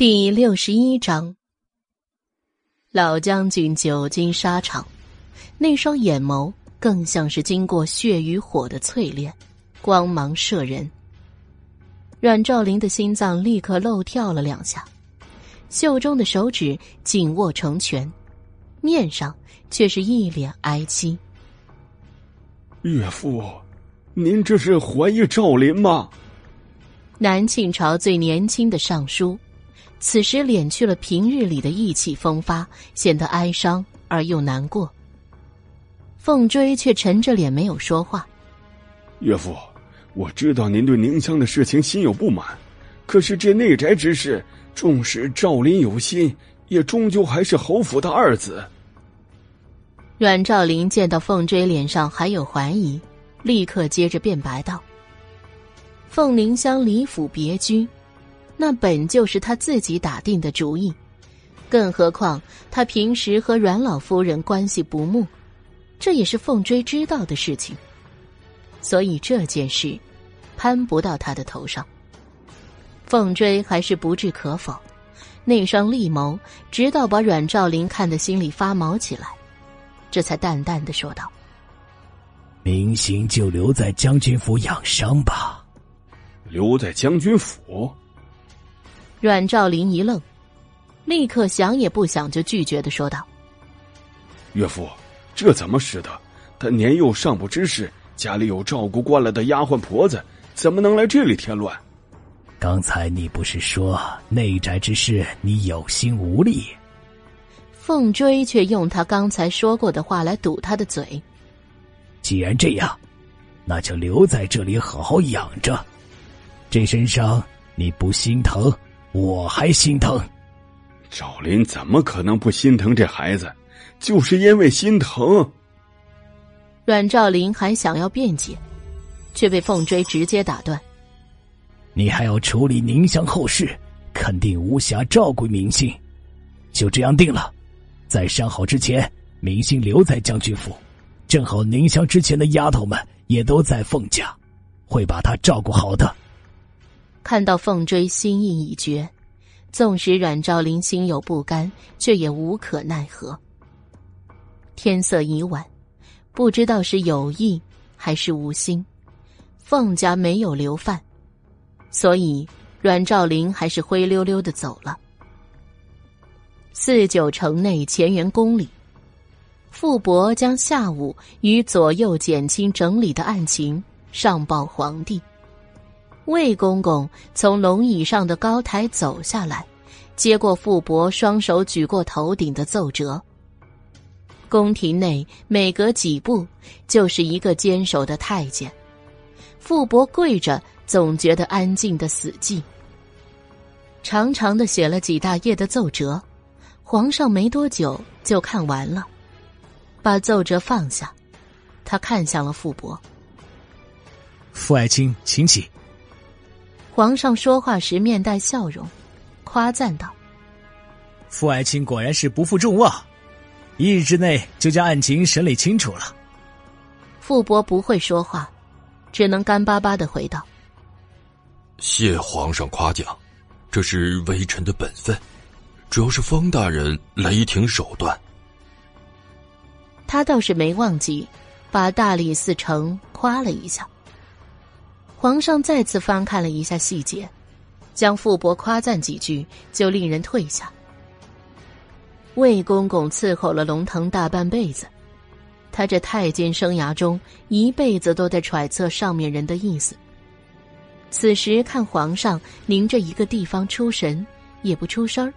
第六十一章，老将军久经沙场，那双眼眸更像是经过血与火的淬炼，光芒射人。阮兆林的心脏立刻漏跳了两下，袖中的手指紧握成拳，面上却是一脸哀戚。岳父，您这是怀疑赵林吗？南庆朝最年轻的尚书。此时敛去了平日里的意气风发，显得哀伤而又难过。凤追却沉着脸没有说话。岳父，我知道您对宁香的事情心有不满，可是这内宅之事，纵使赵林有心，也终究还是侯府的二子。阮兆林见到凤追脸上还有怀疑，立刻接着辩白道：“凤宁香离府别居。”那本就是他自己打定的主意，更何况他平时和阮老夫人关系不睦，这也是凤追知道的事情，所以这件事攀不到他的头上。凤追还是不置可否，那双利眸直到把阮兆林看得心里发毛起来，这才淡淡的说道：“明星就留在将军府养伤吧，留在将军府。”阮兆林一愣，立刻想也不想就拒绝的说道：“岳父，这怎么使得？他年幼尚不知事，家里有照顾惯了的丫鬟婆子，怎么能来这里添乱？”刚才你不是说内宅之事你有心无力？凤追却用他刚才说过的话来堵他的嘴。既然这样，那就留在这里好好养着。这身伤你不心疼？我还心疼，赵林怎么可能不心疼这孩子？就是因为心疼。阮兆林还想要辩解，却被凤追直接打断：“你还要处理宁乡后事，肯定无暇照顾明星。就这样定了，在伤好之前，明星留在将军府，正好宁乡之前的丫头们也都在凤家，会把她照顾好的。”看到凤追心意已决，纵使阮兆林心有不甘，却也无可奈何。天色已晚，不知道是有意还是无心，凤家没有留饭，所以阮兆林还是灰溜溜的走了。四九城内乾元宫里，傅伯将下午与左右减轻整理的案情上报皇帝。魏公公从龙椅上的高台走下来，接过傅伯双手举过头顶的奏折。宫廷内每隔几步就是一个坚守的太监，傅伯跪着，总觉得安静的死寂。长长的写了几大页的奏折，皇上没多久就看完了，把奏折放下，他看向了傅伯。傅爱卿，请起。皇上说话时面带笑容，夸赞道：“傅爱卿果然是不负众望，一日之内就将案情审理清楚了。”傅伯不会说话，只能干巴巴的回道：“谢皇上夸奖，这是微臣的本分。主要是方大人雷霆手段。”他倒是没忘记，把大理寺丞夸了一下。皇上再次翻看了一下细节，将傅伯夸赞几句，就令人退下。魏公公伺候了龙腾大半辈子，他这太监生涯中一辈子都在揣测上面人的意思。此时看皇上凝着一个地方出神，也不出声儿，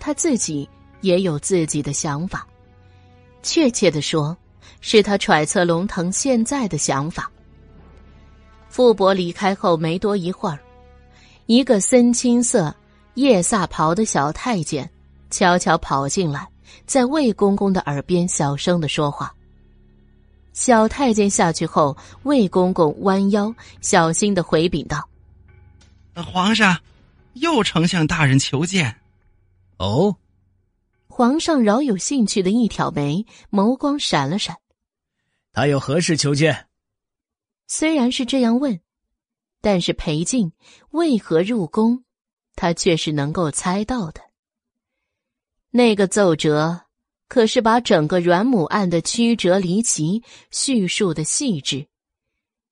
他自己也有自己的想法。确切的说，是他揣测龙腾现在的想法。傅伯离开后没多一会儿，一个深青色夜萨袍的小太监悄悄跑进来，在魏公公的耳边小声的说话。小太监下去后，魏公公弯腰小心的回禀道：“皇上，右丞相大人求见。”哦，皇上饶有兴趣的一挑眉，眸光闪了闪。他有何事求见？虽然是这样问，但是裴静为何入宫，他却是能够猜到的。那个奏折可是把整个阮母案的曲折离奇叙述的细致，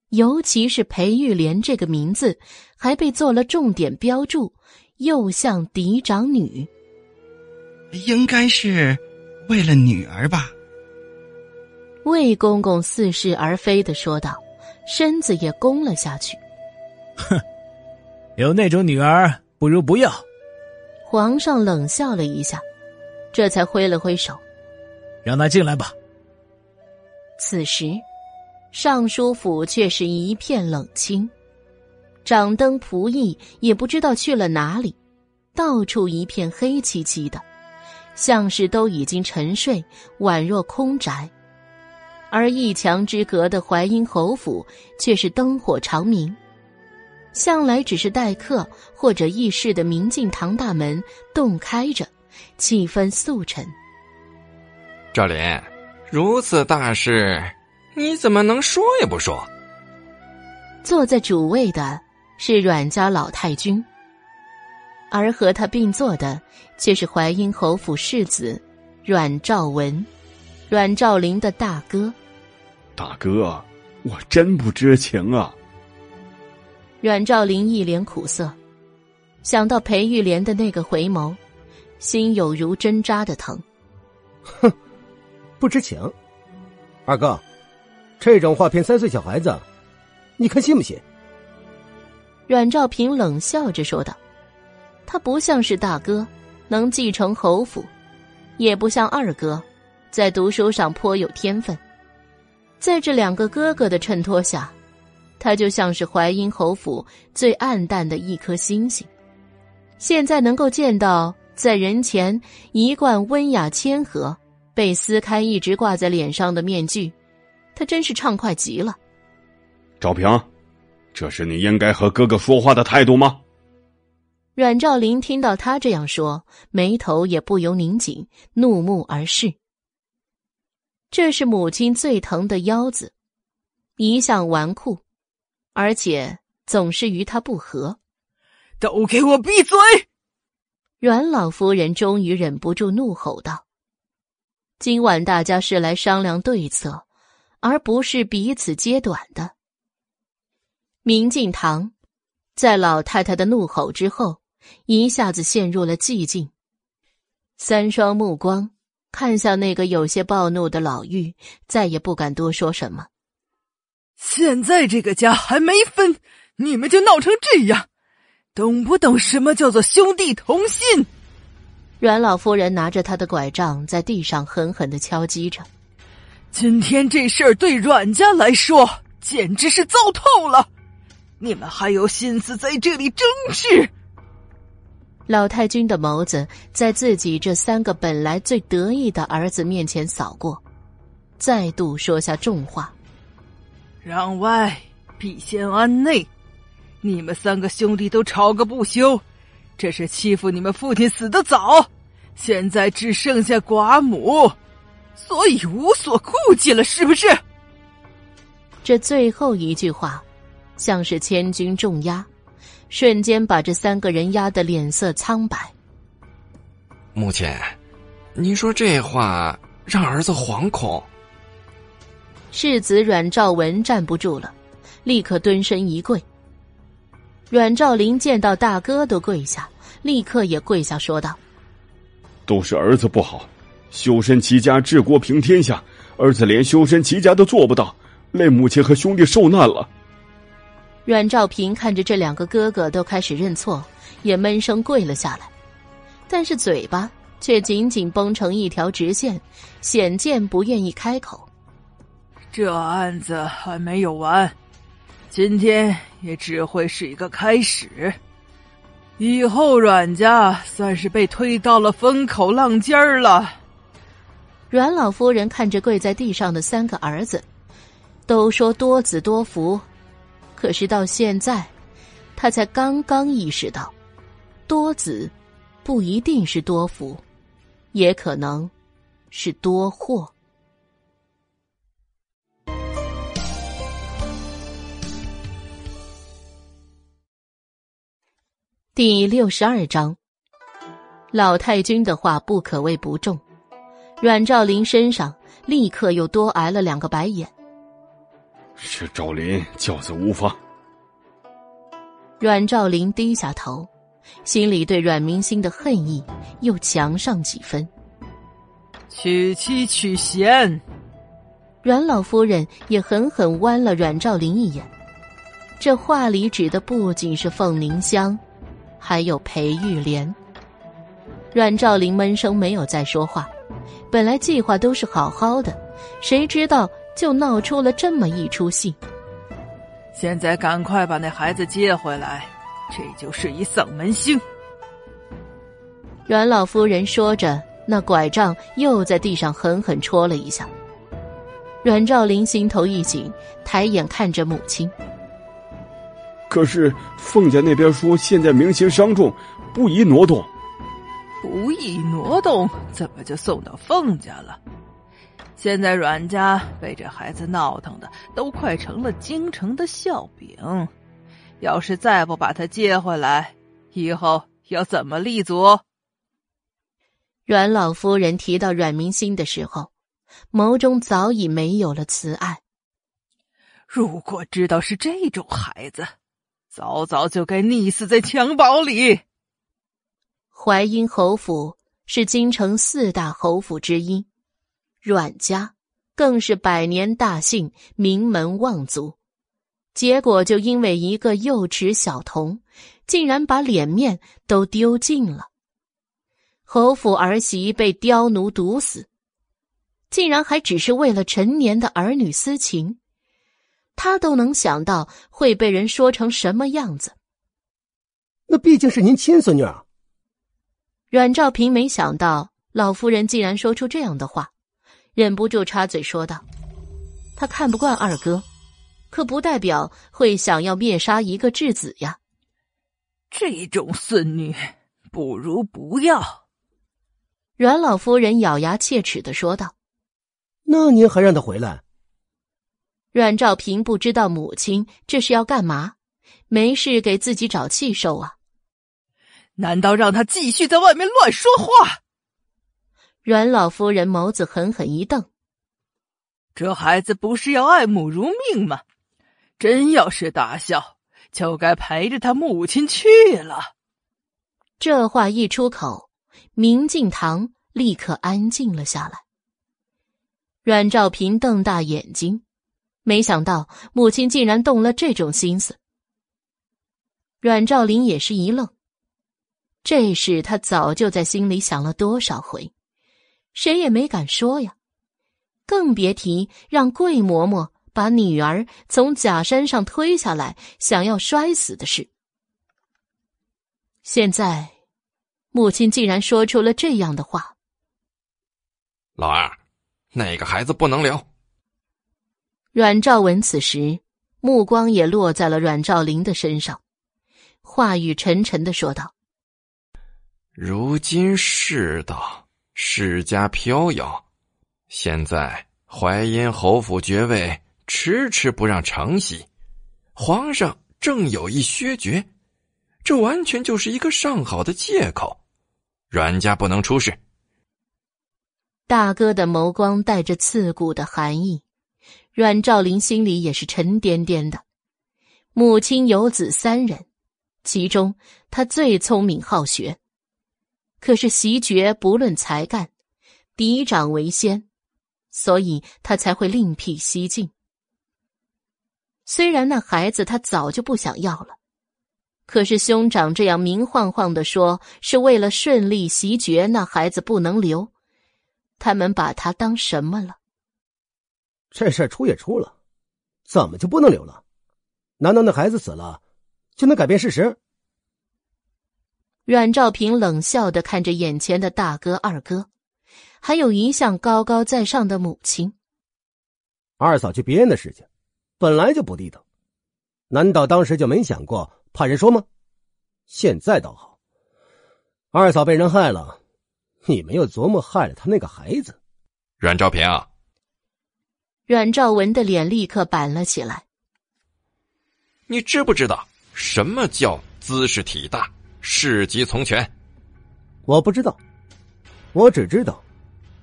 尤其是裴玉莲这个名字还被做了重点标注，又像嫡长女，应该是为了女儿吧？魏公公似是而非的说道，身子也弓了下去。哼，有那种女儿不如不要。皇上冷笑了一下。这才挥了挥手，让他进来吧。此时，尚书府却是一片冷清，掌灯仆役也不知道去了哪里，到处一片黑漆漆的，像是都已经沉睡，宛若空宅。而一墙之隔的淮阴侯府却是灯火长明，向来只是待客或者议事的明镜堂大门洞开着。气氛肃沉。赵林，如此大事，你怎么能说也不说？坐在主位的是阮家老太君，而和他并坐的却是淮阴侯府世子阮兆文，阮兆林的大哥。大哥，我真不知情啊！阮兆林一脸苦涩，想到裴玉莲的那个回眸。心有如针扎的疼。哼，不知情。二哥，这种话骗三岁小孩子，你看信不信？阮兆平冷笑着说道：“他不像是大哥，能继承侯府，也不像二哥，在读书上颇有天分。在这两个哥哥的衬托下，他就像是淮阴侯府最暗淡的一颗星星。现在能够见到。”在人前一贯温雅谦和，被撕开一直挂在脸上的面具，他真是畅快极了。赵平，这是你应该和哥哥说话的态度吗？阮兆林听到他这样说，眉头也不由拧紧，怒目而视。这是母亲最疼的腰子，一向纨绔，而且总是与他不和。都给我闭嘴！阮老夫人终于忍不住怒吼道：“今晚大家是来商量对策，而不是彼此揭短的。”明镜堂在老太太的怒吼之后，一下子陷入了寂静。三双目光看向那个有些暴怒的老妪，再也不敢多说什么。现在这个家还没分，你们就闹成这样！懂不懂什么叫做兄弟同心？阮老夫人拿着她的拐杖在地上狠狠的敲击着。今天这事儿对阮家来说简直是糟透了！你们还有心思在这里争执？老太君的眸子在自己这三个本来最得意的儿子面前扫过，再度说下重话：“攘外，必先安内。”你们三个兄弟都吵个不休，这是欺负你们父亲死得早，现在只剩下寡母，所以无所顾忌了，是不是？这最后一句话，像是千钧重压，瞬间把这三个人压得脸色苍白。母亲，您说这话让儿子惶恐。世子阮兆文站不住了，立刻蹲身一跪。阮兆林见到大哥都跪下，立刻也跪下说道：“都是儿子不好，修身齐家治国平天下，儿子连修身齐家都做不到，累母亲和兄弟受难了。”阮兆平看着这两个哥哥都开始认错，也闷声跪了下来，但是嘴巴却紧紧绷成一条直线，显见不愿意开口。这案子还没有完。今天也只会是一个开始，以后阮家算是被推到了风口浪尖儿了。阮老夫人看着跪在地上的三个儿子，都说多子多福，可是到现在，他才刚刚意识到，多子不一定是多福，也可能是多祸。第六十二章，老太君的话不可谓不重，阮兆林身上立刻又多挨了两个白眼。是赵林教子无方。阮兆林低下头，心里对阮明星的恨意又强上几分。娶妻娶贤，阮老夫人也狠狠剜了阮兆林一眼。这话里指的不仅是凤凝香。还有裴玉莲，阮兆林闷声没有再说话。本来计划都是好好的，谁知道就闹出了这么一出戏。现在赶快把那孩子接回来，这就是一丧门星。阮老夫人说着，那拐杖又在地上狠狠戳了一下。阮兆林心头一紧，抬眼看着母亲。可是凤家那边说，现在明星伤重，不宜挪动。不宜挪动，怎么就送到凤家了？现在阮家被这孩子闹腾的，都快成了京城的笑柄。要是再不把他接回来，以后要怎么立足？阮老夫人提到阮明心的时候，眸中早已没有了慈爱。如果知道是这种孩子。早早就该溺死在襁褓里。淮阴侯府是京城四大侯府之一，阮家更是百年大姓，名门望族。结果就因为一个幼齿小童，竟然把脸面都丢尽了。侯府儿媳被刁奴毒死，竟然还只是为了陈年的儿女私情。他都能想到会被人说成什么样子。那毕竟是您亲孙女啊！阮兆平没想到老夫人竟然说出这样的话，忍不住插嘴说道：“他看不惯二哥，可不代表会想要灭杀一个质子呀。这种孙女，不如不要。”阮老夫人咬牙切齿的说道：“那您还让他回来？”阮兆平不知道母亲这是要干嘛，没事给自己找气受啊？难道让他继续在外面乱说话？阮老夫人眸子狠狠一瞪：“这孩子不是要爱母如命吗？真要是大孝，就该陪着他母亲去了。”这话一出口，明镜堂立刻安静了下来。阮兆平瞪大眼睛。没想到母亲竟然动了这种心思，阮兆林也是一愣。这事他早就在心里想了多少回，谁也没敢说呀，更别提让桂嬷嬷把女儿从假山上推下来，想要摔死的事。现在，母亲竟然说出了这样的话：“老二，那个孩子不能留。”阮兆文此时目光也落在了阮兆林的身上，话语沉沉的说道：“如今世道世家飘摇，现在淮阴侯府爵位迟迟不让承袭，皇上正有意削爵，这完全就是一个上好的借口，阮家不能出事。”大哥的眸光带着刺骨的寒意。阮兆林心里也是沉甸甸的，母亲有子三人，其中他最聪明好学，可是袭爵不论才干，嫡长为先，所以他才会另辟蹊径。虽然那孩子他早就不想要了，可是兄长这样明晃晃的说是为了顺利袭爵，那孩子不能留，他们把他当什么了？这事出也出了，怎么就不能留了？难道那孩子死了，就能改变事实？阮兆平冷笑的看着眼前的大哥、二哥，还有一向高高在上的母亲。二嫂去别人的事情，本来就不地道，难道当时就没想过怕人说吗？现在倒好，二嫂被人害了，你没有琢磨害了他那个孩子。阮兆平。啊阮兆文的脸立刻板了起来。你知不知道什么叫姿势体大，事急从权。我不知道，我只知道，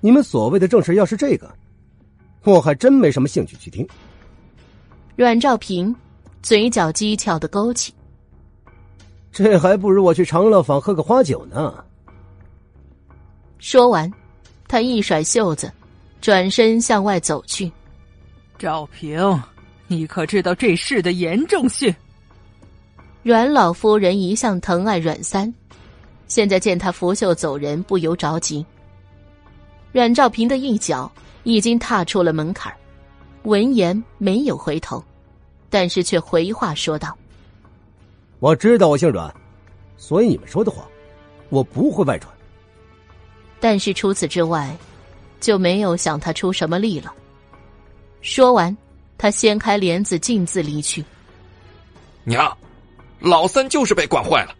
你们所谓的正事要是这个，我还真没什么兴趣去听。阮兆平嘴角讥诮的勾起，这还不如我去长乐坊喝个花酒呢。说完，他一甩袖子，转身向外走去。赵平，你可知道这事的严重性？阮老夫人一向疼爱阮三，现在见他拂袖走人，不由着急。阮兆平的一脚已经踏出了门槛闻言没有回头，但是却回话说道：“我知道我姓阮，所以你们说的话，我不会外传。但是除此之外，就没有想他出什么力了。”说完，他掀开帘子，径自离去。娘，老三就是被惯坏了。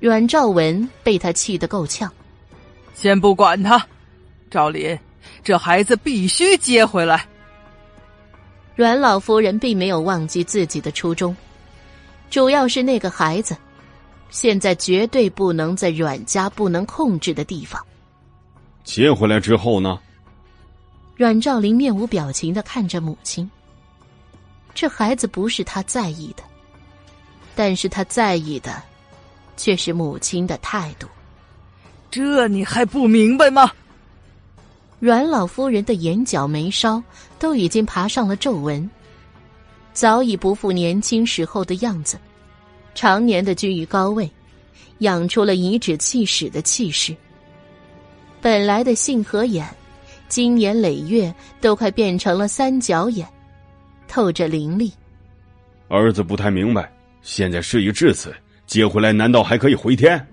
阮兆文被他气得够呛。先不管他，赵林，这孩子必须接回来。阮老夫人并没有忘记自己的初衷，主要是那个孩子，现在绝对不能在阮家不能控制的地方。接回来之后呢？阮兆林面无表情的看着母亲。这孩子不是他在意的，但是他在意的，却是母亲的态度。这你还不明白吗？阮老夫人的眼角眉梢都已经爬上了皱纹，早已不复年轻时候的样子，常年的居于高位，养出了颐指气使的气势。本来的杏核眼。经年累月，都快变成了三角眼，透着凌厉。儿子不太明白，现在事已至此，接回来难道还可以回天？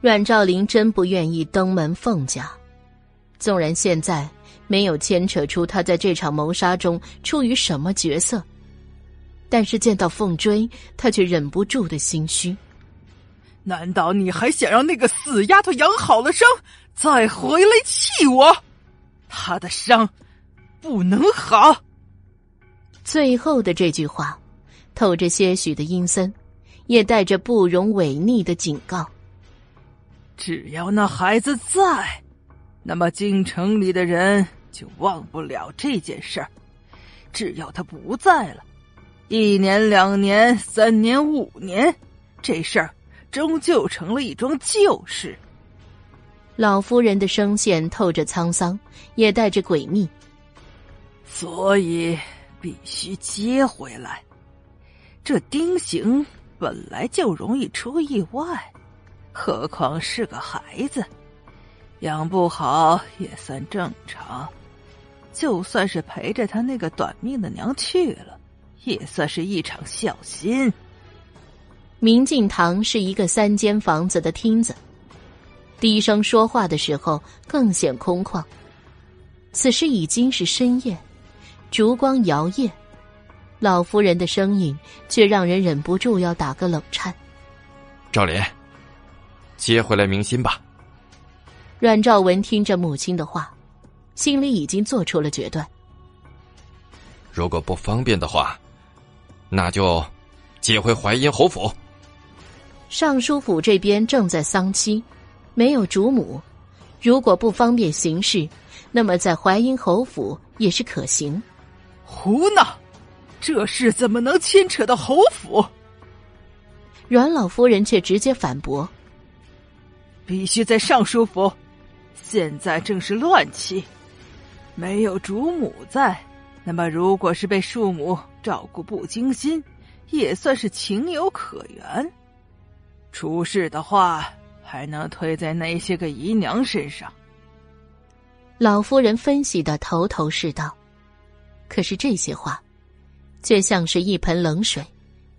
阮兆林真不愿意登门凤家，纵然现在没有牵扯出他在这场谋杀中处于什么角色，但是见到凤追，他却忍不住的心虚。难道你还想让那个死丫头养好了伤，再回来气我？她的伤不能好。最后的这句话，透着些许的阴森，也带着不容违逆的警告。只要那孩子在，那么京城里的人就忘不了这件事儿。只要他不在了，一年、两年、三年、五年，这事儿终究成了一桩旧事。老夫人的声线透着沧桑，也带着诡秘。所以必须接回来。这丁刑本来就容易出意外，何况是个孩子，养不好也算正常。就算是陪着他那个短命的娘去了，也算是一场孝心。明镜堂是一个三间房子的厅子。低声说话的时候更显空旷。此时已经是深夜，烛光摇曳，老夫人的声音却让人忍不住要打个冷颤。赵林，接回来明心吧。阮兆文听着母亲的话，心里已经做出了决断。如果不方便的话，那就接回淮阴侯府。尚书府这边正在丧期。没有主母，如果不方便行事，那么在淮阴侯府也是可行。胡闹！这事怎么能牵扯到侯府？阮老夫人却直接反驳：“必须在尚书府，现在正是乱期，没有主母在，那么如果是被庶母照顾不精心，也算是情有可原。出事的话。”还能推在那些个姨娘身上？老夫人分析的头头是道，可是这些话，却像是一盆冷水，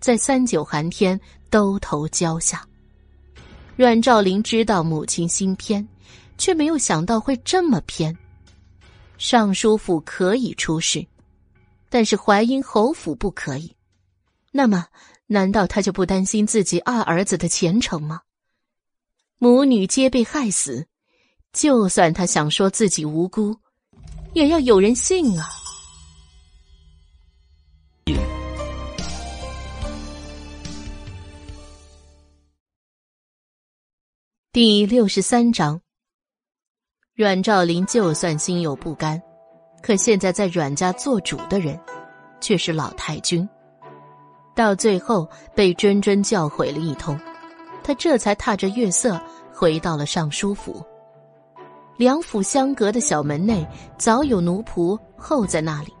在三九寒天兜头浇下。阮兆林知道母亲心偏，却没有想到会这么偏。尚书府可以出事，但是淮阴侯府不可以。那么，难道他就不担心自己二儿子的前程吗？母女皆被害死，就算他想说自己无辜，也要有人信啊。第六十三章，阮兆林就算心有不甘，可现在在阮家做主的人却是老太君。到最后被谆谆教诲了一通，他这才踏着月色回到了尚书府。两府相隔的小门内早有奴仆候在那里，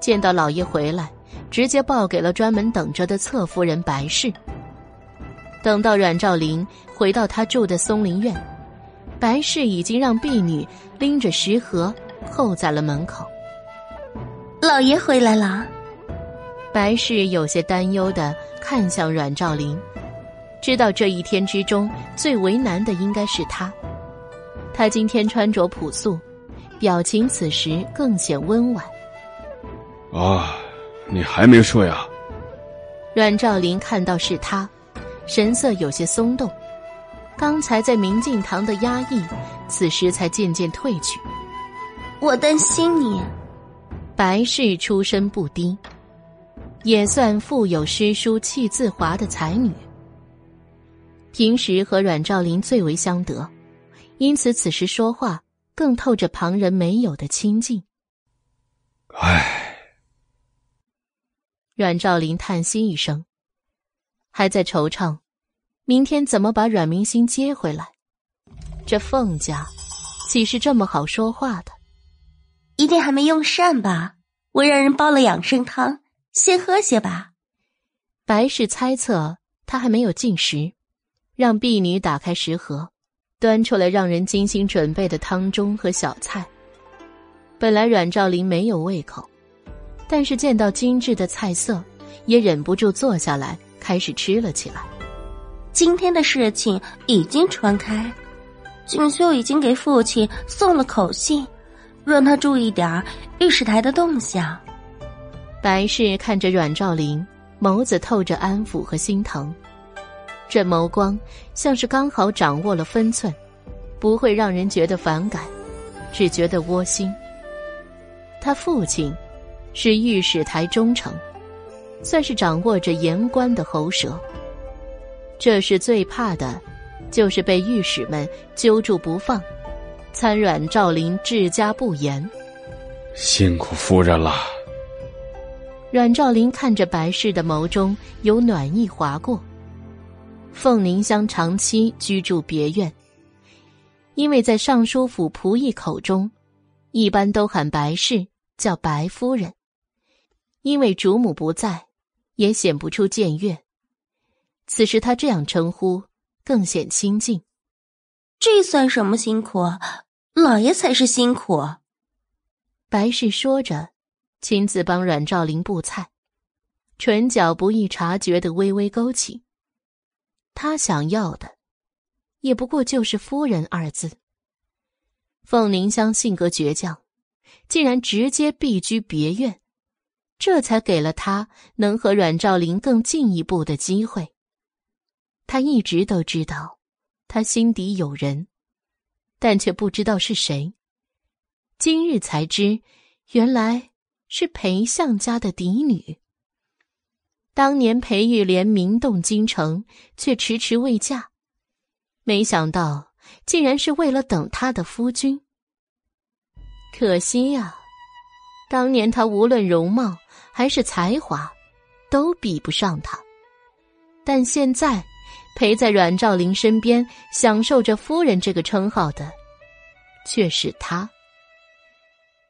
见到老爷回来，直接报给了专门等着的侧夫人白氏。等到阮兆林回到他住的松林院，白氏已经让婢女拎着食盒候在了门口。老爷回来了。白氏有些担忧的看向阮兆林，知道这一天之中最为难的应该是他。他今天穿着朴素，表情此时更显温婉。啊，你还没睡啊？阮兆林看到是他。神色有些松动，刚才在明镜堂的压抑，此时才渐渐褪去。我担心你。白氏出身不低，也算富有诗书气自华的才女。平时和阮兆林最为相得，因此此时说话更透着旁人没有的亲近。唉，阮兆林叹息一声。还在惆怅，明天怎么把阮明星接回来？这凤家岂是这么好说话的？一定还没用膳吧？我让人煲了养生汤，先喝些吧。白氏猜测他还没有进食，让婢女打开食盒，端出来让人精心准备的汤盅和小菜。本来阮兆林没有胃口，但是见到精致的菜色，也忍不住坐下来。开始吃了起来。今天的事情已经传开，锦绣已经给父亲送了口信，让他注意点御史台的动向。白氏看着阮兆林，眸子透着安抚和心疼，这眸光像是刚好掌握了分寸，不会让人觉得反感，只觉得窝心。他父亲是御史台忠诚。算是掌握着言官的喉舌，这是最怕的，就是被御史们揪住不放，参阮赵林治家不严。辛苦夫人了。阮兆林看着白氏的眸中有暖意划过。凤凝香长期居住别院，因为在尚书府仆役口中，一般都喊白氏叫白夫人，因为主母不在。也显不出僭越，此时他这样称呼，更显亲近。这算什么辛苦？老爷才是辛苦。白氏说着，亲自帮阮兆林布菜，唇角不易察觉的微微勾起。他想要的，也不过就是“夫人”二字。凤凝香性格倔强，竟然直接避居别院。这才给了他能和阮兆林更进一步的机会。他一直都知道，他心底有人，但却不知道是谁。今日才知，原来是裴相家的嫡女。当年裴玉莲名动京城，却迟迟未嫁，没想到竟然是为了等他的夫君。可惜呀，当年他无论容貌。还是才华，都比不上他。但现在，陪在阮兆林身边，享受着夫人这个称号的，却是他。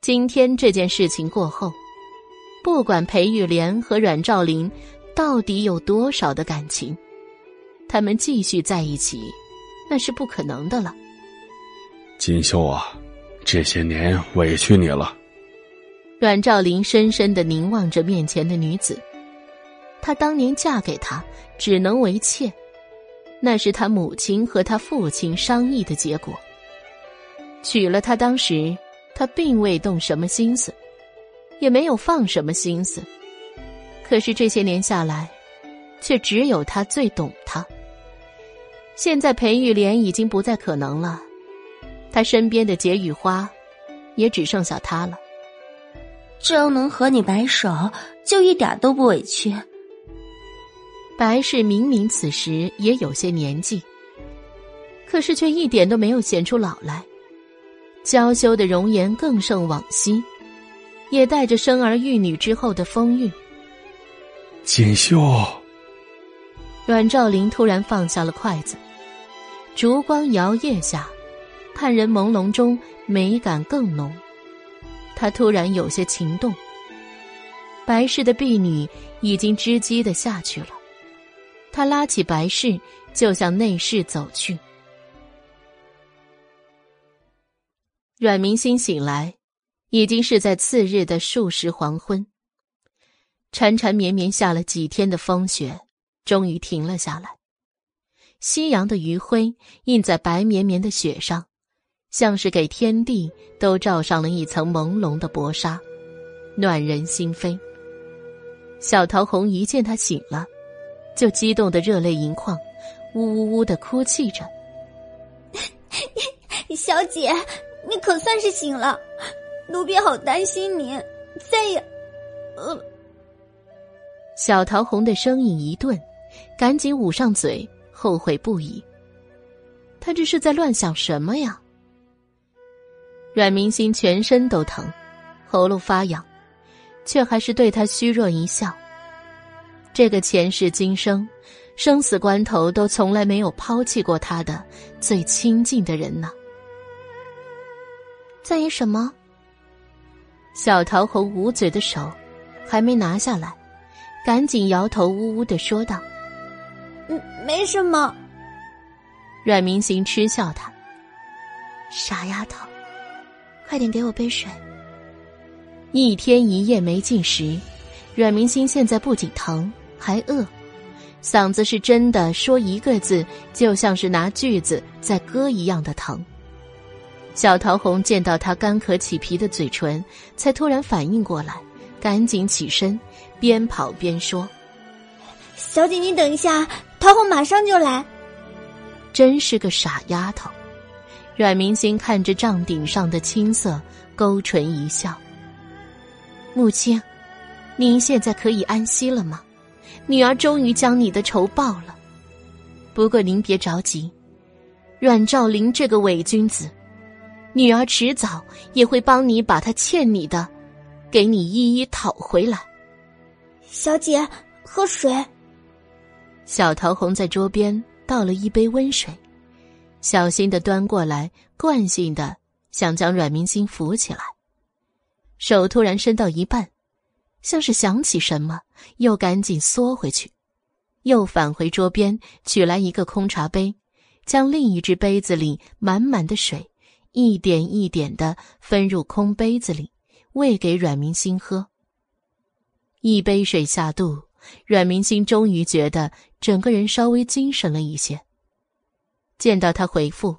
今天这件事情过后，不管裴玉莲和阮兆林到底有多少的感情，他们继续在一起，那是不可能的了。锦绣啊，这些年委屈你了。阮兆林深深的凝望着面前的女子，她当年嫁给他只能为妾，那是他母亲和他父亲商议的结果。娶了她，当时他并未动什么心思，也没有放什么心思。可是这些年下来，却只有他最懂他。现在裴玉莲已经不再可能了，他身边的解语花，也只剩下他了。只要能和你白首，就一点都不委屈。白氏明明此时也有些年纪，可是却一点都没有显出老来，娇羞的容颜更胜往昔，也带着生儿育女之后的风韵。锦绣，阮兆林突然放下了筷子，烛光摇曳下，看人朦胧中美感更浓。他突然有些情动。白氏的婢女已经知机的下去了，他拉起白氏就向内室走去。阮明星醒来，已经是在次日的数时黄昏。缠缠绵绵下了几天的风雪，终于停了下来。夕阳的余晖映在白绵绵的雪上，像是给天地都罩上了一层朦胧的薄纱，暖人心扉。小桃红一见他醒了，就激动的热泪盈眶，呜呜呜的哭泣着。小姐，你可算是醒了，奴婢好担心你，再也……呃。小桃红的声音一顿，赶紧捂上嘴，后悔不已。他这是在乱想什么呀？阮明星全身都疼，喉咙发痒。却还是对他虚弱一笑。这个前世今生，生死关头都从来没有抛弃过他的最亲近的人呢。在意什么？小桃红捂嘴的手还没拿下来，赶紧摇头，呜呜的说道：“嗯，没什么。”阮明行嗤笑他：“傻丫头，快点给我杯水。”一天一夜没进食，阮明星现在不仅疼还饿，嗓子是真的说一个字就像是拿锯子在割一样的疼。小桃红见到他干咳起皮的嘴唇，才突然反应过来，赶紧起身，边跑边说：“小姐，你等一下，桃红马上就来。”真是个傻丫头。阮明星看着帐顶上的青色，勾唇一笑。母亲，您现在可以安息了吗？女儿终于将你的仇报了。不过您别着急，阮兆林这个伪君子，女儿迟早也会帮你把他欠你的，给你一一讨回来。小姐，喝水。小桃红在桌边倒了一杯温水，小心的端过来，惯性的想将阮明星扶起来。手突然伸到一半，像是想起什么，又赶紧缩回去，又返回桌边取来一个空茶杯，将另一只杯子里满满的水一点一点的分入空杯子里，喂给阮明星喝。一杯水下肚，阮明星终于觉得整个人稍微精神了一些。见到他回复，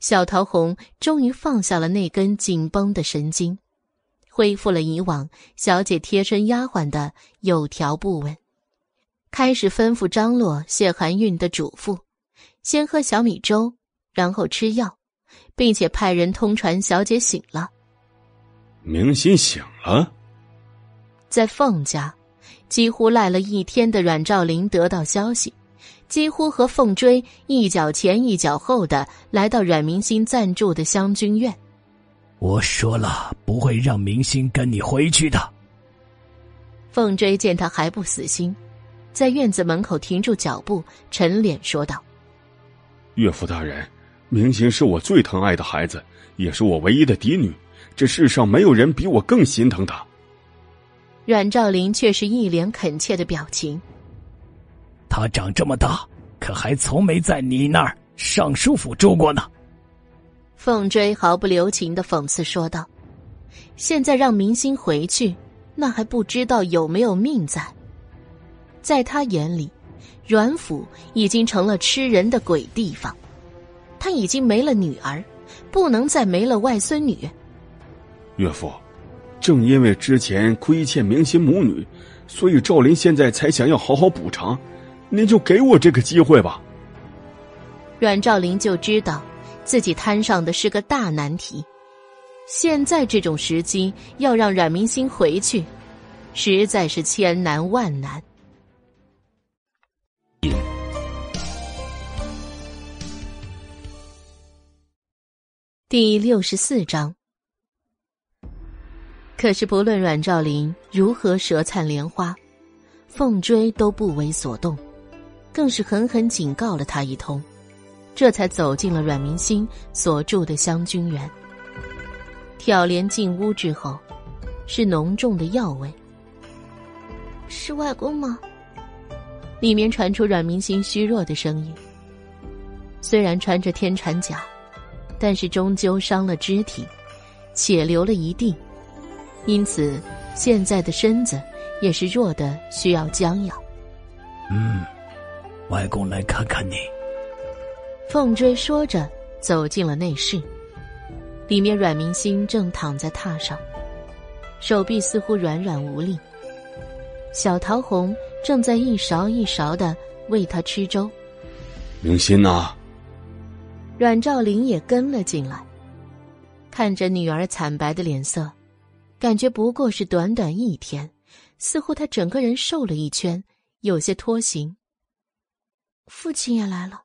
小桃红终于放下了那根紧绷的神经。恢复了以往小姐贴身丫鬟的有条不紊，开始吩咐张罗谢含韵的嘱咐：先喝小米粥，然后吃药，并且派人通传小姐醒了。明心醒了，在凤家，几乎赖了一天的阮兆林得到消息，几乎和凤追一脚前一脚后的来到阮明星暂住的湘君院。我说了，不会让明星跟你回去的。凤追见他还不死心，在院子门口停住脚步，沉脸说道：“岳父大人，明星是我最疼爱的孩子，也是我唯一的嫡女，这世上没有人比我更心疼她。”阮兆林却是一脸恳切的表情。他长这么大，可还从没在你那儿尚书府住过呢。凤追毫不留情的讽刺说道：“现在让明星回去，那还不知道有没有命在。在他眼里，阮府已经成了吃人的鬼地方。他已经没了女儿，不能再没了外孙女。岳父，正因为之前亏欠明星母女，所以赵林现在才想要好好补偿。您就给我这个机会吧。”阮兆林就知道。自己摊上的是个大难题，现在这种时机要让阮明星回去，实在是千难万难。第六十四章。可是不论阮兆林如何舌灿莲花，凤追都不为所动，更是狠狠警告了他一通，这才走进了阮明心所住的香君园。挑帘进屋之后，是浓重的药味。是外公吗？里面传出阮明心虚弱的声音。虽然穿着天蚕甲，但是终究伤了肢体，且流了一地。因此，现在的身子也是弱的，需要将养。嗯，外公来看看你。凤追说着，走进了内室。里面，阮明心正躺在榻上，手臂似乎软软无力。小桃红正在一勺一勺的喂他吃粥。明心呐，阮兆林也跟了进来，看着女儿惨白的脸色。感觉不过是短短一天，似乎他整个人瘦了一圈，有些脱形。父亲也来了。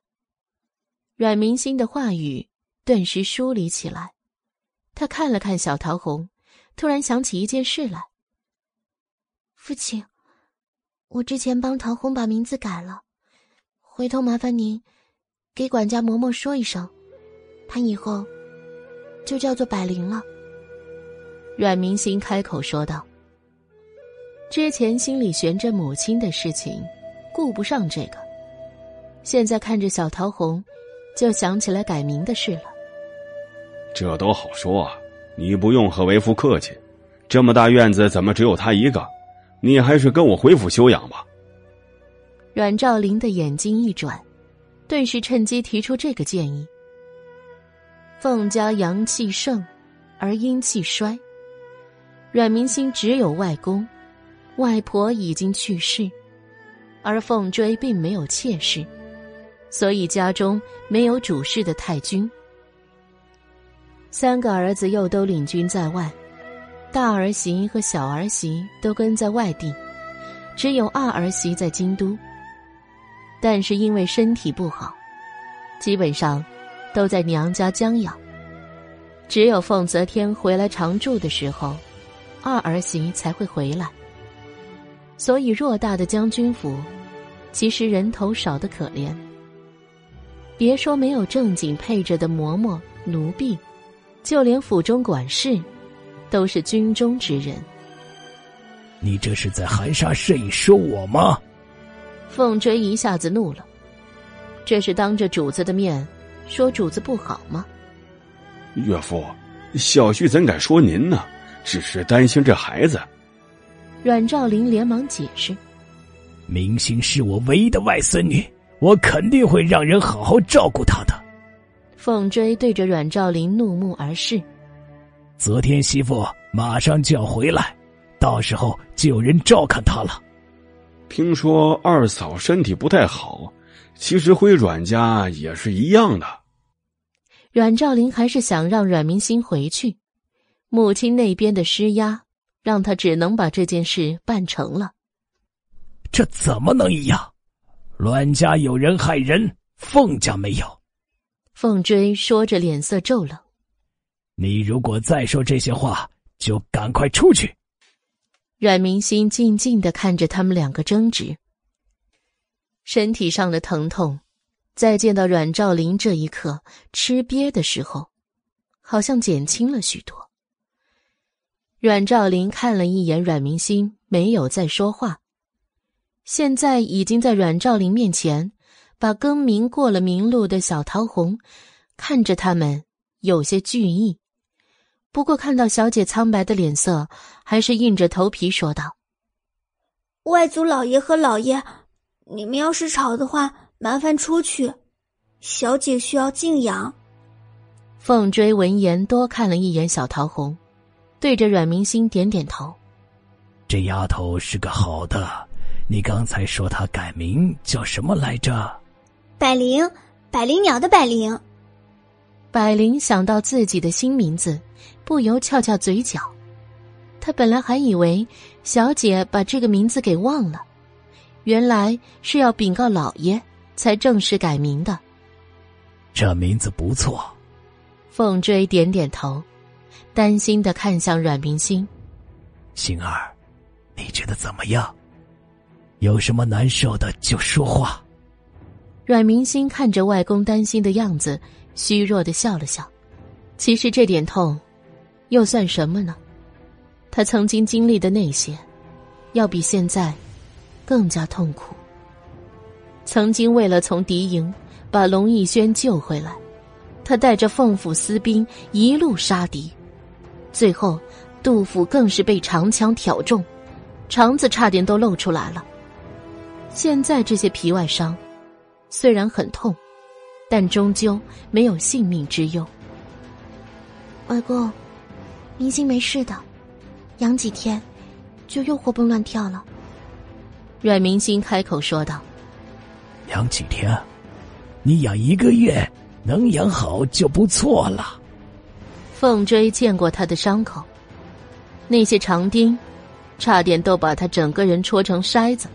阮明心的话语顿时疏离起来，他看了看小桃红，突然想起一件事来。父亲，我之前帮桃红把名字改了，回头麻烦您给管家嬷嬷说一声，她以后就叫做百灵了。阮明心开口说道：“之前心里悬着母亲的事情，顾不上这个。现在看着小桃红，就想起来改名的事了。这都好说啊，你不用和为夫客气。这么大院子，怎么只有他一个？你还是跟我回府休养吧。”阮兆林的眼睛一转，顿时趁机提出这个建议。凤家阳气盛，而阴气衰。阮明心只有外公，外婆已经去世，而凤追并没有妾室，所以家中没有主事的太君。三个儿子又都领军在外，大儿媳和小儿媳都跟在外地，只有二儿媳在京都。但是因为身体不好，基本上都在娘家将养，只有凤泽天回来常住的时候。二儿媳才会回来，所以偌大的将军府，其实人头少的可怜。别说没有正经配着的嬷嬷奴婢，就连府中管事，都是军中之人。你这是在含沙射影说我吗？凤追一下子怒了，这是当着主子的面说主子不好吗？岳父，小婿怎敢说您呢？只是担心这孩子。阮兆林连忙解释：“明星是我唯一的外孙女，我肯定会让人好好照顾她的。”凤追对着阮兆林怒目而视：“昨天媳妇马上就要回来，到时候就有人照看她了。”听说二嫂身体不太好，其实回阮家也是一样的。阮兆林还是想让阮明星回去。母亲那边的施压，让他只能把这件事办成了。这怎么能一样？阮家有人害人，凤家没有。凤追说着，脸色骤冷。你如果再说这些话，就赶快出去。阮明心静静的看着他们两个争执，身体上的疼痛，在见到阮兆林这一刻吃瘪的时候，好像减轻了许多。阮兆林看了一眼阮明心，没有再说话。现在已经在阮兆林面前，把更名过了名路的小桃红，看着他们有些惧意。不过看到小姐苍白的脸色，还是硬着头皮说道：“外祖老爷和老爷，你们要是吵的话，麻烦出去。小姐需要静养。”凤追闻言，多看了一眼小桃红。对着阮明星点点头，这丫头是个好的。你刚才说他改名叫什么来着？百灵，百灵鸟的百灵。百灵想到自己的新名字，不由翘翘嘴角。他本来还以为小姐把这个名字给忘了，原来是要禀告老爷才正式改名的。这名字不错。凤追点点头，担心的看向阮明星：“星儿，你觉得怎么样？有什么难受的就说话。”阮明心看着外公担心的样子，虚弱的笑了笑。其实这点痛，又算什么呢？他曾经经历的那些，要比现在更加痛苦。曾经为了从敌营把龙逸轩救回来。他带着凤府私兵一路杀敌，最后杜甫更是被长枪挑中，肠子差点都露出来了。现在这些皮外伤，虽然很痛，但终究没有性命之忧。外公，明星没事的，养几天就又活蹦乱跳了。阮明星开口说道：“养几天？你养一个月。”能养好就不错了。凤追见过他的伤口，那些长钉，差点都把他整个人戳成筛子。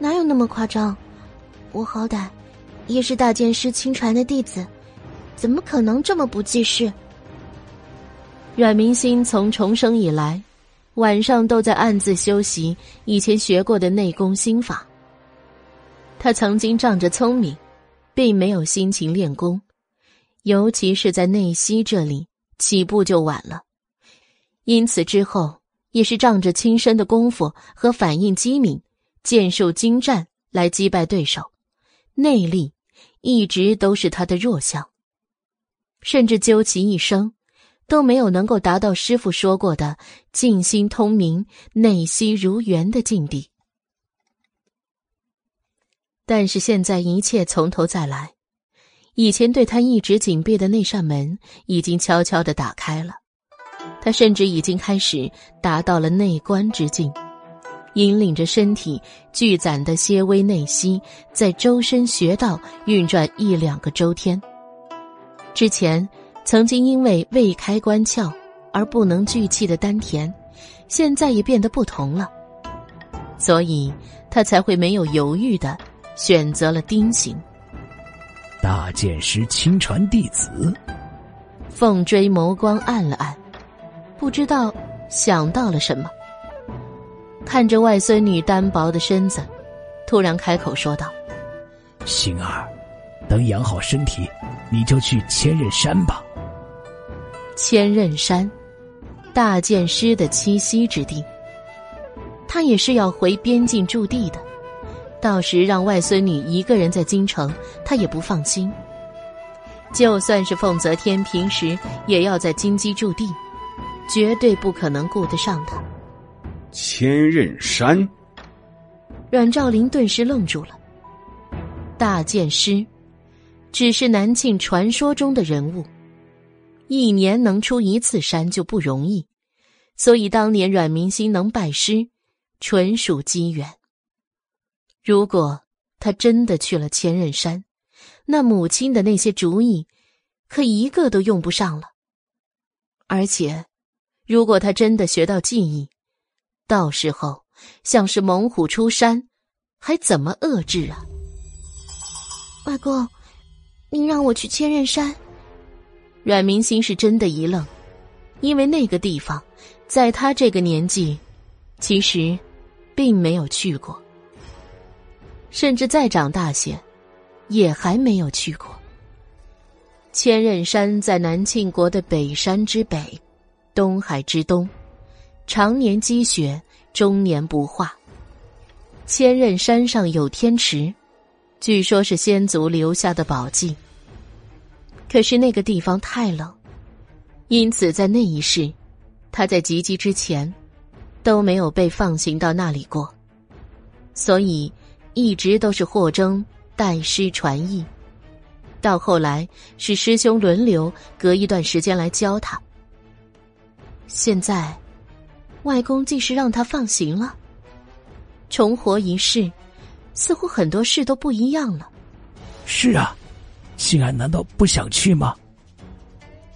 哪有那么夸张？我好歹也是大剑师亲传的弟子，怎么可能这么不济事？阮明心从重生以来，晚上都在暗自修习以前学过的内功心法。他曾经仗着聪明。并没有心情练功，尤其是在内息这里起步就晚了，因此之后也是仗着亲身的功夫和反应机敏、剑术精湛来击败对手，内力一直都是他的弱项，甚至究其一生都没有能够达到师傅说过的静心通明、内息如源的境地。但是现在一切从头再来，以前对他一直紧闭的那扇门已经悄悄的打开了，他甚至已经开始达到了内观之境，引领着身体聚攒的些微内息，在周身穴道运转一两个周天。之前曾经因为未开关窍而不能聚气的丹田，现在也变得不同了，所以他才会没有犹豫的。选择了丁刑。大剑师亲传弟子，凤追眸光暗了暗，不知道想到了什么。看着外孙女单薄的身子，突然开口说道：“星儿，等养好身体，你就去千仞山吧。千仞山，大剑师的栖息之地。他也是要回边境驻地的。”到时让外孙女一个人在京城，他也不放心。就算是凤泽天平时也要在金鸡驻地，绝对不可能顾得上他。千仞山，阮兆林顿时愣住了。大剑师，只是南庆传说中的人物，一年能出一次山就不容易，所以当年阮明心能拜师，纯属机缘。如果他真的去了千仞山，那母亲的那些主意，可一个都用不上了。而且，如果他真的学到技艺，到时候像是猛虎出山，还怎么遏制啊？外公，您让我去千仞山？阮明心是真的一愣，因为那个地方，在他这个年纪，其实并没有去过。甚至再长大些，也还没有去过。千仞山在南庆国的北山之北，东海之东，常年积雪，终年不化。千仞山上有天池，据说是先祖留下的宝镜。可是那个地方太冷，因此在那一世，他在及笄之前，都没有被放行到那里过，所以。一直都是霍征代师传艺，到后来是师兄轮流隔一段时间来教他。现在，外公竟是让他放行了，重活一世，似乎很多事都不一样了。是啊，心安难道不想去吗？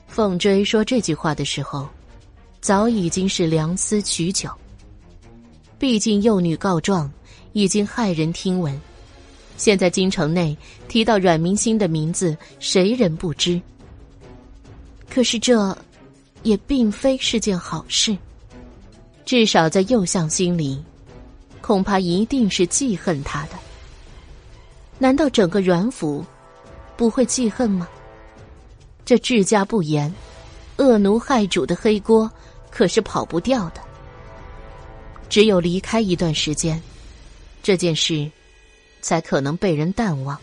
凤追说这句话的时候，早已经是良思许久。毕竟幼女告状。已经骇人听闻，现在京城内提到阮明星的名字，谁人不知？可是这，也并非是件好事。至少在右相心里，恐怕一定是记恨他的。难道整个阮府不会记恨吗？这治家不严、恶奴害主的黑锅可是跑不掉的。只有离开一段时间，这件事才可能被人淡忘。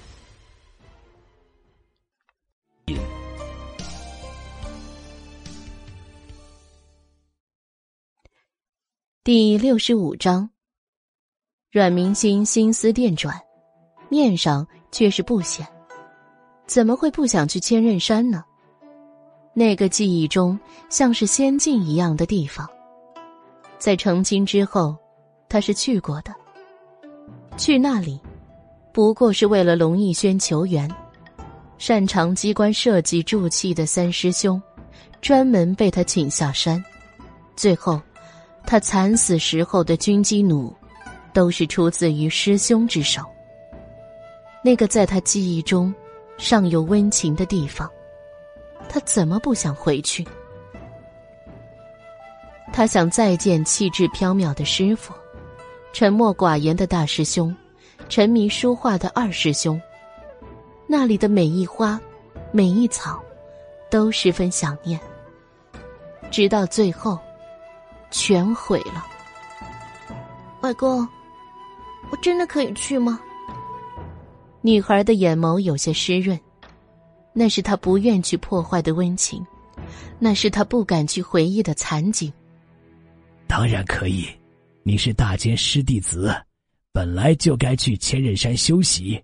第六十五章，阮明心心思电转，面上却是不显。怎么会不想去千仞山呢？那个记忆中像是仙境一样的地方，在成亲之后，他是去过的。去那里，不过是为了龙逸轩求援。擅长机关设计铸器的三师兄，专门被他请下山，最后。他惨死时候的军机弩，都是出自于师兄之手。那个在他记忆中尚有温情的地方，他怎么不想回去？他想再见气质飘渺的师傅，沉默寡言的大师兄，沉迷书画的二师兄。那里的每一花，每一草，都十分想念。直到最后。全毁了，外公，我真的可以去吗？女孩的眼眸有些湿润，那是她不愿去破坏的温情，那是她不敢去回忆的残景。当然可以，你是大剑师弟子，本来就该去千仞山休息。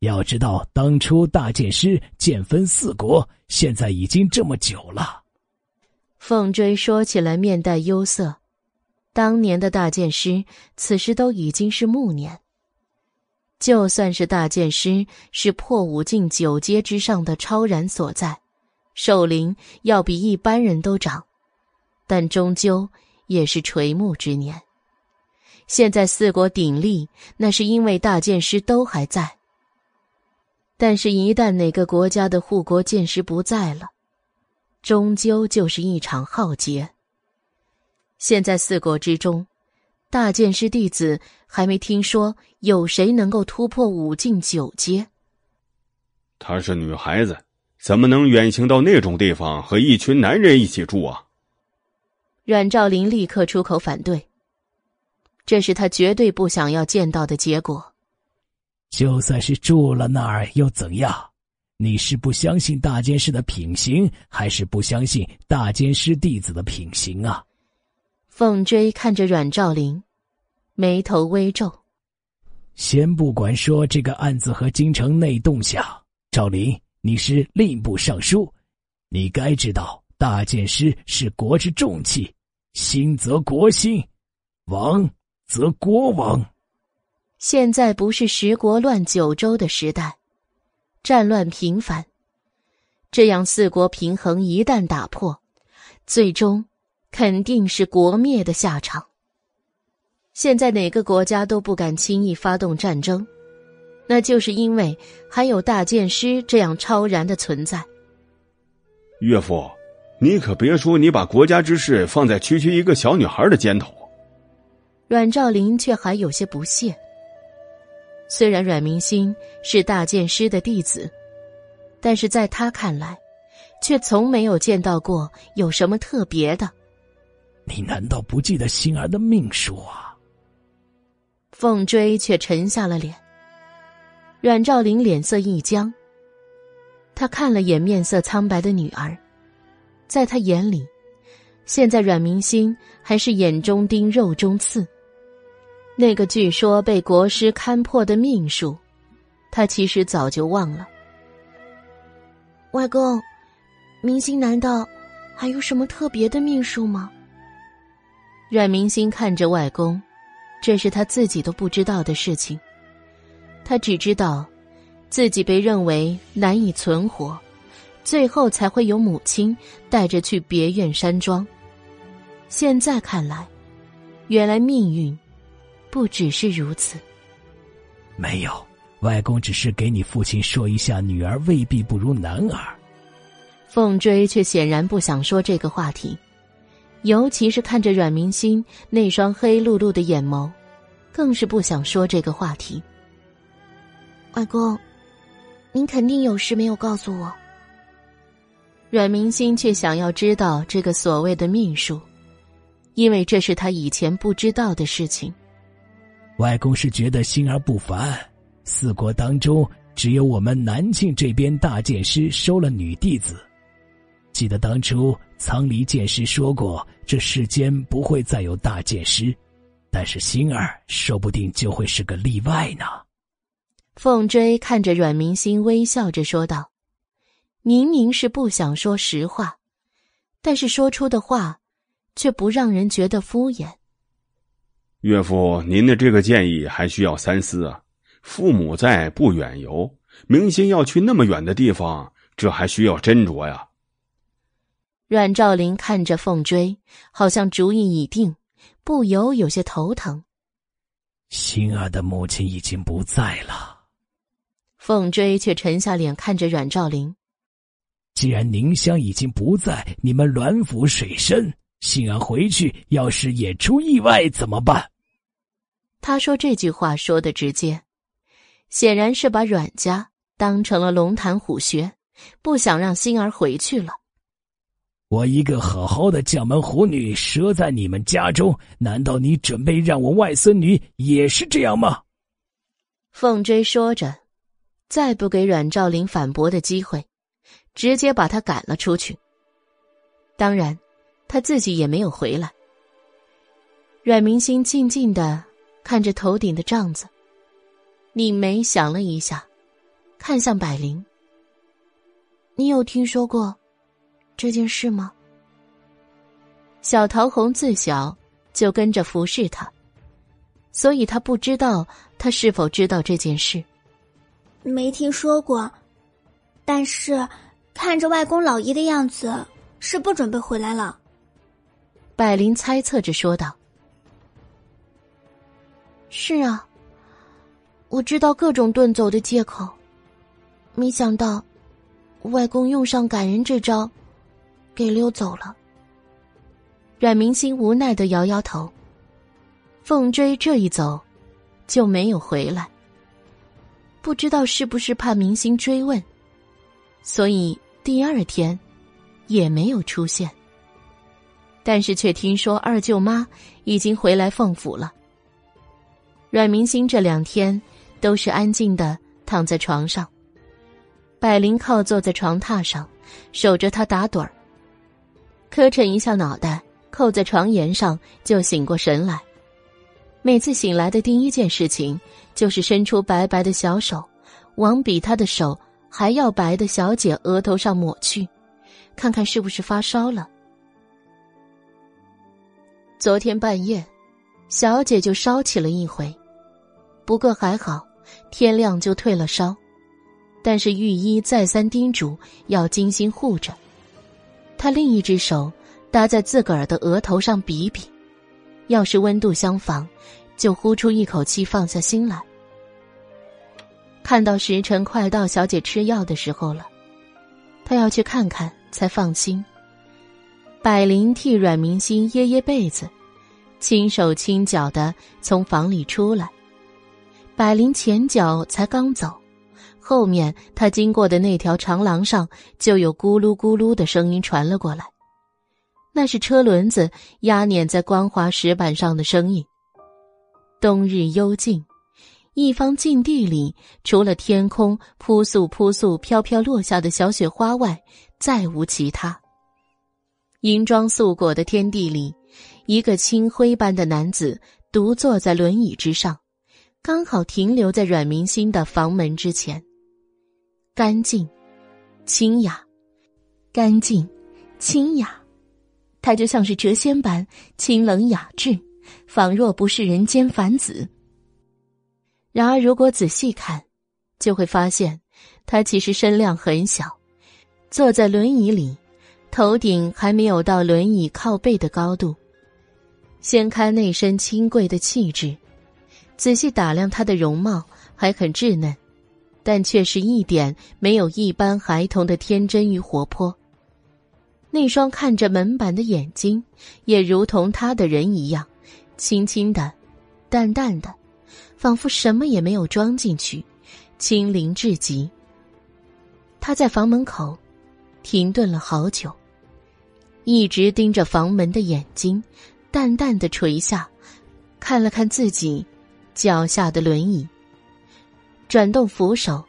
要知道，当初大剑师剑分四国，现在已经这么久了。凤追说起来面带忧色，当年的大剑师此时都已经是暮年。就算是大剑师是破五境九阶之上的超然所在，寿龄要比一般人都长，但终究也是垂暮之年。现在四国鼎立，那是因为大剑师都还在。但是，一旦哪个国家的护国剑师不在了，终究就是一场浩劫。现在四国之中，大剑师弟子还没听说有谁能够突破五境九阶。她是女孩子，怎么能远行到那种地方和一群男人一起住啊？阮兆林立刻出口反对，这是他绝对不想要见到的结果。就算是住了那儿又怎样？你是不相信大剑师的品行，还是不相信大剑师弟子的品行啊？凤追看着阮兆林，眉头微皱。先不管说这个案子和京城内动向，赵林，你是吏部尚书，你该知道大剑师是国之重器，兴则国兴，亡则国亡。现在不是十国乱九州的时代。战乱频繁，这样四国平衡一旦打破，最终肯定是国灭的下场。现在哪个国家都不敢轻易发动战争，那就是因为还有大剑师这样超然的存在。岳父，你可别说你把国家之事放在区区一个小女孩的肩头。阮兆林却还有些不屑。虽然阮明星是大剑师的弟子，但是在他看来，却从没有见到过有什么特别的。你难道不记得心儿的命数啊？凤追却沉下了脸。阮兆林脸色一僵，他看了眼面色苍白的女儿，在他眼里，现在阮明星还是眼中钉、肉中刺。那个据说被国师看破的命数，他其实早就忘了。外公，明星难道还有什么特别的命数吗？阮明星看着外公，这是他自己都不知道的事情。他只知道，自己被认为难以存活，最后才会有母亲带着去别院山庄。现在看来，原来命运。不只是如此。没有，外公只是给你父亲说一下，女儿未必不如男儿。凤追却显然不想说这个话题，尤其是看着阮明心那双黑漉漉的眼眸，更是不想说这个话题。外公，您肯定有事没有告诉我。阮明心却想要知道这个所谓的秘术，因为这是他以前不知道的事情。外公是觉得心儿不凡，四国当中只有我们南庆这边大剑师收了女弟子。记得当初苍离剑师说过，这世间不会再有大剑师，但是星儿说不定就会是个例外呢。凤追看着阮明星，微笑着说道：“明明是不想说实话，但是说出的话，却不让人觉得敷衍。”岳父，您的这个建议还需要三思啊！父母在，不远游，明星要去那么远的地方，这还需要斟酌呀。阮兆林看着凤追，好像主意已定，不由有些头疼。心儿的母亲已经不在了。凤追却沉下脸看着阮兆林。既然宁香已经不在，你们阮府水深，心儿回去要是也出意外怎么办？他说这句话说的直接，显然是把阮家当成了龙潭虎穴，不想让星儿回去了。我一个好好的将门虎女折在你们家中，难道你准备让我外孙女也是这样吗？凤追说着，再不给阮兆林反驳的机会，直接把他赶了出去。当然，他自己也没有回来。阮明星静静的看着头顶的帐子，拧眉想了一下，看向百灵：“你有听说过？”这件事吗？小桃红自小就跟着服侍他，所以他不知道他是否知道这件事。没听说过，但是看着外公老爷的样子，是不准备回来了。百灵猜测着说道：“是啊，我知道各种遁走的借口，没想到外公用上感人这招。”给溜走了。阮明星无奈的摇摇头。凤追这一走，就没有回来。不知道是不是怕明星追问，所以第二天也没有出现。但是却听说二舅妈已经回来凤府了。阮明星这两天都是安静的躺在床上，百灵靠坐在床榻上，守着他打盹儿。磕碜一下脑袋，扣在床沿上，就醒过神来。每次醒来的第一件事情，就是伸出白白的小手，往比他的手还要白的小姐额头上抹去，看看是不是发烧了。昨天半夜，小姐就烧起了一回，不过还好，天亮就退了烧，但是御医再三叮嘱要精心护着。他另一只手搭在自个儿的额头上比比，要是温度相仿，就呼出一口气放下心来。看到时辰快到小姐吃药的时候了，他要去看看才放心。百灵替阮明心掖掖被子，轻手轻脚的从房里出来。百灵前脚才刚走。后面他经过的那条长廊上，就有咕噜咕噜的声音传了过来，那是车轮子压碾在光滑石板上的声音。冬日幽静，一方禁地里，除了天空扑簌扑簌飘飘落下的小雪花外，再无其他。银装素裹的天地里，一个青灰般的男子独坐在轮椅之上，刚好停留在阮明心的房门之前。干净，清雅，干净，清雅，他就像是谪仙般清冷雅致，仿若不是人间凡子。然而，如果仔细看，就会发现他其实身量很小，坐在轮椅里，头顶还没有到轮椅靠背的高度。掀开那身清贵的气质，仔细打量他的容貌，还很稚嫩。但却是一点没有一般孩童的天真与活泼，那双看着门板的眼睛，也如同他的人一样，轻轻的、淡淡的，仿佛什么也没有装进去，清灵至极。他在房门口停顿了好久，一直盯着房门的眼睛，淡淡的垂下，看了看自己脚下的轮椅，转动扶手，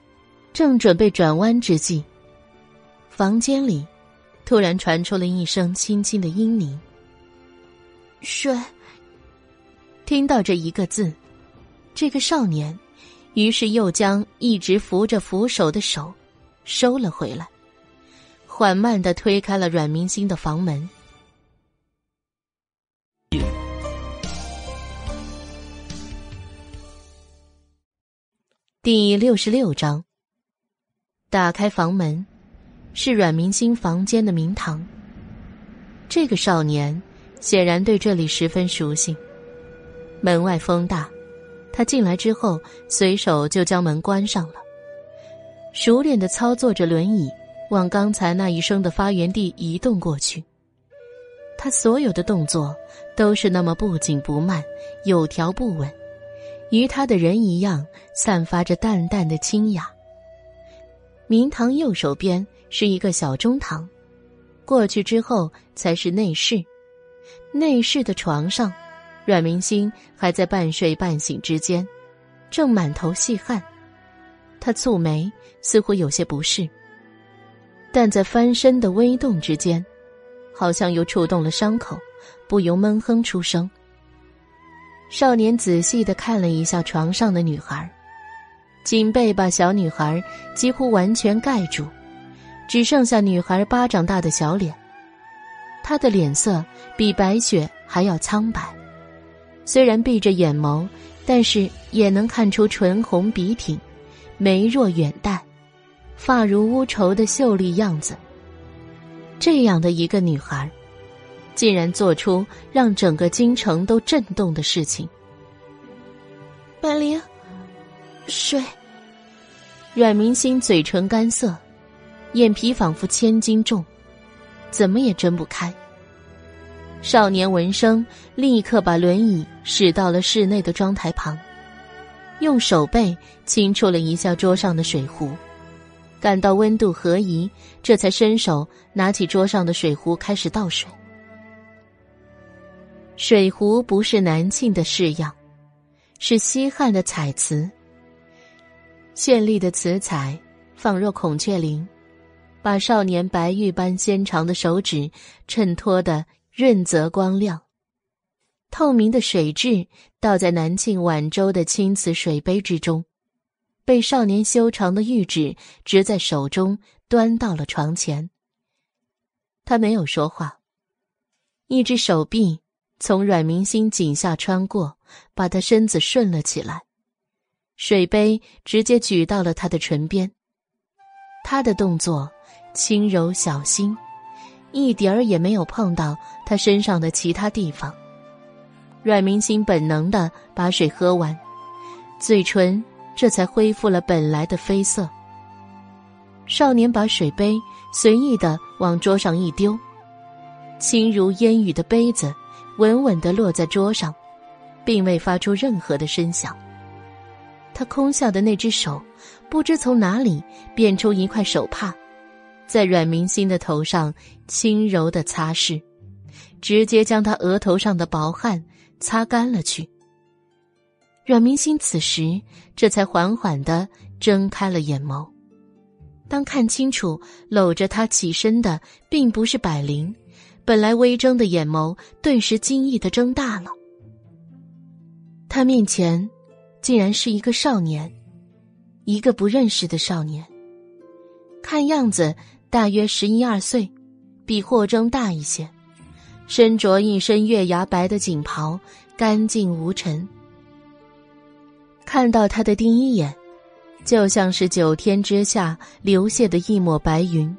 正准备转弯之际，房间里。突然传出了一声轻轻的嘤咛。睡。听到这一个字，这个少年，于是又将一直扶着扶手的手收了回来，缓慢的推开了阮明星的房门。第六十六章，打开房门。是阮明星房间的明堂。这个少年显然对这里十分熟悉。门外风大，他进来之后随手就将门关上了，熟练的操作着轮椅往刚才那一声的发源地移动过去。他所有的动作都是那么不紧不慢，有条不紊，与他的人一样，散发着淡淡的清雅。明堂右手边。是一个小中堂，过去之后才是内室。内室的床上，阮明星还在半睡半醒之间，正满头细汗。他蹙眉，似乎有些不适，但在翻身的微动之间，好像又触动了伤口，不由闷哼出声。少年仔细的看了一下床上的女孩，锦被把小女孩几乎完全盖住。只剩下女孩巴掌大的小脸，她的脸色比白雪还要苍白，虽然闭着眼眸，但是也能看出唇红鼻挺，眉若远黛，发如乌绸的秀丽样子。这样的一个女孩，竟然做出让整个京城都震动的事情。满灵，水。阮明星嘴唇干涩。眼皮仿佛千斤重，怎么也睁不开。少年闻声，立刻把轮椅驶到了室内的妆台旁，用手背轻触了一下桌上的水壶，感到温度合宜，这才伸手拿起桌上的水壶开始倒水。水壶不是南庆的式样，是西汉的彩瓷，绚丽的瓷彩，仿若孔雀翎。把少年白玉般纤长的手指衬托得润泽光亮，透明的水质倒在南庆晚周的青瓷水杯之中，被少年修长的玉指执在手中，端到了床前。他没有说话，一只手臂从阮明星颈下穿过，把他身子顺了起来，水杯直接举到了他的唇边，他的动作。轻柔小心，一点儿也没有碰到他身上的其他地方。阮明星本能的把水喝完，嘴唇这才恢复了本来的绯色。少年把水杯随意的往桌上一丢，轻如烟雨的杯子稳稳的落在桌上，并未发出任何的声响。他空下的那只手，不知从哪里变出一块手帕。在阮明星的头上轻柔的擦拭，直接将他额头上的薄汗擦干了去。阮明星此时这才缓缓的睁开了眼眸，当看清楚搂着他起身的并不是百灵，本来微睁的眼眸顿时惊异的睁大了。他面前竟然是一个少年，一个不认识的少年，看样子。大约十一二岁，比霍征大一些，身着一身月牙白的锦袍，干净无尘。看到他的第一眼，就像是九天之下流泻的一抹白云，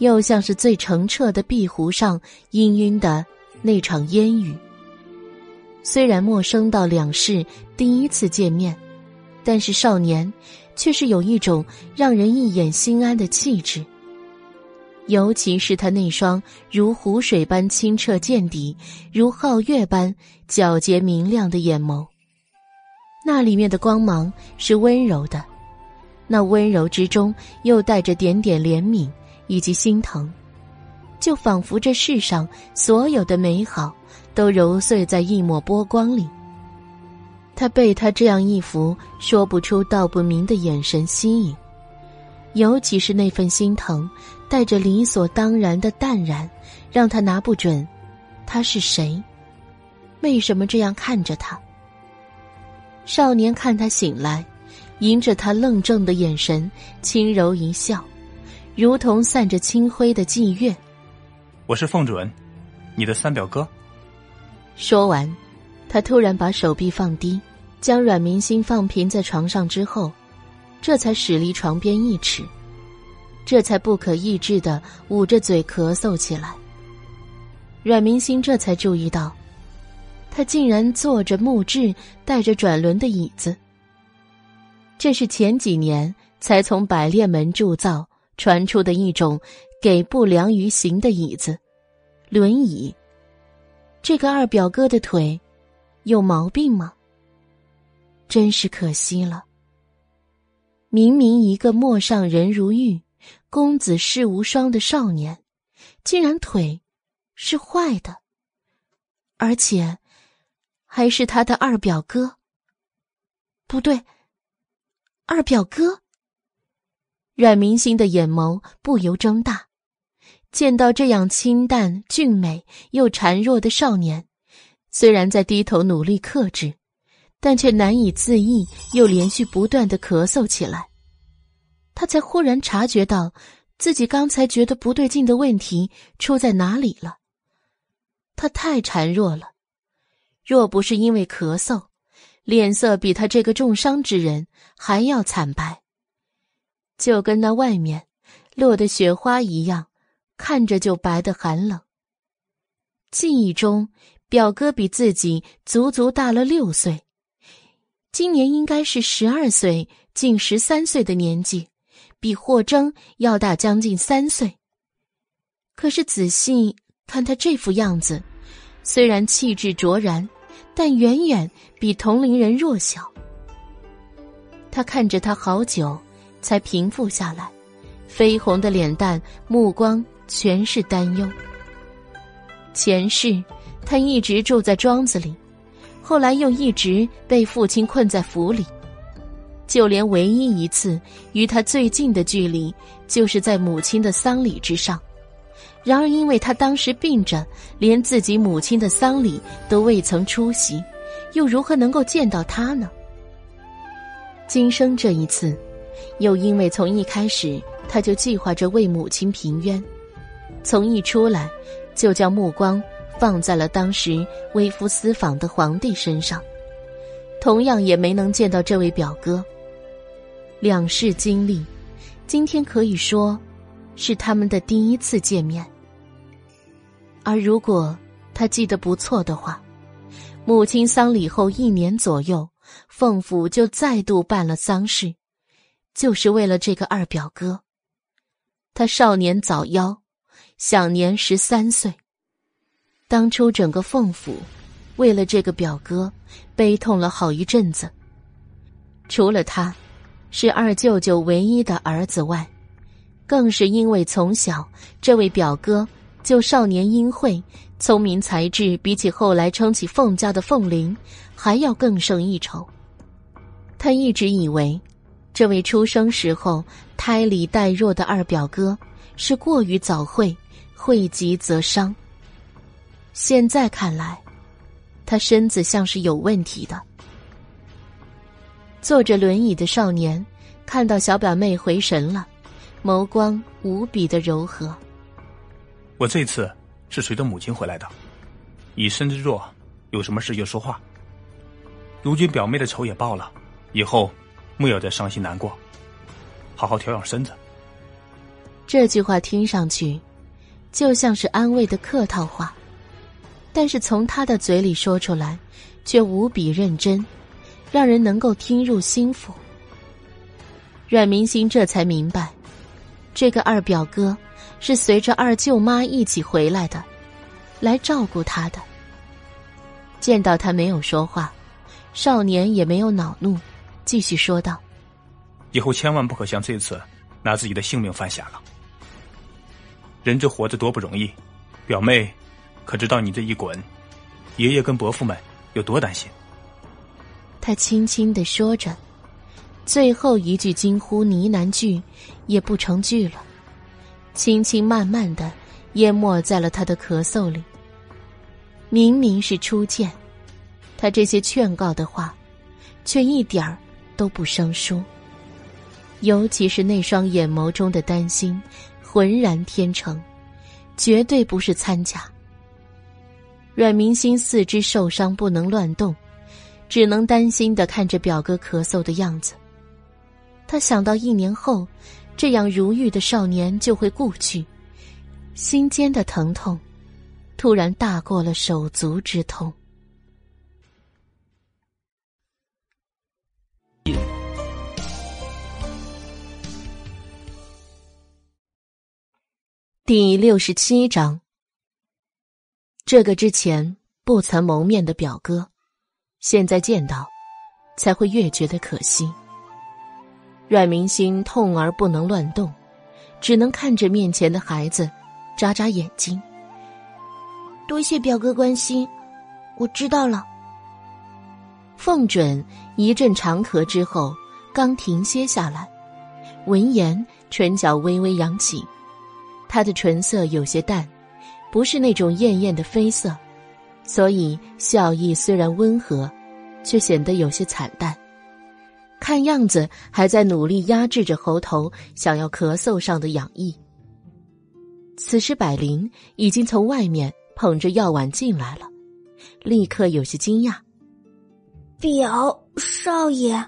又像是最澄澈的碧湖上氤氲的那场烟雨。虽然陌生到两世第一次见面，但是少年却是有一种让人一眼心安的气质。尤其是他那双如湖水般清澈见底、如皓月般皎洁明亮的眼眸，那里面的光芒是温柔的，那温柔之中又带着点点怜悯以及心疼，就仿佛这世上所有的美好都揉碎在一抹波光里。他被他这样一副说不出道不明的眼神吸引，尤其是那份心疼。带着理所当然的淡然，让他拿不准他是谁，为什么这样看着他。少年看他醒来，迎着他愣怔的眼神，轻柔一笑，如同散着清辉的霁月。我是凤准，你的三表哥。说完，他突然把手臂放低，将阮明星放平在床上之后，这才驶离床边一尺。这才不可抑制的捂着嘴咳嗽起来。阮明星这才注意到，他竟然坐着木质带着转轮的椅子。这是前几年才从百炼门铸造传出的一种给不良于行的椅子——轮椅。这个二表哥的腿有毛病吗？真是可惜了。明明一个陌上人如玉。公子世无双的少年，竟然腿是坏的，而且还是他的二表哥。不对，二表哥。阮明星的眼眸不由睁大，见到这样清淡俊美又孱弱的少年，虽然在低头努力克制，但却难以自抑，又连续不断的咳嗽起来。他才忽然察觉到，自己刚才觉得不对劲的问题出在哪里了。他太孱弱了，若不是因为咳嗽，脸色比他这个重伤之人还要惨白，就跟那外面落的雪花一样，看着就白的寒冷。记忆中，表哥比自己足足大了六岁，今年应该是十二岁，近十三岁的年纪。比霍征要大将近三岁，可是仔细看他这副样子，虽然气质卓然，但远远比同龄人弱小。他看着他好久，才平复下来，绯红的脸蛋，目光全是担忧。前世他一直住在庄子里，后来又一直被父亲困在府里。就连唯一一次与他最近的距离，就是在母亲的丧礼之上。然而，因为他当时病着，连自己母亲的丧礼都未曾出席，又如何能够见到他呢？今生这一次，又因为从一开始他就计划着为母亲平冤，从一出来就将目光放在了当时微服私访的皇帝身上，同样也没能见到这位表哥。两世经历，今天可以说是他们的第一次见面。而如果他记得不错的话，母亲丧礼后一年左右，凤府就再度办了丧事，就是为了这个二表哥。他少年早夭，享年十三岁。当初整个凤府为了这个表哥悲痛了好一阵子，除了他。是二舅舅唯一的儿子外，更是因为从小这位表哥就少年英慧、聪明才智，比起后来撑起凤家的凤玲，还要更胜一筹。他一直以为，这位出生时候胎里带弱的二表哥是过于早慧，慧极则伤。现在看来，他身子像是有问题的。坐着轮椅的少年，看到小表妹回神了，眸光无比的柔和。我这次是随着母亲回来的，以身之弱，有什么事就说话。如今表妹的仇也报了，以后莫要再伤心难过，好好调养身子。这句话听上去，就像是安慰的客套话，但是从他的嘴里说出来，却无比认真。让人能够听入心腹。阮明星这才明白，这个二表哥是随着二舅妈一起回来的，来照顾他的。见到他没有说话，少年也没有恼怒，继续说道：“以后千万不可像这次，拿自己的性命犯险了。人这活着多不容易，表妹，可知道你这一滚，爷爷跟伯父们有多担心？”他轻轻的说着，最后一句惊呼呢喃句也不成句了，轻轻慢慢的淹没在了他的咳嗽里。明明是初见，他这些劝告的话，却一点儿都不生疏。尤其是那双眼眸中的担心，浑然天成，绝对不是参假。阮明心四肢受伤，不能乱动，只能担心的看着表哥咳嗽的样子。他想到一年后，这样如玉的少年就会故去，心间的疼痛。突然大过了手足之痛。第六十七章，这个之前不曾谋面的表哥，现在见到，才会越觉得可惜。阮明心痛而不能乱动，只能看着面前的孩子，眨眨眼睛。多谢表哥关心，我知道了。凤准一阵长咳之后，刚停歇下来，闻言唇角微微扬起，他的唇色有些淡，不是那种艳艳的绯色，所以笑意虽然温和，却显得有些惨淡。看样子还在努力压制着喉头想要咳嗽上的痒意。此时百灵已经从外面。捧着药碗进来了，立刻有些惊讶。表少爷，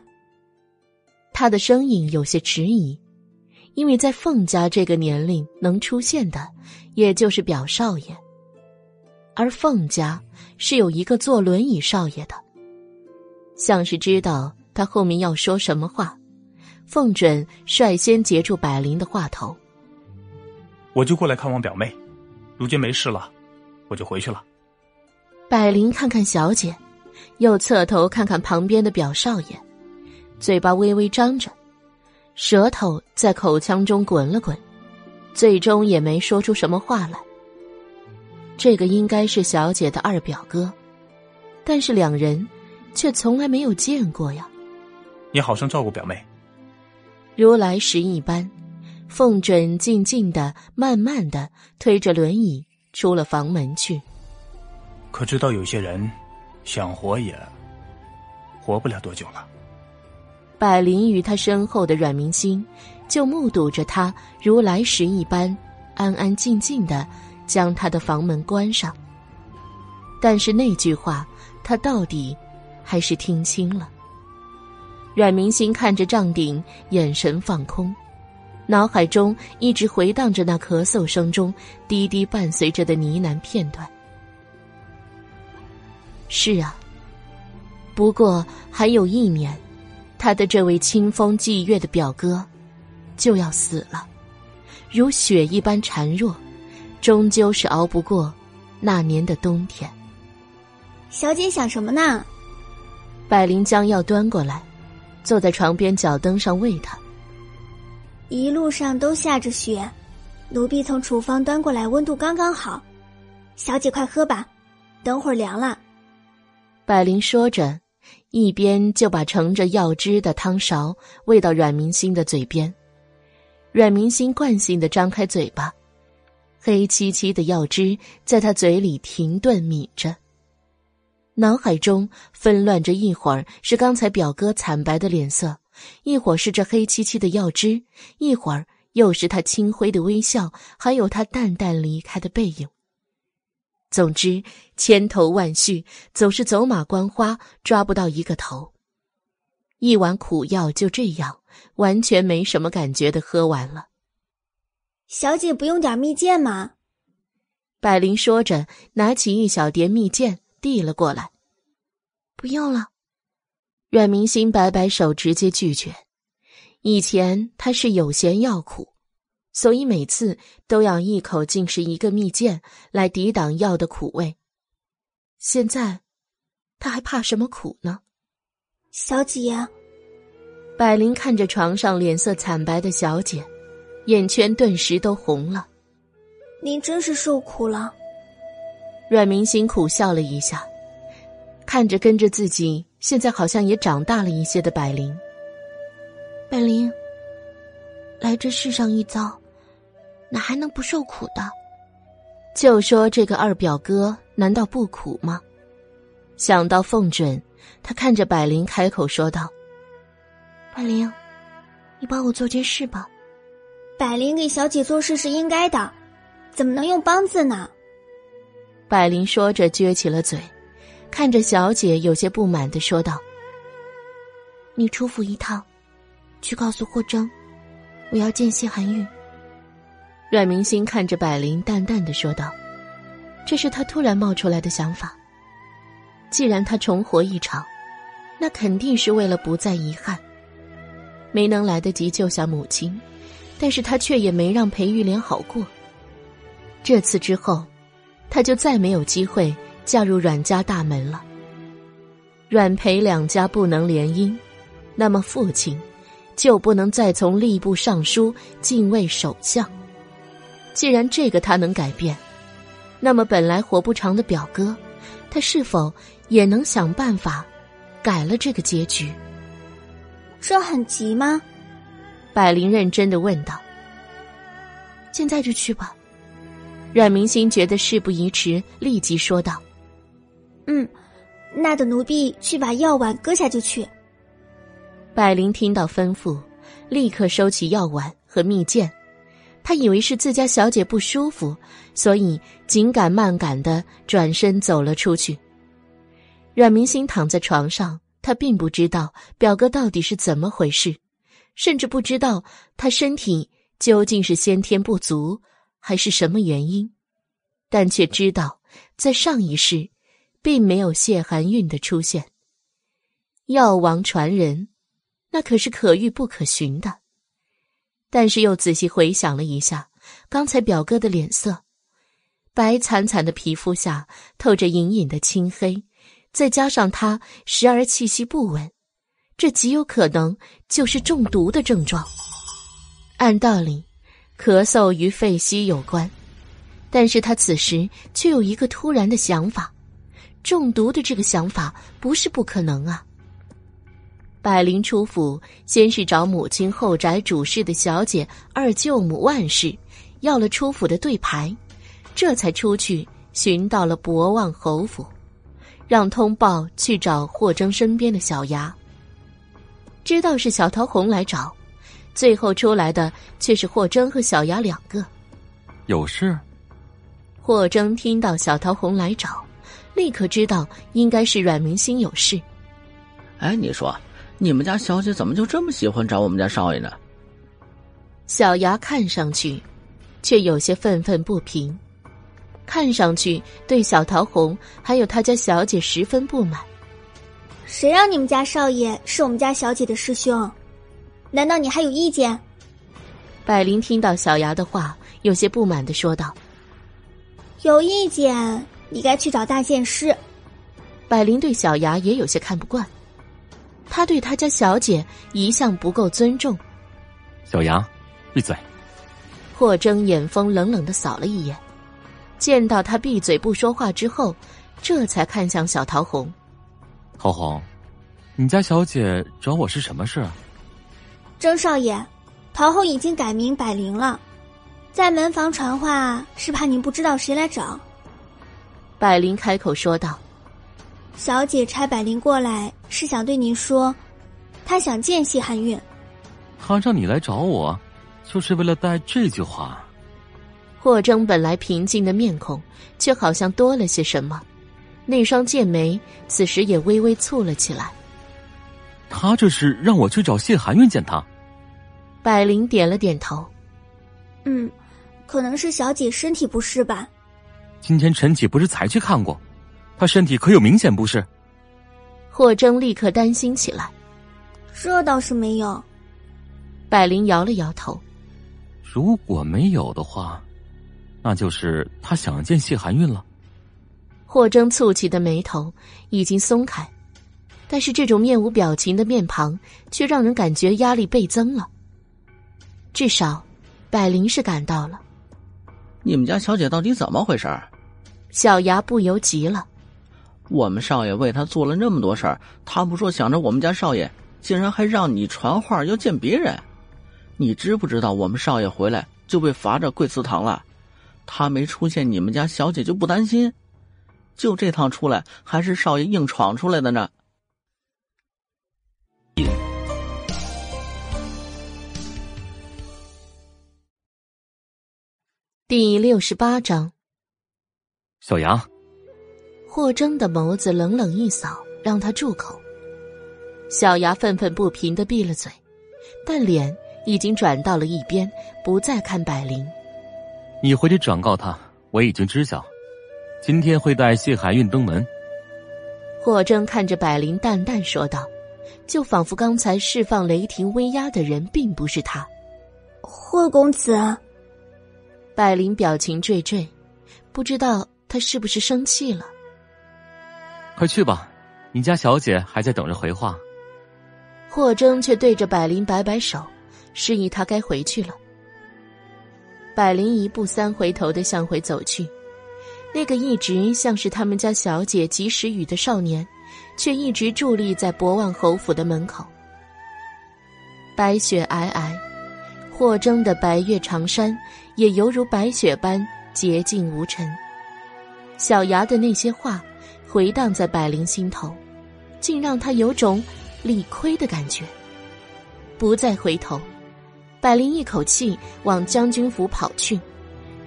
他的声音有些迟疑，因为在凤家这个年龄能出现的，也就是表少爷，而凤家是有一个坐轮椅少爷的。像是知道他后面要说什么话，凤准率先截住百灵的话头：“我就过来看望表妹，如今没事了。”我就回去了。百灵看看小姐，又侧头看看旁边的表少爷，嘴巴微微张着，舌头在口腔中滚了滚，最终也没说出什么话来。这个应该是小姐的二表哥，但是两人却从来没有见过呀。你好生照顾表妹。如来时一般，凤准静静的、慢慢的推着轮椅。出了房门去，可知道有些人想活也活不了多久了。百灵与他身后的阮明星就目睹着他如来时一般安安静静的将他的房门关上。但是那句话，他到底还是听清了。阮明星看着帐顶，眼神放空。脑海中一直回荡着那咳嗽声中低低伴随着的呢喃片段。是啊，不过还有一年，他的这位清风霁月的表哥就要死了，如雪一般孱弱，终究是熬不过那年的冬天。小姐想什么呢？百灵将药端过来，坐在床边脚蹬上喂他。一路上都下着雪，奴婢从厨房端过来，温度刚刚好。小姐快喝吧，等会儿凉了。百灵说着，一边就把盛着药汁的汤勺喂到阮明星的嘴边。阮明星惯性的张开嘴巴，黑漆漆的药汁在他嘴里停顿抿着。脑海中纷乱着，一会儿是刚才表哥惨白的脸色。一会儿是这黑漆漆的药汁，一会儿又是他清辉的微笑，还有他淡淡离开的背影。总之，千头万绪，总是走马观花，抓不到一个头。一碗苦药就这样完全没什么感觉的喝完了。小姐不用点蜜饯吗？百灵说着，拿起一小碟蜜饯递了过来。不用了。阮明星摆摆手，直接拒绝。以前他是有嫌药苦，所以每次都要一口进食一个蜜饯来抵挡药的苦味。现在，他还怕什么苦呢？小姐，百灵看着床上脸色惨白的小姐，眼圈顿时都红了。您真是受苦了。阮明星苦笑了一下，看着跟着自己现在好像也长大了一些的百灵。百灵，来这世上一遭。哪还能不受苦的？就说这个二表哥难道不苦吗？想到凤准，他看着百灵开口说道：“百灵，你帮我做件事吧。”百灵给小姐做事是应该的，怎么能用帮字呢？百灵说着撅起了嘴，看着小姐有些不满的说道：“你出府一趟，去告诉霍征，我要见谢寒玉。”阮明星看着百灵，淡淡的说道：“这是他突然冒出来的想法。既然他重活一场，那肯定是为了不再遗憾。没能来得及救下母亲，但是他却也没让裴玉莲好过。这次之后，他就再没有机会嫁入阮家大门了。阮裴两家不能联姻，那么父亲就不能再从吏部尚书进位首相。”既然这个他能改变，那么本来活不长的表哥，他是否也能想办法改了这个结局？这很急吗？百灵认真的问道。现在就去吧。阮明心觉得事不宜迟，立即说道：“嗯，那等奴婢去把药碗割下就去。”百灵听到吩咐，立刻收起药碗和蜜饯。他以为是自家小姐不舒服，所以紧赶慢赶的转身走了出去。阮明星躺在床上，他并不知道表哥到底是怎么回事，甚至不知道他身体究竟是先天不足还是什么原因，但却知道在上一世，并没有谢寒韵的出现。药王传人，那可是可遇不可寻的。但是又仔细回想了一下，刚才表哥的脸色，白惨惨的皮肤下透着隐隐的青黑，再加上他时而气息不稳，这极有可能就是中毒的症状。按道理，咳嗽与肺息有关，但是他此时却有一个突然的想法：中毒的这个想法不是不可能啊。百灵出府，先是找母亲后宅主事的小姐二舅母万氏，要了出府的对牌，这才出去寻到了博望侯府，让通报去找霍征身边的小牙。知道是小桃红来找，最后出来的却是霍征和小牙两个。有事？霍征听到小桃红来找，立刻知道应该是阮明星有事。哎，你说。你们家小姐怎么就这么喜欢找我们家少爷呢？小牙看上去，却有些愤愤不平，看上去对小桃红还有他家小姐十分不满。谁让你们家少爷是我们家小姐的师兄？难道你还有意见？百灵听到小牙的话，有些不满的说道：“有意见，你该去找大剑师。”百灵对小牙也有些看不惯。他对他家小姐一向不够尊重。小杨，闭嘴！霍征眼风冷冷的扫了一眼，见到他闭嘴不说话之后，这才看向小桃红。桃红，你家小姐找我是什么事？征少爷，桃红已经改名百灵了，在门房传话是怕您不知道谁来找。百灵开口说道。小姐差百灵过来，是想对您说，她想见谢寒韵。她让你来找我，就是为了带这句话。霍征本来平静的面孔，却好像多了些什么，那双剑眉此时也微微蹙了起来。他这是让我去找谢寒韵见他。百灵点了点头。嗯，可能是小姐身体不适吧。今天陈启不是才去看过？他身体可有明显不适？霍征立刻担心起来。这倒是没有。百灵摇了摇头。如果没有的话，那就是他想见谢寒韵了。霍征蹙起的眉头已经松开，但是这种面无表情的面庞却让人感觉压力倍增了。至少，百灵是感到了。你们家小姐到底怎么回事？小牙不由急了。我们少爷为他做了那么多事儿，他不说想着我们家少爷，竟然还让你传话要见别人。你知不知道我们少爷回来就被罚着跪祠堂了？他没出现，你们家小姐就不担心？就这趟出来，还是少爷硬闯出来的呢？第六十八章，小杨。霍征的眸子冷冷一扫，让他住口。小牙愤愤不平的闭了嘴，但脸已经转到了一边，不再看百灵。你回去转告他，我已经知晓，今天会带谢海运登门。霍征看着百灵，淡淡说道，就仿佛刚才释放雷霆威压的人并不是他。霍公子。百灵表情惴惴，不知道他是不是生气了。快去吧，你家小姐还在等着回话。霍征却对着百灵摆摆手，示意他该回去了。百灵一步三回头的向回走去，那个一直像是他们家小姐及时雨的少年，却一直伫立在博望侯府的门口。白雪皑皑，霍征的白月长衫也犹如白雪般洁净无尘。小牙的那些话。回荡在百灵心头，竟让他有种理亏的感觉。不再回头，百灵一口气往将军府跑去，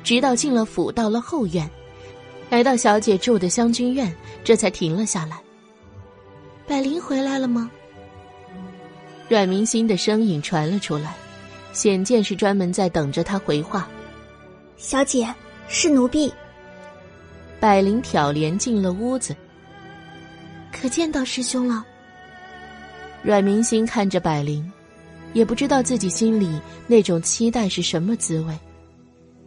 直到进了府，到了后院，来到小姐住的湘君院，这才停了下来。百灵回来了吗？阮明心的声音传了出来，显见是专门在等着他回话。小姐，是奴婢。百灵挑帘进了屋子，可见到师兄了。阮明心看着百灵，也不知道自己心里那种期待是什么滋味。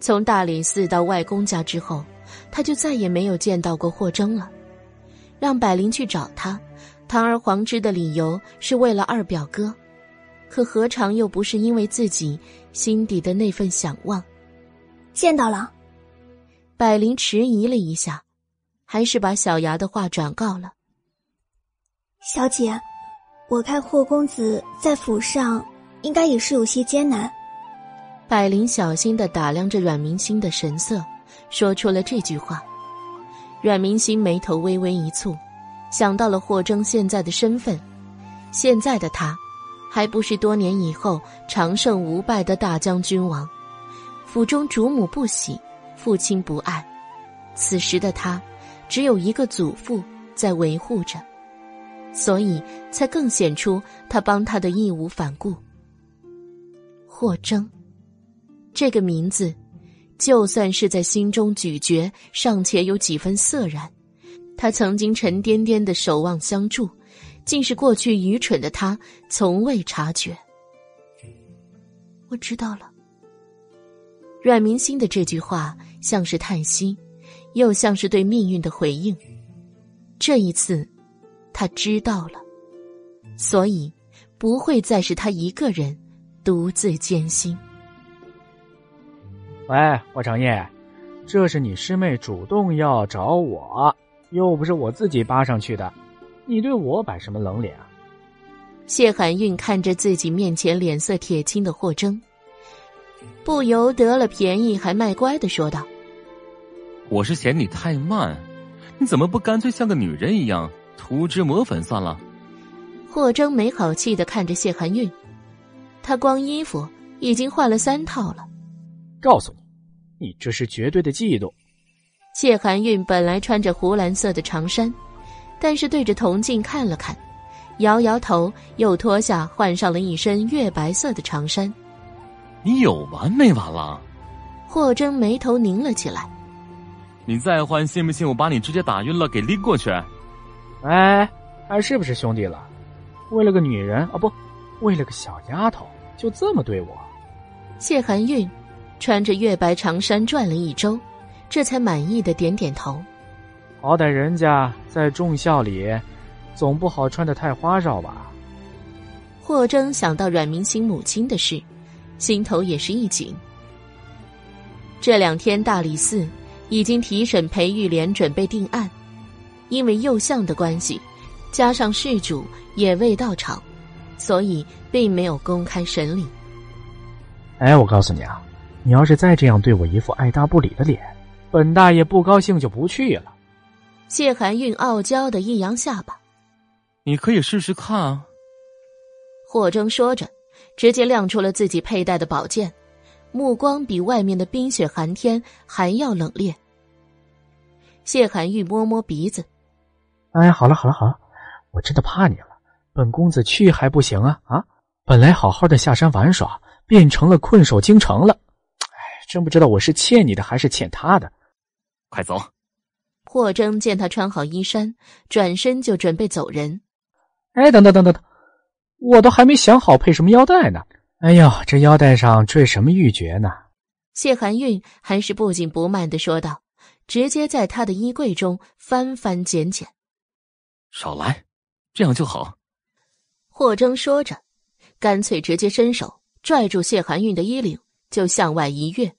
从大理寺到外公家之后，他就再也没有见到过霍征了。让百灵去找他，堂而皇之的理由是为了二表哥，可何尝又不是因为自己心底的那份想望？见到了。百灵迟疑了一下，还是把小牙的话转告了。小姐，我看霍公子在府上应该也是有些艰难。百灵小心的打量着阮明星的神色，说出了这句话。阮明星眉头微微一蹙，想到了霍征现在的身份，现在的他，还不是多年以后长胜无败的大将军王，府中主母不喜。父亲不爱，此时的他只有一个祖父在维护着，所以才更显出他帮他的义无反顾。霍征，这个名字，就算是在心中咀嚼，尚且有几分涩然。他曾经沉甸甸的守望相助，竟是过去愚蠢的他从未察觉。我知道了。阮明星的这句话像是叹息，又像是对命运的回应。这一次，他知道了，所以不会再是他一个人独自艰辛。喂，霍长夜，这是你师妹主动要找我，又不是我自己扒上去的，你对我摆什么冷脸啊？谢寒韵看着自己面前脸色铁青的霍征。不由得了便宜还卖乖的说道：“我是嫌你太慢，你怎么不干脆像个女人一样涂脂抹粉算了？”霍征没好气的看着谢寒韵，他光衣服已经换了三套了。告诉你，你这是绝对的嫉妒。谢寒韵本来穿着湖蓝色的长衫，但是对着铜镜看了看，摇摇头，又脱下换上了一身月白色的长衫。你有完没完了？霍征眉头拧了起来。你再换，信不信我把你直接打晕了，给拎过去？哎，还是不是兄弟了？为了个女人啊，不，为了个小丫头，就这么对我？谢寒韵穿着月白长衫转了一周，这才满意的点点头。好歹人家在众校里，总不好穿的太花哨吧？霍征想到阮明星母亲的事，心头也是一紧。这两天大理寺已经提审裴玉莲，准备定案，因为右相的关系，加上事主也未到场，所以并没有公开审理。哎，我告诉你啊，你要是再这样对我一副爱答不理的脸，本大爷不高兴就不去了。谢寒韵傲娇的一扬下巴：“你可以试试看啊。”霍征说着，直接亮出了自己佩戴的宝剑，目光比外面的冰雪寒天还要冷冽。谢寒玉摸摸鼻子：“哎，好了好了好了，我真的怕你了。本公子去还不行啊啊！本来好好的下山玩耍，变成了困守京城了。哎，真不知道我是欠你的还是欠他的。快走！”霍征见他穿好衣衫，转身就准备走人。哎，等等等等等，我都还没想好配什么腰带呢。哎呦，这腰带上缀什么玉珏呢？谢寒韵还是不紧不慢的说道，直接在他的衣柜中翻翻捡捡。少来，这样就好。霍征说着，干脆直接伸手拽住谢寒韵的衣领，就向外一跃，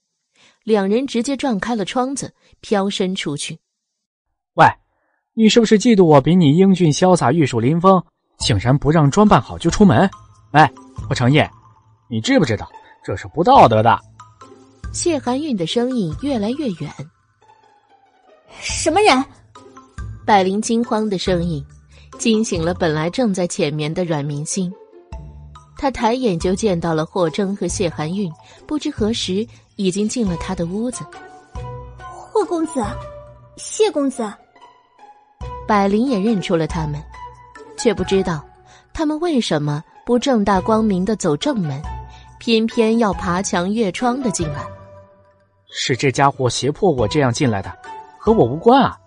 两人直接撞开了窗子，飘身出去。喂，你是不是嫉妒我比你英俊潇洒、玉树临风，竟然不让装扮好就出门？哎，我承业，你知不知道这是不道德的？谢寒韵的声音越来越远。什么人？百灵惊慌的声音惊醒了本来正在浅眠的阮明星，他抬眼就见到了霍征和谢寒韵，不知何时已经进了他的屋子。霍公子，谢公子。百灵也认出了他们，却不知道他们为什么不正大光明的走正门，偏偏要爬墙越窗的进来。是这家伙胁迫我这样进来的，和我无关啊！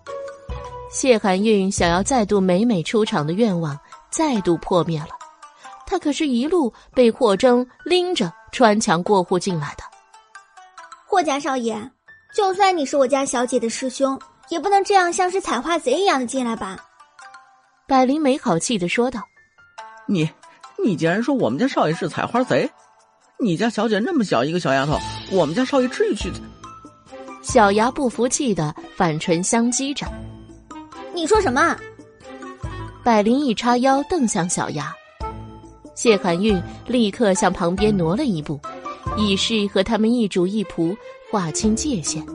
谢寒韵想要再度美美出场的愿望再度破灭了，他可是一路被霍征拎着穿墙过户进来的。霍家少爷，就算你是我家小姐的师兄。也不能这样像是采花贼一样的进来吧？百灵没好气的说道：“你，你竟然说我们家少爷是采花贼？你家小姐那么小一个小丫头，我们家少爷至于去？”小牙不服气的反唇相讥着：“你说什么？”百灵一叉腰瞪向小牙，谢寒韵立刻向旁边挪了一步，以示和他们一主一仆划清界限。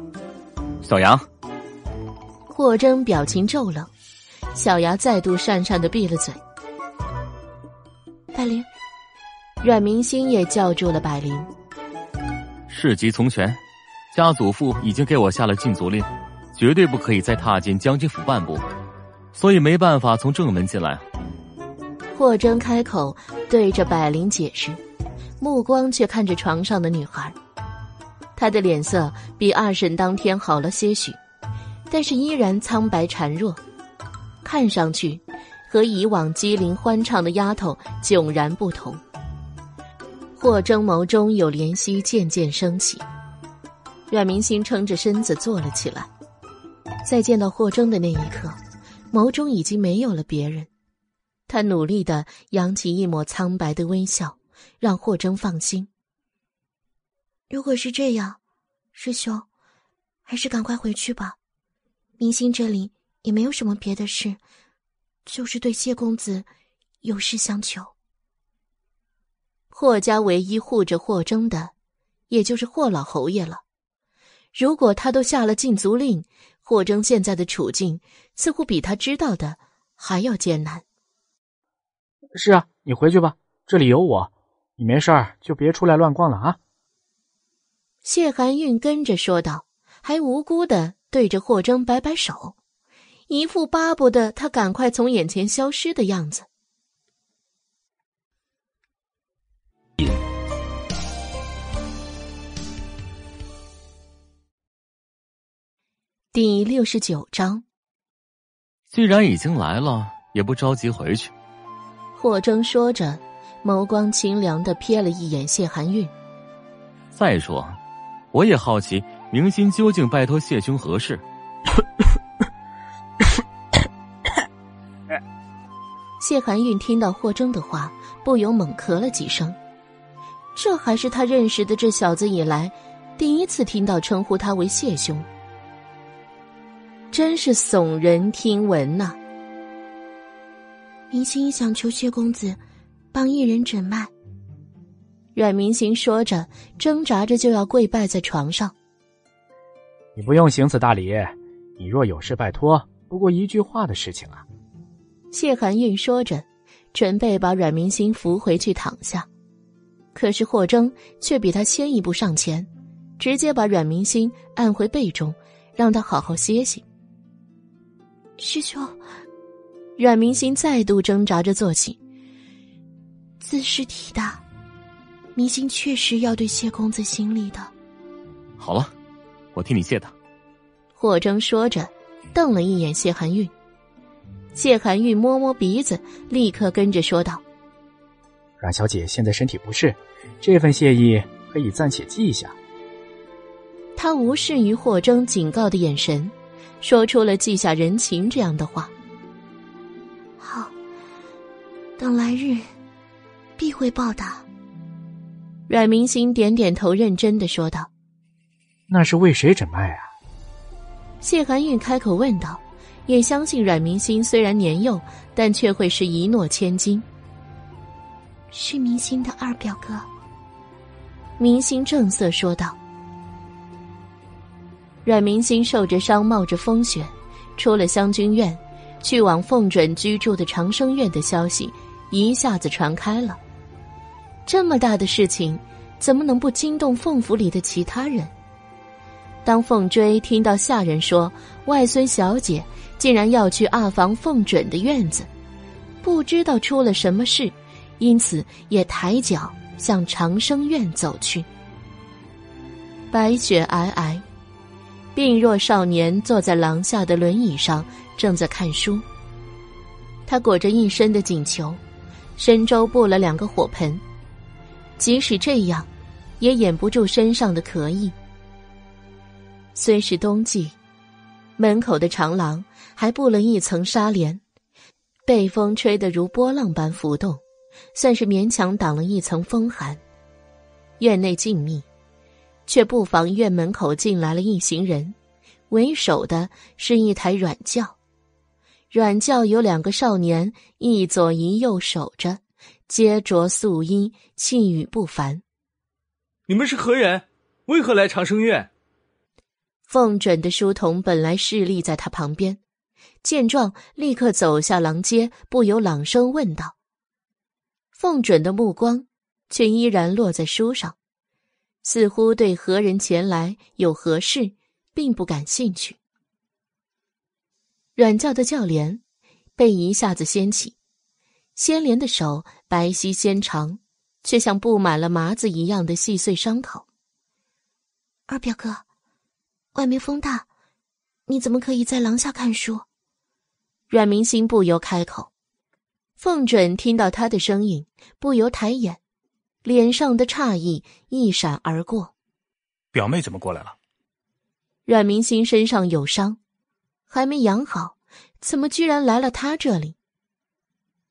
小杨。霍征表情骤冷，小牙再度讪讪的闭了嘴。百灵，阮明星也叫住了百灵。事急从权，家祖父已经给我下了禁足令，绝对不可以再踏进将军府半步，所以没办法从正门进来。霍征开口对着百灵解释，目光却看着床上的女孩，她的脸色比二审当天好了些许。但是依然苍白孱弱，看上去和以往机灵欢畅的丫头迥然不同。霍征眸中有怜惜渐渐升起，阮明星撑着身子坐了起来，在见到霍征的那一刻，眸中已经没有了别人。他努力的扬起一抹苍白的微笑，让霍征放心。如果是这样，师兄，还是赶快回去吧。明星这里也没有什么别的事，就是对谢公子有事相求。霍家唯一护着霍征的，也就是霍老侯爷了。如果他都下了禁足令，霍征现在的处境似乎比他知道的还要艰难。是啊，你回去吧，这里有我，你没事儿就别出来乱逛了啊。谢寒韵跟着说道，还无辜的。对着霍征摆摆手，一副巴不得他赶快从眼前消失的样子。第六十九章，既然已经来了，也不着急回去。霍征说着，眸光清凉的瞥了一眼谢寒韵。再说，我也好奇明心究竟拜托谢兄何事。谢寒韵听到霍征的话，不由猛咳了几声。这还是他认识的这小子以来，第一次听到称呼他为谢兄，真是耸人听闻呐！明星想求谢公子帮一人诊脉。阮明星说着，挣扎着就要跪拜在床上。你不用行此大礼，你若有事拜托，不过一句话的事情啊。谢寒韵说着，准备把阮明星扶回去躺下，可是霍征却比他先一步上前，直接把阮明星按回被中，让他好好歇息。师兄，阮明星再度挣扎着坐起，自是体大，明星确实要对谢公子行礼的。好了，我替你谢他。霍征说着，瞪了一眼谢寒韵。谢寒玉摸摸鼻子，立刻跟着说道：“阮小姐现在身体不适，这份谢意可以暂且记下。”他无视于霍征警告的眼神，说出了记下人情这样的话。好，等来日必会报答。阮明星点点头，认真的说道：“那是为谁诊脉啊？”谢寒玉开口问道。也相信阮明星虽然年幼，但却会是一诺千金。是明星的二表哥。明星正色说道。阮明星受着伤，冒着风雪，出了湘军院，去往凤准居住的长生院的消息一下子传开了。这么大的事情，怎么能不惊动凤府里的其他人？当凤追听到下人说外孙小姐。竟然要去阿房凤准的院子，不知道出了什么事，因此也抬脚向长生院走去。白雪皑皑，病弱少年坐在廊下的轮椅上，正在看书。他裹着一身的锦裘，身周布了两个火盆，即使这样，也掩不住身上的咳意。虽是冬季。门口的长廊还布了一层纱帘，被风吹得如波浪般浮动，算是勉强挡了一层风寒。院内静谧，却不妨院门口进来了一行人，为首的是一台软轿，软轿有两个少年一左一右守着，皆着素衣，气宇不凡。你们是何人？为何来长生院？凤准的书童本来侍立在他旁边，见状立刻走下廊阶，不由朗声问道：“凤准的目光却依然落在书上，似乎对何人前来有何事并不感兴趣。”软轿的轿帘被一下子掀起，掀帘的手白皙纤长，却像布满了麻子一样的细碎伤口。二表哥。外面风大，你怎么可以在廊下看书？阮明星不由开口。凤准听到他的声音，不由抬眼，脸上的诧异一闪而过。表妹怎么过来了？阮明星身上有伤，还没养好，怎么居然来了他这里？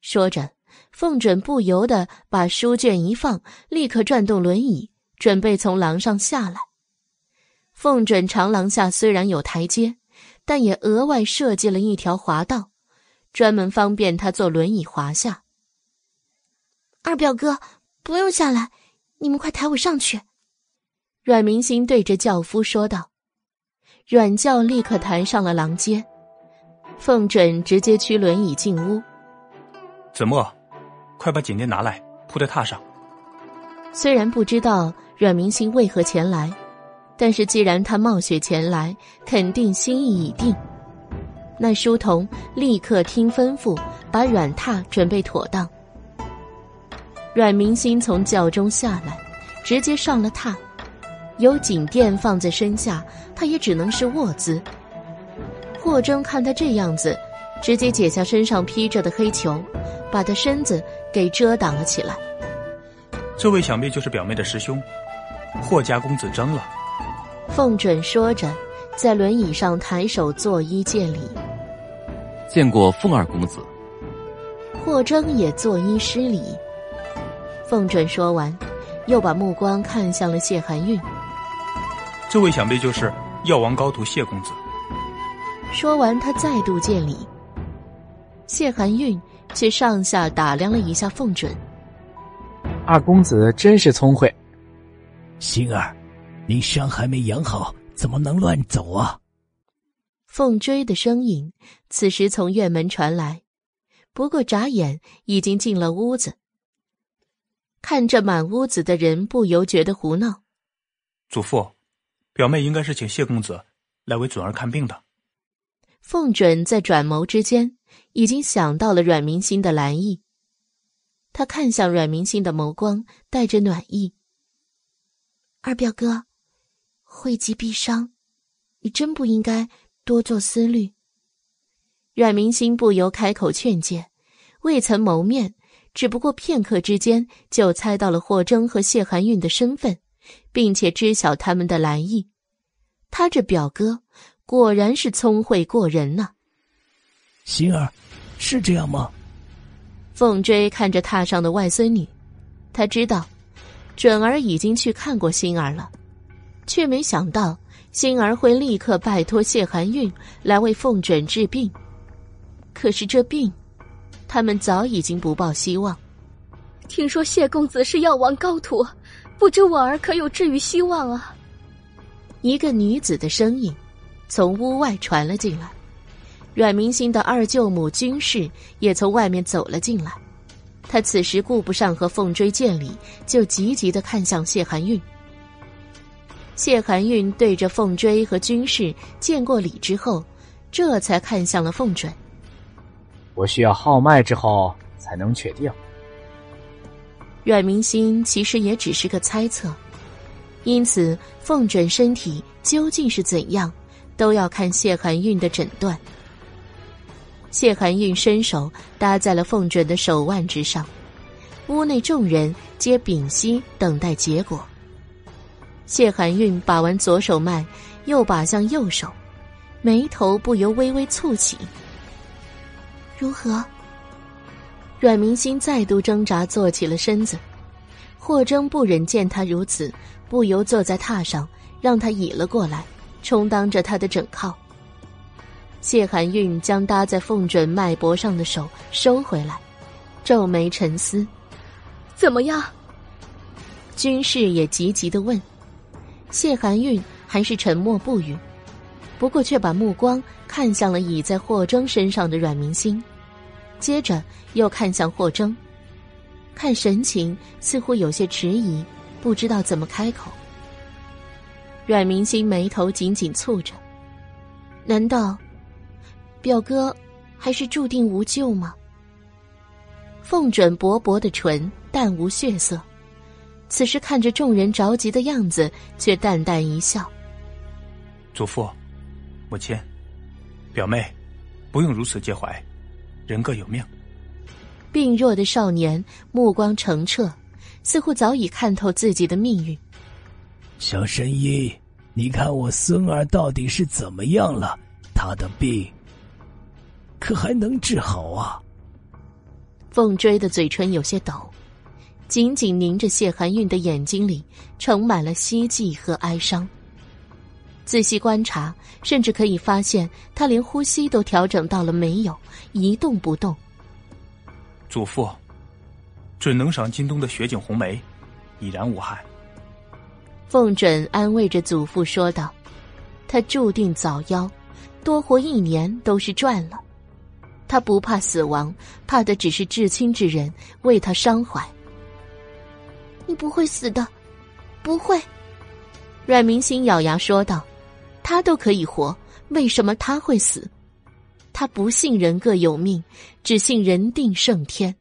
说着，凤准不由得把书卷一放，立刻转动轮椅，准备从廊上下来。凤准长廊下虽然有台阶，但也额外设计了一条滑道，专门方便他坐轮椅滑下。二表哥，不用下来，你们快抬我上去。阮明星对着轿夫说道。阮轿立刻抬上了廊阶，凤准直接驱轮椅进屋。子墨，快把锦垫拿来，铺在榻上。虽然不知道阮明星为何前来。但是既然他冒雪前来，肯定心意已定。那书童立刻听吩咐，把软榻准备妥当。阮明心从轿中下来，直接上了榻，有锦垫放在身下，他也只能是卧姿。霍征看他这样子，直接解下身上披着的黑裘，把他身子给遮挡了起来。这位想必就是表妹的师兄，霍家公子征了。凤准说着，在轮椅上抬手作揖见礼。见过凤二公子。霍征也作揖施礼。凤准说完，又把目光看向了谢寒韵。这位想必就是药王高徒谢公子。说完，他再度见礼。谢寒韵却上下打量了一下凤准。二公子真是聪慧。星儿，你伤还没养好，怎么能乱走啊？凤追的声音此时从院门传来，不过眨眼已经进了屋子。看着满屋子的人，不由觉得胡闹。祖父，表妹应该是请谢公子来为准儿看病的。凤准在转眸之间，已经想到了阮明心的来意。他看向阮明心的眸光带着暖意。二表哥，惠及必伤，你真不应该多做思虑。阮明心不由开口劝诫，未曾谋面，只不过片刻之间就猜到了霍征和谢寒韵的身份，并且知晓他们的来意。他这表哥。果然是聪慧过人呐，心儿，是这样吗？凤追看着榻上的外孙女，他知道准儿已经去看过心儿了，却没想到星儿会立刻拜托谢寒韵来为凤准治病。可是这病，他们早已经不抱希望。听说谢公子是药王高徒，不知婉儿可有治愈希望啊？一个女子的声音。从屋外传了进来，阮明星的二舅母君氏也从外面走了进来。他此时顾不上和凤追见礼，就急急的看向谢寒韵。谢寒韵对着凤追和军士见过礼之后，这才看向了凤准。我需要号脉之后才能确定。阮明心其实也只是个猜测，因此凤准身体究竟是怎样？都要看谢寒韵的诊断。谢寒韵伸手搭在了凤准的手腕之上，屋内众人皆屏息等待结果。谢寒韵把完左手脉，又把向右手，眉头不由微微蹙起。如何？阮明心再度挣扎，坐起了身子。霍征不忍见他如此，不由坐在榻上，让他倚了过来。充当着他的枕靠。谢寒韵将搭在凤准脉搏上的手收回来，皱眉沉思：“怎么样？”军士也急急的问。谢寒韵还是沉默不语，不过却把目光看向了倚在霍征身上的阮明星，接着又看向霍征，看神情似乎有些迟疑，不知道怎么开口。阮明星眉头紧紧蹙着，难道表哥还是注定无救吗？凤准薄薄的唇淡无血色，此时看着众人着急的样子，却淡淡一笑：“祖父，母亲，表妹，不用如此介怀，人各有命。”病弱的少年目光澄澈，似乎早已看透自己的命运。小神医，你看我孙儿到底是怎么样了？他的病可还能治好啊？凤追的嘴唇有些抖，紧紧凝着谢寒韵的眼睛里盛满了希冀和哀伤。仔细观察，甚至可以发现他连呼吸都调整到了没有，一动不动。祖父，准能赏京东的雪景红梅，已然无害。凤准安慰着祖父说道：“他注定早夭，多活一年都是赚了。他不怕死亡，怕的只是至亲之人为他伤怀。你不会死的，不会。”阮明星咬牙说道：“他都可以活，为什么他会死？他不信人各有命，只信人定胜天。”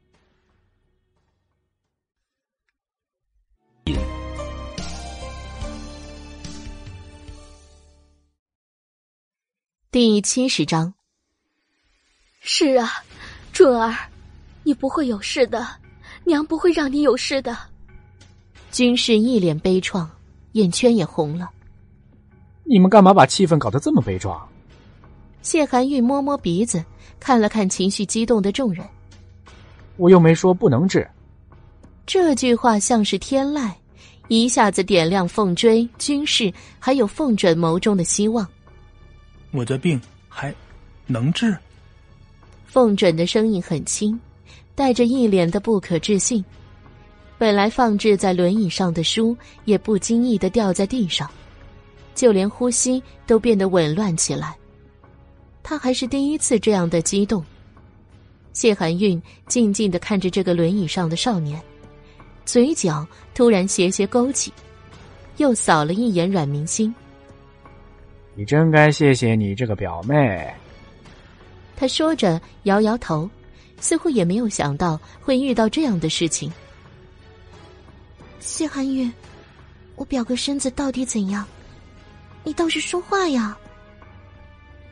第七十章。是啊，准儿，你不会有事的，娘不会让你有事的。军士一脸悲怆，眼圈也红了。你们干嘛把气氛搞得这么悲壮？谢寒玉摸摸鼻子，看了看情绪激动的众人。我又没说不能治。这句话像是天籁，一下子点亮凤追、军士还有凤准眸中的希望。我的病还能治？凤准的声音很轻，带着一脸的不可置信。本来放置在轮椅上的书也不经意的掉在地上，就连呼吸都变得紊乱起来。他还是第一次这样的激动。谢寒韵静静的看着这个轮椅上的少年，嘴角突然斜斜勾起，又扫了一眼阮明星。你真该谢谢你这个表妹。他说着摇摇头，似乎也没有想到会遇到这样的事情。谢寒月，我表哥身子到底怎样？你倒是说话呀！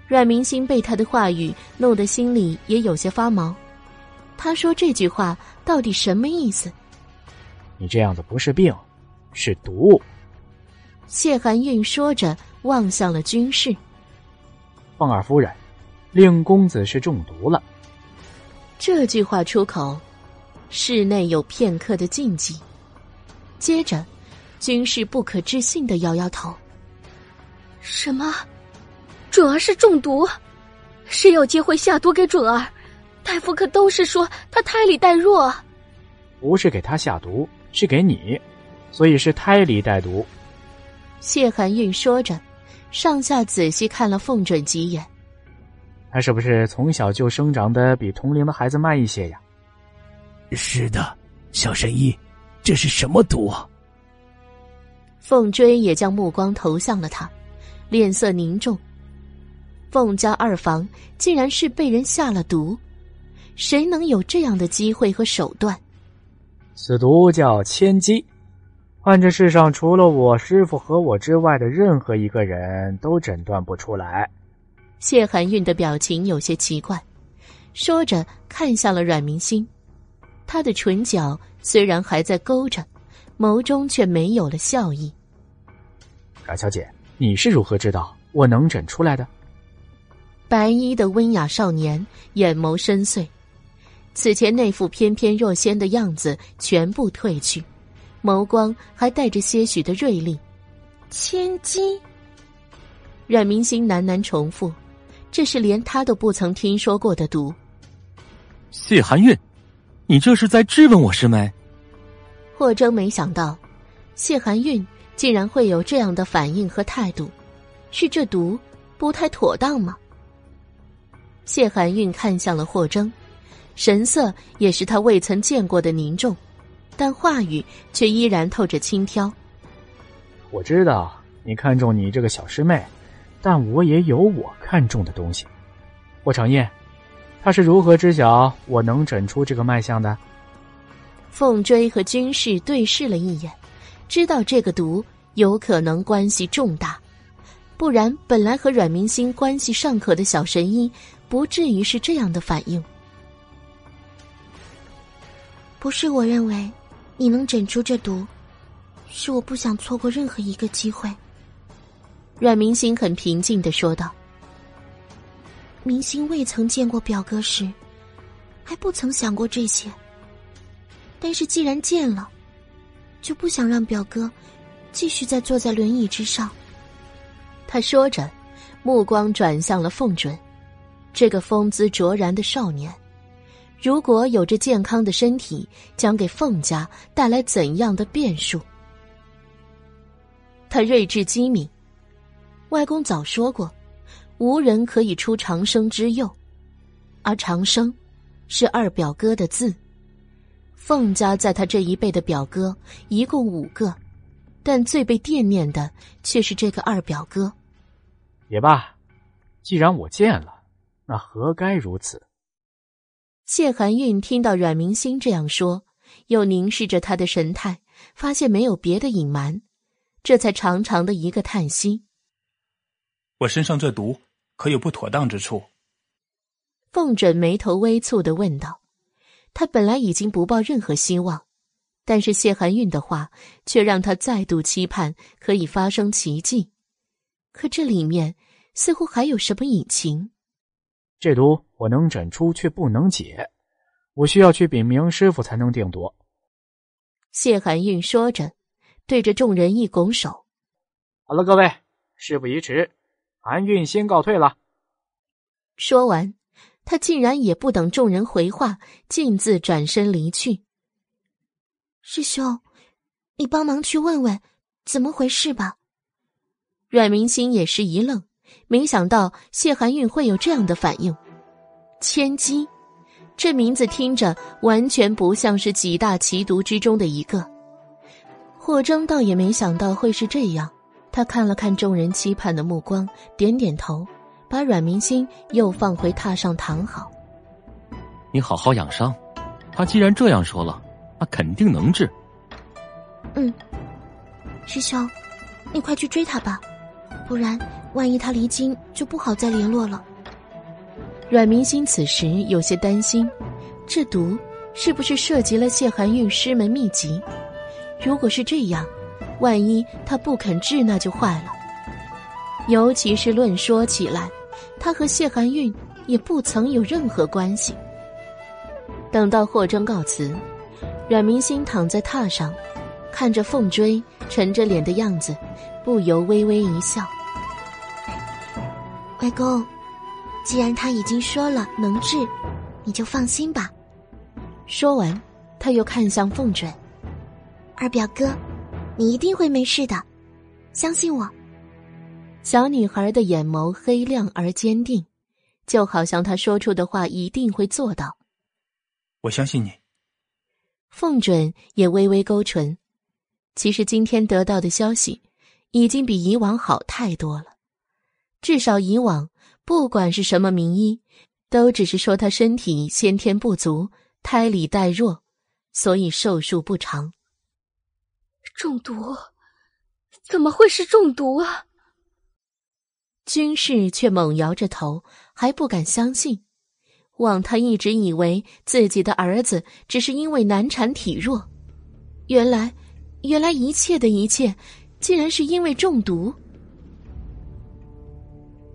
阮明星被他的话语弄得心里也有些发毛。他说这句话到底什么意思？你这样子不是病，是毒。谢寒韵说着，望向了军士。凤儿夫人，令公子是中毒了。这句话出口，室内有片刻的静寂。接着，军士不可置信的摇摇头：“什么？准儿是中毒？谁有机会下毒给准儿？大夫可都是说他胎里带弱。不是给他下毒，是给你，所以是胎里带毒。”谢寒韵说着，上下仔细看了凤准几眼。他是不是从小就生长的比同龄的孩子慢一些呀？是的，小神医。这是什么毒啊？凤追也将目光投向了他，脸色凝重。凤家二房竟然是被人下了毒，谁能有这样的机会和手段？此毒叫千机，换这世上除了我师傅和我之外的任何一个人都诊断不出来。谢寒韵的表情有些奇怪，说着看向了阮明星，他的唇角。虽然还在勾着，眸中却没有了笑意。阮小姐，你是如何知道我能诊出来的？白衣的温雅少年眼眸深邃，此前那副翩翩若仙的样子全部褪去，眸光还带着些许的锐利。千金。阮明星喃喃重复：“这是连他都不曾听说过的毒。”谢寒韵。你这是在质问我师妹？霍征没想到，谢寒韵竟然会有这样的反应和态度，是这毒不太妥当吗？谢寒韵看向了霍征，神色也是他未曾见过的凝重，但话语却依然透着轻佻。我知道你看中你这个小师妹，但我也有我看中的东西。霍长燕。他是如何知晓我能诊出这个脉象的？凤追和军士对视了一眼，知道这个毒有可能关系重大，不然本来和阮明星关系尚可的小神医，不至于是这样的反应。不是我认为你能诊出这毒，是我不想错过任何一个机会。阮明星很平静的说道。明星未曾见过表哥时，还不曾想过这些。但是既然见了，就不想让表哥继续再坐在轮椅之上。他说着，目光转向了凤准，这个风姿卓然的少年，如果有着健康的身体，将给凤家带来怎样的变数？他睿智机敏，外公早说过。无人可以出长生之右，而长生是二表哥的字。凤家在他这一辈的表哥一共五个，但最被惦念的却是这个二表哥。也罢，既然我见了，那何该如此？谢寒韵听到阮明星这样说，又凝视着他的神态，发现没有别的隐瞒，这才长长的一个叹息。我身上这毒可有不妥当之处？凤准眉头微蹙的问道。他本来已经不抱任何希望，但是谢寒韵的话却让他再度期盼可以发生奇迹。可这里面似乎还有什么隐情。这毒我能诊出，却不能解，我需要去禀明师傅才能定夺。谢寒韵说着，对着众人一拱手：“好了，各位，事不宜迟，韩韵先告退了。”说完，他竟然也不等众人回话，径自转身离去。师兄，你帮忙去问问怎么回事吧。阮明星也是一愣，没想到谢寒韵会有这样的反应。千机，这名字听着完全不像是几大奇毒之中的一个。霍征倒也没想到会是这样，他看了看众人期盼的目光，点点头。把阮明星又放回榻上躺好。你好好养伤，他既然这样说了，那肯定能治。嗯，师兄，你快去追他吧，不然万一他离京，就不好再联络了。阮明星此时有些担心，这毒是不是涉及了谢寒韵师门秘籍？如果是这样，万一他不肯治，那就坏了。尤其是论说起来，他和谢寒韵也不曾有任何关系。等到霍征告辞，阮明星躺在榻上，看着凤追沉着脸的样子，不由微微一笑。外公，既然他已经说了能治，你就放心吧。说完，他又看向凤追：“二表哥，你一定会没事的，相信我。”小女孩的眼眸黑亮而坚定，就好像她说出的话一定会做到。我相信你。凤准也微微勾唇。其实今天得到的消息，已经比以往好太多了。至少以往，不管是什么名医，都只是说他身体先天不足，胎里带弱，所以寿数不长。中毒？怎么会是中毒啊？军士却猛摇着头，还不敢相信。望他一直以为自己的儿子只是因为难产体弱，原来，原来一切的一切，竟然是因为中毒。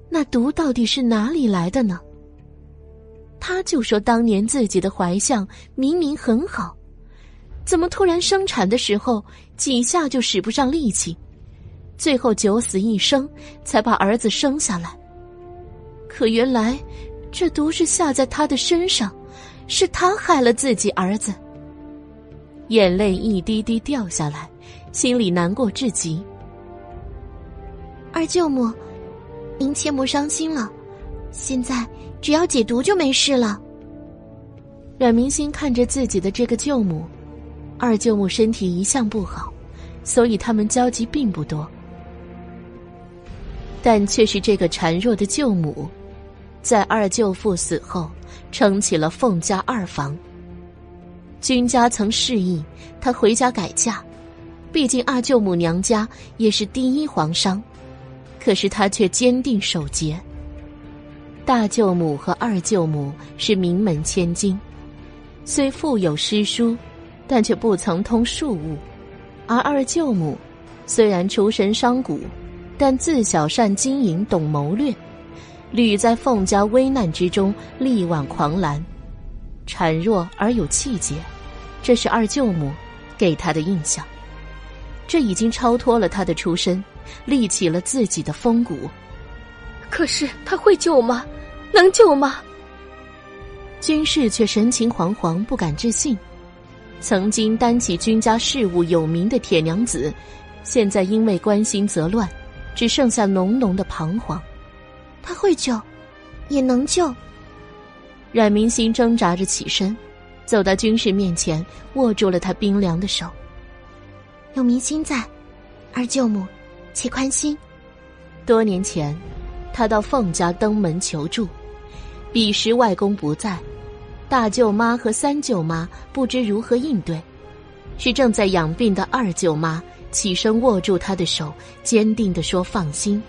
那毒到底是哪里来的呢？他就说当年自己的怀相明明很好，怎么突然生产的时候几下就使不上力气？最后九死一生，才把儿子生下来。可原来，这毒是下在他的身上，是他害了自己儿子。眼泪一滴滴掉下来，心里难过至极。二舅母，您切莫伤心了，现在只要解毒就没事了。阮明星看着自己的这个舅母，二舅母身体一向不好，所以他们交集并不多。但却是这个孱弱的舅母，在二舅父死后，撑起了凤家二房。君家曾示意他回家改嫁，毕竟二舅母娘家也是第一皇商，可是他却坚定守节。大舅母和二舅母是名门千金，虽富有诗书，但却不曾通术务；而二舅母虽然出身商贾。但自小善经营，懂谋略，屡在凤家危难之中力挽狂澜，孱弱而有气节，这是二舅母给他的印象。这已经超脱了他的出身，立起了自己的风骨。可是他会救吗？能救吗？军士却神情惶惶，不敢置信。曾经担起君家事务有名的铁娘子，现在因为关心则乱。只剩下浓浓的彷徨，他会救，也能救。阮明心挣扎着起身，走到军士面前，握住了他冰凉的手。有明星在，二舅母，且宽心。多年前，他到凤家登门求助，彼时外公不在，大舅妈和三舅妈不知如何应对，是正在养病的二舅妈。起身握住他的手，坚定的说：“放心，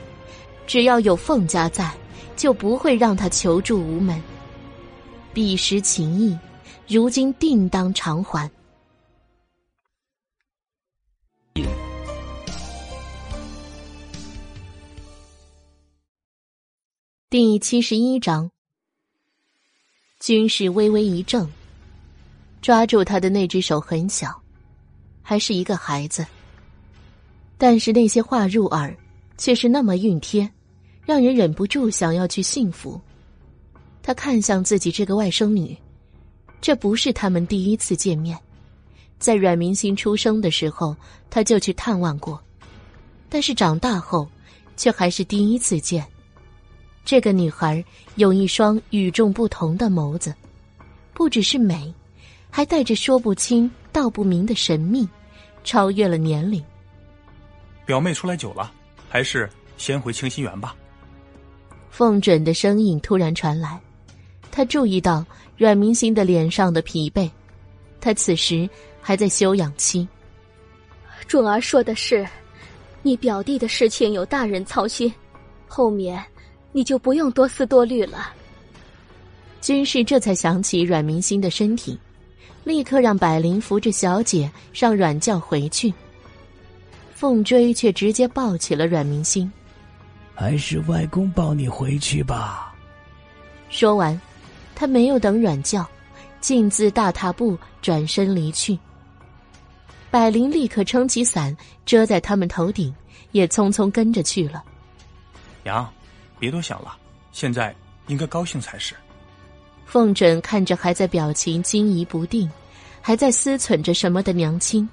只要有凤家在，就不会让他求助无门。彼时情谊，如今定当偿还。”第七十一章，军士微微一怔，抓住他的那只手很小，还是一个孩子。但是那些话入耳，却是那么熨贴，让人忍不住想要去幸福。他看向自己这个外甥女，这不是他们第一次见面，在阮明星出生的时候，他就去探望过，但是长大后，却还是第一次见。这个女孩有一双与众不同的眸子，不只是美，还带着说不清道不明的神秘，超越了年龄。表妹出来久了，还是先回清心园吧。凤准的声音突然传来，他注意到阮明星的脸上的疲惫，他此时还在休养期。准儿说的是，你表弟的事情有大人操心，后面。你就不用多思多虑了。军士这才想起阮明星的身体，立刻让百灵扶着小姐上阮轿回去。凤追却直接抱起了阮明星，还是外公抱你回去吧。说完，他没有等阮教，径自大踏步转身离去。百灵立刻撑起伞遮在他们头顶，也匆匆跟着去了。娘。别多想了，现在应该高兴才是。凤枕看着还在表情惊疑不定、还在思忖着什么的娘亲，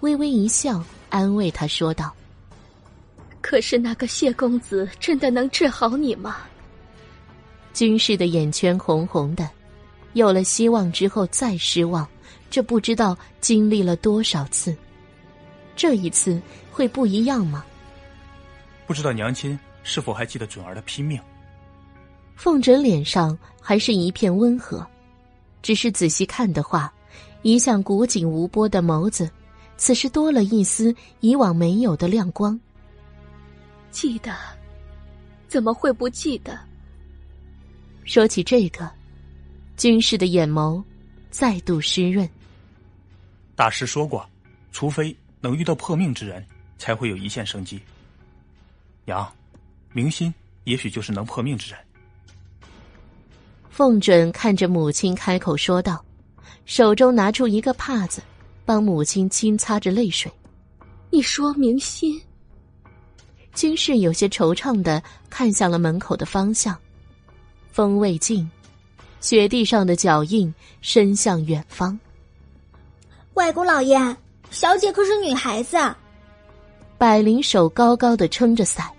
微微一笑，安慰他说道：“可是那个谢公子真的能治好你吗？”军士的眼圈红红的，有了希望之后再失望，这不知道经历了多少次。这一次会不一样吗？不知道娘亲。是否还记得准儿的拼命？凤枕脸上还是一片温和，只是仔细看的话，一向古井无波的眸子，此时多了一丝以往没有的亮光。记得？怎么会不记得？说起这个，军士的眼眸再度湿润。大师说过，除非能遇到破命之人，才会有一线生机。娘。明心也许就是能破命之人。凤准看着母亲开口说道，手中拿出一个帕子，帮母亲轻擦着泪水。你说明心？军士有些惆怅的看向了门口的方向，风未静，雪地上的脚印伸向远方。外公老爷，小姐可是女孩子。百灵手高高的撑着伞。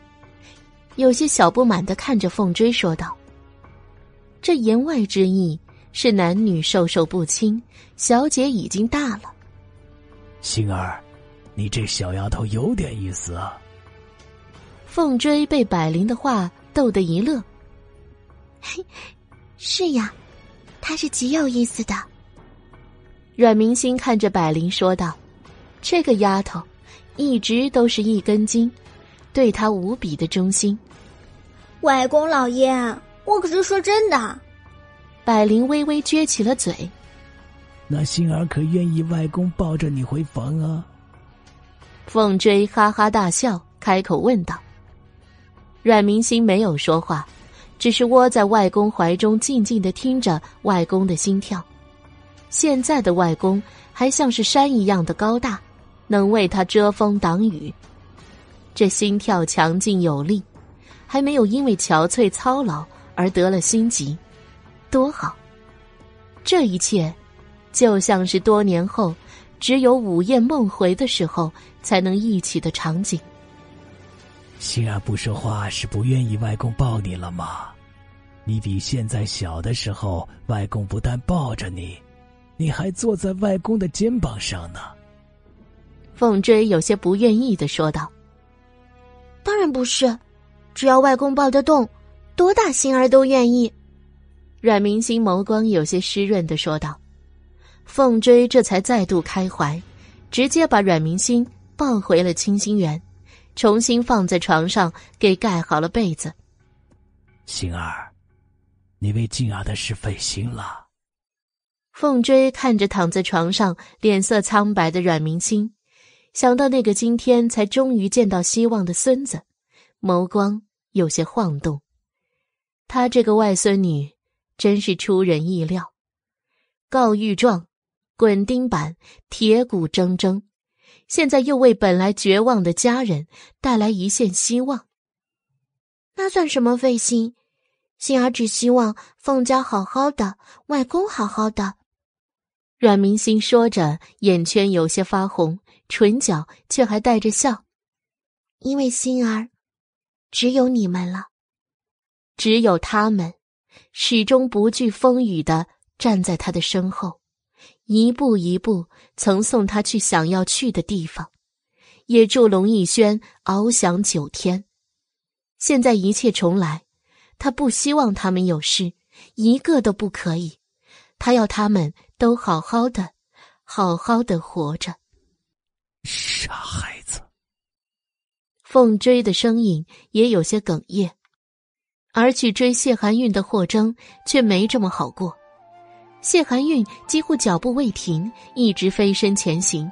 有些小不满的看着凤追说道：“这言外之意是男女授受不亲，小姐已经大了。”星儿，你这小丫头有点意思啊。凤追被百灵的话逗得一乐：“嘿，是呀，她是极有意思的。”阮明星看着百灵说道：“这个丫头，一直都是一根筋，对她无比的忠心。”外公老爷，我可是说真的。百灵微微撅起了嘴。那星儿可愿意外公抱着你回房啊？凤追哈哈大笑，开口问道。阮明星没有说话，只是窝在外公怀中，静静的听着外公的心跳。现在的外公还像是山一样的高大，能为他遮风挡雨。这心跳强劲有力。还没有因为憔悴操劳而得了心疾，多好！这一切，就像是多年后只有午夜梦回的时候才能忆起的场景。心儿不说话是不愿意外公抱你了吗？你比现在小的时候，外公不但抱着你，你还坐在外公的肩膀上呢。凤追有些不愿意的说道：“当然不是。”只要外公抱得动，多大心儿都愿意。阮明星眸光有些湿润的说道。凤追这才再度开怀，直接把阮明星抱回了清心园，重新放在床上，给盖好了被子。星儿，你为静儿的事费心了。凤追看着躺在床上脸色苍白的阮明星，想到那个今天才终于见到希望的孙子，眸光。有些晃动。他这个外孙女真是出人意料。告御状，滚钉板，铁骨铮铮，现在又为本来绝望的家人带来一线希望。那算什么费心？心儿只希望凤家好好的，外公好好的。阮明心说着，眼圈有些发红，唇角却还带着笑。因为心儿，只有你们了，只有他们，始终不惧风雨的站在他的身后，一步一步曾送他去想要去的地方，也助龙逸轩翱翔九天。现在一切重来，他不希望他们有事，一个都不可以。他要他们都好好的，好好的活着。傻孩。凤追的声音也有些哽咽，而去追谢寒韵的霍征却没这么好过。谢寒韵几乎脚步未停，一直飞身前行。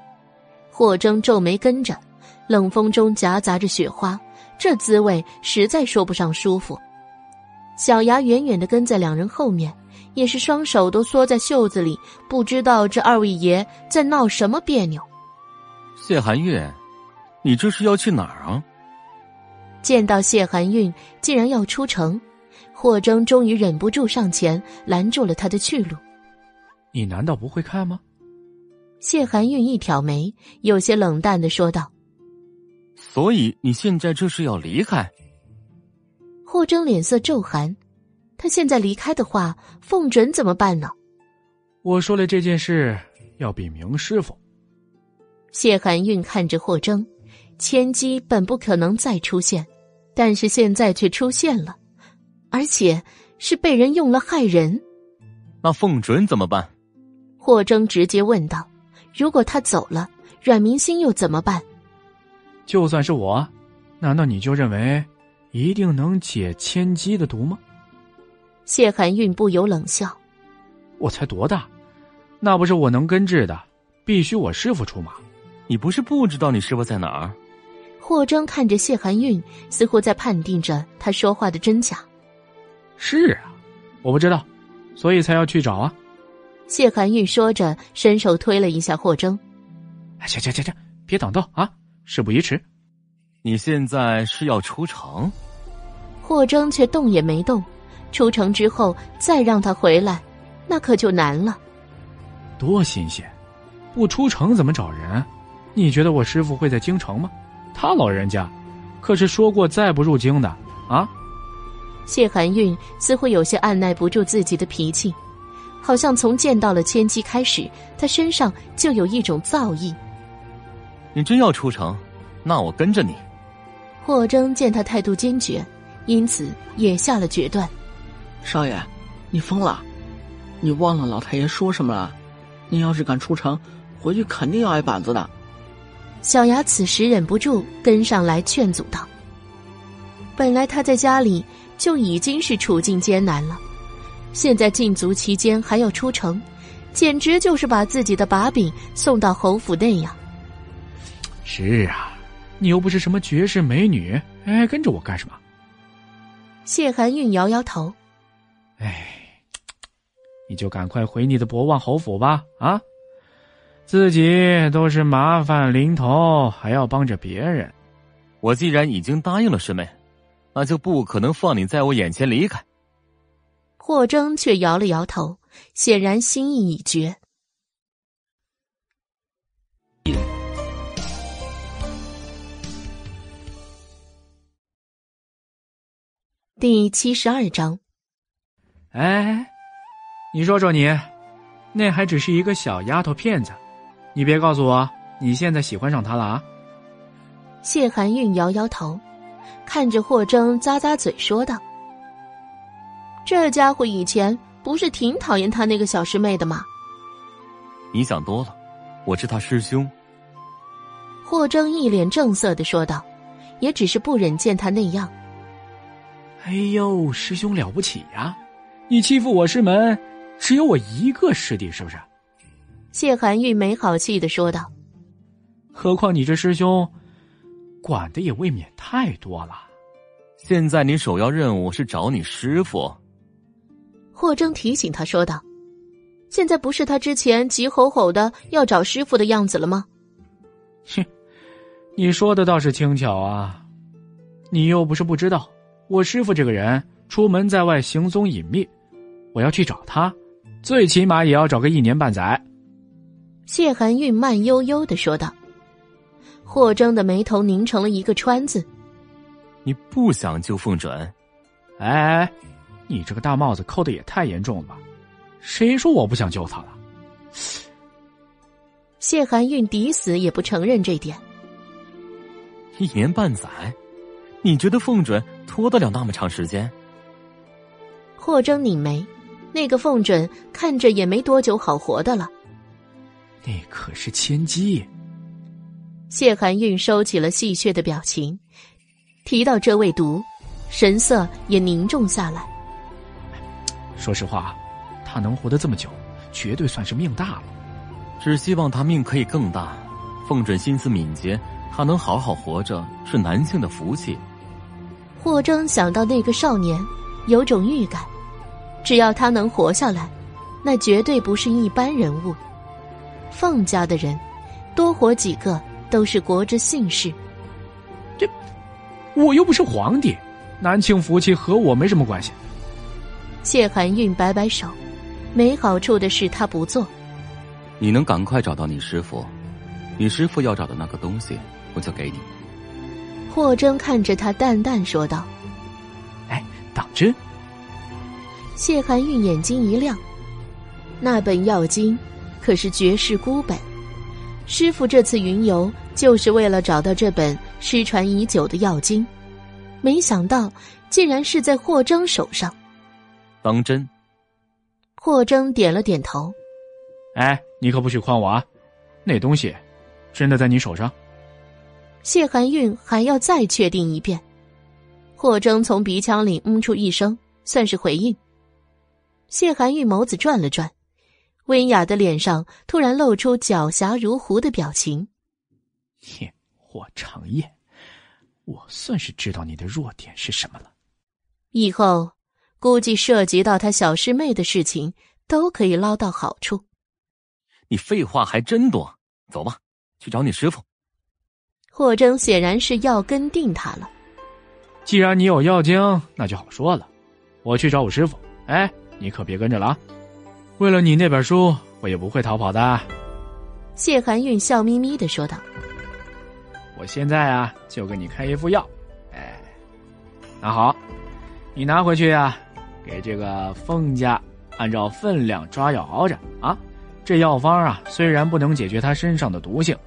霍征皱眉跟着，冷风中夹杂着雪花，这滋味实在说不上舒服。小牙远远的跟在两人后面，也是双手都缩在袖子里，不知道这二位爷在闹什么别扭。谢寒韵。你这是要去哪儿啊？见到谢寒韵竟然要出城，霍征终于忍不住上前拦住了他的去路。你难道不会看吗？谢寒韵一挑眉，有些冷淡的说道：“所以你现在这是要离开？”霍征脸色骤寒，他现在离开的话，凤准怎么办呢？我说了这件事要禀明师傅。谢寒韵看着霍征。千机本不可能再出现，但是现在却出现了，而且是被人用了害人。那凤准怎么办？霍征直接问道：“如果他走了，阮明星又怎么办？”就算是我，难道你就认为一定能解千机的毒吗？谢寒韵不由冷笑：“我才多大，那不是我能根治的，必须我师傅出马。你不是不知道你师傅在哪儿？”霍征看着谢寒韵，似乎在判定着他说话的真假。是啊，我不知道，所以才要去找啊。谢寒韵说着，伸手推了一下霍征：“行行行行，别挡道啊！事不宜迟，你现在是要出城？”霍征却动也没动。出城之后再让他回来，那可就难了。多新鲜！不出城怎么找人？你觉得我师傅会在京城吗？他老人家，可是说过再不入京的啊！谢寒韵似乎有些按耐不住自己的脾气，好像从见到了千机开始，他身上就有一种造诣。你真要出城，那我跟着你。霍征见他态度坚决，因此也下了决断。少爷，你疯了？你忘了老太爷说什么了？你要是敢出城，回去肯定要挨板子的。小牙此时忍不住跟上来劝阻道：“本来他在家里就已经是处境艰难了，现在禁足期间还要出城，简直就是把自己的把柄送到侯府内呀！”是啊，你又不是什么绝世美女，哎，跟着我干什么？谢寒韵摇摇头：“哎，你就赶快回你的博望侯府吧，啊！”自己都是麻烦临头，还要帮着别人。我既然已经答应了师妹，那就不可能放你在我眼前离开。霍征却摇了摇头，显然心意已决。第七十二章。哎，你说说你，那还只是一个小丫头片子。你别告诉我你现在喜欢上他了啊！谢寒韵摇摇头，看着霍征咂咂嘴说道：“这家伙以前不是挺讨厌他那个小师妹的吗？”你想多了，我是他师兄。霍征一脸正色的说道，也只是不忍见他那样。哎呦，师兄了不起呀！你欺负我师门，只有我一个师弟，是不是？谢寒玉没好气的说道：“何况你这师兄，管的也未免太多了。”现在你首要任务是找你师傅。霍征提醒他说道：“现在不是他之前急吼吼的要找师傅的样子了吗？”哼，你说的倒是轻巧啊！你又不是不知道，我师傅这个人出门在外行踪隐秘，我要去找他，最起码也要找个一年半载。谢寒玉慢悠悠的说道。霍征的眉头拧成了一个川字。你不想救凤准？哎哎，你这个大帽子扣的也太严重了吧？谁说我不想救他了？谢寒韵抵死也不承认这点。一年半载，你觉得凤准拖得了那么长时间？霍征拧眉，那个凤准看着也没多久好活的了。那可是千机。谢寒韵收起了戏谑的表情。提到这位毒，神色也凝重下来。说实话，他能活得这么久，绝对算是命大了。只希望他命可以更大。凤准心思敏捷，他能好好活着是男性的福气。霍征想到那个少年，有种预感，只要他能活下来，那绝对不是一般人物。凤家的人，多活几个都是国之幸事。这我又不是皇帝，南庆福气和我没什么关系。谢寒韵摆摆手，没好处的事他不做。你能赶快找到你师傅，你师傅要找的那个东西，我就给你。霍征看着他，淡淡说道：“哎，党真。”谢寒韵眼睛一亮，那本药经可是绝世孤本，师傅这次云游就是为了找到这本。失传已久的药经，没想到竟然是在霍征手上。当真？霍征点了点头。哎，你可不许诓我啊！那东西真的在你手上？谢寒韵还要再确定一遍。霍征从鼻腔里嗯出一声，算是回应。谢寒韵眸子转了转，温雅的脸上突然露出狡黠如狐的表情。哼，霍长夜。我算是知道你的弱点是什么了。以后估计涉及到他小师妹的事情，都可以捞到好处。你废话还真多，走吧，去找你师傅。霍征显然是要跟定他了。既然你有药精，那就好说了。我去找我师傅。哎，你可别跟着了啊！为了你那本书，我也不会逃跑的。谢寒韵笑眯眯的说道。我现在啊，就给你开一副药，哎，那好，你拿回去呀，给这个凤家按照分量抓药熬着啊。这药方啊，虽然不能解决他身上的毒性，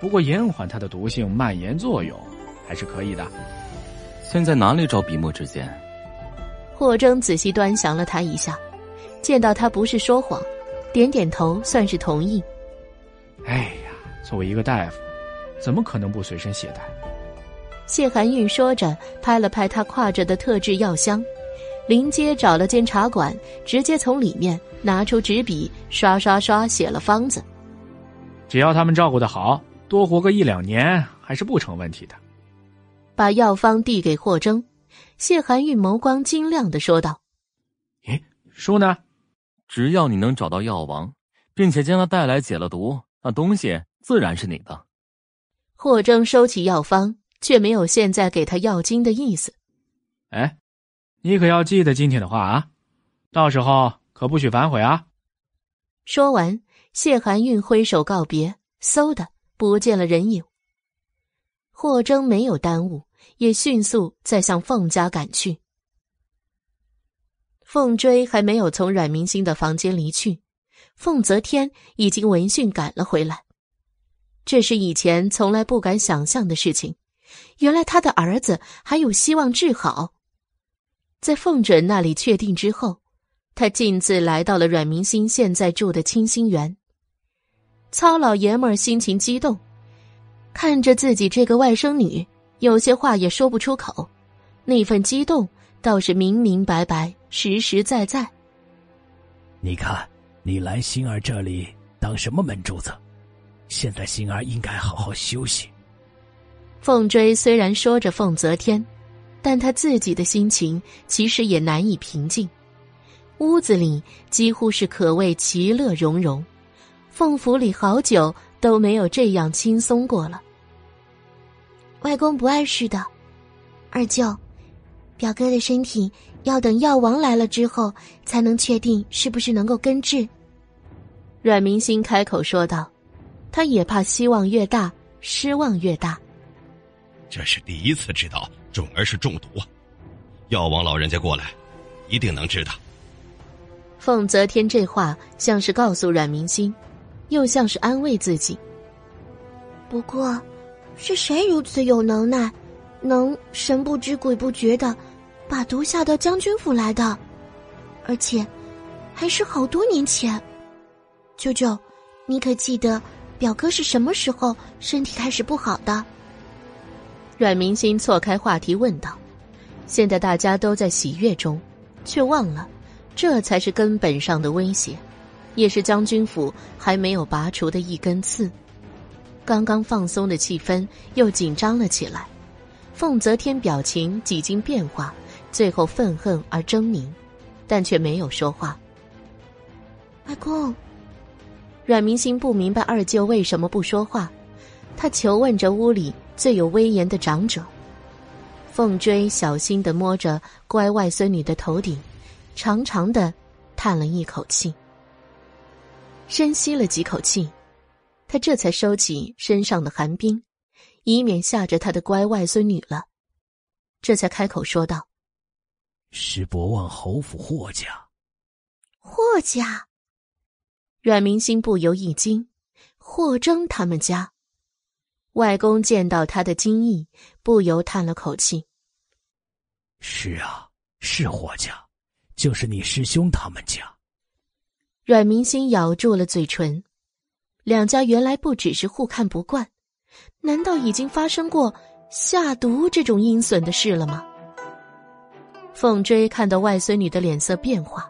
不过延缓他的毒性蔓延作用还是可以的。现在哪里找笔墨之间？霍征仔细端详了他一下，见到他不是说谎，点点头，算是同意。哎呀，作为一个大夫。怎么可能不随身携带？谢寒韵说着，拍了拍他挎着的特制药箱，临街找了间茶馆，直接从里面拿出纸笔，刷刷刷写了方子。只要他们照顾的好，多活个一两年还是不成问题的。把药方递给霍征，谢寒韵眸光晶亮的说道：“咦，书呢？只要你能找到药王，并且将他带来解了毒，那东西自然是你的。”霍征收起药方，却没有现在给他药金的意思。哎，你可要记得今天的话啊，到时候可不许反悔啊！说完，谢寒韵挥手告别，嗖的不见了人影。霍征没有耽误，也迅速再向凤家赶去。凤追还没有从阮明星的房间离去，凤泽天已经闻讯赶了回来。这是以前从来不敢想象的事情，原来他的儿子还有希望治好。在凤准那里确定之后，他径自来到了阮明星现在住的清心园。糙老爷们儿心情激动，看着自己这个外甥女，有些话也说不出口，那份激动倒是明明白白、实实在在。你看，你来星儿这里当什么门柱子？现在星儿应该好好休息。凤追虽然说着凤泽天，但他自己的心情其实也难以平静。屋子里几乎是可谓其乐融融，凤府里好久都没有这样轻松过了。外公不碍事的，二舅，表哥的身体要等药王来了之后才能确定是不是能够根治。阮明星开口说道，他也怕希望越大失望越大。这是第一次知道种儿是中毒，药王老人家过来，一定能治的。凤泽天这话像是告诉阮明星，又像是安慰自己。不过，是谁如此有能耐，能神不知鬼不觉的把毒下到将军府来的？而且，还是好多年前。舅舅，你可记得表哥是什么时候身体开始不好的？阮明星错开话题问道。现在大家都在喜悦中，却忘了。这才是根本上的威胁，也是将军府还没有拔除的一根刺。刚刚放松的气氛又紧张了起来。凤泽天表情几经变化，最后愤恨而狰狞，但却没有说话。外公，阮明星不明白二舅为什么不说话，他求问着屋里最有威严的长者。凤追小心的摸着乖外孙女的头顶。长长的叹了一口气，深吸了几口气，他这才收起身上的寒冰，以免吓着他的乖外孙女了。这才开口说道：“是博望侯府霍家。”霍家，阮明心不由一惊。霍征他们家，外公见到他的惊异，不由叹了口气：“是啊，是霍家。”就是你师兄他们家。阮明星咬住了嘴唇，两家原来不只是互看不惯，难道已经发生过下毒这种阴损的事了吗？凤追看到外孙女的脸色变化，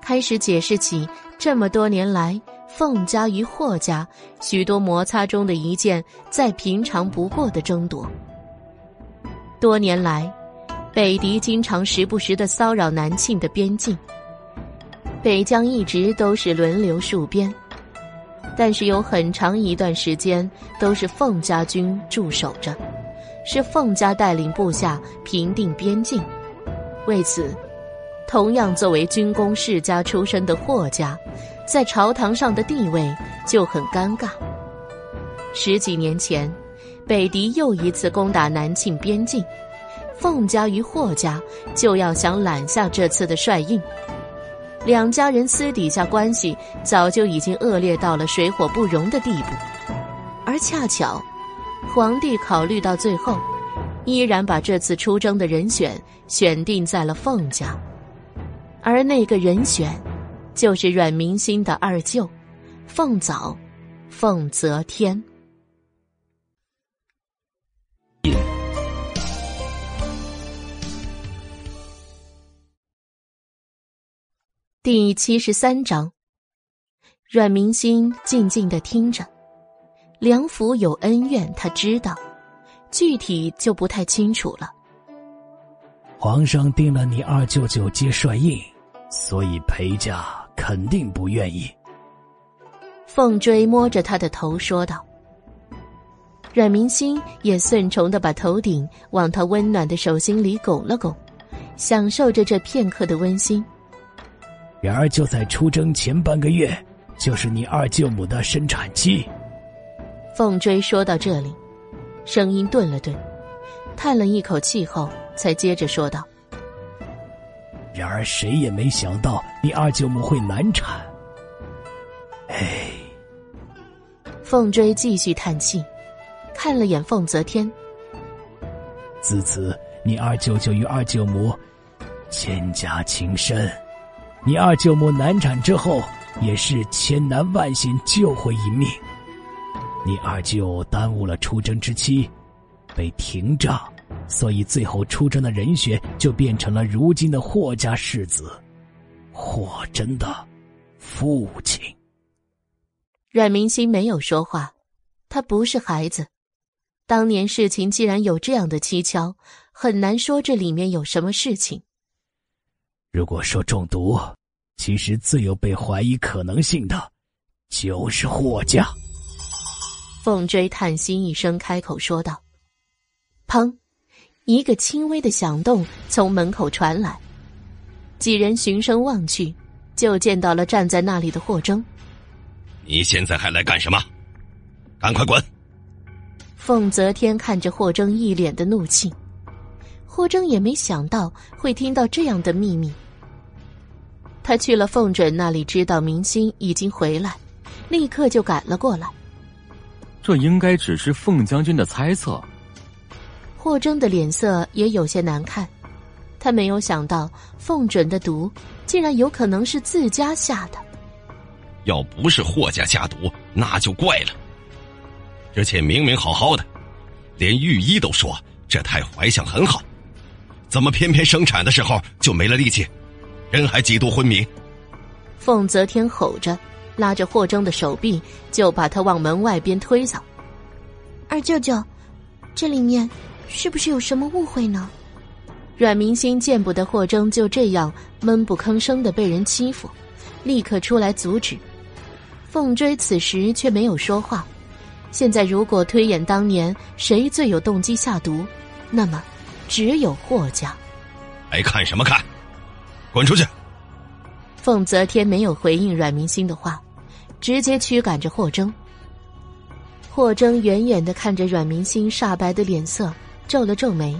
开始解释起这么多年来凤家与霍家许多摩擦中的一件再平常不过的争夺。多年来。北狄经常时不时的骚扰南庆的边境，北疆一直都是轮流戍边，但是有很长一段时间都是凤家军驻守着，是凤家带领部下平定边境。为此，同样作为军功世家出身的霍家，在朝堂上的地位就很尴尬。十几年前，北狄又一次攻打南庆边境。凤家与霍家就要想揽下这次的帅印，两家人私底下关系早就已经恶劣到了水火不容的地步，而恰巧，皇帝考虑到最后，依然把这次出征的人选选定在了凤家，而那个人选，就是阮明心的二舅，凤藻，凤泽天。第七十三章，阮明心静静的听着，梁府有恩怨，他知道，具体就不太清楚了。皇上定了你二舅舅接帅印，所以裴家肯定不愿意。凤追摸着他的头说道。阮明心也顺从的把头顶往他温暖的手心里拱了拱，享受着这片刻的温馨。然而，就在出征前半个月，就是你二舅母的生产期。凤追说到这里，声音顿了顿，叹了一口气后，才接着说道：“然而，谁也没想到你二舅母会难产。”哎，凤追继续叹气，看了眼凤泽天。自此，你二舅舅与二舅母千家情深。你二舅母难产之后，也是千难万险救回一命。你二舅耽误了出征之期，被停仗，所以最后出征的人选就变成了如今的霍家世子，霍真的父亲。阮明心没有说话，他不是孩子。当年事情既然有这样的蹊跷，很难说这里面有什么事情。如果说中毒，其实最有被怀疑可能性的，就是霍家。凤追叹息一声，开口说道：“砰！”一个轻微的响动从门口传来，几人循声望去，就见到了站在那里的霍征。你现在还来干什么？赶快滚！凤泽天看着霍征，一脸的怒气。霍征也没想到会听到这样的秘密。他去了凤准那里，知道明星已经回来，立刻就赶了过来。这应该只是凤将军的猜测。霍征的脸色也有些难看，他没有想到凤准的毒竟然有可能是自家下的。要不是霍家下毒，那就怪了。而且明明好好的，连御医都说这胎怀相很好，怎么偏偏生产的时候就没了力气，人还几度昏迷？凤泽天吼着，拉着霍征的手臂就把他往门外边推搡。二舅舅，这里面。是不是有什么误会呢？阮明星见不得霍征就这样闷不吭声的被人欺负，立刻出来阻止。凤追此时却没有说话。现在如果推演当年谁最有动机下毒，那么只有霍家。还看什么看？滚出去！凤泽天没有回应阮明星的话，直接驱赶着霍征。霍征远远的看着阮明星煞白的脸色。皱了皱眉，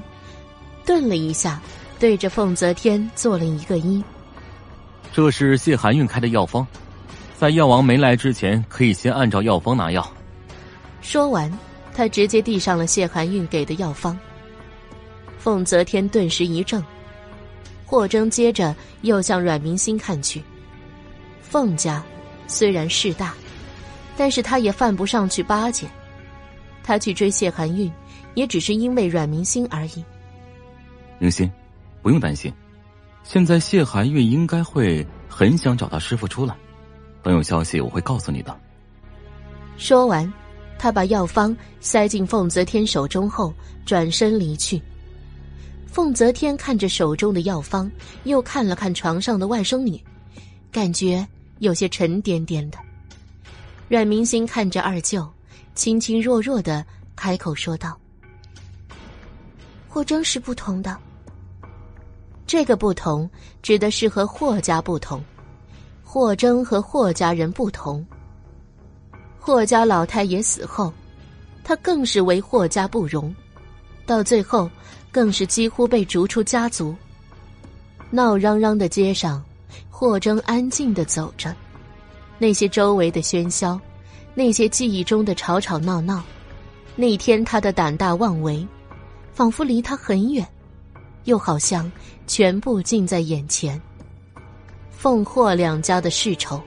顿了一下，对着凤泽天做了一个揖。这是谢寒韵开的药方，在药王没来之前，可以先按照药方拿药。说完，他直接递上了谢寒韵给的药方。凤泽天顿时一怔，霍征接着又向阮明星看去。凤家虽然势大，但是他也犯不上去巴结。他去追谢寒韵。也只是因为阮明星而已。明星，不用担心，现在谢寒月应该会很想找到师傅出来。等有消息，我会告诉你的。说完，他把药方塞进凤泽天手中后，转身离去。凤泽天看着手中的药方，又看了看床上的外甥女，感觉有些沉甸甸的。阮明星看着二舅，轻轻弱弱的开口说道。霍征是不同的，这个不同指的是和霍家不同，霍征和霍家人不同。霍家老太爷死后，他更是为霍家不容，到最后更是几乎被逐出家族。闹嚷嚷的街上，霍征安静的走着，那些周围的喧嚣，那些记忆中的吵吵闹闹，那天他的胆大妄为。仿佛离他很远，又好像全部近在眼前。凤霍两家的世仇，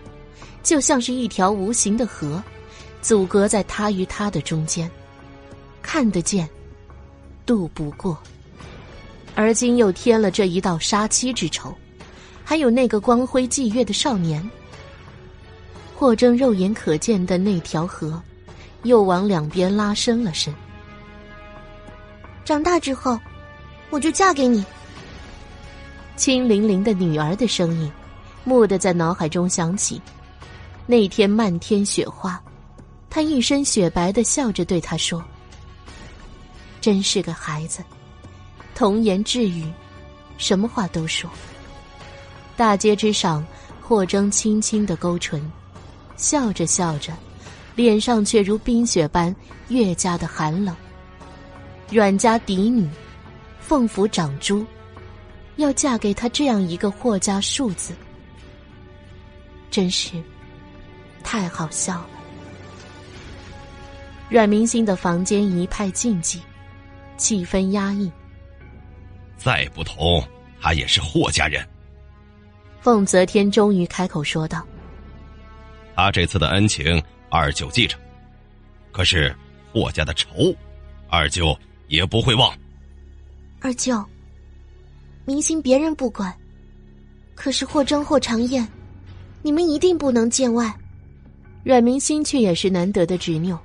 就像是一条无形的河，阻隔在他与他的中间，看得见，渡不过。而今又添了这一道杀妻之仇，还有那个光辉霁月的少年。霍征肉眼可见的那条河，又往两边拉伸了伸。长大之后，我就嫁给你。清凌凌的女儿的声音，蓦地在脑海中响起。那天漫天雪花，她一身雪白的笑着对他说：“真是个孩子，童言稚语，什么话都说。”大街之上，霍征轻轻的勾唇，笑着笑着，脸上却如冰雪般越加的寒冷。阮家嫡女，凤府长珠，要嫁给他这样一个霍家庶子，真是太好笑了。阮明星的房间一派静寂，气氛压抑。再不同，他也是霍家人。凤泽天终于开口说道：“他这次的恩情，二舅记着。可是霍家的仇，二舅。”也不会忘。二舅，明星别人不管，可是霍征、霍长燕，你们一定不能见外。阮明星却也是难得的执拗，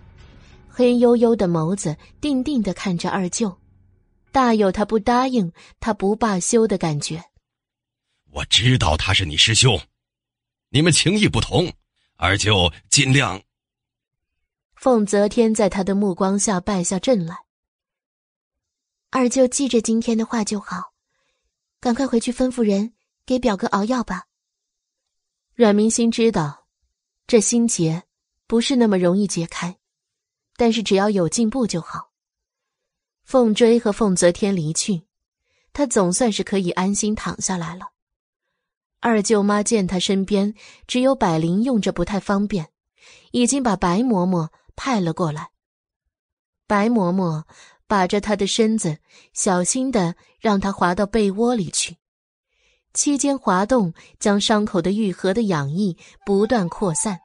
黑黝黝的眸子定定的看着二舅，大有他不答应他不罢休的感觉。我知道他是你师兄，你们情谊不同，二舅尽量。凤泽天在他的目光下败下阵来。二舅记着今天的话就好，赶快回去吩咐人给表哥熬药吧。阮明心知道，这心结不是那么容易解开，但是只要有进步就好。凤追和凤泽天离去，他总算是可以安心躺下来了。二舅妈见他身边只有百灵用着不太方便，已经把白嬷嬷。派了过来。白嬷嬷把着他的身子，小心的让他滑到被窝里去。期间滑动，将伤口的愈合的痒意不断扩散，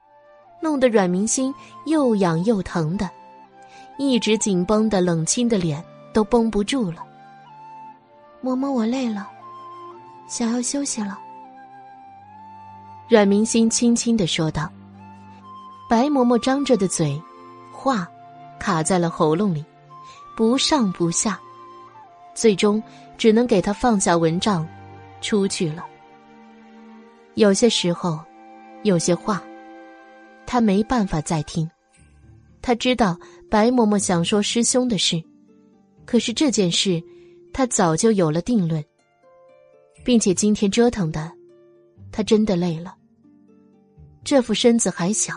弄得阮明心又痒又疼的，一直紧绷的冷清的脸都绷不住了。嬷嬷，我累了，想要休息了。阮明心轻轻的说道。白嬷嬷张着的嘴。话卡在了喉咙里，不上不下，最终只能给他放下蚊帐，出去了。有些时候，有些话，他没办法再听。他知道白嬷嬷想说师兄的事，可是这件事，他早就有了定论，并且今天折腾的，他真的累了。这副身子还小，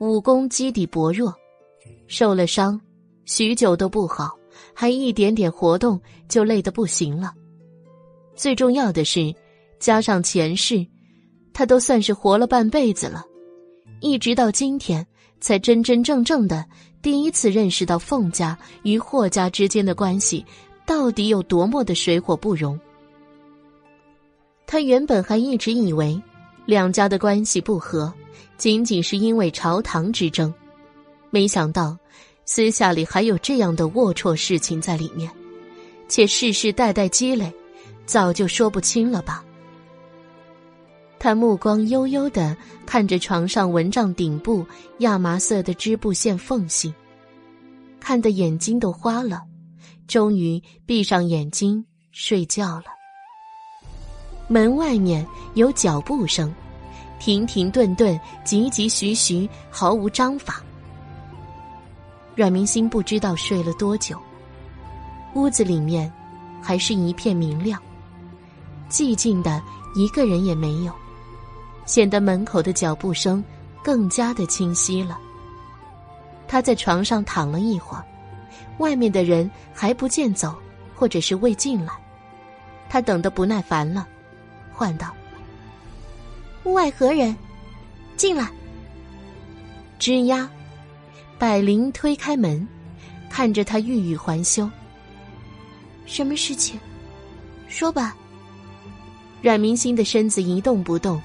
武功基底薄弱。受了伤，许久都不好，还一点点活动就累得不行了。最重要的是，加上前世，他都算是活了半辈子了，一直到今天才真真正正的第一次认识到凤家与霍家之间的关系到底有多么的水火不容。他原本还一直以为，两家的关系不和，仅仅是因为朝堂之争。没想到，私下里还有这样的龌龊事情在里面，且世世代代积累，早就说不清了吧。他目光悠悠的看着床上蚊帐顶部亚麻色的织布线缝隙，看得眼睛都花了，终于闭上眼睛睡觉了。门外面有脚步声，停停顿顿，急急徐徐，毫无章法。阮明星不知道睡了多久，屋子里面还是一片明亮，寂静的一个人也没有，显得门口的脚步声更加的清晰了。他在床上躺了一会儿，外面的人还不见走，或者是未进来，他等得不耐烦了，唤道：“屋外何人？进来。”吱呀。百灵推开门，看着他欲语还休。什么事情？说吧。阮明星的身子一动不动，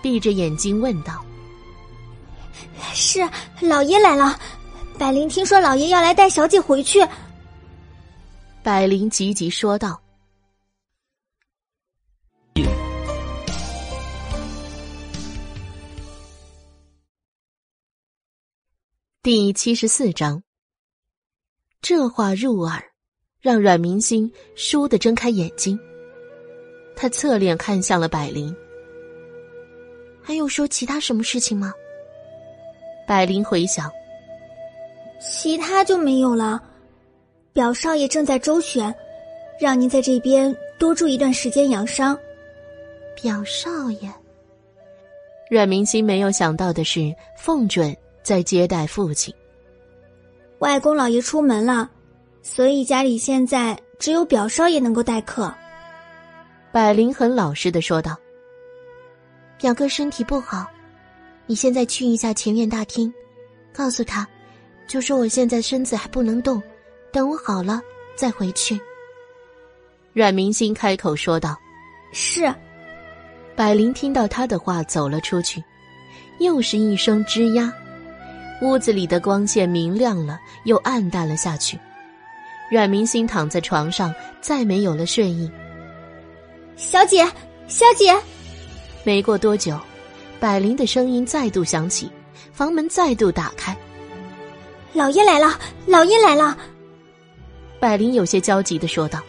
闭着眼睛问道：“是老爷来了。百灵听说老爷要来带小姐回去。”百灵急急说道。第七十四章，这话入耳，让阮明星倏地睁开眼睛。他侧脸看向了百灵，还有说其他什么事情吗？百灵回想，其他就没有了。表少爷正在周旋，让您在这边多住一段时间养伤。表少爷，阮明星没有想到的是，凤准。在接待父亲，外公老爷出门了，所以家里现在只有表少爷能够待客。百灵很老实的说道：“表哥身体不好，你现在去一下前院大厅，告诉他，就说我现在身子还不能动，等我好了再回去。”阮明星开口说道：“是。”百灵听到他的话，走了出去，又是一声吱呀。屋子里的光线明亮了，又暗淡了下去。阮明星躺在床上，再没有了睡意。小姐，小姐。没过多久，百灵的声音再度响起，房门再度打开。老爷来了，老爷来了。百灵有些焦急的说道。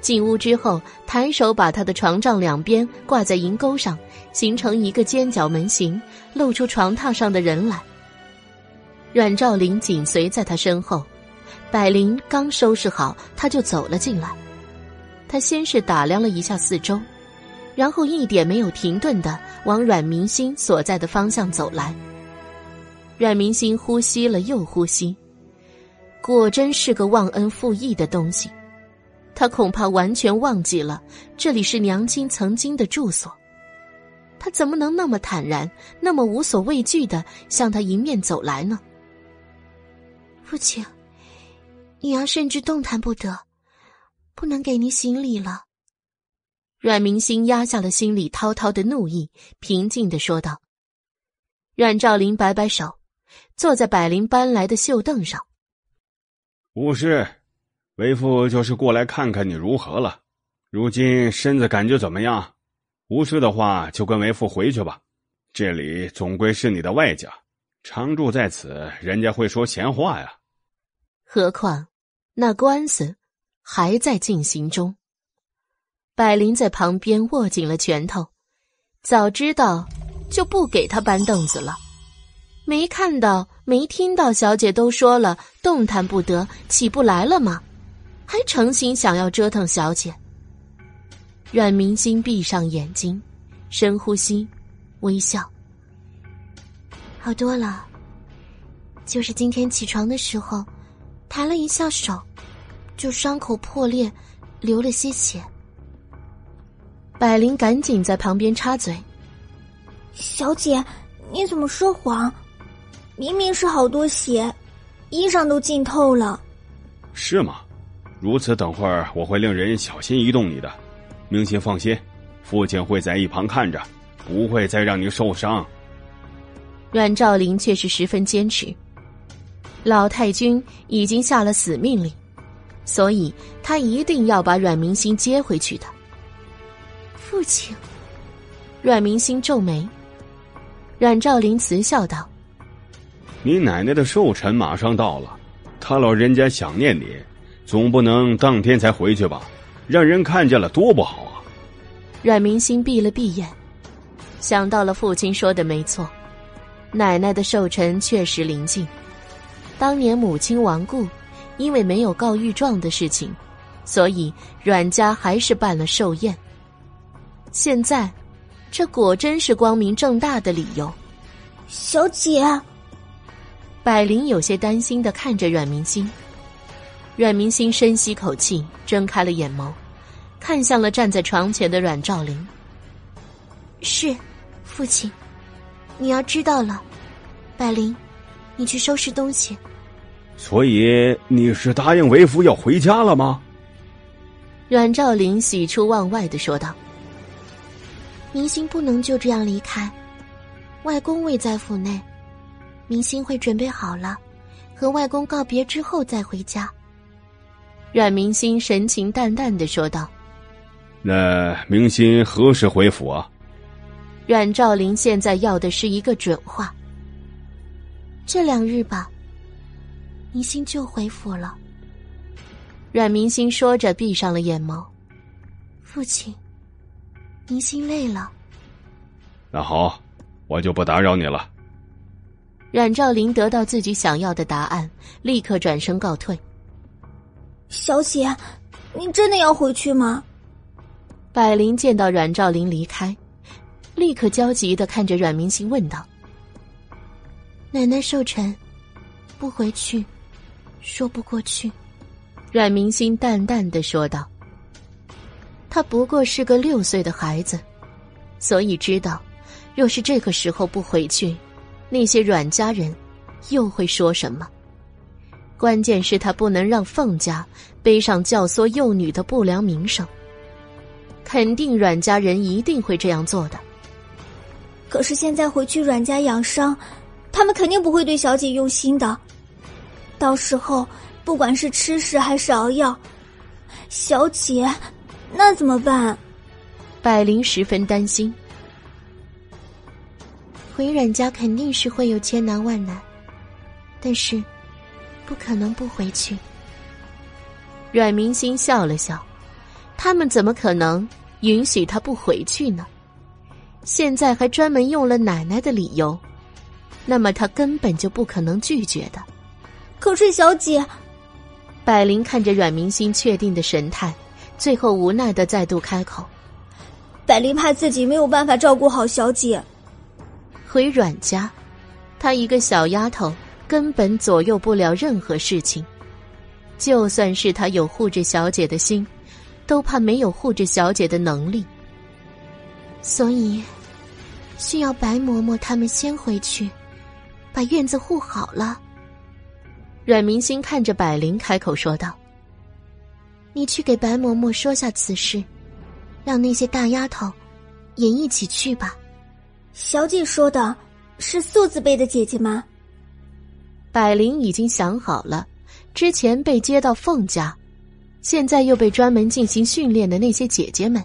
进屋之后，抬手把他的床帐两边挂在银钩上，形成一个尖角门形，露出床榻上的人来。阮兆林紧随在他身后，百灵刚收拾好，他就走了进来。他先是打量了一下四周，然后一点没有停顿的往阮明星所在的方向走来。阮明星呼吸了又呼吸，果真是个忘恩负义的东西。他恐怕完全忘记了这里是娘亲曾经的住所。他怎么能那么坦然、那么无所畏惧的向他迎面走来呢？父亲，女儿甚至动弹不得，不能给您行礼了。阮明星压下了心里滔滔的怒意，平静的说道。阮兆林摆摆手，坐在百灵搬来的绣凳上。无事。为父就是过来看看你如何了，如今身子感觉怎么样？无事的话就跟为父回去吧，这里总归是你的外家，常住在此，人家会说闲话呀。何况那官司还在进行中。百灵在旁边握紧了拳头，早知道就不给他搬凳子了，没看到没听到小姐都说了动弹不得，起不来了吗？还诚心想要折腾小姐。阮明星闭上眼睛，深呼吸，微笑。好多了，就是今天起床的时候，弹了一下手，就伤口破裂，流了些血。百灵赶紧在旁边插嘴：“小姐，你怎么说谎？明明是好多血，衣裳都浸透了。”是吗？如此，等会儿我会令人小心移动你的，明心放心，父亲会在一旁看着，不会再让你受伤。阮兆林却是十分坚持，老太君已经下了死命令，所以他一定要把阮明星接回去的。父亲，阮明星皱眉，阮兆林慈笑道：“你奶奶的寿辰马上到了，他老人家想念你。”总不能当天才回去吧？让人看见了多不好啊！阮明星闭了闭眼，想到了父亲说的没错，奶奶的寿辰确实临近。当年母亲亡故，因为没有告御状的事情，所以阮家还是办了寿宴。现在，这果真是光明正大的理由。小姐，百灵有些担心的看着阮明星。阮明星深吸口气，睁开了眼眸，看向了站在床前的阮兆林。是，父亲，你要知道了。百灵，你去收拾东西。所以你是答应为夫要回家了吗？阮兆林喜出望外的说道：“明星不能就这样离开，外公未在府内，明星会准备好了，和外公告别之后再回家。”阮明星神情淡淡的说道：“那明星何时回府啊？”阮兆林现在要的是一个准话。这两日吧，明心就回府了。阮明心说着，闭上了眼眸。父亲，明心累了。那好，我就不打扰你了。阮兆林得到自己想要的答案，立刻转身告退。小姐，您真的要回去吗？百灵见到阮兆林离开，立刻焦急的看着阮明星问道：“奶奶寿辰，不回去，说不过去。”阮明星淡淡的说道：“他不过是个六岁的孩子，所以知道，若是这个时候不回去，那些阮家人又会说什么。”关键是他不能让凤家背上教唆幼女的不良名声。肯定阮家人一定会这样做的。可是现在回去阮家养伤，他们肯定不会对小姐用心的。到时候不管是吃食还是熬药，小姐那怎么办？百灵十分担心。回阮家肯定是会有千难万难，但是。不可能不回去。阮明心笑了笑，他们怎么可能允许他不回去呢？现在还专门用了奶奶的理由，那么他根本就不可能拒绝的。可是小姐，百灵看着阮明心确定的神态，最后无奈的再度开口：“百灵怕自己没有办法照顾好小姐，回阮家，她一个小丫头根本左右不了任何事情。”就算是她有护着小姐的心，都怕没有护着小姐的能力，所以需要白嬷嬷他们先回去，把院子护好了。阮明星看着百灵开口说道：“你去给白嬷嬷说下此事，让那些大丫头也一起去吧。”小姐说的是素字辈的姐姐吗？百灵已经想好了。之前被接到凤家，现在又被专门进行训练的那些姐姐们，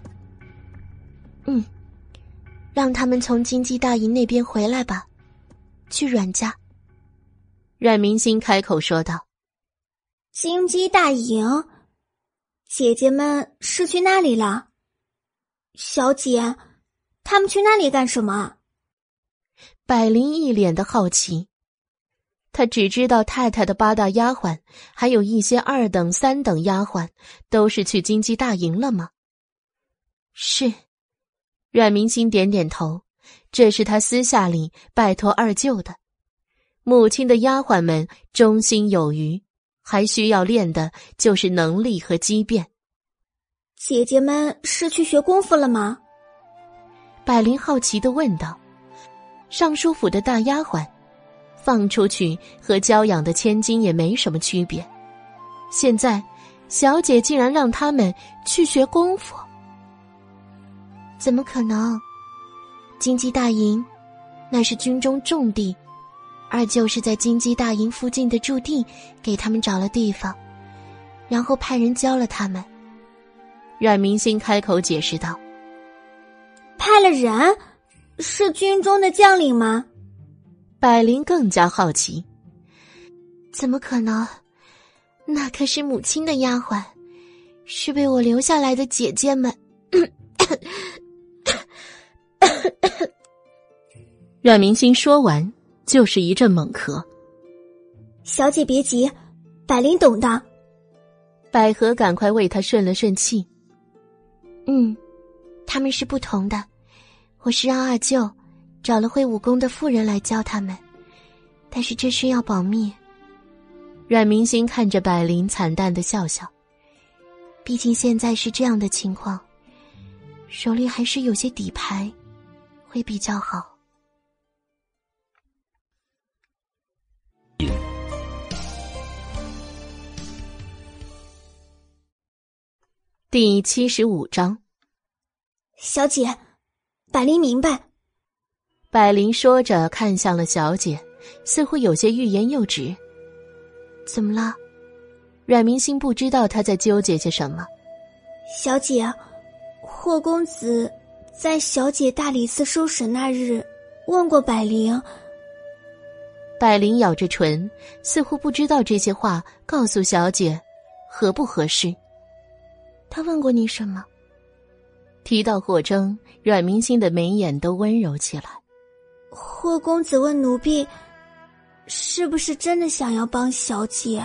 嗯，让他们从金鸡大营那边回来吧，去阮家。阮明星开口说道：“金鸡大营，姐姐们是去那里了？小姐，他们去那里干什么？”百灵一脸的好奇。他只知道太太的八大丫鬟，还有一些二等、三等丫鬟，都是去金鸡大营了吗？是，阮明星点点头。这是他私下里拜托二舅的。母亲的丫鬟们忠心有余，还需要练的就是能力和机变。姐姐们是去学功夫了吗？百灵好奇的问道。尚书府的大丫鬟。放出去和娇养的千金也没什么区别。现在，小姐竟然让他们去学功夫，怎么可能？金鸡大营，乃是军中重地，二舅是在金鸡大营附近的驻地给他们找了地方，然后派人教了他们。阮明星开口解释道：“派了人，是军中的将领吗？”百灵更加好奇，怎么可能？那可是母亲的丫鬟，是被我留下来的姐姐们。阮明星说完，就是一阵猛咳。小姐别急，百灵懂的。百合赶快为他顺了顺气。嗯，他们是不同的，我是让二舅。找了会武功的妇人来教他们，但是这事要保密。阮明星看着百灵，惨淡的笑笑。毕竟现在是这样的情况，手里还是有些底牌，会比较好。第七十五章，小姐，百灵明白。百灵说着，看向了小姐，似乎有些欲言又止。怎么了？阮明星不知道他在纠结些什么。小姐，霍公子在小姐大理寺收审那日问过百灵。百灵咬着唇，似乎不知道这些话告诉小姐合不合适。他问过你什么？提到霍征，阮明星的眉眼都温柔起来。霍公子问奴婢：“是不是真的想要帮小姐？”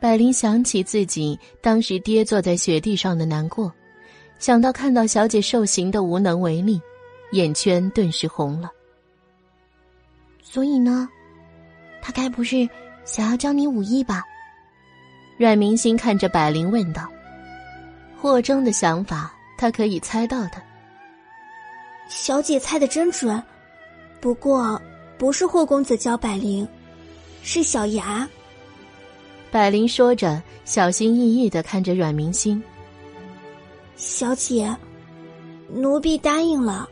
百灵想起自己当时跌坐在雪地上的难过，想到看到小姐受刑的无能为力，眼圈顿时红了。所以呢，他该不是想要教你武艺吧？阮明星看着百灵问道。霍征的想法，他可以猜到的。小姐猜的真准，不过不是霍公子教百灵，是小牙。百灵说着，小心翼翼的看着阮明星。小姐，奴婢答应了。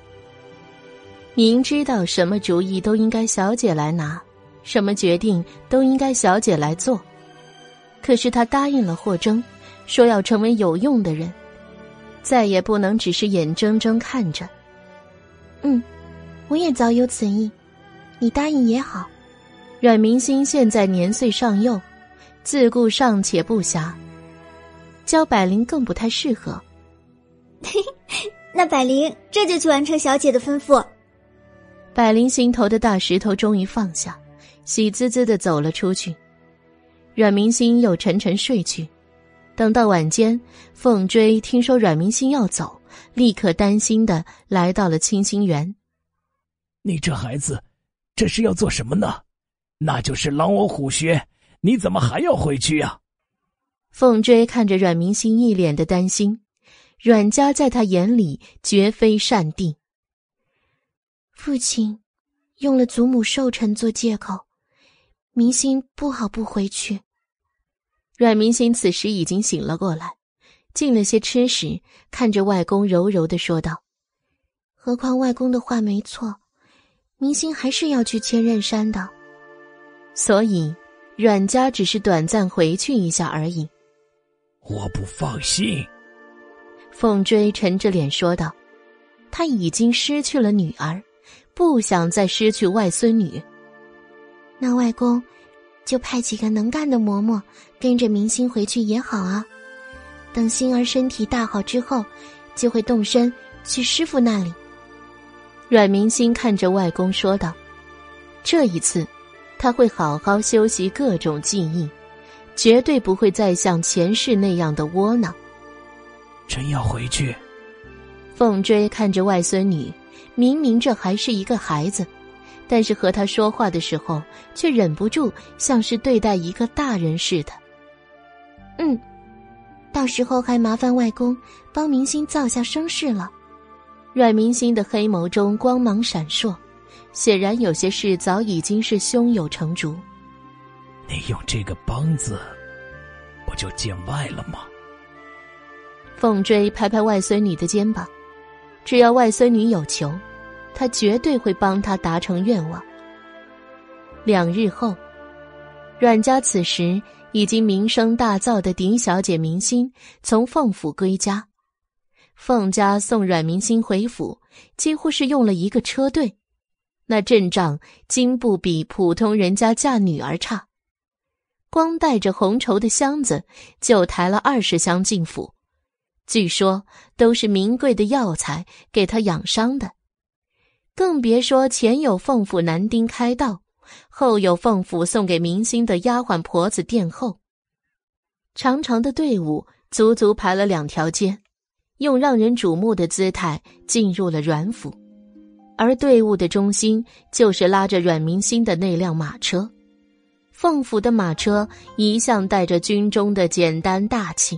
明知道什么主意都应该小姐来拿，什么决定都应该小姐来做，可是他答应了霍征，说要成为有用的人，再也不能只是眼睁睁看着。嗯，我也早有此意，你答应也好。阮明星现在年岁尚幼，自顾尚且不暇，教百灵更不太适合。那百灵这就去完成小姐的吩咐。百灵心头的大石头终于放下，喜滋滋的走了出去。阮明心又沉沉睡去。等到晚间，凤追听说阮明心要走，立刻担心的来到了清心园。你这孩子，这是要做什么呢？那就是狼我虎穴，你怎么还要回去呀？凤追看着阮明心一脸的担心，阮家在他眼里绝非善地。父亲用了祖母寿辰做借口，明星不好不回去。阮明星此时已经醒了过来，进了些吃食，看着外公柔柔的说道：“何况外公的话没错，明星还是要去千仞山的，所以阮家只是短暂回去一下而已。”我不放心。凤追沉着脸说道：“他已经失去了女儿，不想再失去外孙女。那外公。”就派几个能干的嬷嬷跟着明星回去也好啊。等星儿身体大好之后，就会动身去师傅那里。阮明星看着外公说道：“这一次，他会好好修习各种技艺，绝对不会再像前世那样的窝囊。”真要回去？凤追看着外孙女，明明这还是一个孩子。但是和他说话的时候，却忍不住像是对待一个大人似的。嗯，到时候还麻烦外公帮明星造下声势了。阮明星的黑眸中光芒闪烁，显然有些事早已经是胸有成竹。你用这个帮字，不就见外了吗？凤追拍拍外孙女的肩膀，只要外孙女有求。他绝对会帮他达成愿望。两日后，阮家此时已经名声大噪的狄小姐明心从凤府归家，凤家送阮明心回府，几乎是用了一个车队，那阵仗竟不比普通人家嫁女儿差。光带着红绸的箱子就抬了二十箱进府，据说都是名贵的药材给他养伤的。更别说前有凤府男丁开道，后有凤府送给明星的丫鬟婆子殿后。长长的队伍足足排了两条街，用让人瞩目的姿态进入了阮府，而队伍的中心就是拉着阮明星的那辆马车。凤府的马车一向带着军中的简单大气，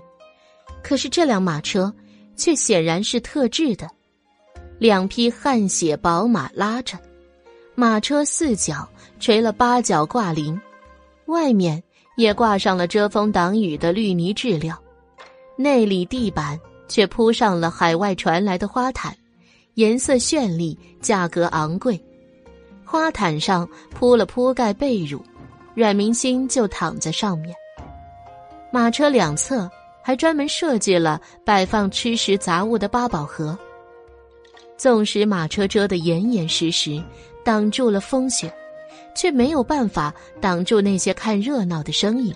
可是这辆马车却显然是特制的。两匹汗血宝马拉着，马车四角垂了八角挂铃，外面也挂上了遮风挡雨的绿泥质料，内里地板却铺上了海外传来的花毯，颜色绚丽，价格昂贵。花毯上铺了铺盖被褥，阮明星就躺在上面。马车两侧还专门设计了摆放吃食杂物的八宝盒。纵使马车遮得严严实实，挡住了风雪，却没有办法挡住那些看热闹的声音。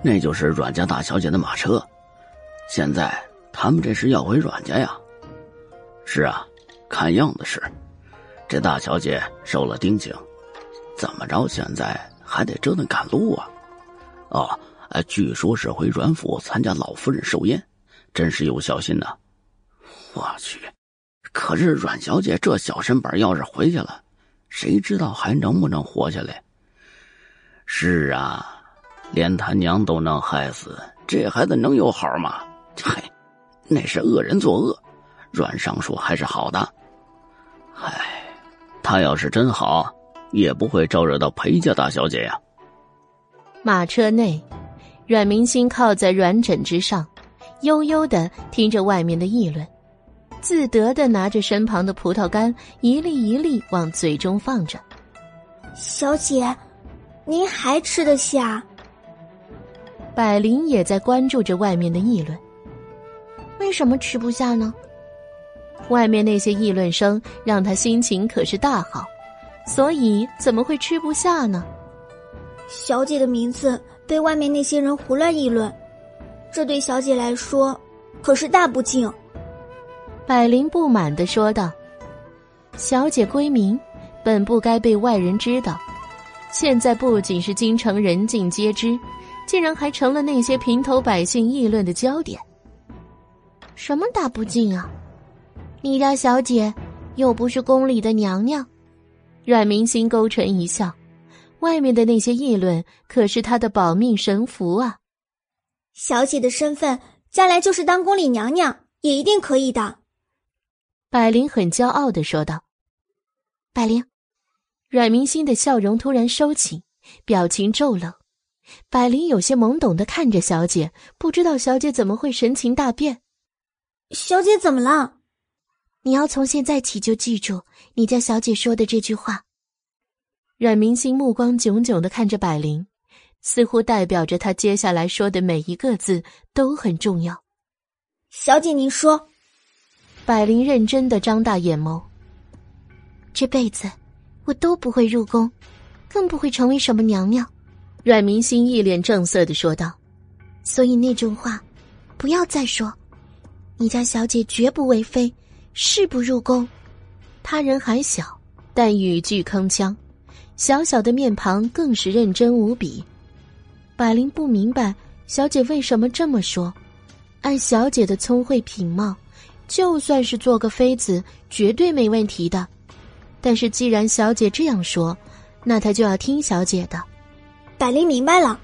那就是阮家大小姐的马车，现在他们这是要回阮家呀？是啊，看样子是。这大小姐受了丁请，怎么着？现在还得折腾赶路啊？哦，哎据说是回阮府参加老夫人寿宴，真是有孝心呐！我去。可是阮小姐这小身板要是回去了，谁知道还能不能活下来？是啊，连他娘都能害死，这孩子能有好吗？嗨，那是恶人作恶。阮尚书还是好的。唉，他要是真好，也不会招惹到裴家大小姐呀。马车内，阮明星靠在软枕之上，悠悠的听着外面的议论。自得的拿着身旁的葡萄干，一粒一粒往嘴中放着。小姐，您还吃得下？百灵也在关注着外面的议论。为什么吃不下呢？外面那些议论声让他心情可是大好，所以怎么会吃不下呢？小姐的名字被外面那些人胡乱议论，这对小姐来说可是大不敬。百灵不满的说道：“小姐闺名，本不该被外人知道，现在不仅是京城人尽皆知，竟然还成了那些平头百姓议论的焦点。什么大不敬啊？你家小姐又不是宫里的娘娘。”阮明心勾唇一笑。外面的那些议论，可是他的保命神符啊！小姐的身份，将来就是当宫里娘娘，也一定可以的。百灵很骄傲的说道。百灵，阮明心的笑容突然收起，表情骤冷。百灵有些懵懂的看着小姐，不知道小姐怎么会神情大变。小姐怎么了？你要从现在起就记住你家小姐说的这句话。阮明星目光炯炯的看着百灵，似乎代表着他接下来说的每一个字都很重要。小姐，您说。百灵认真的张大眼眸。这辈子，我都不会入宫，更不会成为什么娘娘。阮明星一脸正色的说道。所以那种话，不要再说。你家小姐绝不为妃，誓不入宫。他人还小，但语句铿锵。小小的面庞更是认真无比，百灵不明白小姐为什么这么说。按小姐的聪慧品貌，就算是做个妃子，绝对没问题的。但是既然小姐这样说，那她就要听小姐的。百灵明白了。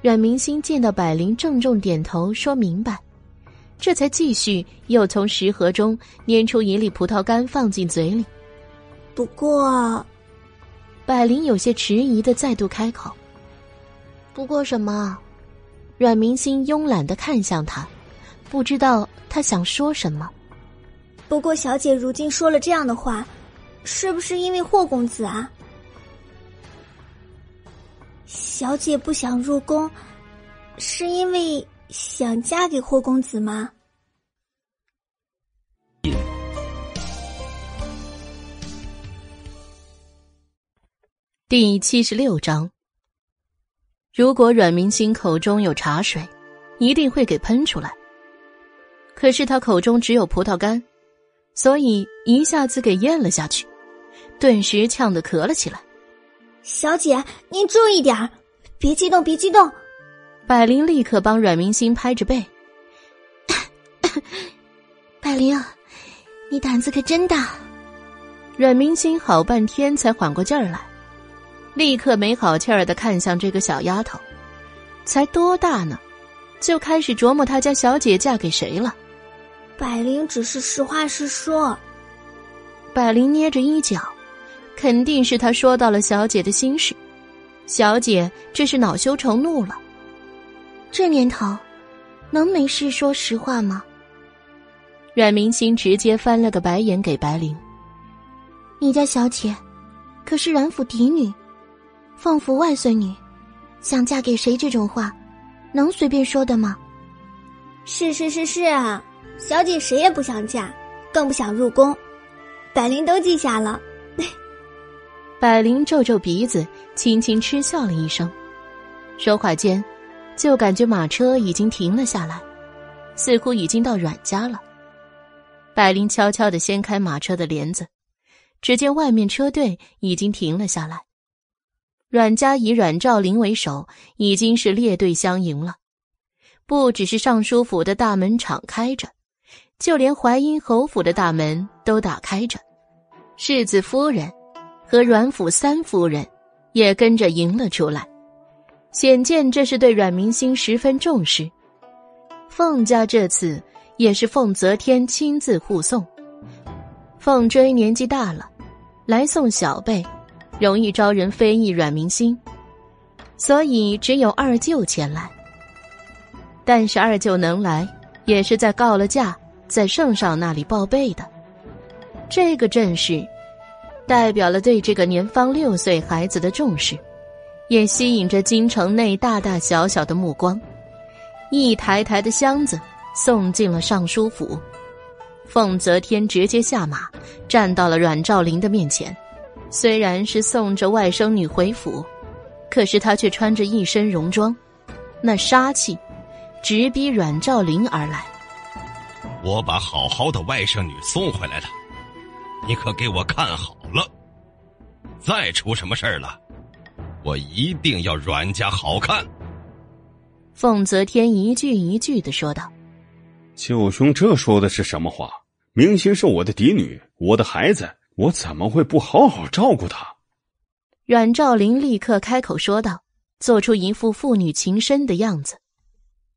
阮明星见到百灵郑重点头说明白，这才继续又从食盒中拈出一粒葡萄干放进嘴里。不过。百灵有些迟疑的再度开口：“不过什么？”阮明星慵懒的看向他，不知道他想说什么。不过小姐如今说了这样的话，是不是因为霍公子啊？小姐不想入宫，是因为想嫁给霍公子吗？第七十六章。如果阮明星口中有茶水，一定会给喷出来。可是他口中只有葡萄干，所以一下子给咽了下去，顿时呛得咳了起来。小姐，您注意点儿别激动，别激动。百灵立刻帮阮明星拍着背。百灵，你胆子可真大。阮明星好半天才缓过劲儿来。立刻没好气儿的看向这个小丫头，才多大呢，就开始琢磨他家小姐嫁给谁了。百灵只是实话实说。百灵捏着衣角，肯定是他说到了小姐的心事，小姐这是恼羞成怒了。这年头，能没事说实话吗？阮明星直接翻了个白眼给白灵：“你家小姐，可是阮府嫡女。”凤府外孙女，想嫁给谁？这种话，能随便说的吗？是是是是啊，小姐谁也不想嫁，更不想入宫。百灵都记下了。百灵皱皱鼻子，轻轻嗤笑了一声。说话间，就感觉马车已经停了下来，似乎已经到阮家了。百灵悄悄的掀开马车的帘子，只见外面车队已经停了下来。阮家以阮兆林为首，已经是列队相迎了。不只是尚书府的大门敞开着，就连淮阴侯府的大门都打开着。世子夫人和阮府三夫人也跟着迎了出来，显见这是对阮明星十分重视。凤家这次也是凤泽天亲自护送。凤追年纪大了，来送小辈。容易招人非议阮明星，所以只有二舅前来。但是二舅能来，也是在告了假，在圣上那里报备的。这个阵势，代表了对这个年方六岁孩子的重视，也吸引着京城内大大小小的目光。一台台的箱子送进了尚书府，凤泽天直接下马，站到了阮兆林的面前。虽然是送着外甥女回府，可是他却穿着一身戎装，那杀气直逼阮兆林而来。我把好好的外甥女送回来了，你可给我看好了，再出什么事儿了，我一定要阮家好看。凤泽天一句一句的说道：“舅兄，这说的是什么话？明星是我的嫡女，我的孩子，我怎么会不好好照顾她？”阮兆林立刻开口说道，做出一副父女情深的样子：“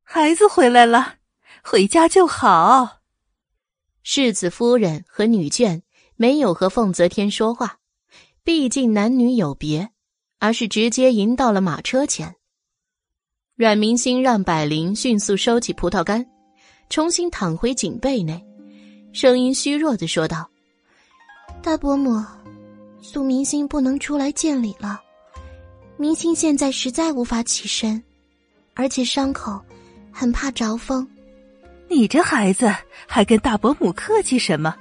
孩子回来了，回家就好。”世子夫人和女眷没有和凤泽天说话，毕竟男女有别，而是直接迎到了马车前。阮明星让百灵迅速收起葡萄干，重新躺回锦被内，声音虚弱的说道：“大伯母，苏明星不能出来见礼了。明星现在实在无法起身，而且伤口很怕着风。”你这孩子还跟大伯母客气什么？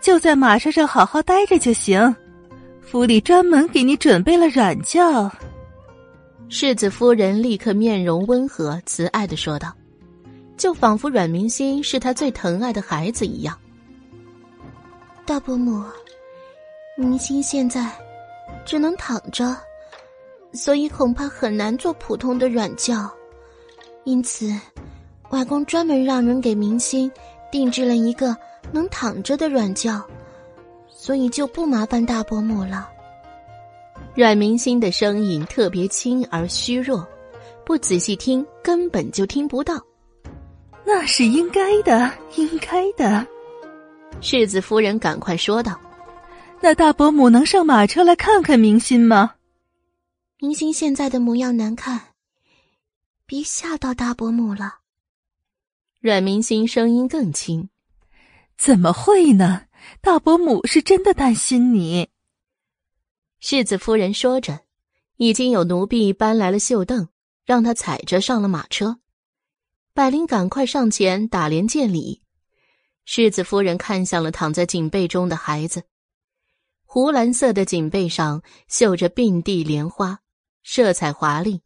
就在马车上好好待着就行。府里专门给你准备了软轿。世子夫人立刻面容温和慈爱的说道，就仿佛阮明心是她最疼爱的孩子一样。大伯母，明星现在只能躺着，所以恐怕很难做普通的软轿，因此。外公专门让人给明星定制了一个能躺着的软轿，所以就不麻烦大伯母了。阮明星的声音特别轻而虚弱，不仔细听根本就听不到。那是应该的，应该的。世子夫人赶快说道：“那大伯母能上马车来看看明星吗？明星现在的模样难看，别吓到大伯母了。”阮明星声音更轻：“怎么会呢？大伯母是真的担心你。”世子夫人说着，已经有奴婢搬来了绣凳，让他踩着上了马车。百灵赶快上前打连见礼。世子夫人看向了躺在锦被中的孩子，湖蓝色的锦被上绣着并蒂莲花，色彩华丽，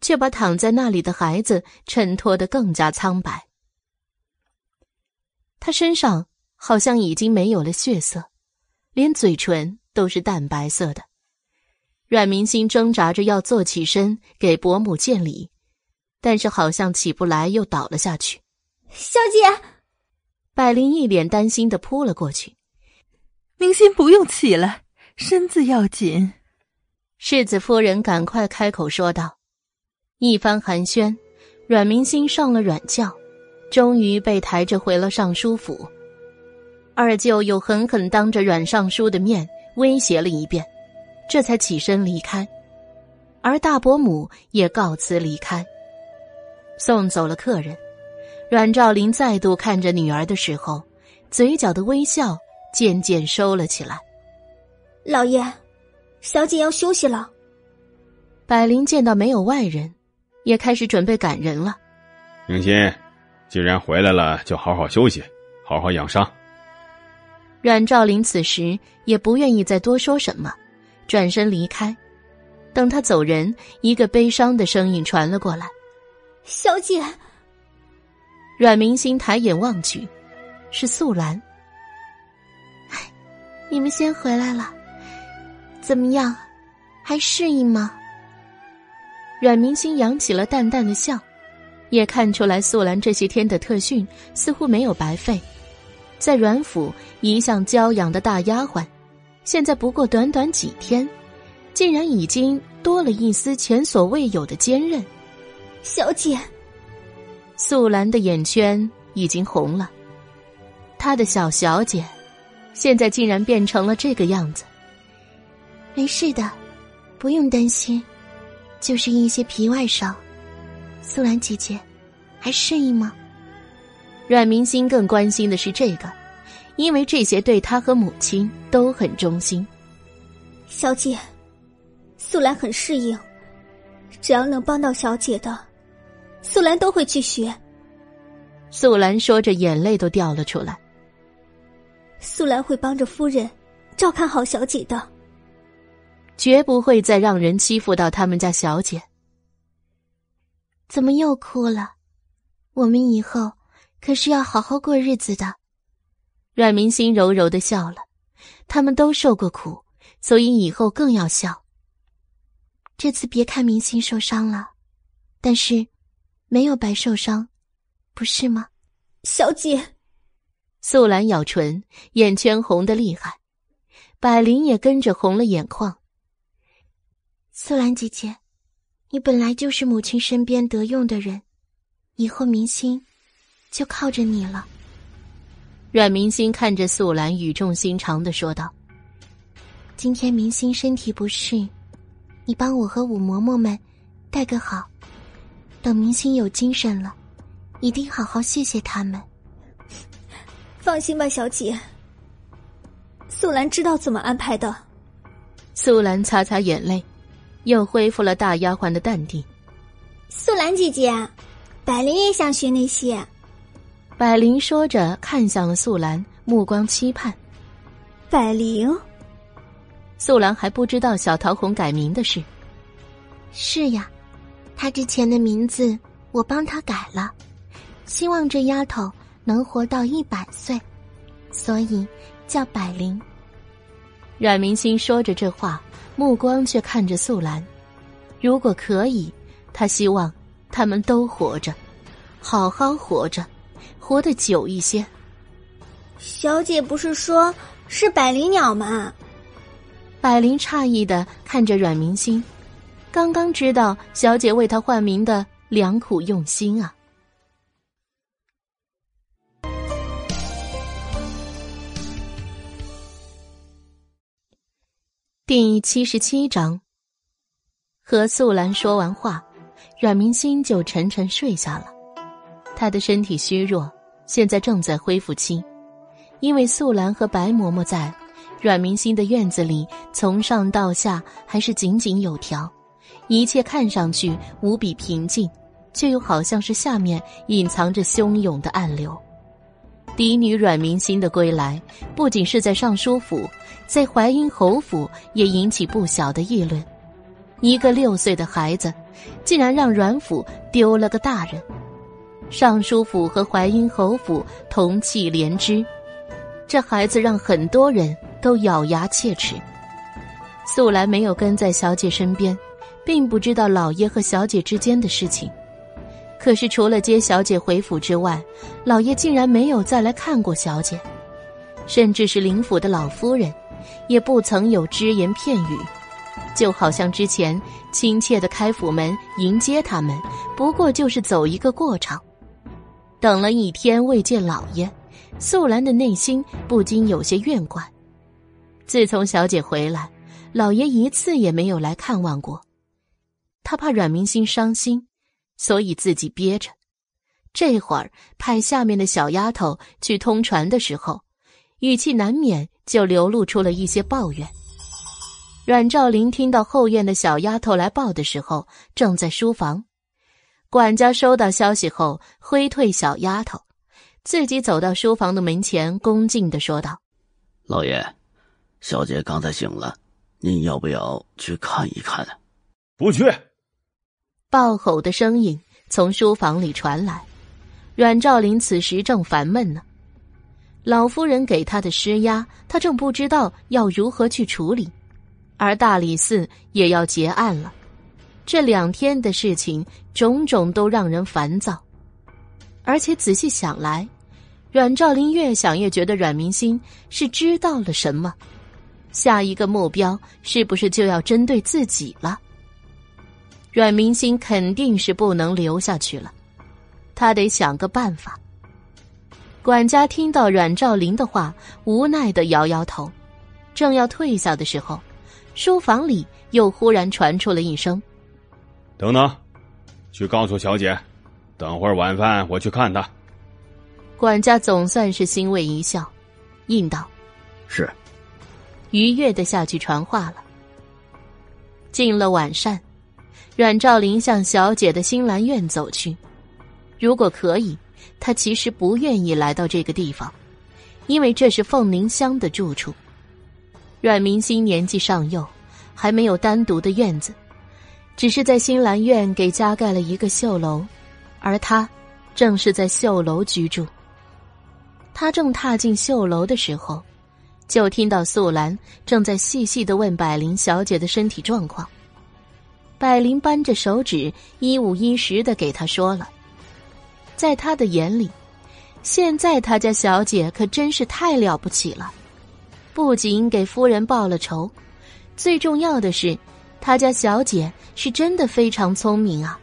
却把躺在那里的孩子衬托得更加苍白。他身上好像已经没有了血色，连嘴唇都是淡白色的。阮明星挣扎着要坐起身给伯母见礼，但是好像起不来，又倒了下去。小姐，百灵一脸担心的扑了过去。明心不用起来，身子要紧。世子夫人赶快开口说道。一番寒暄，阮明心上了软轿。终于被抬着回了尚书府，二舅又狠狠当着阮尚书的面威胁了一遍，这才起身离开，而大伯母也告辞离开。送走了客人，阮兆林再度看着女儿的时候，嘴角的微笑渐渐收了起来。老爷，小姐要休息了。百灵见到没有外人，也开始准备赶人了。明心。既然回来了，就好好休息，好好养伤。阮兆林此时也不愿意再多说什么，转身离开。等他走人，一个悲伤的声音传了过来：“小姐。”阮明星抬眼望去，是素兰。哎，你们先回来了，怎么样？还适应吗？阮明星扬起了淡淡的笑。也看出来，素兰这些天的特训似乎没有白费。在阮府一向娇养的大丫鬟，现在不过短短几天，竟然已经多了一丝前所未有的坚韧。小姐，素兰的眼圈已经红了。她的小小姐，现在竟然变成了这个样子。没事的，不用担心，就是一些皮外伤。素兰姐姐，还适应吗？阮明心更关心的是这个，因为这些对他和母亲都很忠心。小姐，素兰很适应，只要能帮到小姐的，素兰都会去学。素兰说着，眼泪都掉了出来。素兰会帮着夫人照看好小姐的。绝不会再让人欺负到他们家小姐。怎么又哭了？我们以后可是要好好过日子的。阮明心柔柔的笑了，他们都受过苦，所以以后更要笑。这次别看明星受伤了，但是没有白受伤，不是吗？小姐，素兰咬唇，眼圈红的厉害，百灵也跟着红了眼眶。素兰姐姐，你本来就是母亲身边得用的人，以后明星就靠着你了。阮明星看着素兰，语重心长的说道：“今天明星身体不适。”你帮我和五嬷嬷们带个好，等明星有精神了，一定好好谢谢他们。放心吧，小姐。素兰知道怎么安排的。素兰擦擦眼泪，又恢复了大丫鬟的淡定。素兰姐姐，百灵也想学那些。百灵说着，看向了素兰，目光期盼。百灵。素兰还不知道小桃红改名的事。是呀，她之前的名字我帮她改了，希望这丫头能活到一百岁，所以叫百灵。阮明星说着这话，目光却看着素兰。如果可以，他希望他们都活着，好好活着，活得久一些。小姐不是说是百灵鸟吗？百灵诧异的看着阮明星，刚刚知道小姐为他换名的良苦用心啊。第七十七章，和素兰说完话，阮明心就沉沉睡下了。他的身体虚弱，现在正在恢复期，因为素兰和白嬷嬷在。阮明心的院子里，从上到下还是井井有条，一切看上去无比平静，却又好像是下面隐藏着汹涌的暗流。嫡女阮明心的归来，不仅是在尚书府，在淮阴侯府也引起不小的议论。一个六岁的孩子，竟然让阮府丢了个大人。尚书府和淮阴侯府同气连枝，这孩子让很多人。都咬牙切齿。素来没有跟在小姐身边，并不知道老爷和小姐之间的事情。可是除了接小姐回府之外，老爷竟然没有再来看过小姐，甚至是林府的老夫人，也不曾有只言片语，就好像之前亲切的开府门迎接他们，不过就是走一个过场。等了一天未见老爷，素兰的内心不禁有些怨怪。自从小姐回来，老爷一次也没有来看望过。他怕阮明心伤心，所以自己憋着。这会儿派下面的小丫头去通传的时候，语气难免就流露出了一些抱怨。阮兆林听到后院的小丫头来报的时候，正在书房。管家收到消息后，挥退小丫头，自己走到书房的门前，恭敬的说道：“老爷。”小姐刚才醒了，您要不要去看一看？不去。暴吼的声音从书房里传来。阮兆林此时正烦闷呢，老夫人给他的施压，他正不知道要如何去处理。而大理寺也要结案了，这两天的事情种种都让人烦躁。而且仔细想来，阮兆林越想越觉得阮明心是知道了什么。下一个目标是不是就要针对自己了？阮明星肯定是不能留下去了，他得想个办法。管家听到阮兆林的话，无奈的摇摇头，正要退下的时候，书房里又忽然传出了一声：“等等，去告诉小姐，等会儿晚饭我去看她。”管家总算是欣慰一笑，应道：“是。”愉悦的下去传话了。进了晚膳，阮兆林向小姐的新兰院走去。如果可以，他其实不愿意来到这个地方，因为这是凤凝香的住处。阮明心年纪尚幼，还没有单独的院子，只是在新兰院给加盖了一个绣楼，而他正是在绣楼居住。他正踏进绣楼的时候，就听到素兰正在细细的问百灵小姐的身体状况。百灵扳着手指，一五一十的给他说了。在他的眼里，现在他家小姐可真是太了不起了，不仅给夫人报了仇，最重要的是，他家小姐是真的非常聪明啊。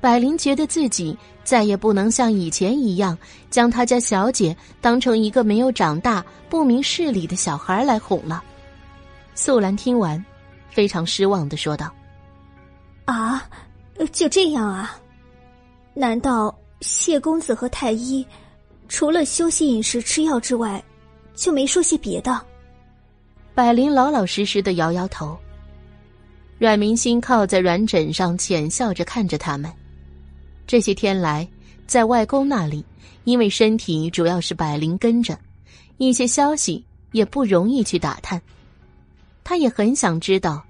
百灵觉得自己再也不能像以前一样，将他家小姐当成一个没有长大、不明事理的小孩来哄了。素兰听完，非常失望的说道。啊，就这样啊？难道谢公子和太医除了休息、饮食、吃药之外，就没说些别的？百灵老老实实的摇摇头。阮明心靠在软枕上，浅笑着看着他们。这些天来，在外公那里，因为身体主要是百灵跟着，一些消息也不容易去打探。他也很想知道，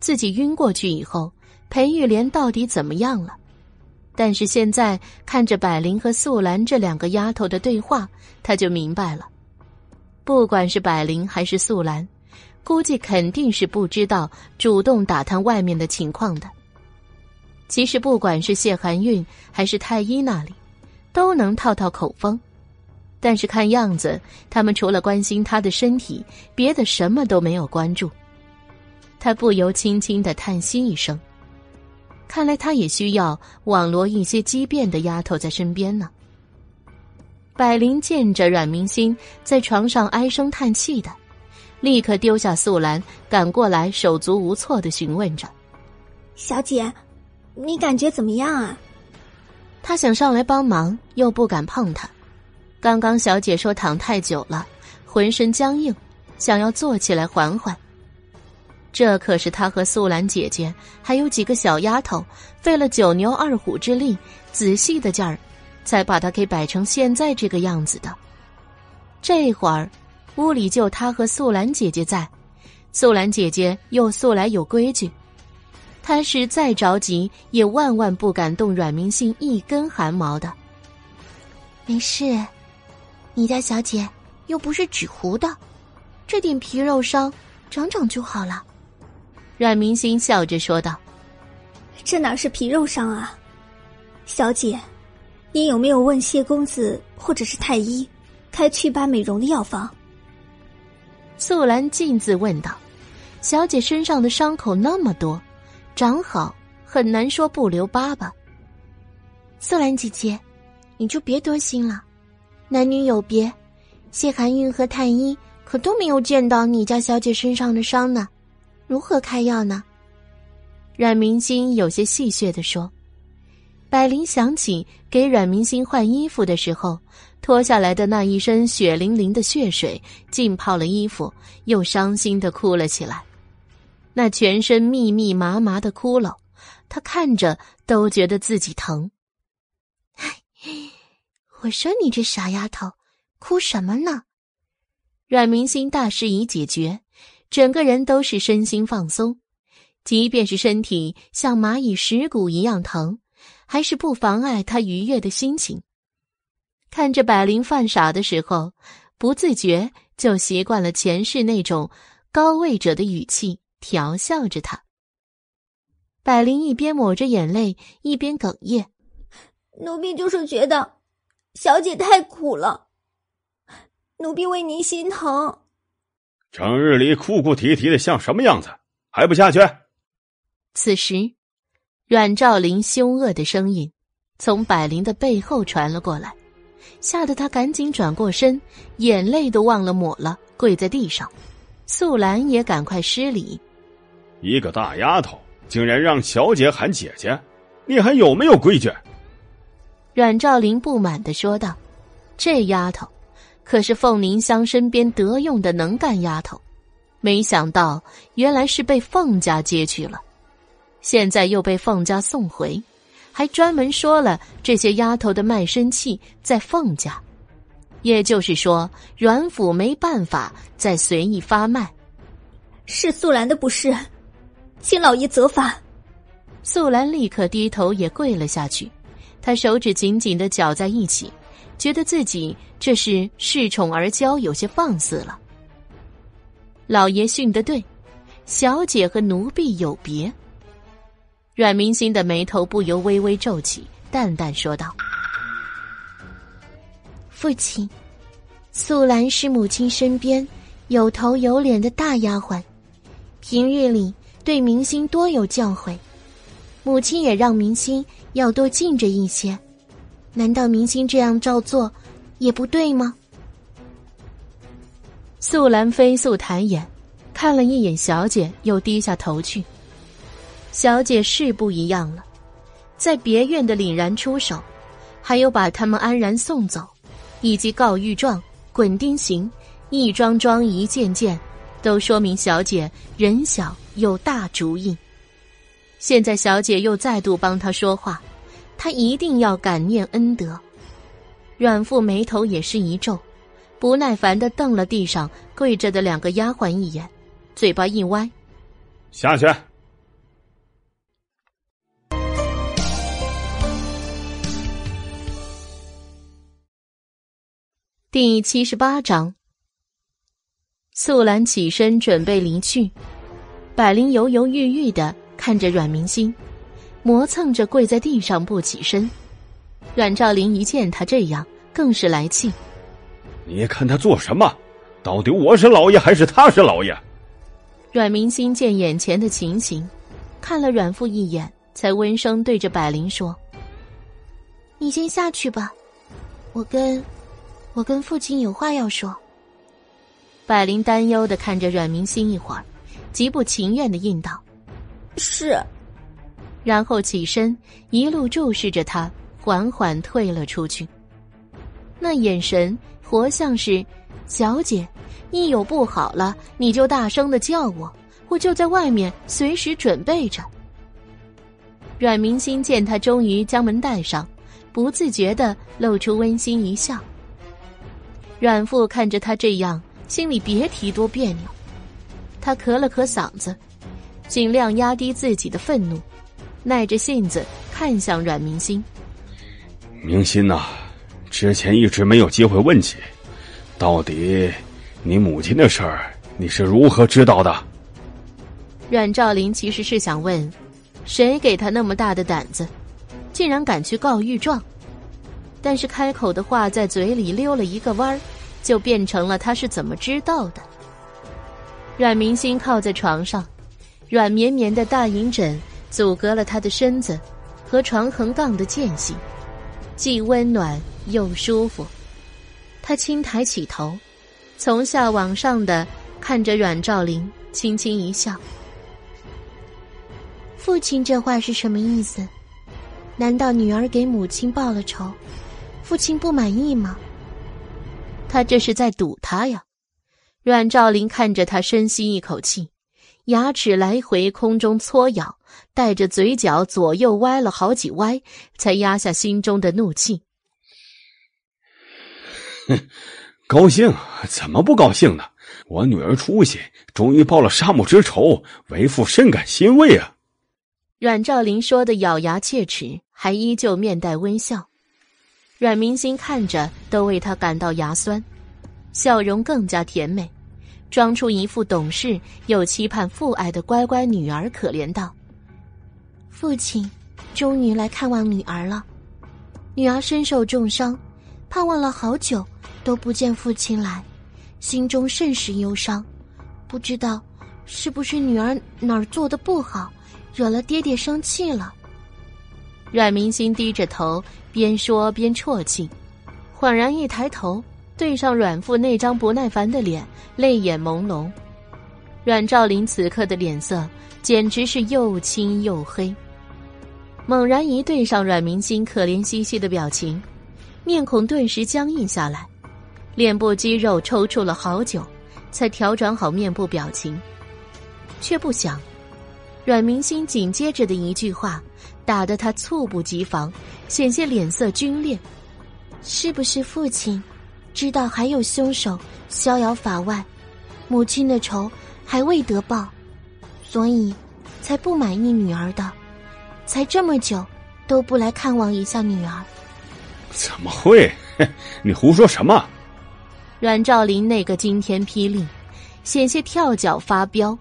自己晕过去以后。裴玉莲到底怎么样了？但是现在看着百灵和素兰这两个丫头的对话，他就明白了。不管是百灵还是素兰，估计肯定是不知道主动打探外面的情况的。其实不管是谢寒韵还是太医那里，都能套套口风。但是看样子，他们除了关心他的身体，别的什么都没有关注。他不由轻轻的叹息一声。看来他也需要网罗一些机变的丫头在身边呢。百灵见着阮明心在床上唉声叹气的，立刻丢下素兰，赶过来手足无措的询问着：“小姐，你感觉怎么样啊？”他想上来帮忙，又不敢碰他。刚刚小姐说躺太久了，浑身僵硬，想要坐起来缓缓。这可是他和素兰姐姐还有几个小丫头费了九牛二虎之力，仔细的劲儿，才把他给摆成现在这个样子的。这会儿，屋里就他和素兰姐姐在，素兰姐姐又素来有规矩，他是再着急也万万不敢动阮明信一根汗毛的。没事，你家小姐又不是纸糊的，这点皮肉伤长长就好了。阮明星笑着说道：“这哪是皮肉伤啊，小姐，你有没有问谢公子或者是太医，开祛疤美容的药方？”素兰径自问道：“小姐身上的伤口那么多，长好很难说不留疤吧？”素兰姐姐，你就别多心了，男女有别，谢寒韵和太医可都没有见到你家小姐身上的伤呢。如何开药呢？阮明星有些戏谑的说。百灵想起给阮明星换衣服的时候，脱下来的那一身血淋淋的血水浸泡了衣服，又伤心的哭了起来。那全身密密麻麻的窟窿，他看着都觉得自己疼。我说你这傻丫头，哭什么呢？阮明星大事已解决。整个人都是身心放松，即便是身体像蚂蚁蚀骨一样疼，还是不妨碍他愉悦的心情。看着百灵犯傻的时候，不自觉就习惯了前世那种高位者的语气，调笑着他。百灵一边抹着眼泪，一边哽咽：“奴婢就是觉得小姐太苦了，奴婢为您心疼。”整日里哭哭啼啼的像什么样子？还不下去！此时，阮兆林凶恶的声音从百灵的背后传了过来，吓得他赶紧转过身，眼泪都忘了抹了，跪在地上。素兰也赶快施礼：“一个大丫头竟然让小姐喊姐姐，你还有没有规矩？”阮兆林不满的说道：“这丫头。”可是凤凝香身边得用的能干丫头，没想到原来是被凤家接去了，现在又被凤家送回，还专门说了这些丫头的卖身契在凤家，也就是说阮府没办法再随意发卖。是素兰的不是，请老爷责罚。素兰立刻低头也跪了下去，她手指紧紧的绞在一起，觉得自己这是恃宠而骄，有些放肆了。老爷训得对，小姐和奴婢有别。阮明心的眉头不由微微皱起，淡淡说道：“父亲，素兰是母亲身边有头有脸的大丫鬟，平日里对明星多有教诲，母亲也让明星要多敬着一些。难道明星这样照做也不对吗？”素兰飞速抬眼，看了一眼小姐，又低下头去。小姐是不一样了，在别院的凛然出手，还有把他们安然送走，以及告御状、滚钉刑，一桩桩、一件件，都说明小姐人小有大主意。现在小姐又再度帮他说话，他一定要感念恩德。阮父眉头也是一皱，不耐烦的瞪了地上跪着的两个丫鬟一眼，嘴巴一歪：“下去。”第七十八章，素兰起身准备离去，百灵犹犹豫豫的看着阮明星，磨蹭着跪在地上不起身。阮兆林一见他这样，更是来气：“你看他做什么？到底我是老爷还是他是老爷？”阮明心见眼前的情形，看了阮父一眼，才温声对着百灵说：“你先下去吧，我跟。”我跟父亲有话要说。百灵担忧的看着阮明心一会儿，极不情愿的应道：“是。”然后起身，一路注视着他，缓缓退了出去。那眼神活像是：“小姐，一有不好了，你就大声的叫我，我就在外面随时准备着。”阮明心见他终于将门带上，不自觉的露出温馨一笑。阮父看着他这样，心里别提多别扭。他咳了咳嗓子，尽量压低自己的愤怒，耐着性子看向阮明心。明心呐，之前一直没有机会问起，到底你母亲的事儿，你是如何知道的？阮兆林其实是想问，谁给他那么大的胆子，竟然敢去告御状？但是开口的话在嘴里溜了一个弯儿。就变成了他是怎么知道的？阮明星靠在床上，软绵绵的大银枕阻隔了他的身子和床横杠的间隙，既温暖又舒服。他轻抬起头，从下往上的看着阮兆林，轻轻一笑：“父亲这话是什么意思？难道女儿给母亲报了仇，父亲不满意吗？”他这是在堵他呀！阮兆林看着他，深吸一口气，牙齿来回空中搓咬，带着嘴角左右歪了好几歪，才压下心中的怒气。哼，高兴？怎么不高兴呢？我女儿出息，终于报了杀母之仇，为父深感欣慰啊！阮兆林说的咬牙切齿，还依旧面带微笑。阮明星看着都为他感到牙酸，笑容更加甜美，装出一副懂事又期盼父爱的乖乖女儿，可怜道：“父亲，终于来看望女儿了。女儿身受重伤，盼望了好久都不见父亲来，心中甚是忧伤。不知道是不是女儿哪儿做的不好，惹了爹爹生气了。”阮明星低着头，边说边啜泣，恍然一抬头，对上阮父那张不耐烦的脸，泪眼朦胧。阮兆林此刻的脸色简直是又青又黑。猛然一对上阮明星可怜兮兮的表情，面孔顿时僵硬下来，脸部肌肉抽搐了好久，才调整好面部表情，却不想，阮明星紧接着的一句话。打得他猝不及防，险些脸色皲裂。是不是父亲知道还有凶手逍遥法外，母亲的仇还未得报，所以才不满意女儿的，才这么久都不来看望一下女儿。怎么会？你胡说什么？阮兆林那个惊天霹雳，险些跳脚发飙。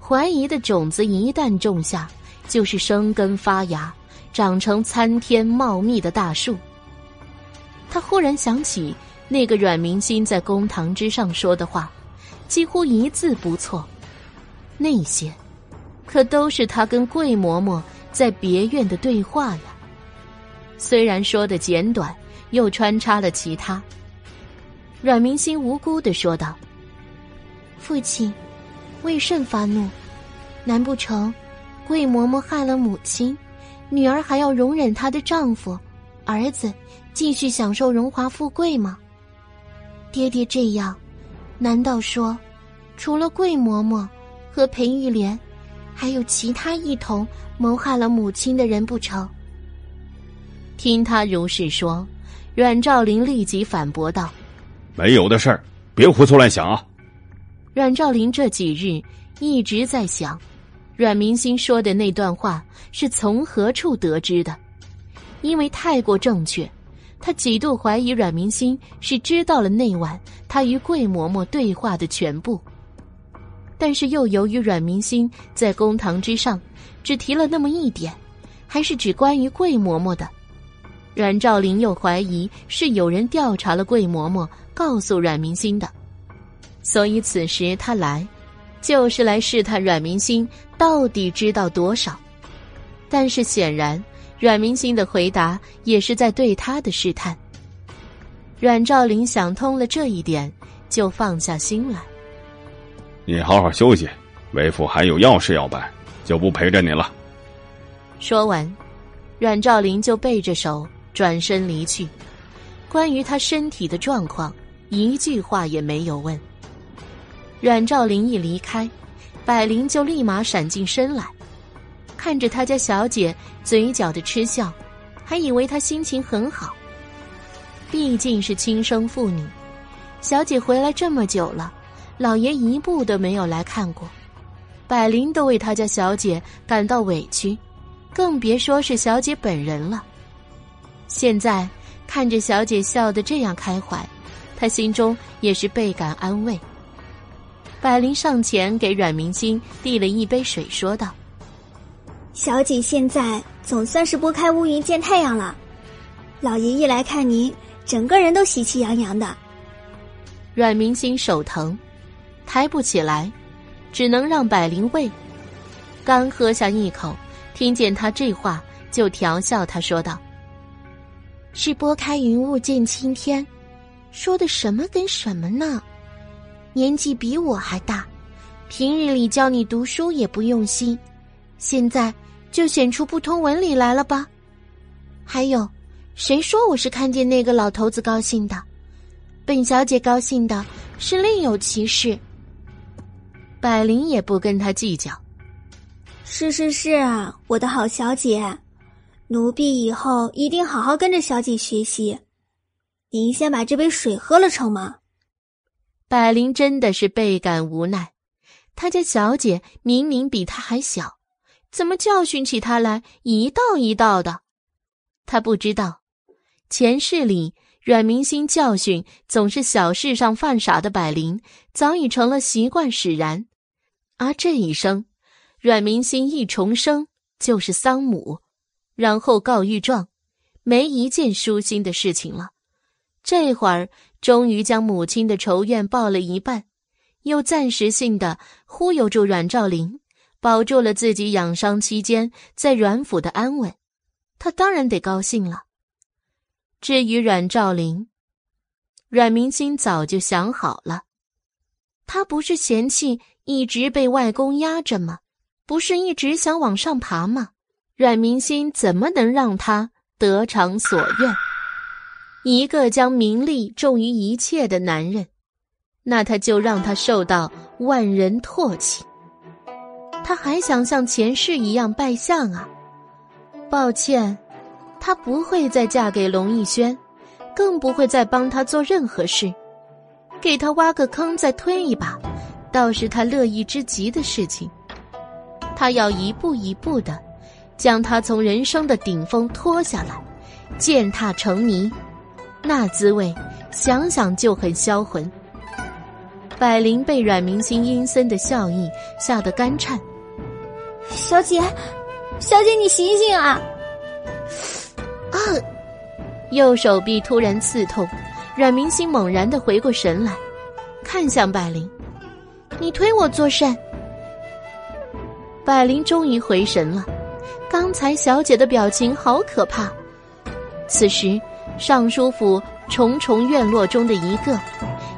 怀疑的种子一旦种下，就是生根发芽，长成参天茂密的大树。他忽然想起那个阮明心在公堂之上说的话，几乎一字不错。那些，可都是他跟桂嬷嬷在别院的对话呀。虽然说的简短，又穿插了其他。阮明心无辜的说道：“父亲。”为甚发怒？难不成桂嬷嬷害了母亲，女儿还要容忍她的丈夫、儿子继续享受荣华富贵吗？爹爹这样，难道说，除了桂嬷嬷和裴玉莲，还有其他一同谋害了母亲的人不成？听他如是说，阮兆林立即反驳道：“没有的事儿，别胡思乱想啊！”阮兆林这几日一直在想，阮明星说的那段话是从何处得知的？因为太过正确，他几度怀疑阮明星是知道了那晚他与桂嬷嬷对话的全部。但是又由于阮明心在公堂之上只提了那么一点，还是只关于桂嬷嬷的，阮兆林又怀疑是有人调查了桂嬷嬷，告诉阮明心的。所以此时他来，就是来试探阮明心到底知道多少。但是显然，阮明心的回答也是在对他的试探。阮兆林想通了这一点，就放下心来。你好好休息，为父还有要事要办，就不陪着你了。说完，阮兆林就背着手转身离去。关于他身体的状况，一句话也没有问。阮兆林一离开，百灵就立马闪进身来，看着他家小姐嘴角的嗤笑，还以为她心情很好。毕竟是亲生父女，小姐回来这么久了，老爷一步都没有来看过，百灵都为他家小姐感到委屈，更别说是小姐本人了。现在看着小姐笑得这样开怀，他心中也是倍感安慰。百灵上前给阮明星递了一杯水，说道：“小姐现在总算是拨开乌云见太阳了，老爷一来看您，整个人都喜气洋洋的。”阮明星手疼，抬不起来，只能让百灵喂。刚喝下一口，听见他这话，就调笑他说道：“是拨开云雾见青天，说的什么跟什么呢？”年纪比我还大，平日里教你读书也不用心，现在就显出不通文理来了吧？还有，谁说我是看见那个老头子高兴的？本小姐高兴的是另有其事。百灵也不跟他计较。是是是啊，我的好小姐，奴婢以后一定好好跟着小姐学习。您先把这杯水喝了成吗？百灵真的是倍感无奈，她家小姐明明比她还小，怎么教训起她来一道一道的？她不知道，前世里阮明星教训总是小事上犯傻的百灵，早已成了习惯使然。而这一生，阮明星一重生就是丧母，然后告御状，没一件舒心的事情了。这会儿。终于将母亲的仇怨报了一半，又暂时性的忽悠住阮兆林，保住了自己养伤期间在阮府的安稳，他当然得高兴了。至于阮兆林，阮明心早就想好了，他不是嫌弃一直被外公压着吗？不是一直想往上爬吗？阮明心怎么能让他得偿所愿？一个将名利重于一切的男人，那他就让他受到万人唾弃。他还想像前世一样拜相啊？抱歉，她不会再嫁给龙逸轩，更不会再帮他做任何事。给他挖个坑再推一把，倒是他乐意之极的事情。他要一步一步的将他从人生的顶峰拖下来，践踏成泥，那滋味想想就很销魂。百灵被阮明星阴森的笑意吓得干颤。小姐，小姐，你醒醒啊！啊！右手臂突然刺痛，阮明星猛然的回过神来，看向百灵：“你推我作甚？”百灵终于回神了，刚才小姐的表情好可怕。此时，尚书府重重院落中的一个，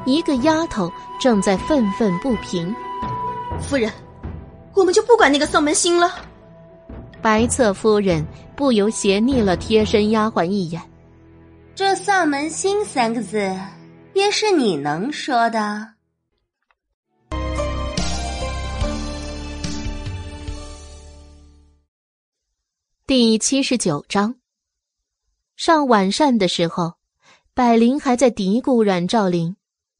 一个丫头正在愤愤不平：“夫人。”我们就不管那个丧门星了。白侧夫人不由斜睨了贴身丫鬟一眼。这丧门星三个字，也是你能说的？第七十九章。上晚膳的时候，百灵还在嘀咕阮兆林，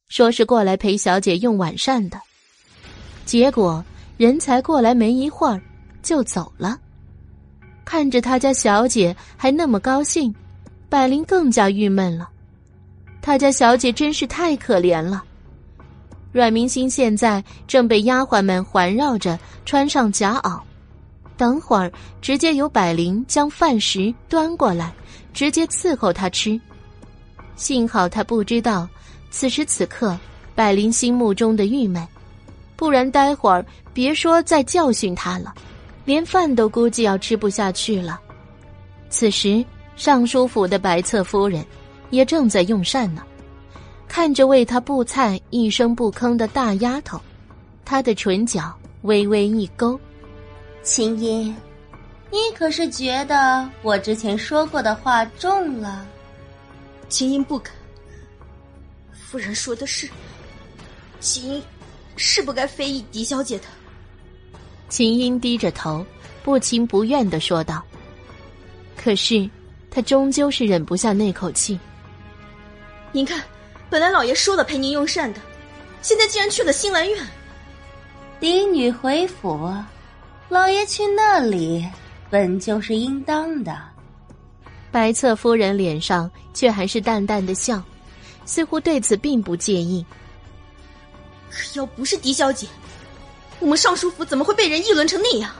说是过来陪小姐用晚膳的，结果。人才过来没一会儿，就走了。看着他家小姐还那么高兴，百灵更加郁闷了。他家小姐真是太可怜了。阮明星现在正被丫鬟们环绕着穿上夹袄，等会儿直接由百灵将饭食端过来，直接伺候他吃。幸好他不知道，此时此刻百灵心目中的郁闷。不然，待会儿别说再教训他了，连饭都估计要吃不下去了。此时，尚书府的白侧夫人也正在用膳呢，看着为他布菜一声不吭的大丫头，她的唇角微微一勾：“琴音，你可是觉得我之前说过的话重了？”琴音不敢。夫人说的是，琴音。是不该非议狄小姐的。秦英低着头，不情不愿的说道：“可是，他终究是忍不下那口气。您看，本来老爷说了陪您用膳的，现在竟然去了新兰院。嫡女回府，老爷去那里本就是应当的。”白侧夫人脸上却还是淡淡的笑，似乎对此并不介意。可要不是狄小姐，我们尚书府怎么会被人议论成那样？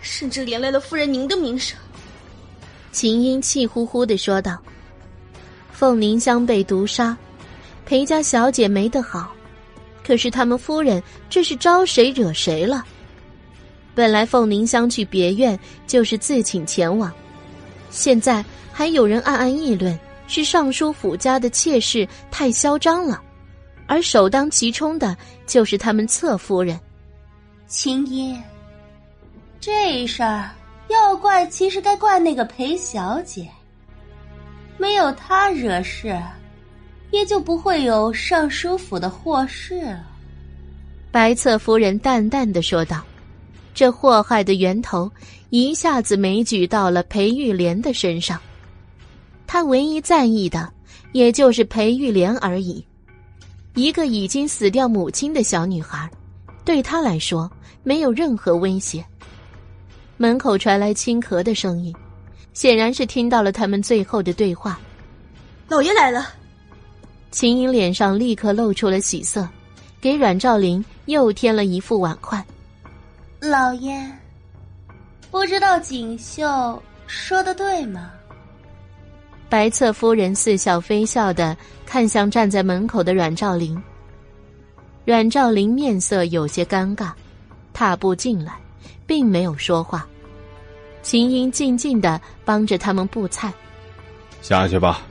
甚至连累了夫人您的名声。秦英气呼呼的说道：“凤凝香被毒杀，裴家小姐没得好。可是他们夫人这是招谁惹谁了？本来凤凝香去别院就是自请前往，现在还有人暗暗议论是尚书府家的妾室太嚣张了。”而首当其冲的就是他们侧夫人，青衣。这事儿要怪，其实该怪那个裴小姐。没有她惹事，也就不会有尚书府的祸事了。白侧夫人淡淡的说道：“这祸害的源头一下子没举到了裴玉莲的身上，她唯一在意的也就是裴玉莲而已。”一个已经死掉母亲的小女孩，对他来说没有任何威胁。门口传来轻咳的声音，显然是听到了他们最后的对话。老爷来了。秦颖脸上立刻露出了喜色，给阮兆林又添了一副碗筷。老爷，不知道锦绣说的对吗？白侧夫人似笑非笑的看向站在门口的阮兆林。阮兆林面色有些尴尬，踏步进来，并没有说话。秦英静静的帮着他们布菜。下去吧。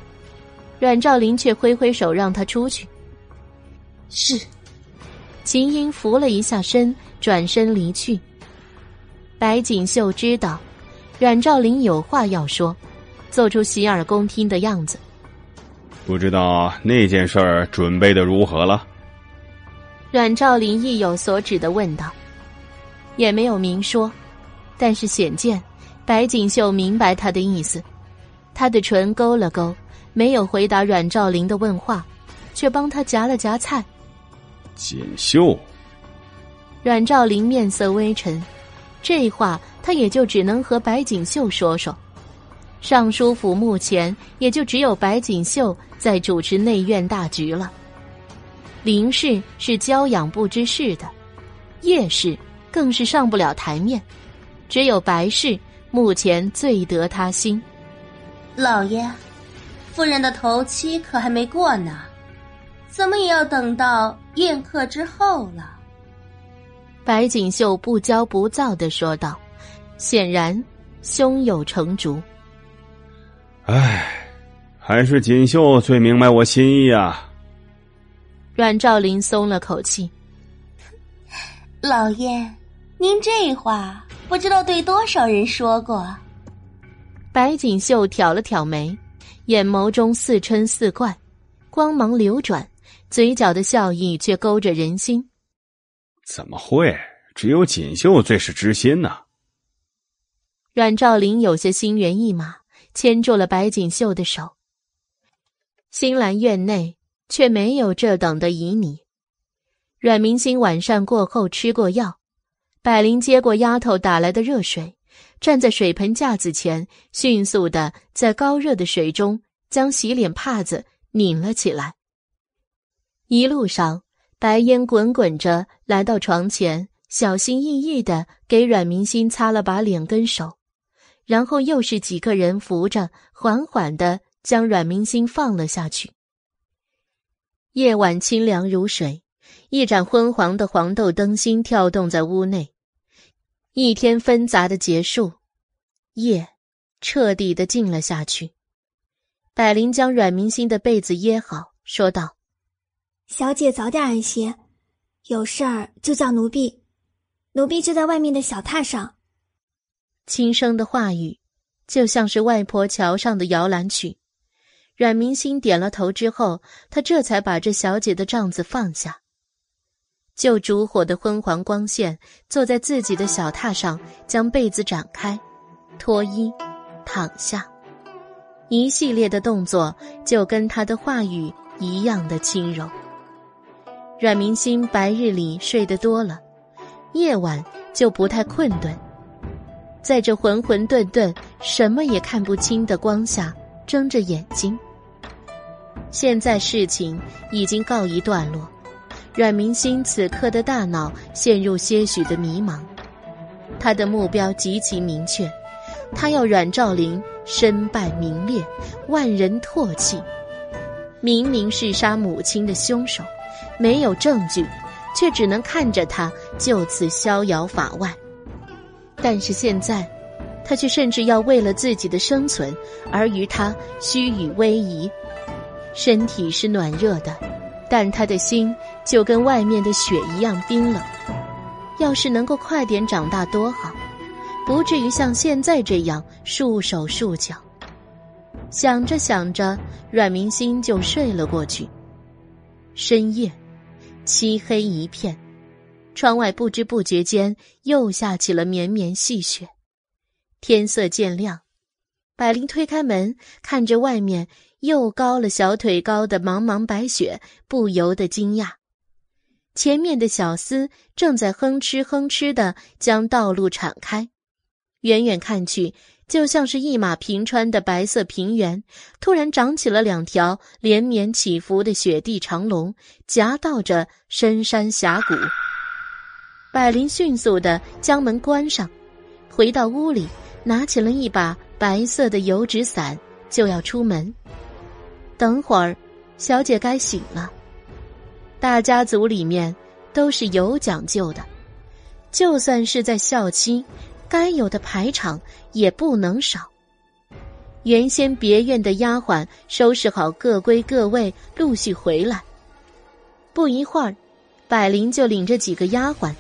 阮兆林却挥挥手让他出去。是。秦英扶了一下身，转身离去。白锦绣知道，阮兆林有话要说。做出洗耳恭听的样子。不知道那件事儿准备的如何了？阮兆林意有所指的问道。也没有明说，但是显见白锦绣明白他的意思。他的唇勾了勾，没有回答阮兆林的问话，却帮他夹了夹菜。锦绣。阮兆林面色微沉，这话他也就只能和白锦绣说说。尚书府目前也就只有白锦绣在主持内院大局了。林氏是娇养不知事的，叶氏更是上不了台面，只有白氏目前最得他心。老爷，夫人的头七可还没过呢，怎么也要等到宴客之后了。白锦绣不骄不躁的说道，显然胸有成竹。唉，还是锦绣最明白我心意啊。阮兆林松了口气。老爷，您这话不知道对多少人说过。白锦绣挑了挑眉，眼眸中似嗔似怪，光芒流转，嘴角的笑意却勾着人心。怎么会？只有锦绣最是知心呢。阮兆林有些心猿意马。牵住了白锦绣的手。新兰院内却没有这等的旖旎。阮明星晚上过后吃过药，百灵接过丫头打来的热水，站在水盆架子前，迅速的在高热的水中将洗脸帕子拧了起来。一路上，白烟滚滚着来到床前，小心翼翼的给阮明星擦了把脸跟手。然后又是几个人扶着，缓缓的将阮明星放了下去。夜晚清凉如水，一盏昏黄的黄豆灯芯跳动在屋内。一天纷杂的结束，夜彻底的静了下去。百灵将阮明星的被子掖好，说道：“小姐早点安歇，有事儿就叫奴婢，奴婢就在外面的小榻上。”轻声的话语，就像是外婆桥上的摇篮曲。阮明星点了头之后，他这才把这小姐的帐子放下，就烛火的昏黄光线，坐在自己的小榻上，将被子展开，脱衣，躺下，一系列的动作就跟他的话语一样的轻柔。阮明星白日里睡得多了，夜晚就不太困顿。在这混混沌沌、什么也看不清的光下，睁着眼睛。现在事情已经告一段落，阮明星此刻的大脑陷入些许的迷茫。他的目标极其明确，他要阮兆林身败名裂，万人唾弃。明明是杀母亲的凶手，没有证据，却只能看着他就此逍遥法外。但是现在，他却甚至要为了自己的生存而与他虚与委蛇。身体是暖热的，但他的心就跟外面的雪一样冰冷。要是能够快点长大多好，不至于像现在这样束手束脚。想着想着，阮明心就睡了过去。深夜，漆黑一片。窗外不知不觉间又下起了绵绵细雪，天色渐亮。百灵推开门，看着外面又高了小腿高的茫茫白雪，不由得惊讶。前面的小厮正在哼哧哼哧的将道路敞开，远远看去，就像是一马平川的白色平原，突然长起了两条连绵起伏的雪地长龙，夹道着深山峡谷。百灵迅速的将门关上，回到屋里，拿起了一把白色的油纸伞，就要出门。等会儿，小姐该醒了。大家族里面都是有讲究的，就算是在孝期，该有的排场也不能少。原先别院的丫鬟收拾好，各归各位，陆续回来。不一会儿，百灵就领着几个丫鬟。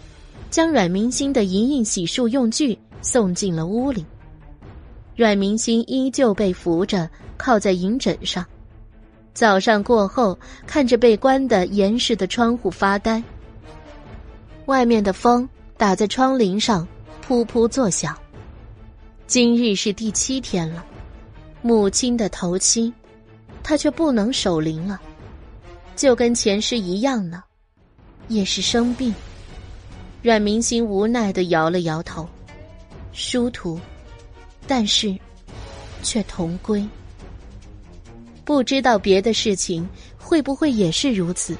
将阮明星的银印洗漱用具送进了屋里，阮明星依旧被扶着靠在银枕上。早上过后，看着被关的严实的窗户发呆。外面的风打在窗棂上，噗噗作响。今日是第七天了，母亲的头七，他却不能守灵了，就跟前世一样呢，也是生病。阮明星无奈的摇了摇头，殊途，但是却同归。不知道别的事情会不会也是如此，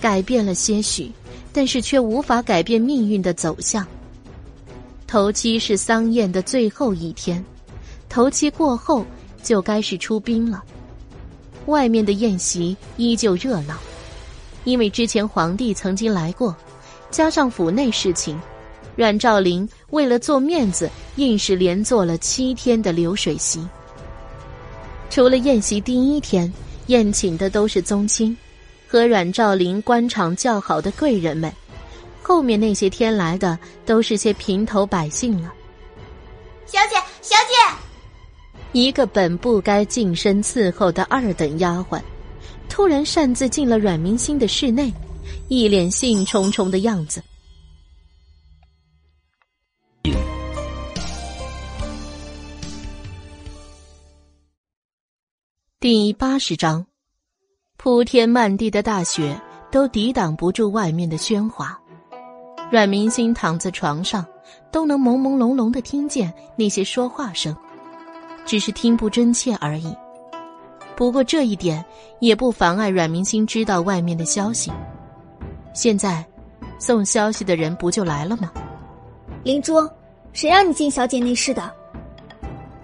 改变了些许，但是却无法改变命运的走向。头七是丧宴的最后一天，头七过后就该是出殡了。外面的宴席依旧热闹，因为之前皇帝曾经来过，加上府内事情，阮兆林为了做面子，硬是连做了七天的流水席。除了宴席第一天宴请的都是宗亲和阮兆林官场较好的贵人们，后面那些天来的都是些平头百姓了。小姐，小姐。一个本不该近身伺候的二等丫鬟，突然擅自进了阮明星的室内，一脸兴冲冲的样子。第八十章，铺天漫地的大雪都抵挡不住外面的喧哗。阮明星躺在床上，都能朦朦胧胧的听见那些说话声。只是听不真切而已。不过这一点也不妨碍阮明星知道外面的消息。现在，送消息的人不就来了吗？灵珠，谁让你进小姐内室的？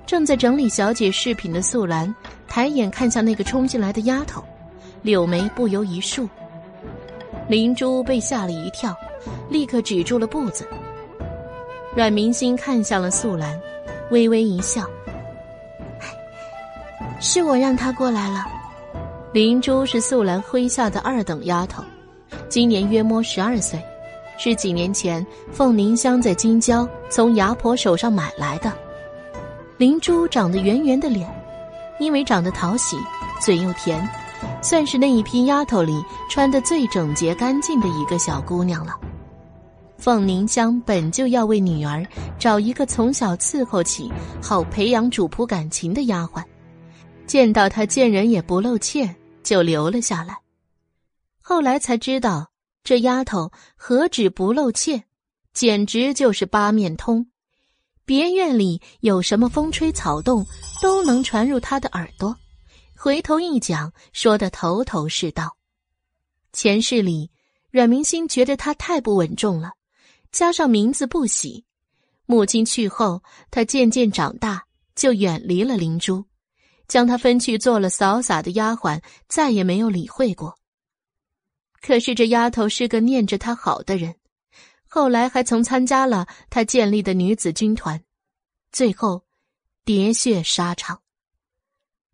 正在整理小姐饰品的素兰抬眼看向那个冲进来的丫头，柳眉不由一竖。灵珠被吓了一跳，立刻止住了步子。阮明星看向了素兰，微微一笑。是我让她过来了。灵珠是素兰麾下的二等丫头，今年约摸十二岁，是几年前凤凝香在京郊从牙婆手上买来的。灵珠长得圆圆的脸，因为长得讨喜，嘴又甜，算是那一批丫头里穿得最整洁干净的一个小姑娘了。凤凝香本就要为女儿找一个从小伺候起，好培养主仆感情的丫鬟。见到她见人也不露怯，就留了下来。后来才知道，这丫头何止不露怯，简直就是八面通。别院里有什么风吹草动，都能传入他的耳朵，回头一讲，说的头头是道。前世里，阮明心觉得他太不稳重了，加上名字不喜，母亲去后，他渐渐长大，就远离了灵珠。将她分去做了扫洒的丫鬟，再也没有理会过。可是这丫头是个念着他好的人，后来还曾参加了他建立的女子军团，最后喋血沙场。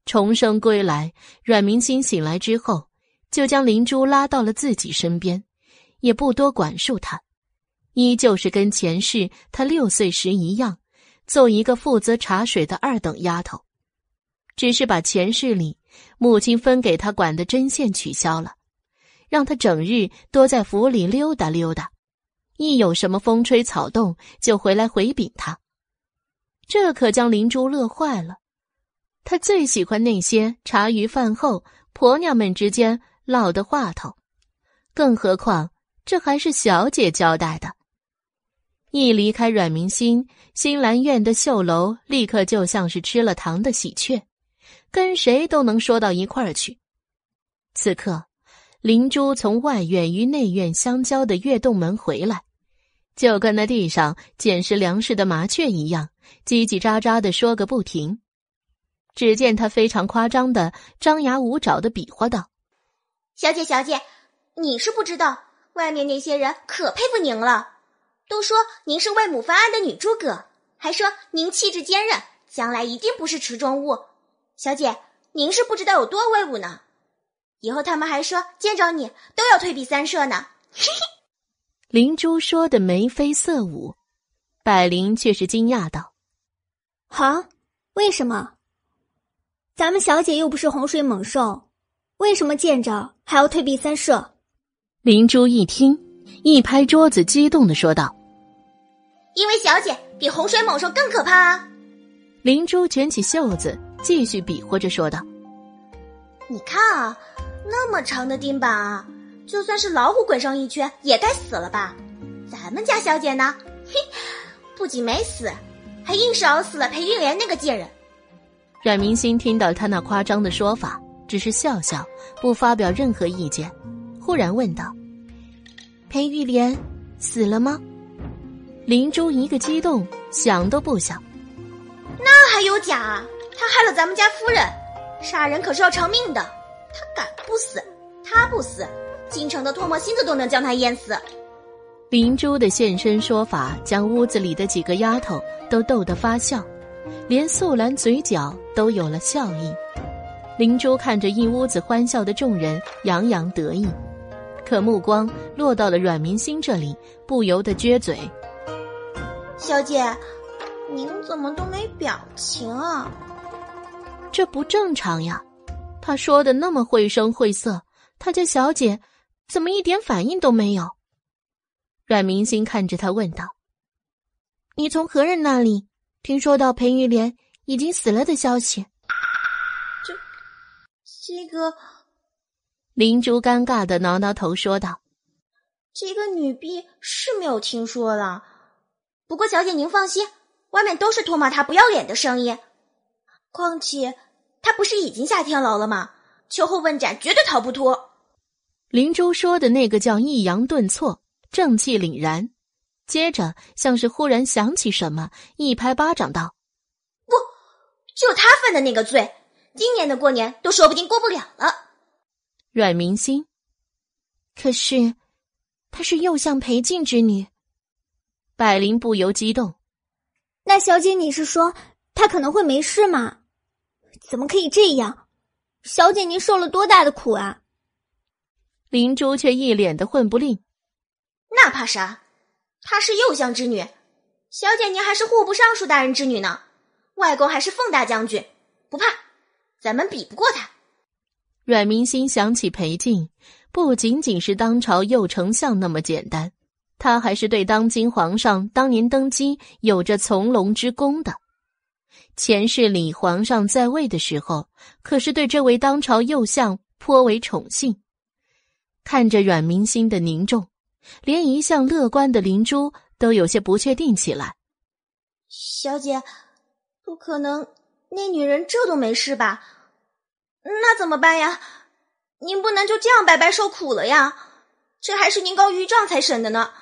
重生归来，阮明心醒来之后，就将灵珠拉到了自己身边，也不多管束她，依旧是跟前世她六岁时一样，做一个负责茶水的二等丫头。只是把前世里母亲分给他管的针线取消了，让他整日多在府里溜达溜达，一有什么风吹草动就回来回禀他。这可将灵珠乐坏了。他最喜欢那些茶余饭后婆娘们之间唠的话头，更何况这还是小姐交代的。一离开阮明心，新兰院的绣楼立刻就像是吃了糖的喜鹊。跟谁都能说到一块儿去。此刻，灵珠从外院与内院相交的月洞门回来，就跟那地上捡拾粮食的麻雀一样，叽叽喳喳的说个不停。只见他非常夸张的张牙舞爪的比划道：“小姐，小姐，你是不知道，外面那些人可佩服您了，都说您是为母翻案的女诸葛，还说您气质坚韧，将来一定不是池中物。”小姐，您是不知道有多威武呢。以后他们还说见着你都要退避三舍呢。嘿 嘿灵珠说的眉飞色舞，百灵却是惊讶道：“啊，为什么？咱们小姐又不是洪水猛兽，为什么见着还要退避三舍？”灵珠一听，一拍桌子，激动的说道：“因为小姐比洪水猛兽更可怕啊！”灵珠卷起袖子。继续比划着说道：“你看啊，那么长的钉板啊，就算是老虎滚上一圈，也该死了吧？咱们家小姐呢，嘿，不仅没死，还硬是熬死了裴玉莲那个贱人。阮明心听到他那夸张的说法，只是笑笑，不发表任何意见。忽然问道：“裴玉莲死了吗？”林珠一个激动，想都不想：“那还有假？他害了咱们家夫人，杀人可是要偿命的。他敢不死？他不死，京城的唾沫星子都能将他淹死。”灵珠的现身说法，将屋子里的几个丫头都逗得发笑，连素兰嘴角都有了笑意。灵珠看着一屋子欢笑的众人，洋洋得意，可目光落到了阮明心这里，不由得撅嘴：“小姐，您怎么都没表情啊？这不正常呀！他说的那么绘声绘色，他家小姐怎么一点反应都没有？”阮明星看着他问道：“你从何人那里听说到裴玉莲已经死了的消息？”这，这个，灵珠尴尬的挠挠头说道：“这个女婢是没有听说了。不过小姐您放心，外面都是唾骂她不要脸的声音。况且她不是已经下天牢了吗？秋后问斩，绝对逃不脱。”林珠说的那个叫抑扬顿挫。正气凛然，接着像是忽然想起什么，一拍巴掌道：“不，就他犯的那个罪，今年的过年都说不定过不了了。”阮明心，可是她是右相裴静之女。百灵不由激动：“那小姐，你是说她可能会没事吗？怎么可以这样？小姐，您受了多大的苦啊？”林珠却一脸的混不吝。那怕啥？她是右相之女，小姐您还是户部尚书大人之女呢。外公还是凤大将军，不怕，咱们比不过他。阮明心想起裴静，不仅仅是当朝右丞相那么简单，他还是对当今皇上当年登基有着从龙之功的。前世里皇上在位的时候，可是对这位当朝右相颇为宠幸。看着阮明心的凝重。连一向乐观的灵珠都有些不确定起来。小姐，不可能，那女人这都没事吧？那怎么办呀？您不能就这样白白受苦了呀！这还是您高于状才审的呢，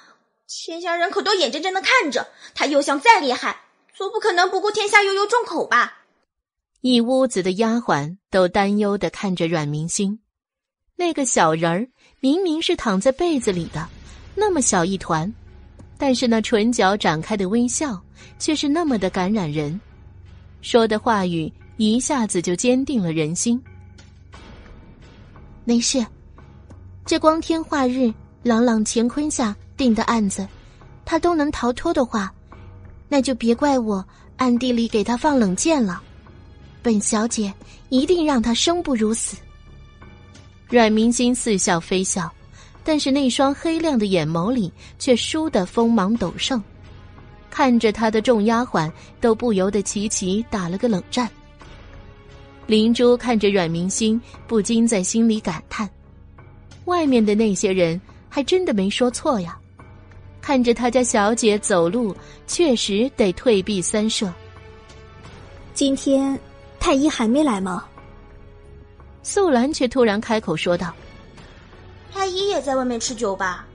天下人可都眼睁睁的看着。他又想再厉害，总不可能不顾天下悠悠众口吧？一屋子的丫鬟都担忧的看着阮明星，那个小人儿明明是躺在被子里的。那么小一团，但是那唇角展开的微笑却是那么的感染人，说的话语一下子就坚定了人心。没事，这光天化日、朗朗乾坤下定的案子，他都能逃脱的话，那就别怪我暗地里给他放冷箭了。本小姐一定让他生不如死。阮明心似笑非笑。但是那双黑亮的眼眸里却输得锋芒陡盛，看着他的众丫鬟都不由得齐齐打了个冷战。灵珠看着阮明星，不禁在心里感叹：外面的那些人还真的没说错呀。看着他家小姐走路，确实得退避三舍。今天太医还没来吗？素兰却突然开口说道。太医也在外面吃酒吧。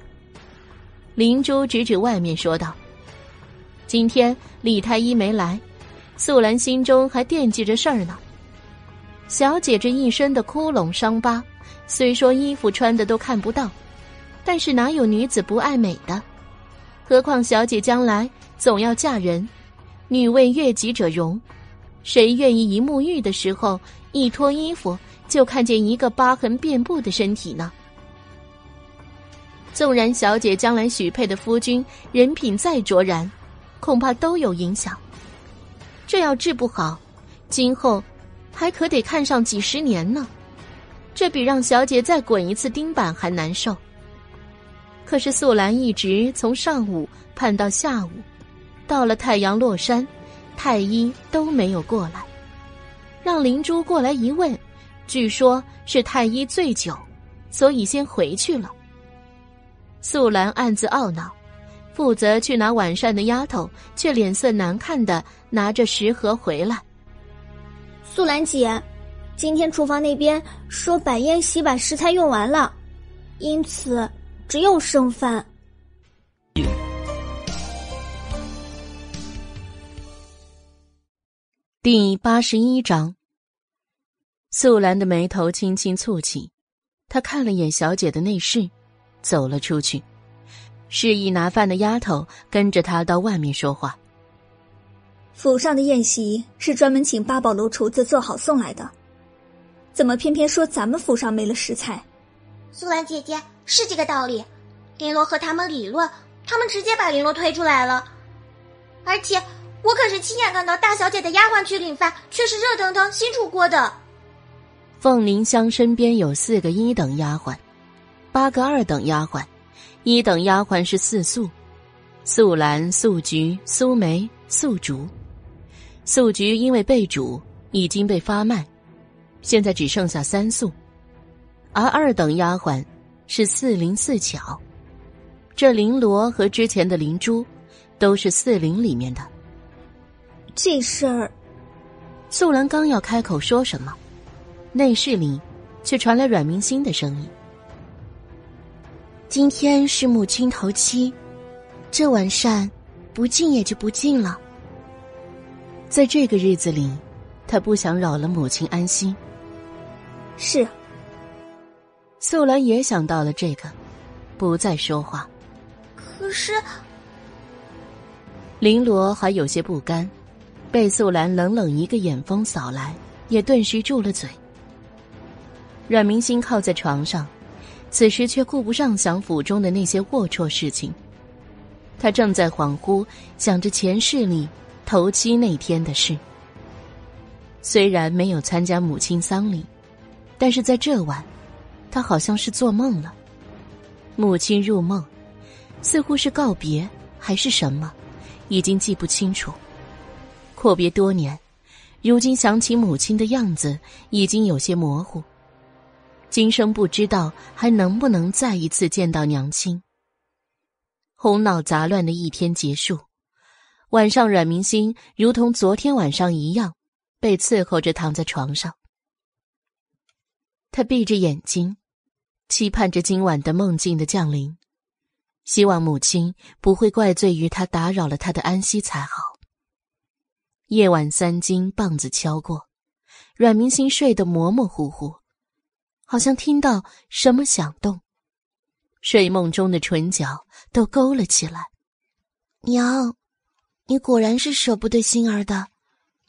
灵珠指指外面说道：“今天李太医没来，素兰心中还惦记着事儿呢。小姐这一身的窟窿伤疤，虽说衣服穿的都看不到，但是哪有女子不爱美的？何况小姐将来总要嫁人，女为悦己者容，谁愿意一沐浴的时候一脱衣服就看见一个疤痕遍布的身体呢？”纵然小姐将来许配的夫君人品再卓然，恐怕都有影响。这要治不好，今后还可得看上几十年呢。这比让小姐再滚一次钉板还难受。可是素兰一直从上午盼到下午，到了太阳落山，太医都没有过来。让灵珠过来一问，据说是太医醉酒，所以先回去了。素兰暗自懊恼，负责去拿晚膳的丫头却脸色难看的拿着食盒回来。素兰姐，今天厨房那边说百宴席把食材用完了，因此只有剩饭。第八十一章，素兰的眉头轻轻蹙起，她看了眼小姐的内室，走了出去，示意拿饭的丫头跟着她到外面说话。府上的宴席是专门请八宝楼厨子做好送来的，怎么偏偏说咱们府上没了食材？素兰姐姐是这个道理，林罗和他们理论，他们直接把林罗推出来了。而且我可是亲眼看到大小姐的丫鬟去领饭，却是热腾腾新出锅的。凤凝香身边有四个一等丫鬟，八个二等丫鬟，一等丫鬟是四素：素兰、素菊、苏梅、素竹。素菊因为被煮已经被发卖，现在只剩下三素，而二等丫鬟是四灵四巧，这绫罗和之前的灵珠都是四灵里面的。这事儿，素兰刚要开口说什么，内室里却传来阮明心的声音：“今天是母亲头七，这碗膳不进也就不进了。”在这个日子里，他不想扰了母亲安心。是，素兰也想到了这个，不再说话。可是，绫罗还有些不甘，被素兰冷冷一个眼风扫来，也顿时住了嘴。阮明心靠在床上，此时却顾不上想府中的那些龌龊事情，他正在恍惚想着前世里。头七那天的事，虽然没有参加母亲丧礼，但是在这晚，他好像是做梦了。母亲入梦，似乎是告别还是什么，已经记不清楚。阔别多年，如今想起母亲的样子，已经有些模糊。今生不知道还能不能再一次见到娘亲。头脑杂乱的一天结束。晚上，阮明星如同昨天晚上一样，被伺候着躺在床上。他闭着眼睛，期盼着今晚的梦境的降临，希望母亲不会怪罪于他打扰了他的安息才好。夜晚三更，棒子敲过，阮明星睡得模模糊糊，好像听到什么响动，睡梦中的唇角都勾了起来。娘。你果然是舍不得星儿的，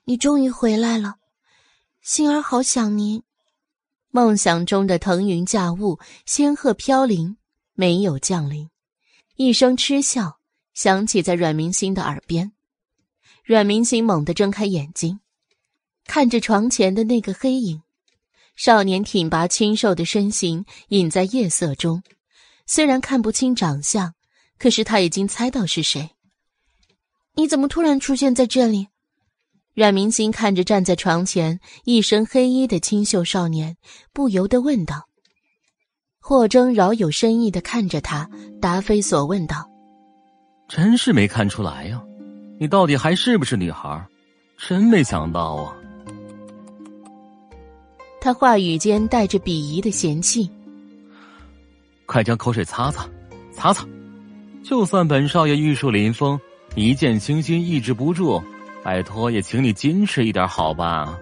你终于回来了，星儿好想您。梦想中的腾云驾雾、仙鹤飘零没有降临，一声嗤笑响起在阮明星的耳边。阮明星猛地睁开眼睛，看着床前的那个黑影，少年挺拔清瘦的身形隐在夜色中，虽然看不清长相，可是他已经猜到是谁。你怎么突然出现在这里？阮明星看着站在床前一身黑衣的清秀少年，不由得问道。霍征饶有深意的看着他，答非所问道：“真是没看出来呀，你到底还是不是女孩？真没想到啊！”他话语间带着鄙夷的嫌弃：“快将口水擦擦，擦擦！就算本少爷玉树临风。”一见倾心，抑制不住，拜托，也请你矜持一点，好吧？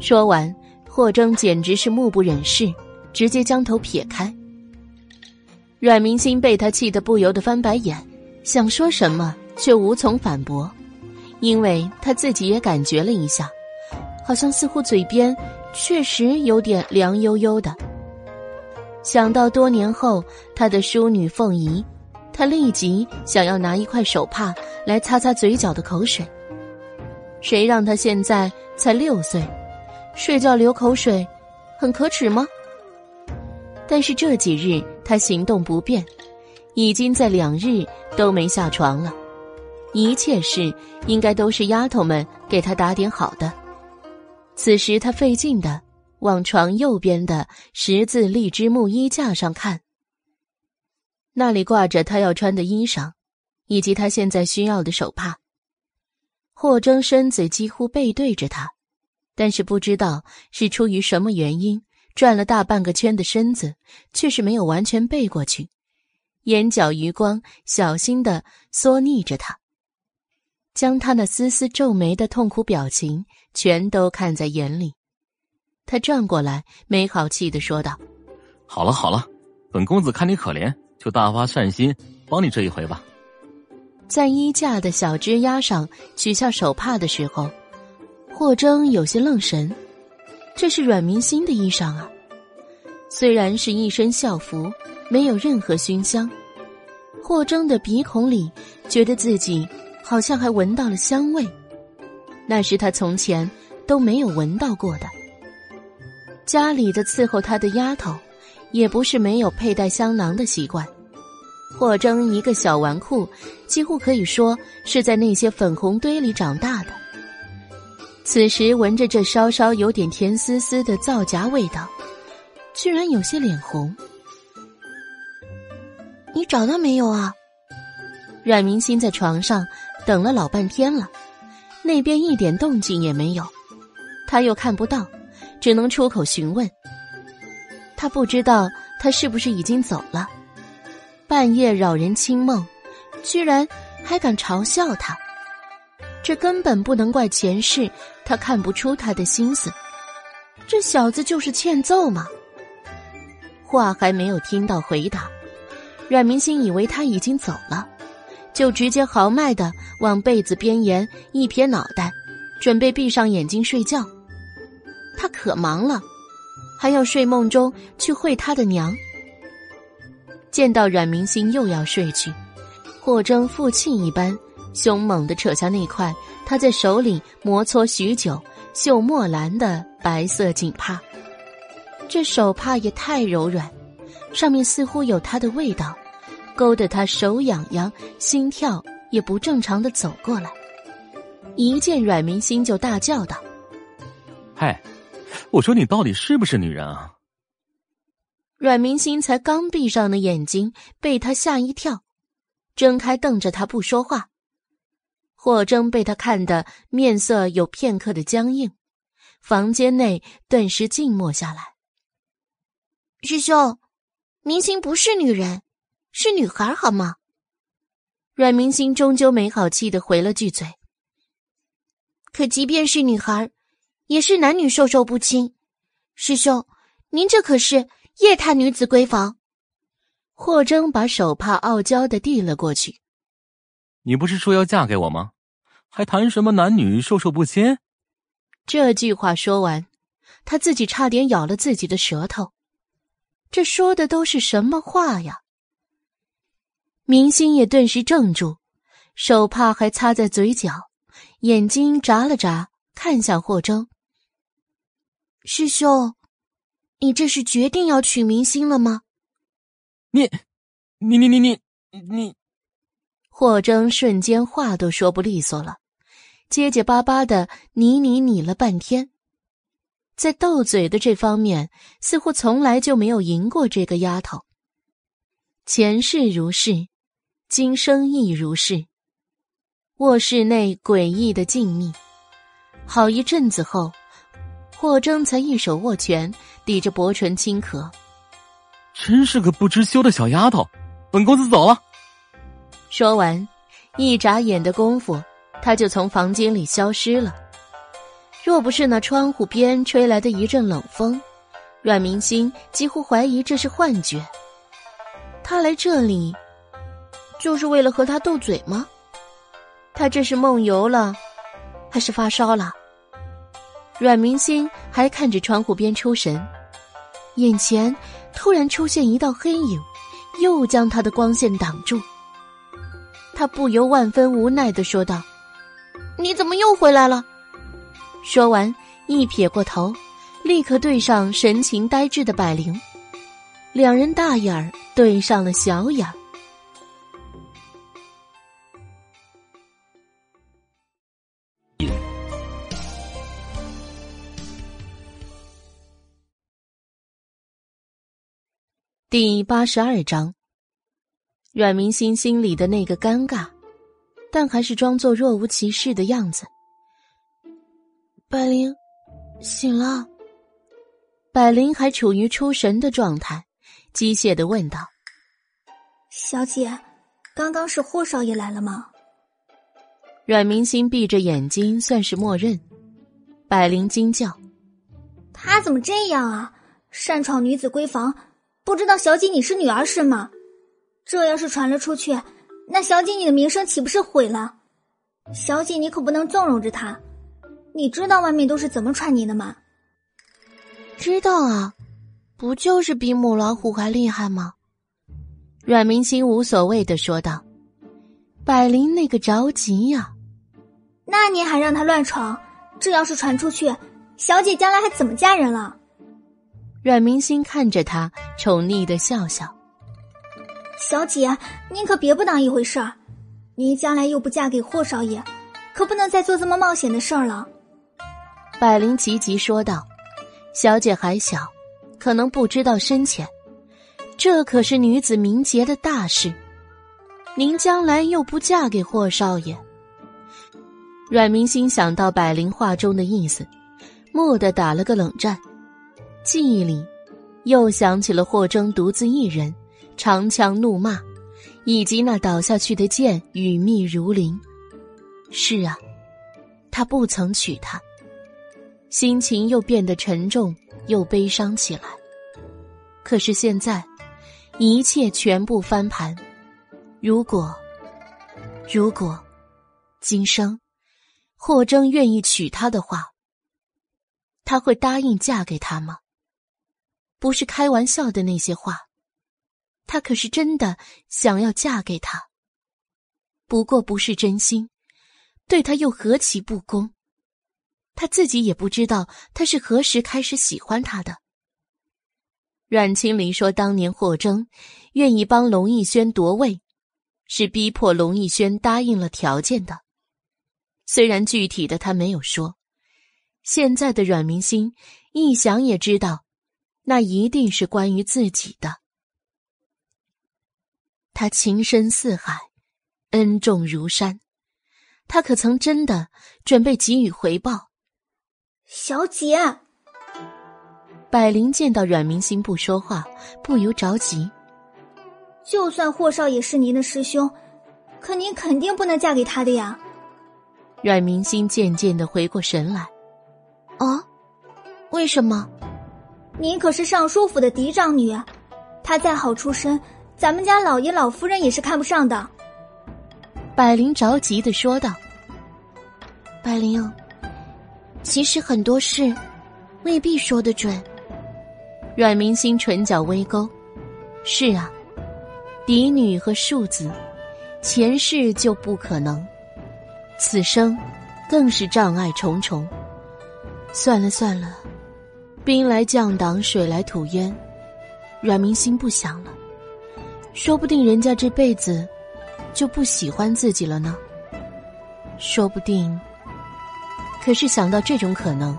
说完，霍征简直是目不忍视，直接将头撇开。阮明星被他气得不由得翻白眼，想说什么却无从反驳，因为他自己也感觉了一下，好像似乎嘴边确实有点凉悠悠的。想到多年后他的淑女凤仪。他立即想要拿一块手帕来擦擦嘴角的口水。谁让他现在才六岁，睡觉流口水，很可耻吗？但是这几日他行动不便，已经在两日都没下床了，一切事应该都是丫头们给他打点好的。此时他费劲的往床右边的十字荔枝木衣架上看。那里挂着他要穿的衣裳，以及他现在需要的手帕。霍征身子几乎背对着他，但是不知道是出于什么原因，转了大半个圈的身子却是没有完全背过去，眼角余光小心的缩睨着他，将他那丝丝皱眉的痛苦表情全都看在眼里。他转过来，没好气的说道：“好了好了，本公子看你可怜，就大发善心，帮你这一回吧。”在衣架的小枝丫上取下手帕的时候，霍征有些愣神。这是阮明心的衣裳啊，虽然是一身校服，没有任何熏香。霍征的鼻孔里觉得自己好像还闻到了香味，那是他从前都没有闻到过的。家里的伺候他的丫头，也不是没有佩戴香囊的习惯。霍征一个小纨绔，几乎可以说是在那些粉红堆里长大的。此时闻着这稍稍有点甜丝丝的皂荚味道，居然有些脸红。你找到没有啊？阮明心在床上等了老半天了，那边一点动静也没有，他又看不到，只能出口询问。他不知道他是不是已经走了。半夜扰人清梦，居然还敢嘲笑他，这根本不能怪前世他看不出他的心思。这小子就是欠揍嘛！话还没有听到回答，阮明星以为他已经走了，就直接豪迈的往被子边沿一撇脑袋，准备闭上眼睛睡觉。他可忙了，还要睡梦中去会他的娘。见到阮明星又要睡去，霍征负气一般，凶猛的扯下那块他在手里摩搓许久、绣墨蓝的白色锦帕。这手帕也太柔软，上面似乎有他的味道，勾得他手痒痒，心跳也不正常的走过来。一见阮明星就大叫道：“嗨，我说你到底是不是女人啊？”阮明心才刚闭上的眼睛被他吓一跳，睁开瞪着他不说话。霍征被他看得面色有片刻的僵硬，房间内顿时静默下来。师兄，明星不是女人，是女孩，好吗？阮明星终究没好气的回了句嘴。可即便是女孩，也是男女授受不亲。师兄，您这可是……夜探女子闺房，霍征把手帕傲娇的递了过去。你不是说要嫁给我吗？还谈什么男女授受不亲？这句话说完，他自己差点咬了自己的舌头。这说的都是什么话呀？明星也顿时怔住，手帕还擦在嘴角，眼睛眨了眨，看向霍征。师兄。你这是决定要娶明星了吗？你，你你你你你！霍征瞬间话都说不利索了，结结巴巴的你你你了半天，在斗嘴的这方面，似乎从来就没有赢过这个丫头。前世如是，今生亦如是。卧室内诡异的静谧，好一阵子后。霍征才一手握拳，抵着薄唇轻咳。真是个不知羞的小丫头，本公子走了。说完，一眨眼的功夫，他就从房间里消失了。若不是那窗户边吹来的一阵冷风，阮明星几乎怀疑这是幻觉。他来这里，就是为了和他斗嘴吗？他这是梦游了，还是发烧了？阮明星还看着窗户边出神，眼前突然出现一道黑影，又将他的光线挡住。他不由万分无奈的说道：“你怎么又回来了？”说完，一撇过头，立刻对上神情呆滞的百灵，两人大眼儿对上了小眼儿。第八十二章，阮明星心里的那个尴尬，但还是装作若无其事的样子。百灵，醒了。百灵还处于出神的状态，机械的问道：“小姐，刚刚是霍少爷来了吗？”阮明星闭着眼睛，算是默认。百灵惊叫：“他怎么这样啊？擅闯女子闺房，不知道小姐你是女儿是吗？这要是传了出去，那小姐你的名声岂不是毁了？小姐你可不能纵容着他。你知道外面都是怎么传你的吗？”知道啊，不就是比母老虎还厉害吗？阮明清无所谓的说道。百灵那个着急呀。那您还让他乱闯？这要是传出去，小姐将来还怎么嫁人了？阮明心看着他，宠溺的笑笑。小姐，您可别不当一回事儿。您将来又不嫁给霍少爷，可不能再做这么冒险的事儿了。百灵急急说道：“小姐还小，可能不知道深浅，这可是女子名节的大事。您将来又不嫁给霍少爷。”阮明心想到百灵话中的意思，蓦地打了个冷战，记忆里又想起了霍征独自一人长枪怒骂，以及那倒下去的剑雨密如林。是啊，他不曾娶她，心情又变得沉重又悲伤起来。可是现在，一切全部翻盘。如果，如果，今生。霍征愿意娶她的话，他会答应嫁给他吗？不是开玩笑的那些话，他可是真的想要嫁给他。不过不是真心，对他又何其不公？他自己也不知道他是何时开始喜欢他的。阮清离说，当年霍征愿意帮龙逸轩夺位，是逼迫龙逸轩答应了条件的。虽然具体的他没有说，现在的阮明心一想也知道，那一定是关于自己的。他情深似海，恩重如山，他可曾真的准备给予回报？小姐，百灵见到阮明心不说话，不由着急。就算霍少也是您的师兄，可您肯定不能嫁给他的呀。阮明心渐渐的回过神来，啊，为什么？您可是尚书府的嫡长女，她再好出身，咱们家老爷老夫人也是看不上的。百灵着急的说道：“百灵，其实很多事未必说得准。”阮明心唇角微勾，是啊，嫡女和庶子，前世就不可能。此生，更是障碍重重。算了算了，兵来将挡，水来土掩。阮明心不想了，说不定人家这辈子就不喜欢自己了呢。说不定，可是想到这种可能，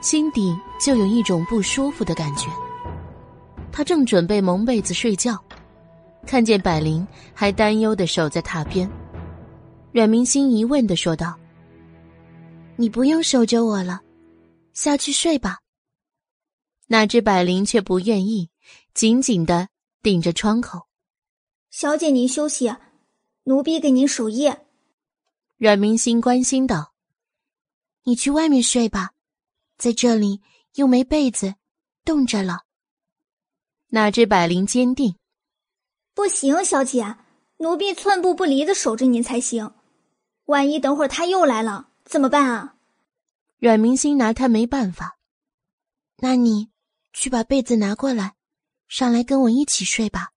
心底就有一种不舒服的感觉。他正准备蒙被子睡觉，看见百灵还担忧的守在榻边。阮明心疑问的说道：“你不用守着我了，下去睡吧。”哪知百灵却不愿意，紧紧的顶着窗口。“小姐，您休息，奴婢给您守夜。”阮明心关心道：“你去外面睡吧，在这里又没被子，冻着了。”哪知百灵坚定：“不行，小姐，奴婢寸步不离的守着您才行。”万一等会儿他又来了怎么办啊？阮明星拿他没办法。那你去把被子拿过来，上来跟我一起睡吧。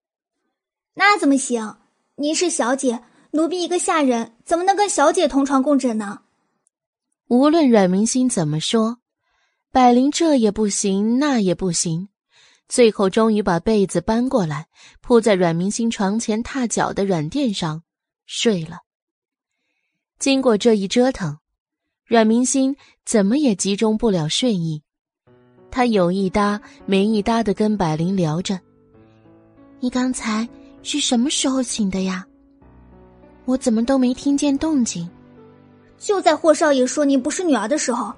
那怎么行？您是小姐，奴婢一个下人，怎么能跟小姐同床共枕呢？无论阮明星怎么说，百灵这也不行，那也不行，最后终于把被子搬过来，铺在阮明星床前踏脚的软垫上睡了。经过这一折腾，阮明心怎么也集中不了睡意。他有一搭没一搭的跟百灵聊着：“你刚才是什么时候醒的呀？我怎么都没听见动静？就在霍少爷说您不是女儿的时候。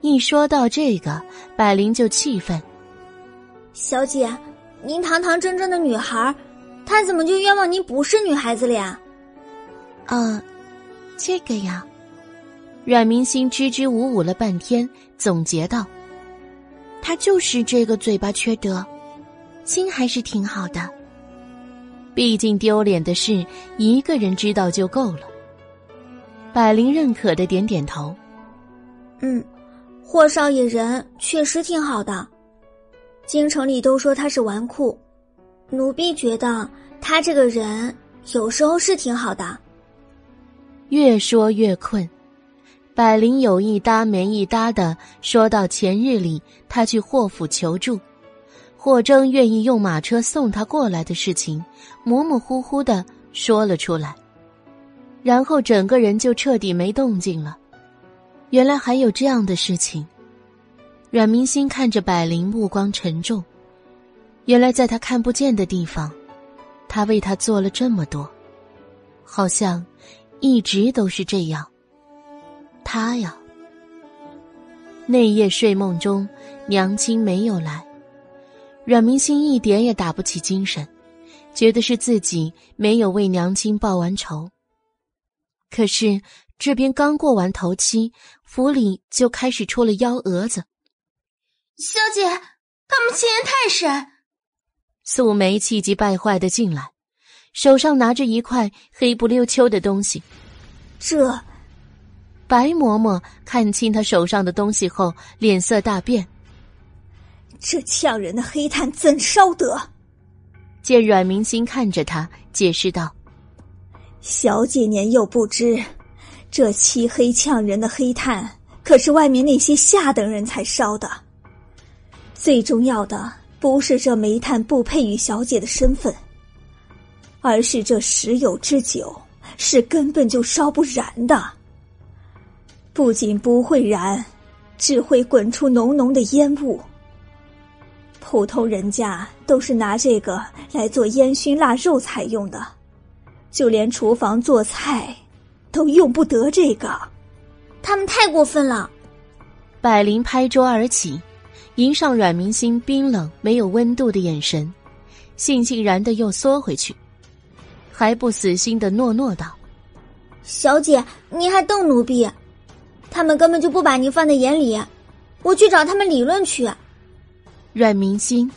一说到这个，百灵就气愤：“小姐，您堂堂正正的女孩，他怎么就冤枉您不是女孩子了呀？”啊，这个呀，阮明星支支吾吾了半天，总结道：“他就是这个嘴巴缺德，心还是挺好的。毕竟丢脸的事，一个人知道就够了。”百灵认可的点点头：“嗯。”霍少爷人确实挺好的，京城里都说他是纨绔，奴婢觉得他这个人有时候是挺好的。越说越困，百灵有一搭没一搭的说到前日里他去霍府求助，霍征愿意用马车送他过来的事情，模模糊糊的说了出来，然后整个人就彻底没动静了。原来还有这样的事情。阮明星看着百灵，目光沉重。原来在他看不见的地方，他为他做了这么多，好像一直都是这样。他呀，那夜睡梦中，娘亲没有来，阮明星一点也打不起精神，觉得是自己没有为娘亲报完仇。可是。这边刚过完头七，府里就开始出了幺蛾子。小姐，他们欺人太甚！素梅气急败坏的进来，手上拿着一块黑不溜秋的东西。这，白嬷嬷看清他手上的东西后，脸色大变。这呛人的黑炭怎烧得？见阮明心看着他，解释道：“小姐年幼不知。”这漆黑呛人的黑炭，可是外面那些下等人才烧的。最重要的不是这煤炭不配与小姐的身份，而是这十有之九是根本就烧不燃的。不仅不会燃，只会滚出浓浓的烟雾。普通人家都是拿这个来做烟熏腊肉才用的，就连厨房做菜。都用不得这个，他们太过分了。百灵拍桌而起，迎上阮明星冰冷没有温度的眼神，悻悻然的又缩回去，还不死心的诺诺道：“小姐，你还瞪奴婢？他们根本就不把您放在眼里，我去找他们理论去。”阮明星，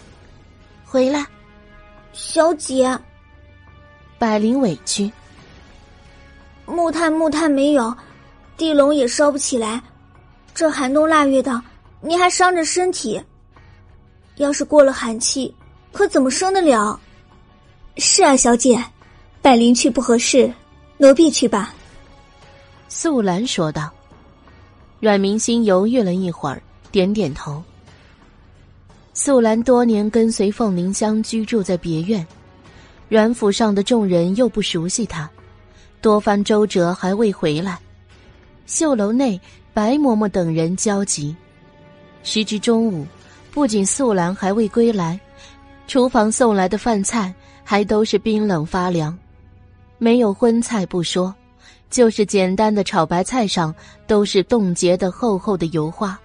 回来，小姐。百灵委屈。木炭木炭没有，地笼也烧不起来。这寒冬腊月的，你还伤着身体。要是过了寒气，可怎么生得了？是啊，小姐，百灵去不合适，奴婢去吧。素兰说道。阮明星犹豫了一会儿，点点头。素兰多年跟随凤鸣香居住在别院，阮府上的众人又不熟悉她。多番周折还未回来，绣楼内白嬷嬷等人焦急。时至中午，不仅素兰还未归来，厨房送来的饭菜还都是冰冷发凉，没有荤菜不说，就是简单的炒白菜上都是冻结的厚厚的油花。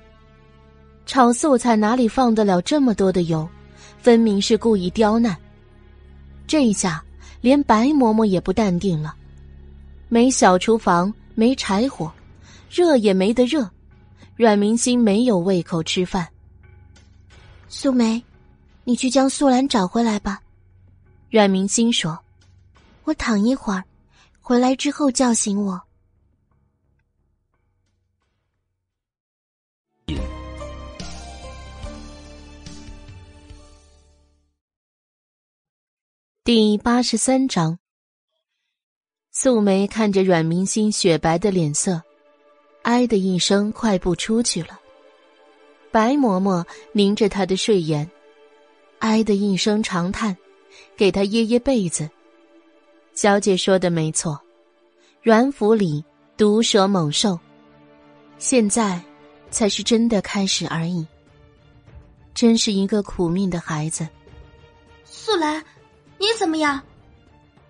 炒素菜哪里放得了这么多的油？分明是故意刁难。这一下，连白嬷嬷也不淡定了。没小厨房，没柴火，热也没得热。阮明星没有胃口吃饭。素梅，你去将素兰找回来吧。阮明星说：“我躺一会儿，回来之后叫醒我。”第八十三章。素梅看着阮明星雪白的脸色，唉的一声，快步出去了。白嬷嬷凝着她的睡颜，唉的一声长叹，给她掖掖被子。小姐说的没错，阮府里毒蛇猛兽，现在才是真的开始而已。真是一个苦命的孩子。素兰，你怎么样？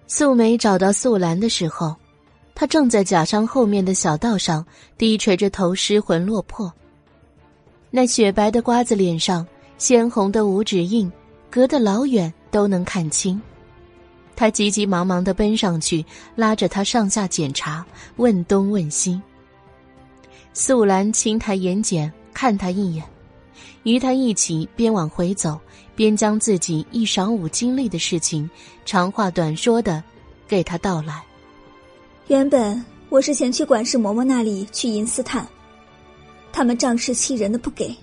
素梅找到素兰的时候，她正在假山后面的小道上低垂着头，失魂落魄。那雪白的瓜子脸上，鲜红的五指印，隔得老远都能看清。他急急忙忙的奔上去，拉着他上下检查，问东问西。素兰轻抬眼睑看他一眼，与他一起边往回走，边将自己一晌午经历的事情长话短说的给他道来。原本我是前去管事嬷嬷那里去银丝探，他们仗势欺人的不给，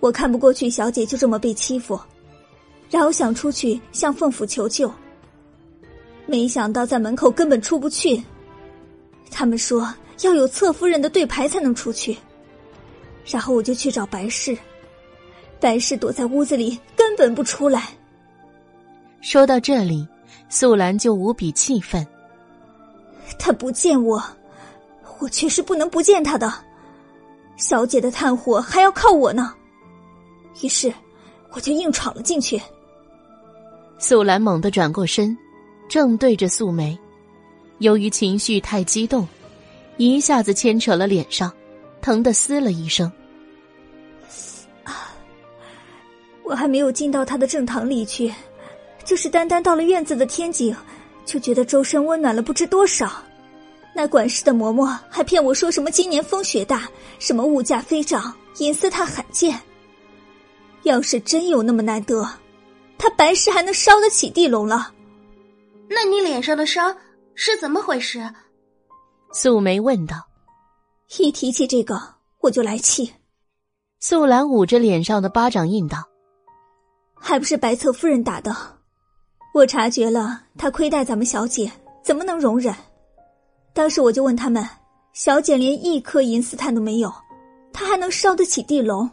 我看不过去，小姐就这么被欺负，然后想出去向凤府求救。没想到在门口根本出不去，他们说要有侧夫人的对牌才能出去。然后我就去找白氏，白氏躲在屋子里根本不出来。说到这里，素兰就无比气愤。他不见我，我却是不能不见他的。小姐的炭火还要靠我呢，于是我就硬闯了进去。素兰猛地转过身。正对着素梅，由于情绪太激动，一下子牵扯了脸上，疼得嘶了一声。啊！我还没有进到他的正堂里去，就是单单到了院子的天井，就觉得周身温暖了不知多少。那管事的嬷嬷还骗我说什么今年风雪大，什么物价飞涨，银丝炭罕见。要是真有那么难得，他白氏还能烧得起地笼了。那你脸上的伤是怎么回事？素梅问道。一提起这个，我就来气。素兰捂着脸上的巴掌印道：“还不是白侧夫人打的。我察觉了，她亏待咱们小姐，怎么能容忍？当时我就问他们，小姐连一颗银丝炭都没有，她还能烧得起地笼？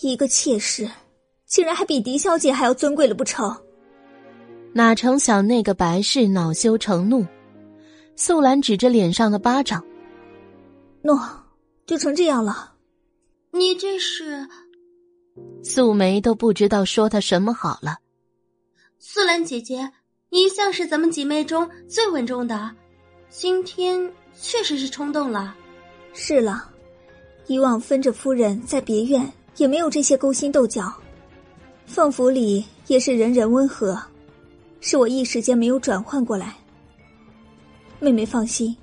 一个妾室，竟然还比狄小姐还要尊贵了不成？”哪成想那个白氏恼羞成怒，素兰指着脸上的巴掌：“诺，就成这样了。”你这是？素梅都不知道说他什么好了。素兰姐姐，你一向是咱们姐妹中最稳重的，今天确实是冲动了。是了，以往分着夫人在别院也没有这些勾心斗角，凤府里也是人人温和。是我一时间没有转换过来。妹妹放心，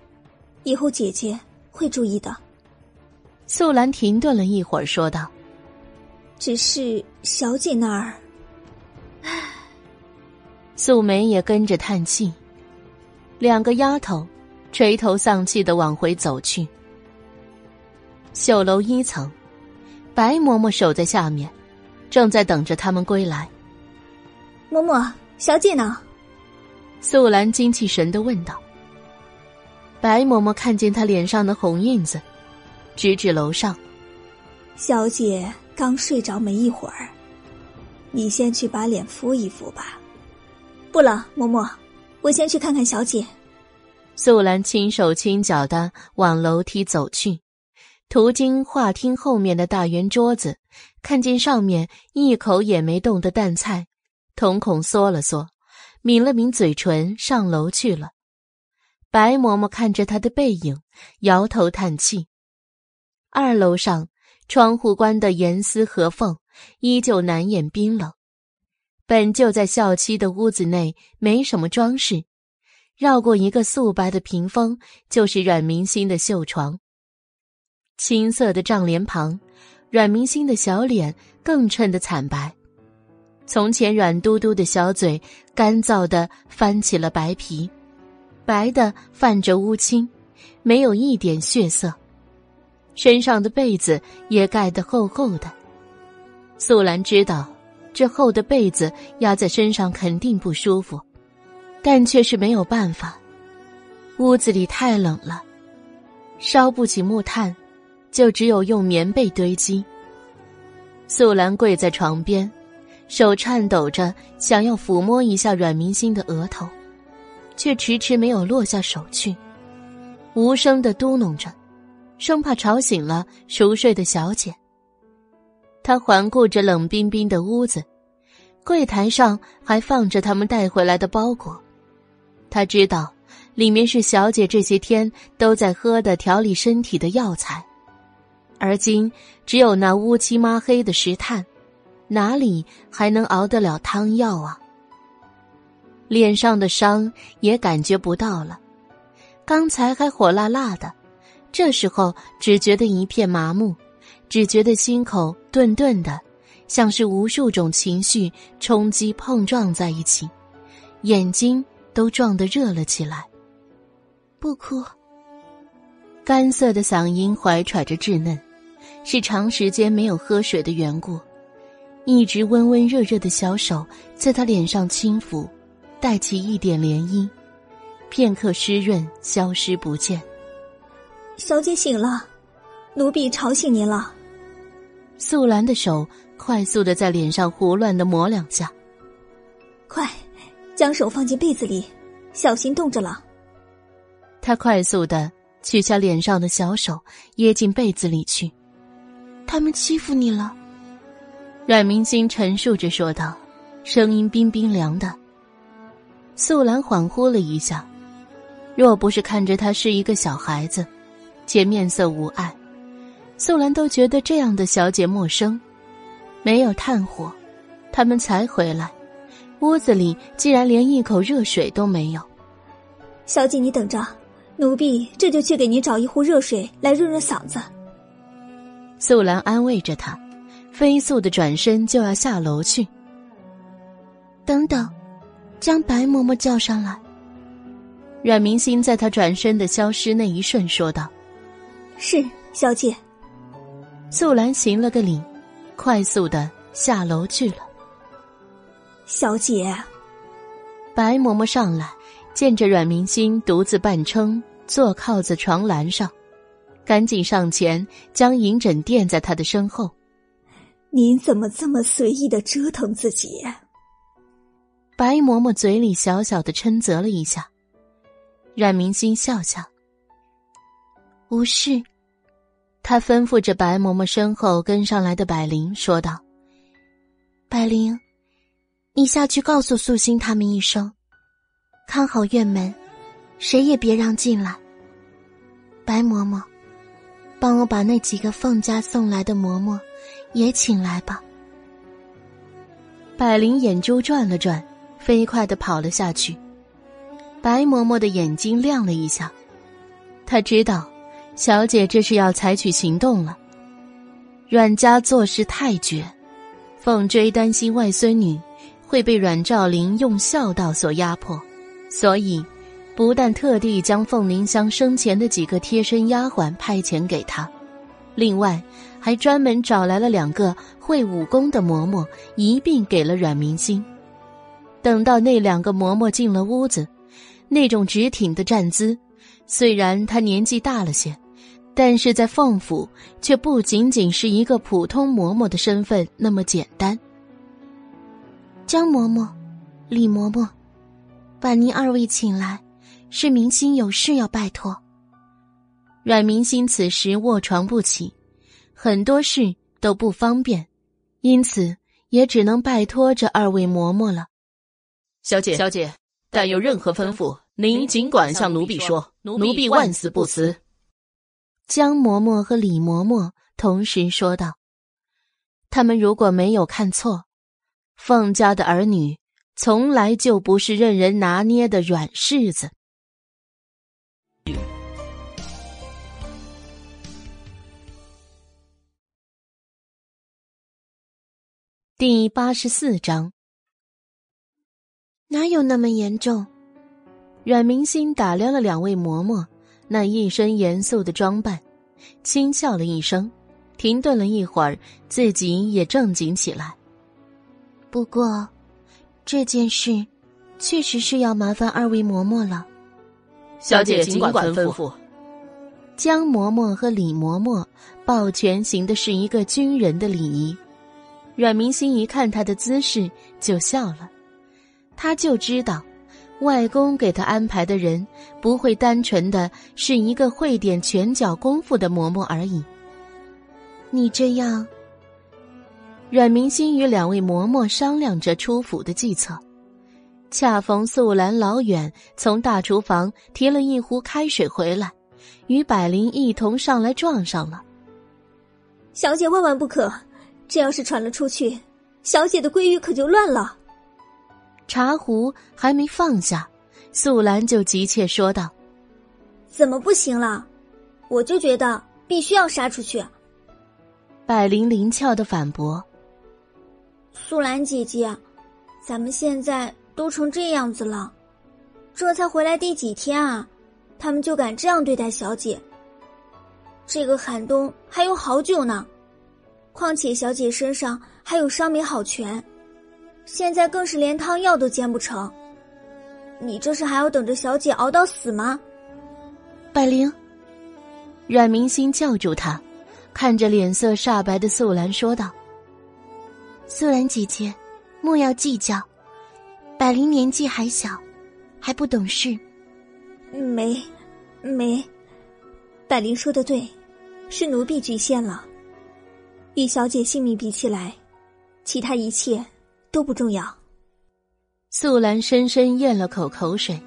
以后姐姐会注意的。素兰停顿了一会儿，说道：“只是小姐那儿。”素梅也跟着叹气。两个丫头垂头丧气的往回走去。绣楼一层，白嬷嬷守在下面，正在等着他们归来。嬷嬷。小姐呢？素兰精气神的问道。白嬷嬷看见她脸上的红印子，指指楼上。小姐刚睡着没一会儿，你先去把脸敷一敷吧。不了，嬷嬷，我先去看看小姐。素兰轻手轻脚的往楼梯走去，途经画厅后面的大圆桌子，看见上面一口也没动的淡菜。瞳孔缩了缩，抿了抿嘴唇，上楼去了。白嬷嬷看着他的背影，摇头叹气。二楼上，窗户关的严丝合缝，依旧难掩冰冷。本就在孝期的屋子内，没什么装饰，绕过一个素白的屏风，就是阮明星的绣床。青色的帐帘旁，阮明星的小脸更衬得惨白。从前软嘟嘟的小嘴，干燥的翻起了白皮，白的泛着乌青，没有一点血色。身上的被子也盖得厚厚的。素兰知道，这厚的被子压在身上肯定不舒服，但却是没有办法。屋子里太冷了，烧不起木炭，就只有用棉被堆积。素兰跪在床边。手颤抖着，想要抚摸一下阮明星的额头，却迟迟没有落下手去，无声的嘟哝着，生怕吵醒了熟睡的小姐。他环顾着冷冰冰的屋子，柜台上还放着他们带回来的包裹，他知道，里面是小姐这些天都在喝的调理身体的药材，而今只有那乌漆抹黑的石炭，哪里还能熬得了汤药啊？脸上的伤也感觉不到了，刚才还火辣辣的，这时候只觉得一片麻木，只觉得心口顿顿的，像是无数种情绪冲击碰撞在一起，眼睛都撞得热了起来。不哭。干涩的嗓音怀揣着稚嫩，是长时间没有喝水的缘故，一直温温热热的小手在他脸上轻抚。带起一点涟漪，片刻湿润，消失不见。小姐醒了，奴婢吵醒您了。素兰的手快速的在脸上胡乱的抹两下，快，将手放进被子里，小心冻着了。他快速的取下脸上的小手，掖进被子里去。他们欺负你了，阮明星陈述着说道，声音冰冰凉的。素兰恍惚了一下，若不是看着他是一个小孩子，且面色无碍，素兰都觉得这样的小姐陌生。没有炭火，他们才回来，屋子里竟然连一口热水都没有。小姐，你等着，奴婢这就去给您找一壶热水来润润嗓子。素兰安慰着他，飞速的转身就要下楼去。等等。将白嬷嬷叫上来。阮明心在他转身的消失那一瞬说道：“是小姐。”素兰行了个礼，快速的下楼去了。小姐，白嬷嬷上来，见着阮明心独自半撑坐靠在床栏上，赶紧上前将银枕垫在他的身后。您怎么这么随意的折腾自己？白嬷嬷嘴里小小的嗔责了一下，阮明心笑笑。无事，他吩咐着白嬷嬷身后跟上来的百灵说道：“百灵，你下去告诉素心他们一声，看好院门，谁也别让进来。白嬷嬷，帮我把那几个凤家送来的嬷嬷也请来吧。”百灵眼珠转了转。飞快的跑了下去，白嬷嬷的眼睛亮了一下，她知道，小姐这是要采取行动了。阮家做事太绝，凤追担心外孙女会被阮兆林用孝道所压迫，所以不但特地将凤林香生前的几个贴身丫鬟派遣给她，另外还专门找来了两个会武功的嬷嬷，一并给了阮明心。等到那两个嬷嬷进了屋子，那种直挺的站姿，虽然她年纪大了些，但是在凤府却不仅仅是一个普通嬷嬷的身份那么简单。江嬷嬷，李嬷嬷，把您二位请来，是明星有事要拜托。阮明星此时卧床不起，很多事都不方便，因此也只能拜托这二位嬷嬷了。小姐，小姐，但有任何吩咐，您尽管向奴婢说，奴婢万死不辞。江嬷嬷和李嬷嬷同时说道：“他们如果没有看错，凤家的儿女从来就不是任人拿捏的软柿子。”第八十四章。哪有那么严重？阮明心打量了两位嬷嬷那一身严肃的装扮，轻笑了一声，停顿了一会儿，自己也正经起来。不过，这件事确实是要麻烦二位嬷嬷了。小姐尽管吩咐。江嬷嬷和李嬷嬷抱拳行的是一个军人的礼仪。阮明心一看他的姿势，就笑了。他就知道，外公给他安排的人不会单纯的是一个会点拳脚功夫的嬷嬷而已。你这样，阮明心与两位嬷嬷商量着出府的计策，恰逢素兰老远从大厨房提了一壶开水回来，与百灵一同上来撞上了。小姐万万不可，这要是传了出去，小姐的闺誉可就乱了。茶壶还没放下，素兰就急切说道：“怎么不行了？我就觉得必须要杀出去。”百灵灵俏的反驳：“素兰姐姐，咱们现在……”都成这样子了，这才回来第几天啊？他们就敢这样对待小姐？这个寒冬还有好久呢，况且小姐身上还有伤没好全，现在更是连汤药都煎不成。你这是还要等着小姐熬到死吗？百灵，阮明心叫住她，看着脸色煞白的素兰说道：“素兰姐姐，莫要计较。”百灵年纪还小，还不懂事。没，没。百灵说的对，是奴婢局限了。与小姐性命比起来，其他一切都不重要。素兰深深咽了口口水，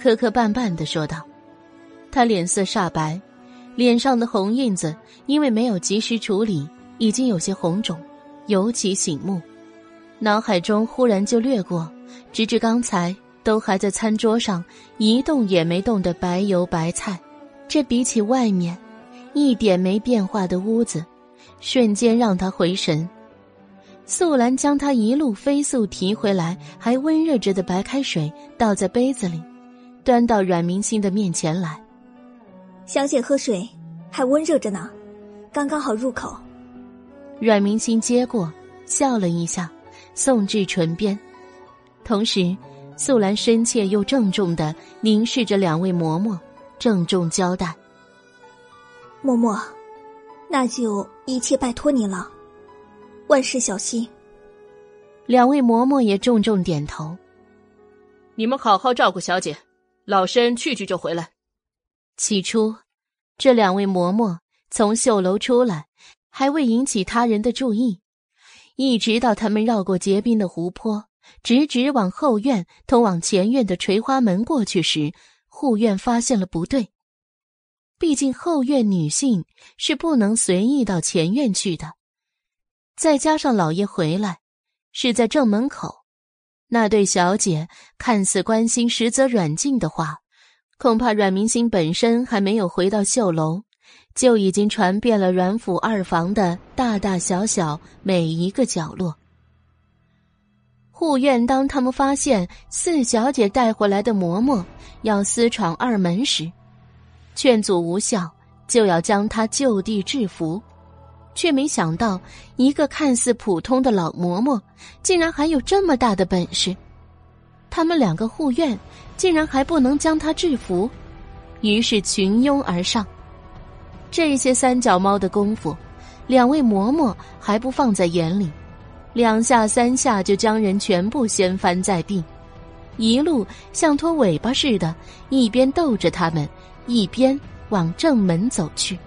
磕磕绊绊的说道：“她脸色煞白，脸上的红印子因为没有及时处理，已经有些红肿，尤其醒目。脑海中忽然就掠过。”直至刚才都还在餐桌上一动也没动的白油白菜，这比起外面一点没变化的屋子，瞬间让他回神。素兰将他一路飞速提回来还温热着的白开水倒在杯子里，端到阮明星的面前来。小姐喝水，还温热着呢，刚刚好入口。阮明星接过，笑了一下，送至唇边。同时，素兰深切又郑重的凝视着两位嬷嬷，郑重交代：“嬷嬷，那就一切拜托你了，万事小心。”两位嬷嬷也重重点头：“你们好好照顾小姐，老身去去就回来。”起初，这两位嬷嬷从绣楼出来，还未引起他人的注意，一直到他们绕过结冰的湖泊。直直往后院通往前院的垂花门过去时，护院发现了不对。毕竟后院女性是不能随意到前院去的，再加上老爷回来是在正门口，那对小姐看似关心，实则软禁的话，恐怕阮明星本身还没有回到绣楼，就已经传遍了阮府二房的大大小小每一个角落。护院当他们发现四小姐带回来的嬷嬷要私闯二门时，劝阻无效，就要将他就地制服，却没想到一个看似普通的老嬷嬷，竟然还有这么大的本事。他们两个护院竟然还不能将他制服，于是群拥而上。这些三脚猫的功夫，两位嬷嬷还不放在眼里。两下三下就将人全部掀翻在地，一路像拖尾巴似的，一边逗着他们，一边往正门走去。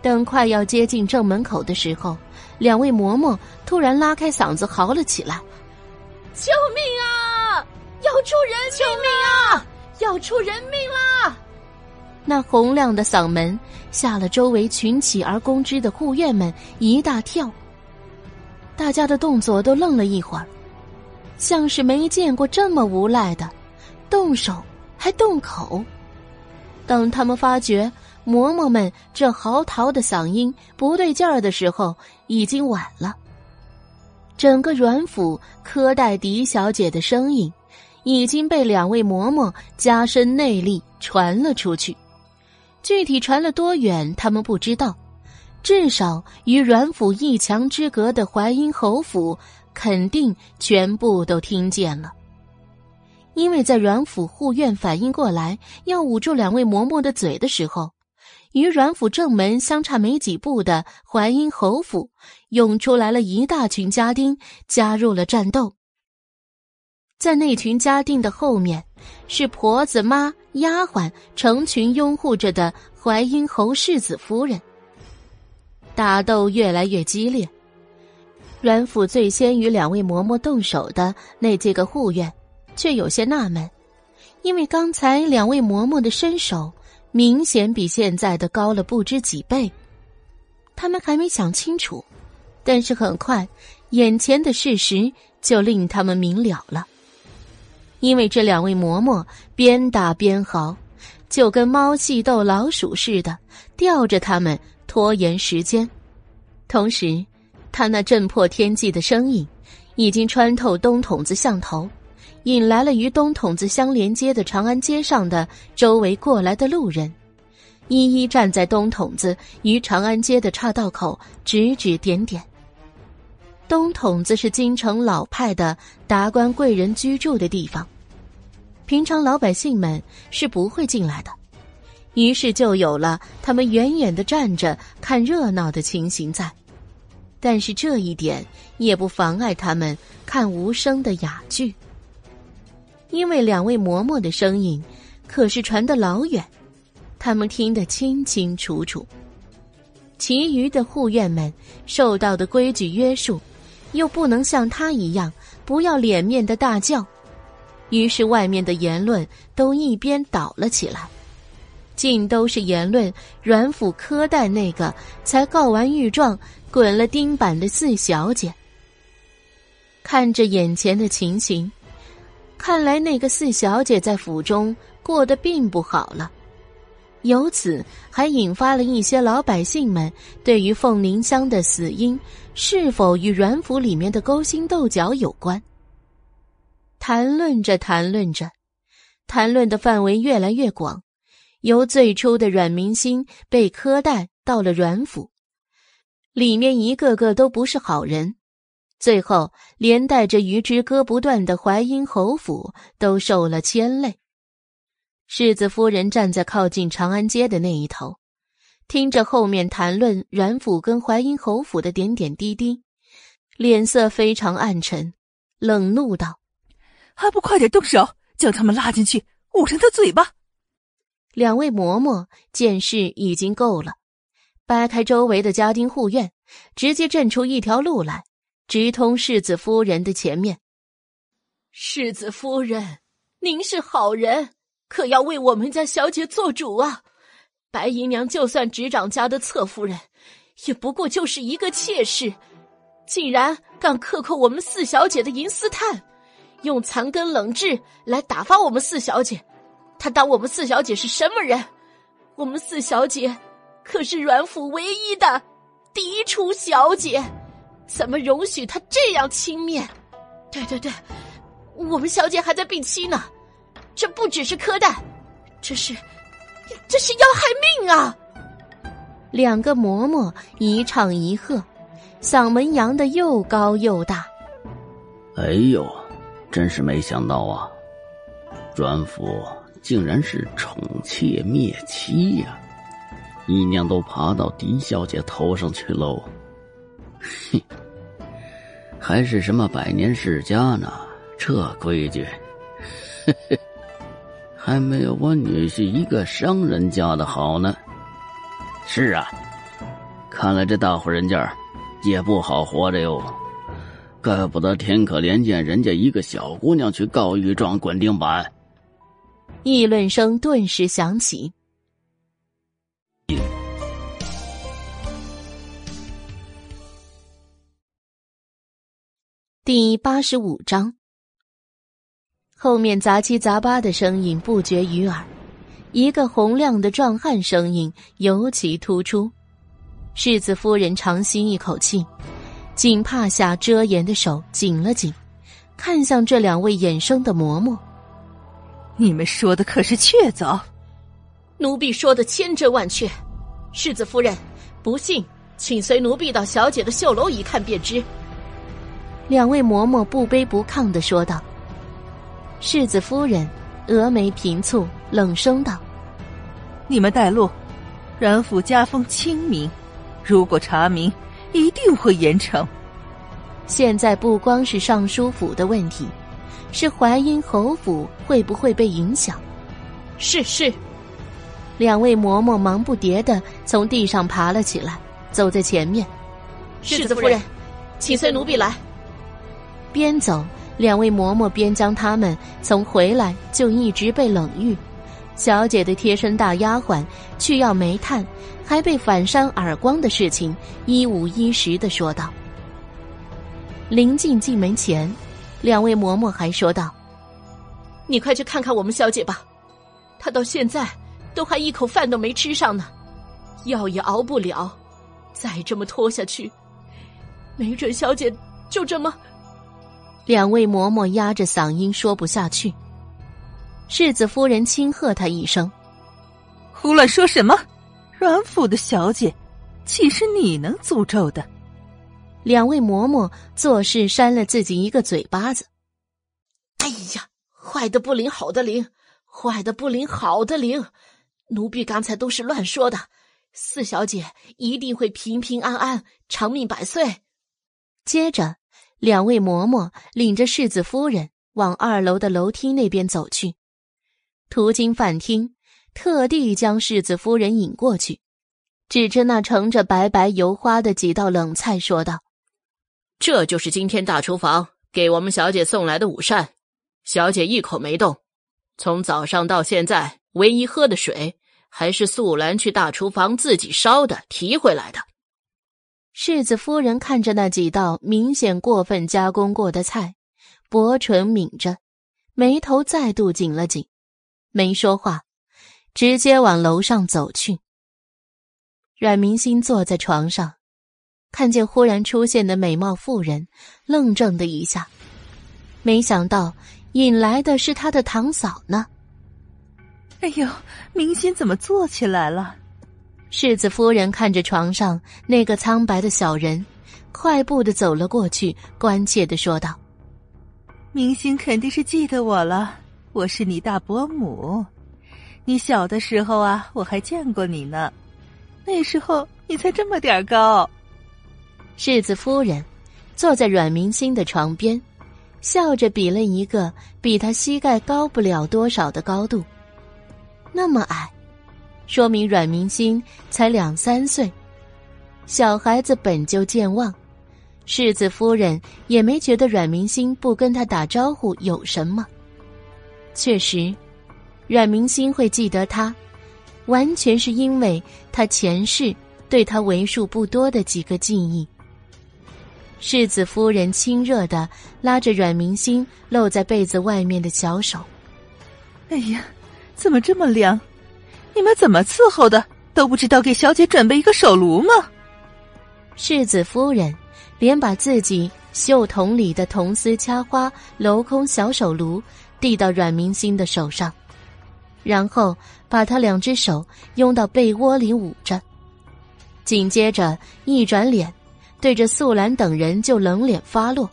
等快要接近正门口的时候，两位嬷嬷突然拉开嗓子嚎了起来：“救命啊！要出人命救命啊！要出人命啦！”那洪亮的嗓门吓了周围群起而攻之的护院们一大跳。大家的动作都愣了一会儿，像是没见过这么无赖的，动手还动口。等他们发觉嬷嬷们这嚎啕的嗓音不对劲儿的时候，已经晚了。整个阮府苛待狄小姐的声音，已经被两位嬷嬷加深内力传了出去。具体传了多远，他们不知道。至少与阮府一墙之隔的淮阴侯府，肯定全部都听见了。因为在阮府护院反应过来要捂住两位嬷嬷的嘴的时候，与阮府正门相差没几步的淮阴侯府，涌出来了一大群家丁，加入了战斗。在那群家丁的后面，是婆子妈、丫鬟成群拥护着的淮阴侯世子夫人。打斗越来越激烈，阮府最先与两位嬷嬷动手的那几个护院，却有些纳闷，因为刚才两位嬷嬷的身手明显比现在的高了不知几倍。他们还没想清楚，但是很快，眼前的事实就令他们明了了。因为这两位嬷嬷边打边嚎，就跟猫戏逗老鼠似的，吊着他们拖延时间。同时，他那震破天际的声音，已经穿透东筒子巷头，引来了与东筒子相连接的长安街上的周围过来的路人，一一站在东筒子与长安街的岔道口，指指点点。东筒子是京城老派的达官贵人居住的地方，平常老百姓们是不会进来的，于是就有了他们远远的站着看热闹的情形在。但是这一点也不妨碍他们看无声的哑剧，因为两位嬷嬷的声音可是传得老远，他们听得清清楚楚。其余的护院们受到的规矩约束。又不能像他一样不要脸面的大叫，于是外面的言论都一边倒了起来，尽都是言论阮府苛待那个才告完御状、滚了钉板的四小姐。看着眼前的情形，看来那个四小姐在府中过得并不好了。由此还引发了一些老百姓们对于凤凝香的死因是否与阮府里面的勾心斗角有关。谈论着谈论着，谈论的范围越来越广，由最初的阮明心被苛待到了阮府，里面一个个都不是好人，最后连带着与之割不断的淮阴侯府都受了牵累。世子夫人站在靠近长安街的那一头，听着后面谈论阮府跟淮阴侯府的点点滴滴，脸色非常暗沉，冷怒道：“还不快点动手，将他们拉进去，捂上他嘴巴！”两位嬷嬷见势已经够了，掰开周围的家丁护院，直接震出一条路来，直通世子夫人的前面。世子夫人，您是好人。可要为我们家小姐做主啊！白姨娘就算执掌家的侧夫人，也不过就是一个妾室，竟然敢克扣我们四小姐的银丝炭，用残羹冷炙来打发我们四小姐。她当我们四小姐是什么人？我们四小姐可是阮府唯一的嫡出小姐，怎么容许他这样轻蔑？对对对，我们小姐还在病期呢。这不只是苛待，这是，这是要害命啊！两个嬷嬷一唱一和，嗓门扬得又高又大。哎呦，真是没想到啊！阮府竟然是宠妾灭妻呀！姨娘都爬到狄小姐头上去喽！哼，还是什么百年世家呢？这规矩，还没有我女婿一个商人家的好呢。是啊，看来这大户人家也不好活着哟。怪不得天可怜见人家一个小姑娘去告御状、滚钉板。议论声顿时响起。第八十五章。后面杂七杂八的声音不绝于耳，一个洪亮的壮汉声音尤其突出。世子夫人长吸一口气，紧帕下遮掩的手紧了紧，看向这两位衍生的嬷嬷：“你们说的可是确凿？”奴婢说的千真万确。世子夫人，不信，请随奴婢到小姐的绣楼一看便知。两位嬷嬷不卑不亢的说道。世子夫人峨眉平蹙，冷声道：“你们带路，阮府家风清明，如果查明，一定会严惩。现在不光是尚书府的问题，是淮阴侯府会不会被影响？”是是，两位嬷嬷忙不迭的从地上爬了起来，走在前面。世子夫人，请随奴婢来。边走。两位嬷嬷边将他们从回来就一直被冷遇，小姐的贴身大丫鬟去要煤炭，还被反扇耳光的事情一五一十的说道。临近进门前，两位嬷嬷还说道：“你快去看看我们小姐吧，她到现在都还一口饭都没吃上呢，药也熬不了，再这么拖下去，没准小姐就这么……”两位嬷嬷压着嗓音说不下去。世子夫人轻喝他一声：“胡乱说什么！阮府的小姐，岂是你能诅咒的？”两位嬷嬷做事扇了自己一个嘴巴子。哎呀，坏的不灵，好的灵；坏的不灵，好的灵。奴婢刚才都是乱说的。四小姐一定会平平安安、长命百岁。接着。两位嬷嬷领着世子夫人往二楼的楼梯那边走去，途经饭厅，特地将世子夫人引过去，指着那盛着白白油花的几道冷菜说道：“这就是今天大厨房给我们小姐送来的午膳，小姐一口没动。从早上到现在，唯一喝的水还是素兰去大厨房自己烧的提回来的。”世子夫人看着那几道明显过分加工过的菜，薄唇抿着，眉头再度紧了紧，没说话，直接往楼上走去。阮明心坐在床上，看见忽然出现的美貌妇人，愣怔的一下，没想到引来的是他的堂嫂呢。哎呦，明心怎么坐起来了？世子夫人看着床上那个苍白的小人，快步的走了过去，关切的说道：“明星肯定是记得我了，我是你大伯母。你小的时候啊，我还见过你呢，那时候你才这么点高。”世子夫人坐在阮明星的床边，笑着比了一个比他膝盖高不了多少的高度，那么矮。说明阮明心才两三岁，小孩子本就健忘，世子夫人也没觉得阮明心不跟他打招呼有什么。确实，阮明心会记得他，完全是因为他前世对他为数不多的几个记忆。世子夫人亲热的拉着阮明心露在被子外面的小手，哎呀，怎么这么凉？你们怎么伺候的？都不知道给小姐准备一个手炉吗？世子夫人连把自己袖筒里的铜丝掐花镂空小手炉递到阮明星的手上，然后把他两只手拥到被窝里捂着，紧接着一转脸，对着素兰等人就冷脸发落。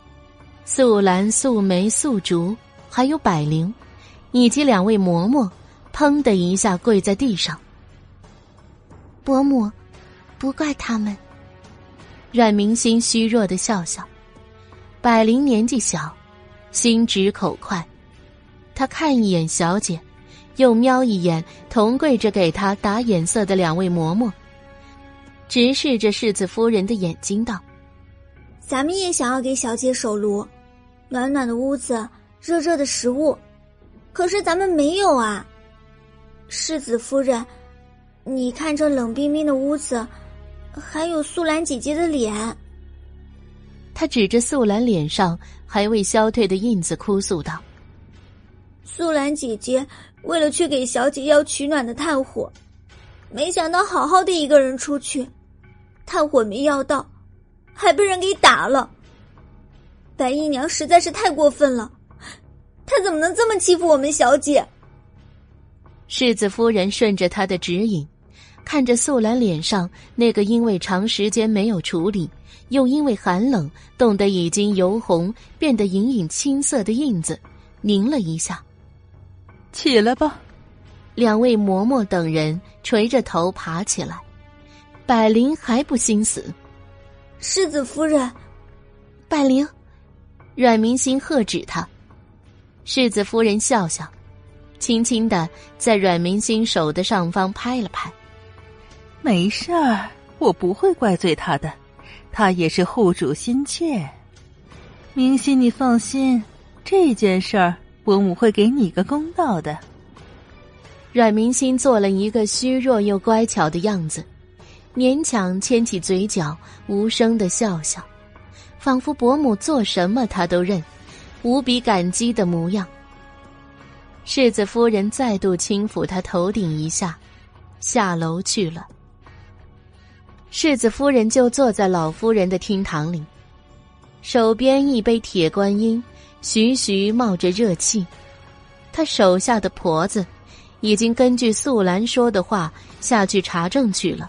素兰、素梅、素竹，还有百灵，以及两位嬷嬷。砰的一下跪在地上。伯母，不怪他们。阮明心虚弱的笑笑。百灵年纪小，心直口快，他看一眼小姐，又瞄一眼同跪着给他打眼色的两位嬷嬷，直视着世子夫人的眼睛道：“咱们也想要给小姐守炉，暖暖的屋子，热热的食物，可是咱们没有啊。”世子夫人，你看这冷冰冰的屋子，还有素兰姐姐的脸。他指着素兰脸上还未消退的印子，哭诉道：“素兰姐姐为了去给小姐要取暖的炭火，没想到好好的一个人出去，炭火没要到，还被人给打了。白姨娘实在是太过分了，她怎么能这么欺负我们小姐？”世子夫人顺着他的指引，看着素兰脸上那个因为长时间没有处理，又因为寒冷冻得已经由红变得隐隐青色的印子，凝了一下。起来吧。两位嬷嬷等人垂着头爬起来。百灵还不心死。世子夫人，百灵，阮明心喝止他。世子夫人笑笑。轻轻的在阮明星手的上方拍了拍，没事儿，我不会怪罪他的，他也是护主心切。明心，你放心，这件事儿，伯母会给你个公道的。阮明心做了一个虚弱又乖巧的样子，勉强牵起嘴角，无声的笑笑，仿佛伯母做什么他都认，无比感激的模样。世子夫人再度轻抚他头顶一下，下楼去了。世子夫人就坐在老夫人的厅堂里，手边一杯铁观音，徐徐冒着热气。她手下的婆子已经根据素兰说的话下去查证去了。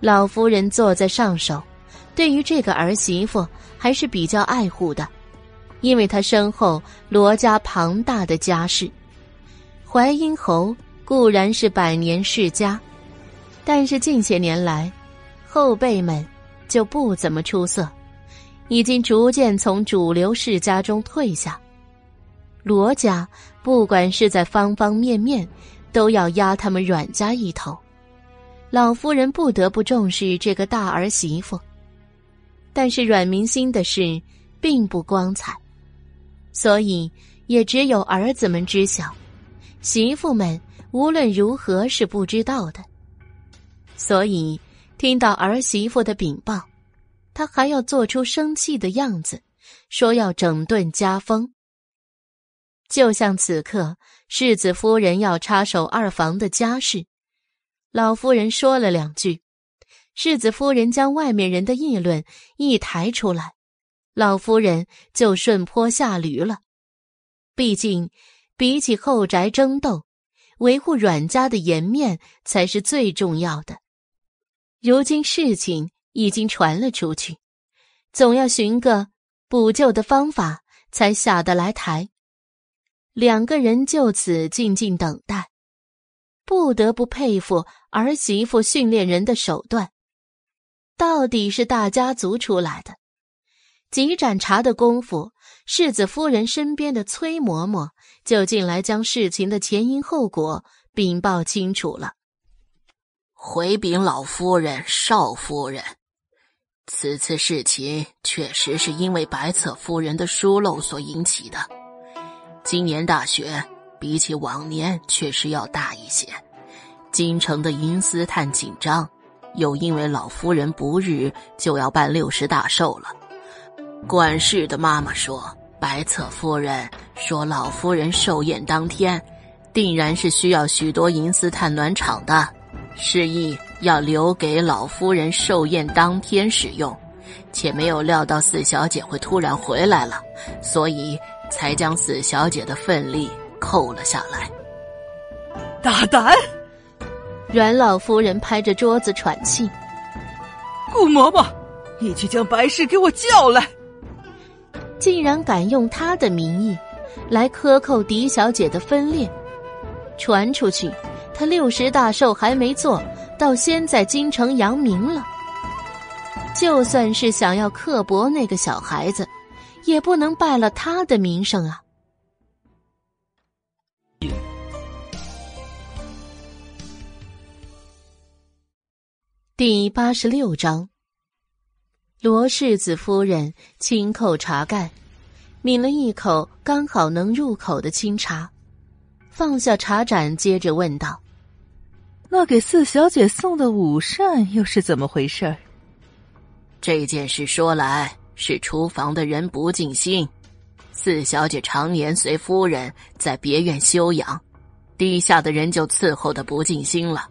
老夫人坐在上首，对于这个儿媳妇还是比较爱护的，因为他身后罗家庞大的家世。淮阴侯固然是百年世家，但是近些年来。后辈们就不怎么出色，已经逐渐从主流世家中退下。罗家不管是在方方面面，都要压他们阮家一头。老夫人不得不重视这个大儿媳妇，但是阮明心的事并不光彩，所以也只有儿子们知晓，媳妇们无论如何是不知道的，所以。听到儿媳妇的禀报，他还要做出生气的样子，说要整顿家风。就像此刻世子夫人要插手二房的家事，老夫人说了两句，世子夫人将外面人的议论一抬出来，老夫人就顺坡下驴了。毕竟，比起后宅争斗，维护阮家的颜面才是最重要的。如今事情已经传了出去，总要寻个补救的方法，才下得来台。两个人就此静静等待，不得不佩服儿媳妇训练人的手段，到底是大家族出来的。几盏茶的功夫，世子夫人身边的崔嬷嬷就进来将事情的前因后果禀报清楚了。回禀老夫人、少夫人，此次事情确实是因为白侧夫人的疏漏所引起的。今年大雪比起往年确实要大一些，京城的银丝探紧张，又因为老夫人不日就要办六十大寿了。管事的妈妈说，白侧夫人说老夫人寿宴当天，定然是需要许多银丝探暖场的。示意要留给老夫人寿宴当天使用，且没有料到四小姐会突然回来了，所以才将四小姐的份例扣了下来。大胆！阮老夫人拍着桌子喘气。顾嬷嬷，你去将白氏给我叫来！竟然敢用他的名义来克扣狄小姐的分裂，传出去。他六十大寿还没做到，先在京城扬名了。就算是想要刻薄那个小孩子，也不能败了他的名声啊！第八十六章，罗世子夫人轻叩茶盖，抿了一口刚好能入口的清茶，放下茶盏，接着问道。那给四小姐送的午膳又是怎么回事？这件事说来是厨房的人不尽心。四小姐常年随夫人在别院休养，底下的人就伺候的不尽心了。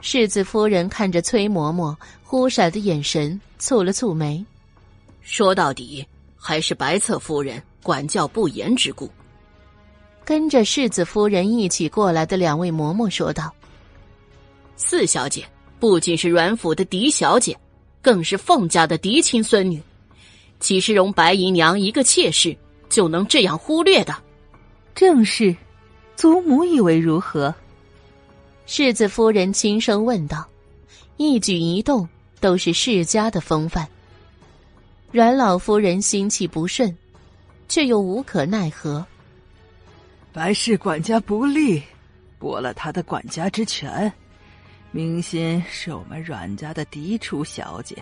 世子夫人看着崔嬷嬷忽闪的眼神，蹙了蹙眉，说到底还是白侧夫人管教不严之故。跟着世子夫人一起过来的两位嬷嬷说道：“四小姐不仅是阮府的嫡小姐，更是凤家的嫡亲孙女，岂是容白姨娘一个妾室就能这样忽略的？”正是，祖母以为如何？世子夫人轻声问道，一举一动都是世家的风范。阮老夫人心气不顺，却又无可奈何。白氏管家不利，驳了他的管家之权。明心是我们阮家的嫡出小姐，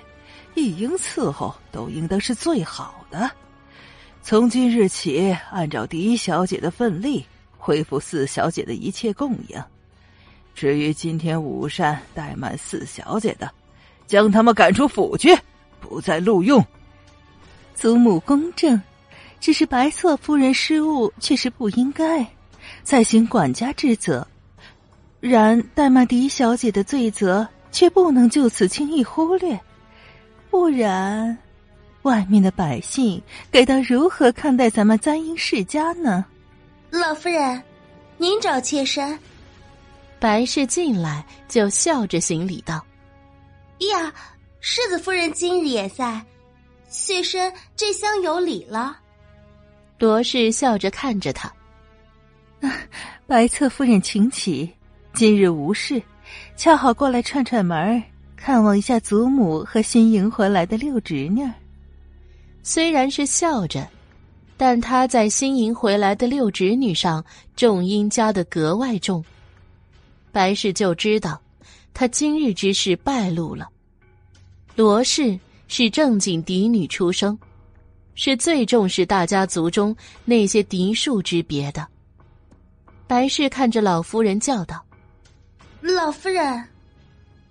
一应伺候都应当是最好的。从今日起，按照嫡小姐的份例，恢复四小姐的一切供应。至于今天午膳怠慢四小姐的，将他们赶出府去，不再录用。祖母公正，只是白错夫人失误，确实不应该，再行管家之责。然怠慢狄小姐的罪责，却不能就此轻易忽略，不然。外面的百姓该当如何看待咱们簪缨世家呢？老夫人，您找妾身。白氏进来就笑着行礼道：“呀，世子夫人今日也在，妾身这厢有礼了。”罗氏笑着看着他：“ 白侧夫人请起，今日无事，恰好过来串串门看望一下祖母和新迎回来的六侄女。”虽然是笑着，但他在新迎回来的六侄女上重音加的格外重。白氏就知道，他今日之事败露了。罗氏是正经嫡女出生，是最重视大家族中那些嫡庶之别的。白氏看着老夫人叫道：“老夫人。”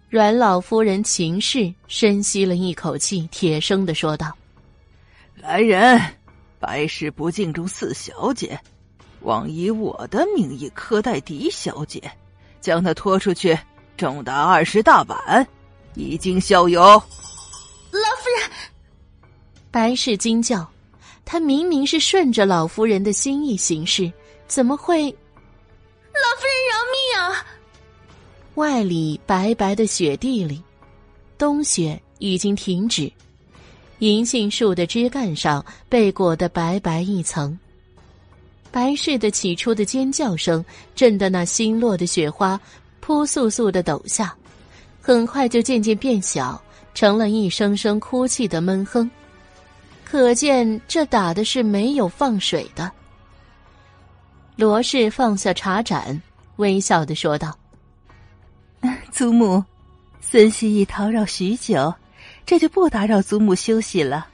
阮老夫人秦氏深吸了一口气，铁声的说道。来人，白氏不敬重四小姐，妄以我的名义苛待狄小姐，将她拖出去，重达二十大板，已经效尤。老夫人，白氏惊叫，她明明是顺着老夫人的心意行事，怎么会？老夫人饶命啊！外里白白的雪地里，冬雪已经停止。银杏树的枝干上被裹得白白一层。白氏的起初的尖叫声震得那新落的雪花扑簌簌的抖下，很快就渐渐变小，成了一声声哭泣的闷哼。可见这打的是没有放水的。罗氏放下茶盏，微笑的说道：“祖母，孙希已叨扰许久。”这就不打扰祖母休息了。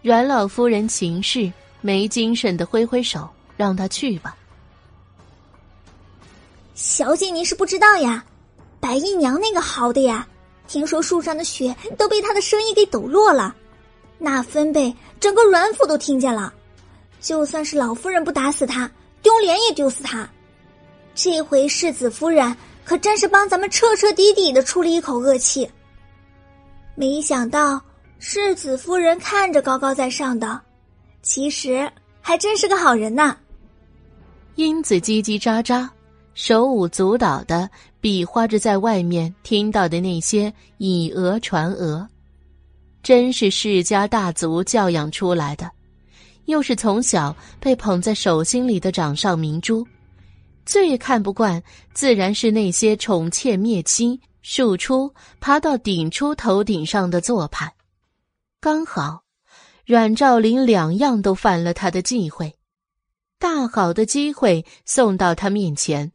阮老夫人秦氏没精神的挥挥手，让他去吧。小姐，您是不知道呀，白姨娘那个好的呀，听说树上的雪都被她的声音给抖落了，那分贝整个阮府都听见了。就算是老夫人不打死他，丢脸也丢死他。这回世子夫人可真是帮咱们彻彻底底的出了一口恶气。没想到世子夫人看着高高在上的，其实还真是个好人呐。英子叽叽喳喳，手舞足蹈的比划着在外面听到的那些以讹传讹，真是世家大族教养出来的，又是从小被捧在手心里的掌上明珠，最看不惯自然是那些宠妾灭妻。庶出爬到顶出头顶上的做派，刚好阮兆林两样都犯了他的忌讳，大好的机会送到他面前，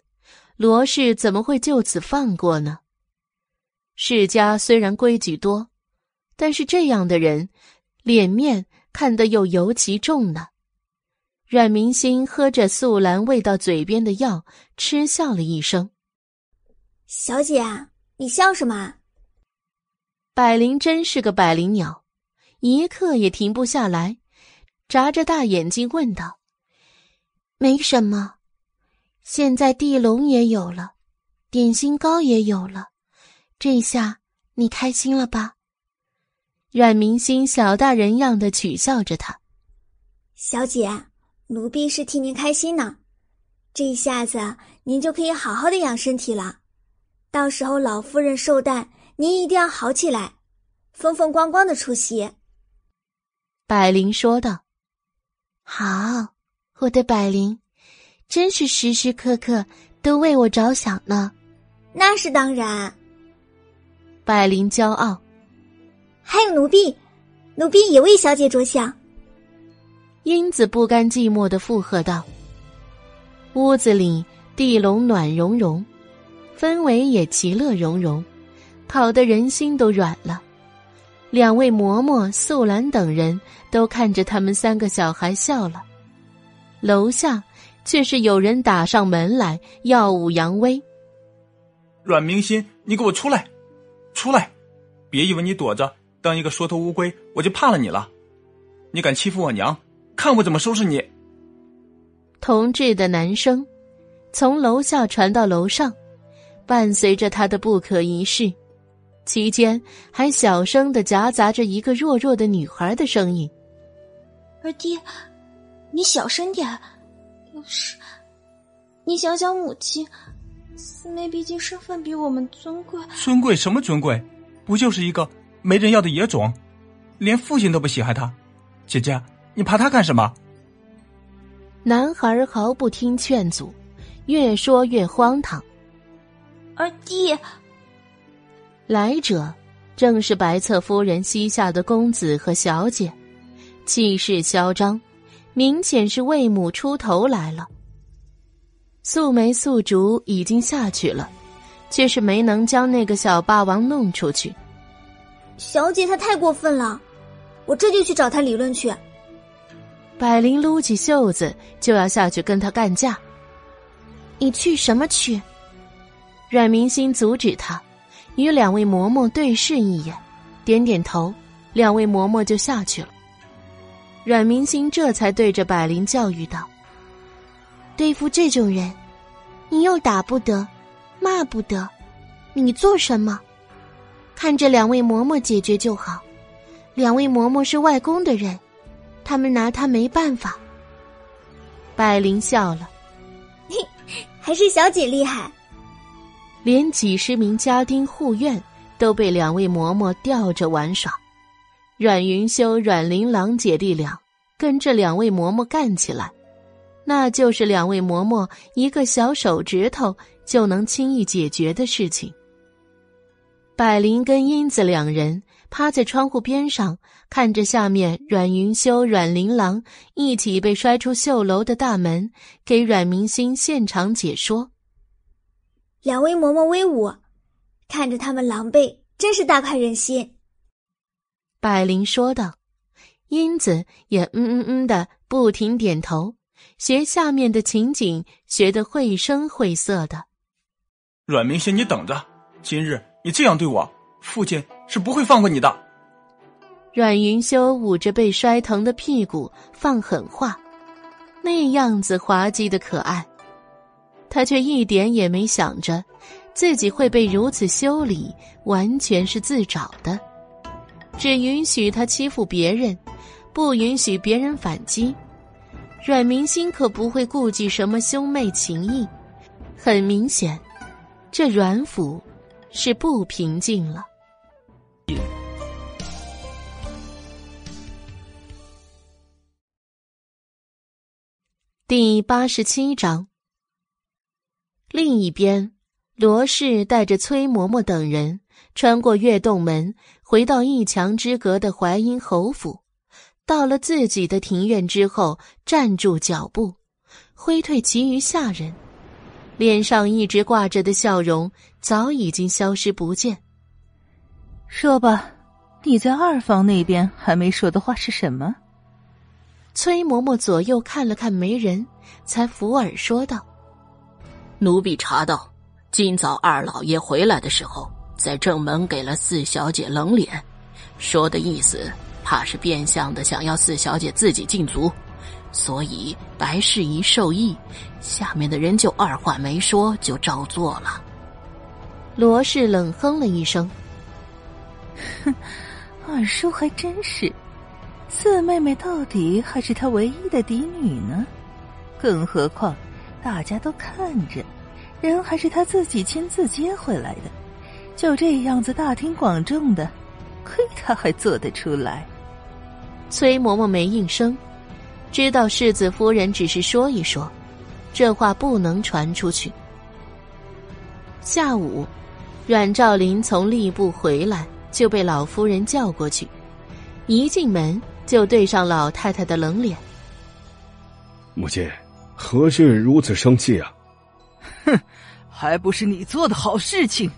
罗氏怎么会就此放过呢？世家虽然规矩多，但是这样的人脸面看得又尤其重呢。阮明心喝着素兰喂到嘴边的药，嗤笑了一声：“小姐。”你笑什么？百灵真是个百灵鸟，一刻也停不下来，眨着大眼睛问道：“没什么，现在地龙也有了，点心糕也有了，这下你开心了吧？”阮明星小大人样的取笑着他：“小姐，奴婢是替您开心呢，这下子您就可以好好的养身体了。”到时候老夫人寿诞，您一定要好起来，风风光光的出席。百灵说道：“好，我的百灵，真是时时刻刻都为我着想呢。”那是当然。百灵骄傲。还有奴婢，奴婢也为小姐着想。英子不甘寂寞的附和道：“屋子里地笼暖融融。”氛围也其乐融融，跑得人心都软了。两位嬷嬷、素兰等人都看着他们三个小孩笑了。楼下却是有人打上门来，耀武扬威。阮明心，你给我出来，出来！别以为你躲着当一个缩头乌龟，我就怕了你了。你敢欺负我娘，看我怎么收拾你！同志的男声从楼下传到楼上，伴随着他的不可一世。期间还小声的夹杂着一个弱弱的女孩的声音：“二弟，你小声点。要是你想想母亲，四妹毕竟身份比我们尊贵。尊贵什么尊贵？不就是一个没人要的野种，连父亲都不喜爱她。姐姐，你怕他干什么？”男孩毫不听劝阻，越说越荒唐。二弟。来者正是白侧夫人膝下的公子和小姐，气势嚣张，明显是魏母出头来了。素梅、素竹已经下去了，却是没能将那个小霸王弄出去。小姐她太过分了，我这就去找她理论去。百灵撸起袖子就要下去跟他干架。你去什么去？阮明心阻止他。与两位嬷嬷对视一眼，点点头，两位嬷嬷就下去了。阮明星这才对着百灵教育道：“对付这种人，你又打不得，骂不得，你做什么？看着两位嬷嬷解决就好。两位嬷嬷是外公的人，他们拿他没办法。”百灵笑了：“嘿，还是小姐厉害。”连几十名家丁护院都被两位嬷嬷吊着玩耍，阮云修、阮玲琅姐弟俩跟着两位嬷嬷干起来，那就是两位嬷嬷一个小手指头就能轻易解决的事情。百灵跟英子两人趴在窗户边上，看着下面阮云修、阮玲琅一起被摔出绣楼的大门，给阮明星现场解说。两位嬷嬷威武，看着他们狼狈，真是大快人心。百灵说道，英子也嗯嗯嗯的不停点头，学下面的情景学得绘声绘色的。阮明轩，你等着，今日你这样对我，父亲是不会放过你的。阮云修捂着被摔疼的屁股放狠话，那样子滑稽的可爱。他却一点也没想着，自己会被如此修理，完全是自找的。只允许他欺负别人，不允许别人反击。阮明心可不会顾忌什么兄妹情谊。很明显，这阮府是不平静了。第八十七章。另一边，罗氏带着崔嬷嬷等人穿过月洞门，回到一墙之隔的淮阴侯府。到了自己的庭院之后，站住脚步，挥退其余下人，脸上一直挂着的笑容早已经消失不见。说吧，你在二房那边还没说的话是什么？崔嬷嬷左右看了看没人，才扶耳说道。奴婢查到，今早二老爷回来的时候，在正门给了四小姐冷脸，说的意思怕是变相的想要四小姐自己进族，所以白事宜受益，下面的人就二话没说就照做了。罗氏冷哼了一声：“哼，二叔还真是，四妹妹到底还是他唯一的嫡女呢，更何况……”大家都看着，人还是他自己亲自接回来的，就这样子大庭广众的，亏他还做得出来。崔嬷嬷没应声，知道世子夫人只是说一说，这话不能传出去。下午，阮兆林从吏部回来，就被老夫人叫过去，一进门就对上老太太的冷脸。母亲。何事如此生气啊？哼，还不是你做的好事情！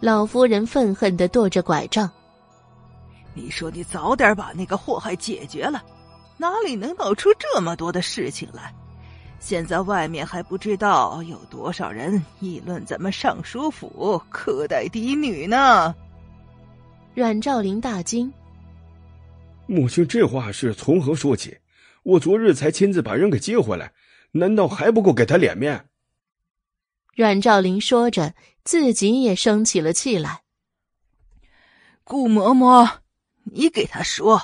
老夫人愤恨的跺着拐杖。你说你早点把那个祸害解决了，哪里能闹出这么多的事情来？现在外面还不知道有多少人议论咱们尚书府苛待嫡女呢。阮兆林大惊：“母亲这话是从何说起？我昨日才亲自把人给接回来，难道还不够给他脸面？”阮兆林说着，自己也生起了气来。顾嬷嬷，你给他说。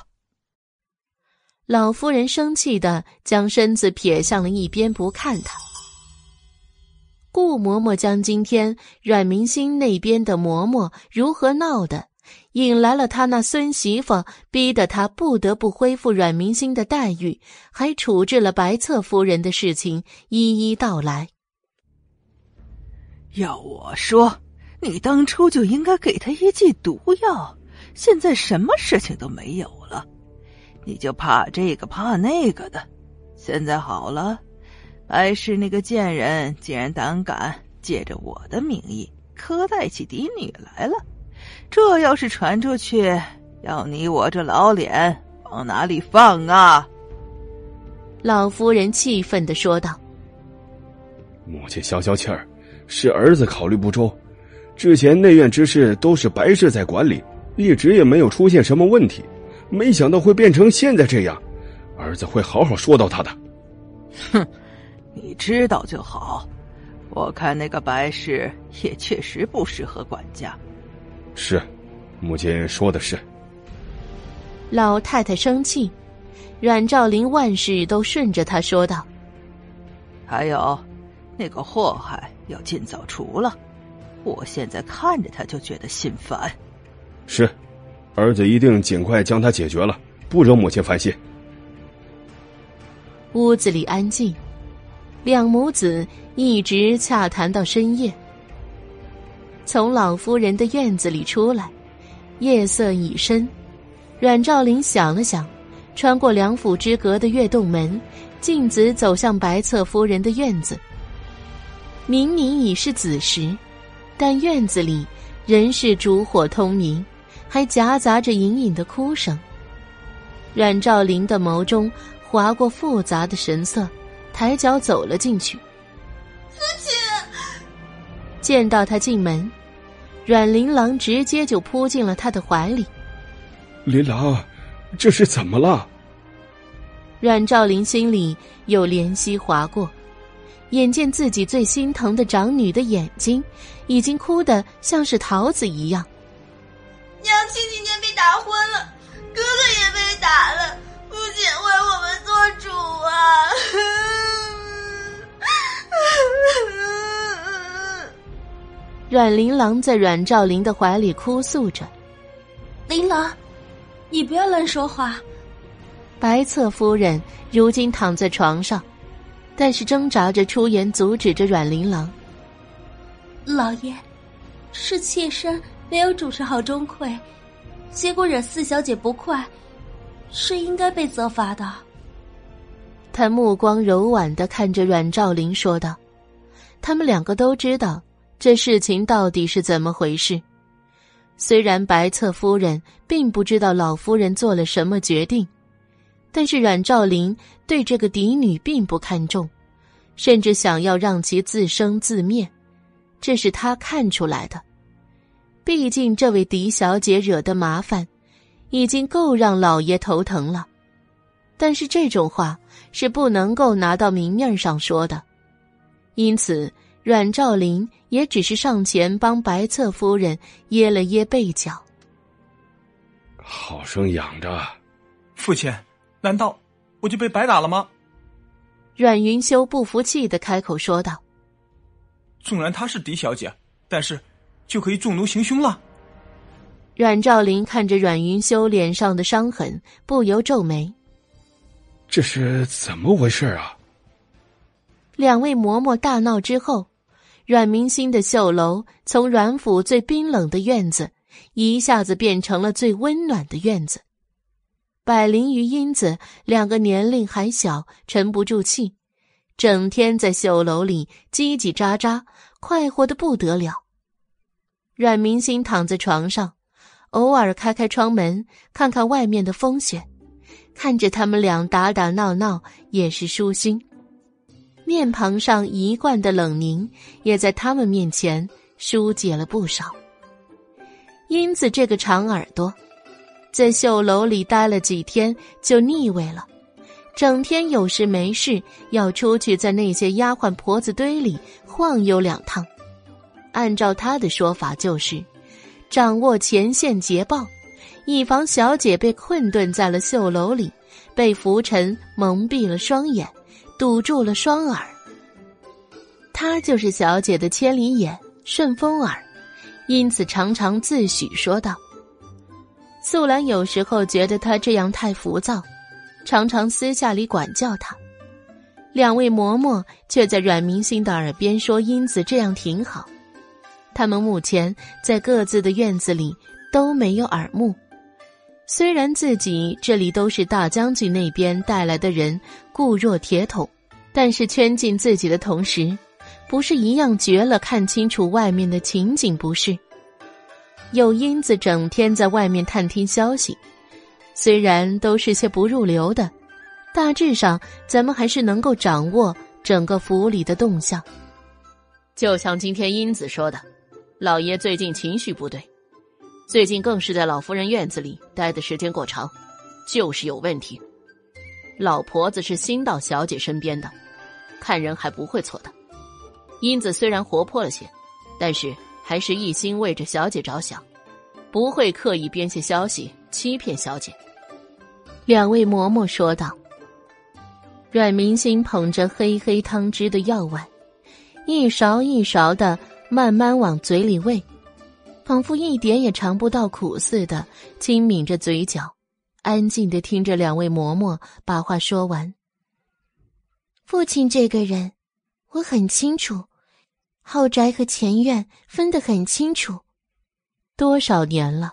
老夫人生气的将身子撇向了一边，不看他。顾嬷嬷将今天阮明星那边的嬷嬷如何闹的，引来了他那孙媳妇，逼得他不得不恢复阮明星的待遇，还处置了白侧夫人的事情，一一道来。要我说，你当初就应该给他一剂毒药，现在什么事情都没有了。你就怕这个怕那个的，现在好了，白氏那个贱人竟然胆敢借着我的名义苛待起嫡女来了，这要是传出去，要你我这老脸往哪里放啊？老夫人气愤的说道：“母亲消消气儿，是儿子考虑不周。之前内院之事都是白氏在管理，一直也没有出现什么问题。”没想到会变成现在这样，儿子会好好说到他的。哼，你知道就好。我看那个白氏也确实不适合管家。是，母亲说的是。老太太生气，阮兆林万事都顺着他说道。还有，那个祸害要尽早除了。我现在看着他就觉得心烦。是。儿子一定尽快将他解决了，不惹母亲烦心。屋子里安静，两母子一直洽谈到深夜。从老夫人的院子里出来，夜色已深。阮兆林想了想，穿过两府之隔的月洞门，径直走向白侧夫人的院子。明明已是子时，但院子里仍是烛火通明。还夹杂着隐隐的哭声。阮兆林的眸中划过复杂的神色，抬脚走了进去。父亲见到他进门，阮琳琅直接就扑进了他的怀里。琳琅，这是怎么了？阮兆林心里有怜惜划过，眼见自己最心疼的长女的眼睛，已经哭得像是桃子一样。娘亲今天被打昏了，哥哥也被打了，父亲为我们做主啊！阮琳郎在阮兆林的怀里哭诉着：“琳琅，你不要乱说话。”白侧夫人如今躺在床上，但是挣扎着出言阻止着阮琳琅。老爷，是妾身。没有主持好钟馗，结果惹四小姐不快，是应该被责罚的。他目光柔婉的看着阮兆林说道：“他们两个都知道这事情到底是怎么回事。虽然白侧夫人并不知道老夫人做了什么决定，但是阮兆林对这个嫡女并不看重，甚至想要让其自生自灭，这是他看出来的。”毕竟，这位狄小姐惹的麻烦，已经够让老爷头疼了。但是这种话是不能够拿到明面上说的，因此阮兆林也只是上前帮白侧夫人掖了掖被角。好生养着，父亲，难道我就被白打了吗？阮云修不服气的开口说道：“纵然她是狄小姐，但是……”就可以纵奴行凶了。阮兆林看着阮云修脸上的伤痕，不由皱眉：“这是怎么回事啊？”两位嬷嬷大闹之后，阮明星的绣楼从阮府最冰冷的院子，一下子变成了最温暖的院子。百灵与英子两个年龄还小，沉不住气，整天在绣楼里叽叽喳喳，快活的不得了。阮明星躺在床上，偶尔开开窗门，看看外面的风雪，看着他们俩打打闹闹，也是舒心。面庞上一贯的冷凝，也在他们面前疏解了不少。英子这个长耳朵，在绣楼里待了几天就腻味了，整天有事没事要出去在那些丫鬟婆子堆里晃悠两趟。按照他的说法，就是掌握前线捷报，以防小姐被困顿在了绣楼里，被浮尘蒙蔽了双眼。堵住了双耳，他就是小姐的千里眼、顺风耳，因此常常自诩说道。素兰有时候觉得他这样太浮躁，常常私下里管教他。两位嬷嬷却在阮明星的耳边说：“英子这样挺好。”他们目前在各自的院子里都没有耳目。虽然自己这里都是大将军那边带来的人，固若铁桶，但是圈禁自己的同时，不是一样绝了？看清楚外面的情景，不是？有英子整天在外面探听消息，虽然都是些不入流的，大致上咱们还是能够掌握整个府里的动向。就像今天英子说的，老爷最近情绪不对。最近更是在老夫人院子里待的时间过长，就是有问题。老婆子是新到小姐身边的，看人还不会错的。英子虽然活泼了些，但是还是一心为着小姐着想，不会刻意编些消息欺骗小姐。两位嬷嬷说道。阮明星捧着黑黑汤汁的药碗，一勺一勺的慢慢往嘴里喂。仿佛一点也尝不到苦似的，轻抿着嘴角，安静的听着两位嬷嬷把话说完。父亲这个人，我很清楚，后宅和前院分得很清楚，多少年了，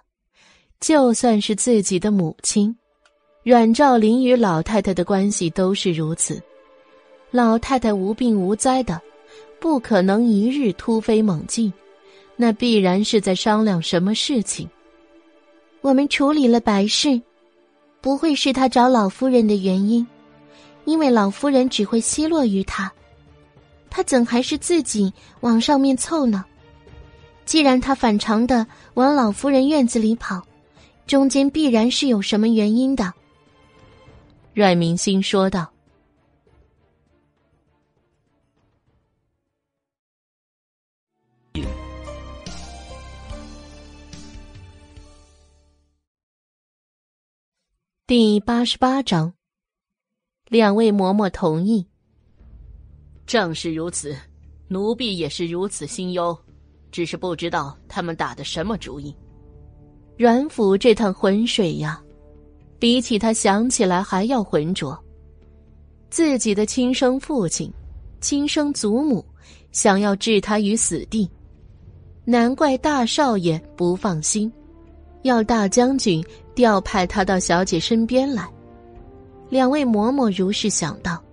就算是自己的母亲，阮兆林与老太太的关系都是如此。老太太无病无灾的，不可能一日突飞猛进。那必然是在商量什么事情。我们处理了白事，不会是他找老夫人的原因，因为老夫人只会奚落于他，他怎还是自己往上面凑呢？既然他反常的往老夫人院子里跑，中间必然是有什么原因的。阮明星说道。第八十八章，两位嬷嬷同意。正是如此，奴婢也是如此心忧，只是不知道他们打的什么主意。阮府这趟浑水呀，比起他想起来还要浑浊。自己的亲生父亲、亲生祖母想要置他于死地，难怪大少爷不放心，要大将军。调派他到小姐身边来，两位嬷嬷如是想到，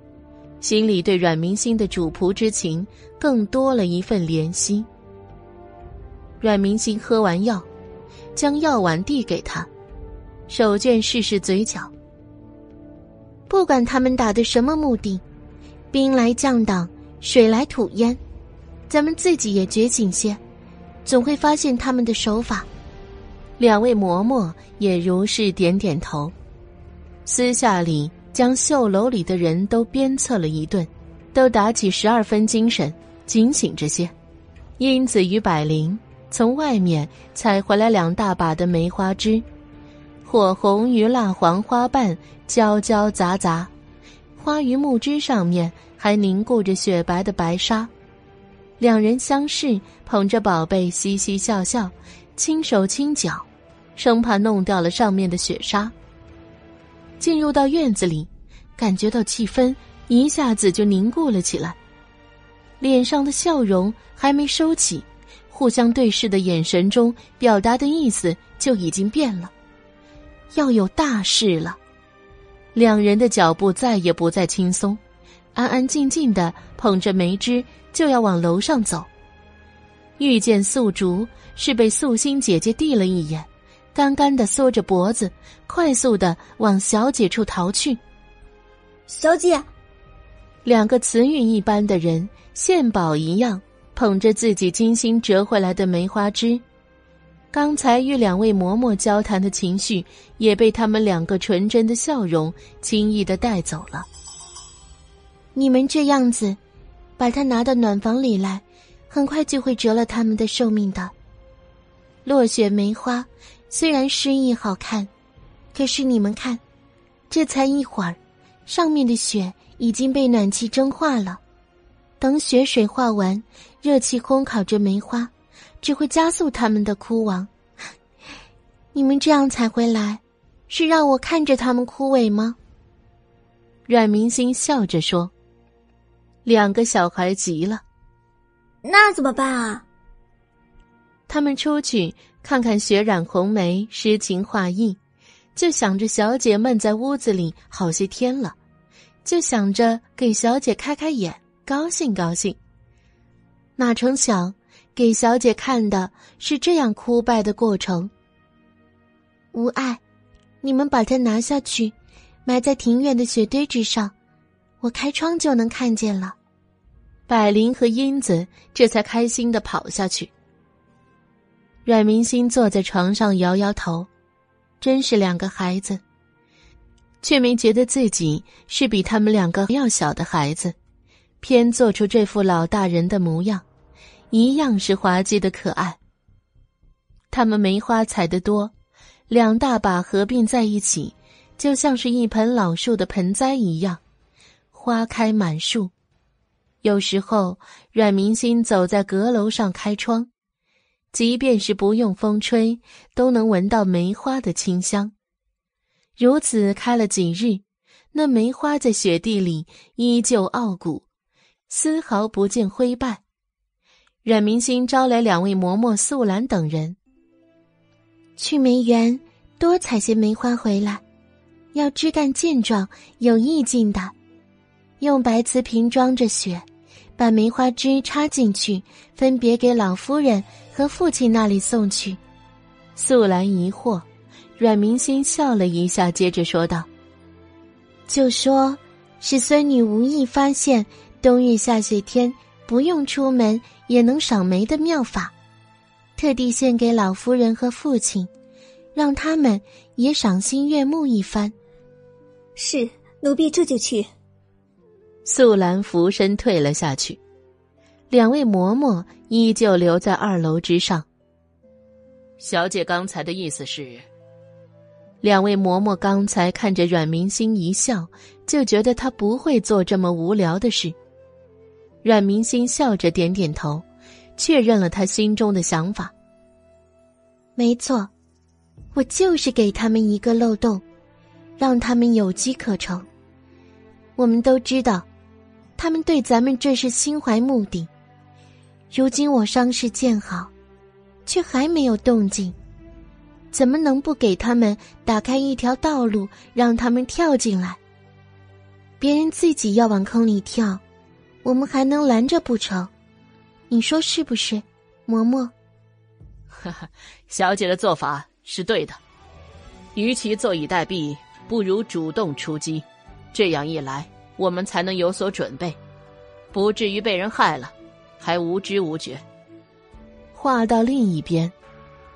心里对阮明星的主仆之情更多了一份怜惜。阮明星喝完药，将药碗递给他，手绢试试嘴角。不管他们打的什么目的，兵来将挡，水来土掩，咱们自己也觉醒些，总会发现他们的手法。两位嬷嬷也如是点点头，私下里将绣楼里的人都鞭策了一顿，都打起十二分精神，警醒着些。英子与百灵从外面采回来两大把的梅花枝，火红与蜡黄花瓣交交杂杂，花与木枝上面还凝固着雪白的白沙。两人相视，捧着宝贝，嘻嘻笑笑，轻手轻脚。生怕弄掉了上面的雪纱。进入到院子里，感觉到气氛一下子就凝固了起来，脸上的笑容还没收起，互相对视的眼神中表达的意思就已经变了，要有大事了。两人的脚步再也不再轻松，安安静静的捧着梅枝就要往楼上走。遇见素竹，是被素心姐姐递了一眼。干干的缩着脖子，快速的往小姐处逃去。小姐，两个慈运一般的人，献宝一样捧着自己精心折回来的梅花枝。刚才与两位嬷嬷交谈的情绪，也被他们两个纯真的笑容轻易的带走了。你们这样子，把它拿到暖房里来，很快就会折了他们的寿命的。落雪梅花虽然诗意好看，可是你们看，这才一会儿，上面的雪已经被暖气蒸化了。等雪水化完，热气烘烤着梅花。只会加速他们的枯亡。你们这样才回来，是让我看着他们枯萎吗？阮明星笑着说：“两个小孩急了，那怎么办啊？”他们出去看看雪染红梅，诗情画意，就想着小姐闷在屋子里好些天了，就想着给小姐开开眼，高兴高兴。哪成想。给小姐看的是这样枯败的过程。无碍，你们把它拿下去，埋在庭院的雪堆之上，我开窗就能看见了。百灵和英子这才开心的跑下去。阮明星坐在床上摇摇头，真是两个孩子，却没觉得自己是比他们两个要小的孩子，偏做出这副老大人的模样。一样是滑稽的可爱。他们梅花采得多，两大把合并在一起，就像是一盆老树的盆栽一样，花开满树。有时候，阮明星走在阁楼上开窗，即便是不用风吹，都能闻到梅花的清香。如此开了几日，那梅花在雪地里依旧傲骨，丝毫不见灰败。阮明星招来两位嬷嬷素兰等人，去梅园多采些梅花回来，要枝干健壮有意境的，用白瓷瓶装着雪，把梅花枝插进去，分别给老夫人和父亲那里送去。素兰疑惑，阮明心笑了一下，接着说道：“就说是孙女无意发现冬日下雪天。”不用出门也能赏梅的妙法，特地献给老夫人和父亲，让他们也赏心悦目一番。是，奴婢这就去。素兰俯身退了下去，两位嬷嬷依旧留在二楼之上。小姐刚才的意思是，两位嬷嬷刚才看着阮明星一笑，就觉得他不会做这么无聊的事。阮明星笑着点点头，确认了他心中的想法。没错，我就是给他们一个漏洞，让他们有机可乘。我们都知道，他们对咱们这是心怀目的。如今我伤势渐好，却还没有动静，怎么能不给他们打开一条道路，让他们跳进来？别人自己要往坑里跳。我们还能拦着不成？你说是不是，嬷嬷？哈哈，小姐的做法是对的。与其坐以待毙，不如主动出击。这样一来，我们才能有所准备，不至于被人害了，还无知无觉。话到另一边，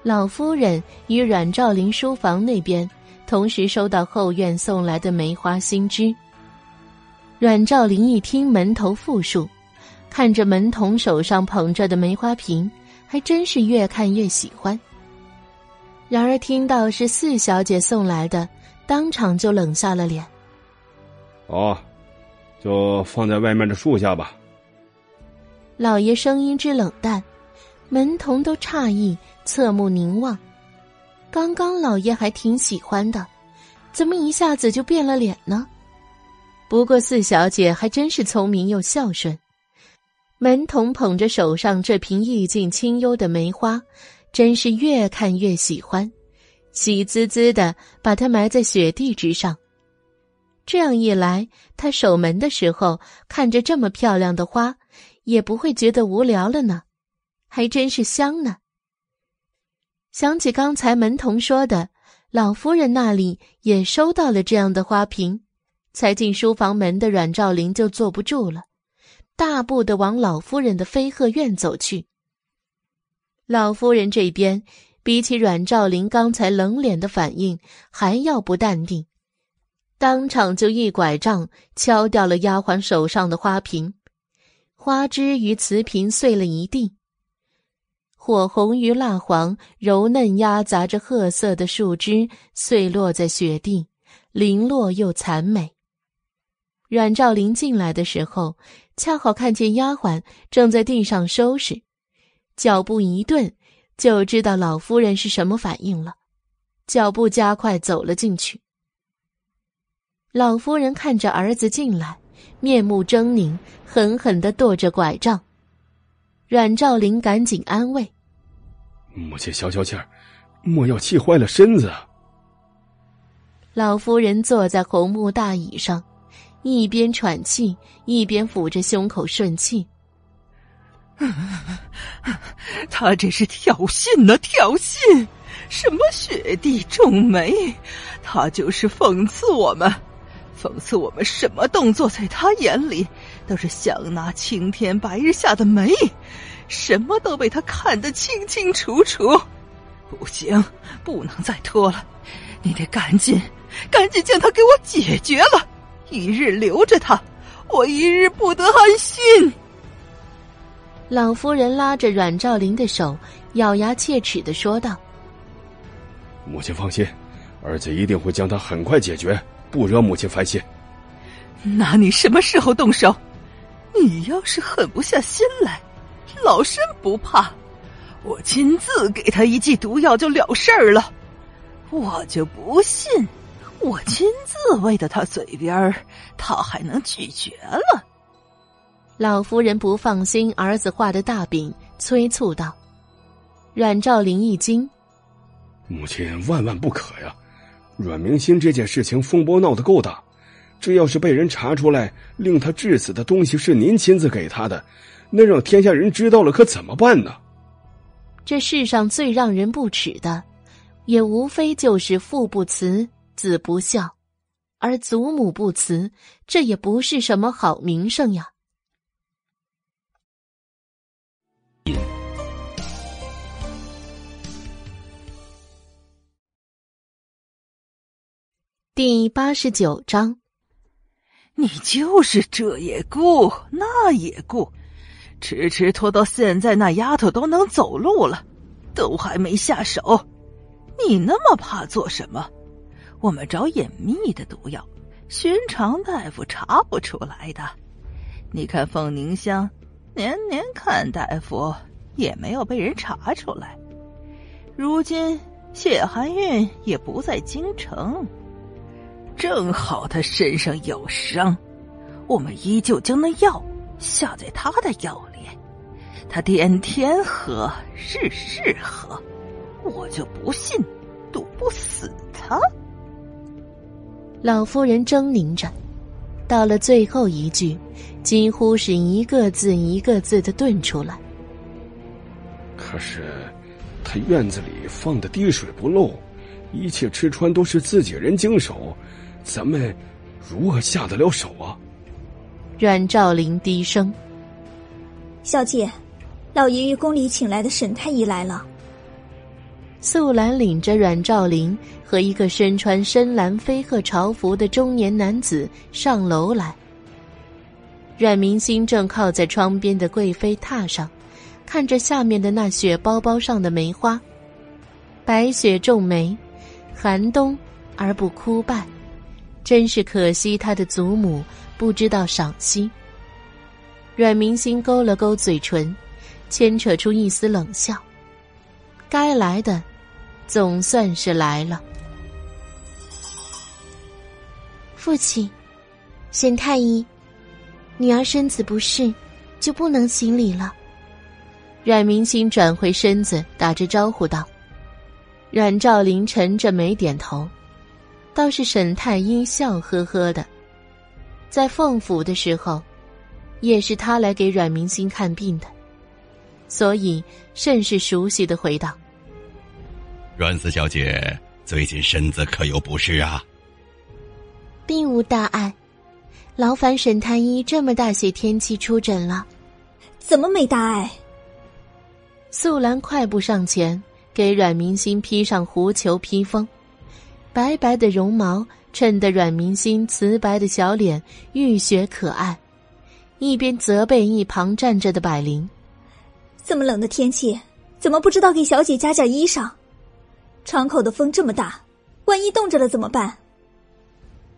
老夫人与阮兆林书房那边同时收到后院送来的梅花新枝。阮兆林一听门头复述，看着门童手上捧着的梅花瓶，还真是越看越喜欢。然而听到是四小姐送来的，当场就冷下了脸。哦，就放在外面的树下吧。老爷声音之冷淡，门童都诧异，侧目凝望。刚刚老爷还挺喜欢的，怎么一下子就变了脸呢？不过四小姐还真是聪明又孝顺，门童捧着手上这瓶意境清幽的梅花，真是越看越喜欢，喜滋滋的把它埋在雪地之上。这样一来，他守门的时候看着这么漂亮的花，也不会觉得无聊了呢，还真是香呢。想起刚才门童说的，老夫人那里也收到了这样的花瓶，才进书房门的阮兆林就坐不住了，大步的往老夫人的飞鹤院走去。老夫人这边比起阮兆林刚才冷脸的反应还要不淡定，当场就一拐杖敲掉了丫鬟手上的花瓶，花枝与瓷瓶碎了一地。火红与蜡黄，柔嫩压杂着褐色的树枝碎落在雪地，零落又残美。阮兆林进来的时候，恰好看见丫鬟正在地上收拾，脚步一顿，就知道老夫人是什么反应了，脚步加快走了进去。老夫人看着儿子进来，面目狰狞，狠狠的跺着拐杖。阮兆林赶紧安慰：“母亲消消气儿，莫要气坏了身子。”老夫人坐在红木大椅上，一边喘气，一边抚着胸口顺气。他这是挑衅呢，挑衅！什么雪地种梅，他就是讽刺我们，讽刺我们什么动作在他眼里都是想拿青天白日下的煤，什么都被他看得清清楚楚。不行，不能再拖了，你得赶紧，赶紧将他给我解决了。一日留着他，我一日不得安心。老夫人拉着阮兆林的手，咬牙切齿的说道：“母亲放心，儿子一定会将他很快解决，不惹母亲烦心。”那你什么时候动手？你要是狠不下心来，老身不怕，我亲自给他一剂毒药就了事儿了。我就不信，我亲自喂到他嘴边他还能拒绝了。老夫人不放心儿子画的大饼，催促道：“阮兆林一惊，母亲万万不可呀！阮明心这件事情风波闹得够大，这要是被人查出来，令他致死的东西是您亲自给他的，那让天下人知道了，可怎么办呢？这世上最让人不齿的，也无非就是父不慈，子不孝，而祖母不慈，这也不是什么好名声呀。”第八十九章，你就是这也顾那也顾，迟迟拖到现在，那丫头都能走路了，都还没下手，你那么怕做什么？我们找隐秘的毒药，寻常大夫查不出来的。你看凤凝香，年年看大夫也没有被人查出来。如今谢寒韵也不在京城。正好他身上有伤，我们依旧将那药下在他的药里，他天天喝，日日喝，我就不信毒不死他。老夫人狰狞着，到了最后一句，几乎是一个字一个字的顿出来。可是，他院子里放的滴水不漏，一切吃穿都是自己人经手。咱们如何下得了手啊？阮兆林低声：“小姐，老爷于宫里请来的沈太医来了。”素兰领着阮兆林和一个身穿深蓝飞鹤朝服的中年男子上楼来。阮明星正靠在窗边的贵妃榻上，看着下面的那雪包包上的梅花，白雪皱眉，寒冬而不枯败。真是可惜，他的祖母不知道赏析。阮明心勾了勾嘴唇，牵扯出一丝冷笑。该来的，总算是来了。父亲，沈太医，女儿身子不适，就不能行礼了。阮明心转回身子，打着招呼道：“阮兆林沉着眉点头。”倒是沈太医笑呵呵的，在凤府的时候，也是他来给阮明心看病的，所以甚是熟悉的回道：“阮四小姐最近身子可有不适啊？并无大碍，劳烦沈太医这么大些天气出诊了，怎么没大碍？素兰快步上前，给阮明心披上狐裘披风，白白的绒毛衬得阮明心瓷白的小脸浴血可爱，一边责备一旁站着的百灵：“这么冷的天气，怎么不知道给小姐加件衣裳？窗口的风这么大，万一冻着了怎么办？”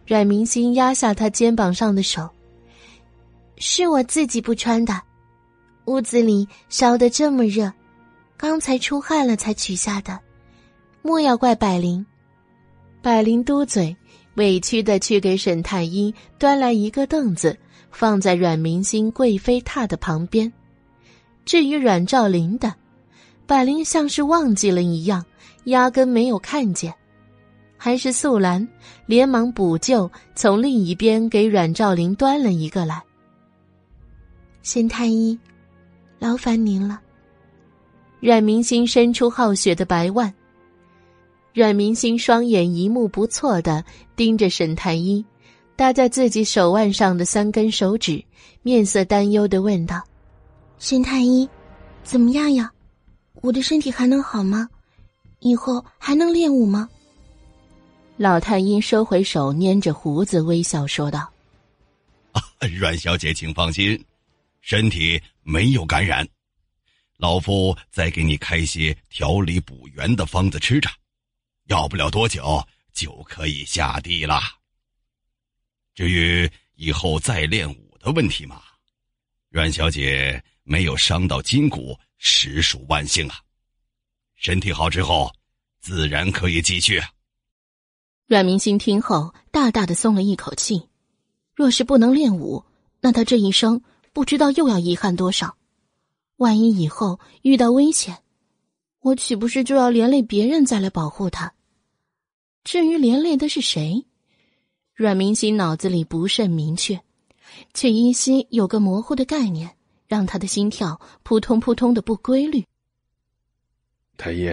阮明心压下他肩膀上的手：“是我自己不穿的，屋子里烧得这么热，刚才出汗了才取下的，莫要怪百灵。”百灵嘟嘴，委屈的去给沈太医端来一个凳子，放在阮明心贵妃榻的旁边。至于阮兆林的，百灵像是忘记了一样，压根没有看见。还是素兰连忙补救，从另一边给阮兆林端了一个来。沈太医，劳烦您了。阮明星伸出好雪的白腕。阮明星双眼一目不错的盯着沈太医，搭在自己手腕上的三根手指，面色担忧的问道：“沈太医，怎么样呀？我的身体还能好吗？以后还能练武吗？”老太医收回手，捏着胡子，微笑说道：“ 阮小姐，请放心，身体没有感染。老夫再给你开些调理补元的方子吃着，要不了多久就可以下地了。至于以后再练武的问题嘛，阮小姐没有伤到筋骨，实属万幸啊。身体好之后，自然可以继续。”阮明星听后，大大的松了一口气。若是不能练武，那他这一生不知道又要遗憾多少。万一以后遇到危险，我岂不是就要连累别人再来保护他？至于连累的是谁，阮明心脑子里不甚明确，却依稀有个模糊的概念，让他的心跳扑通扑通的不规律。太医，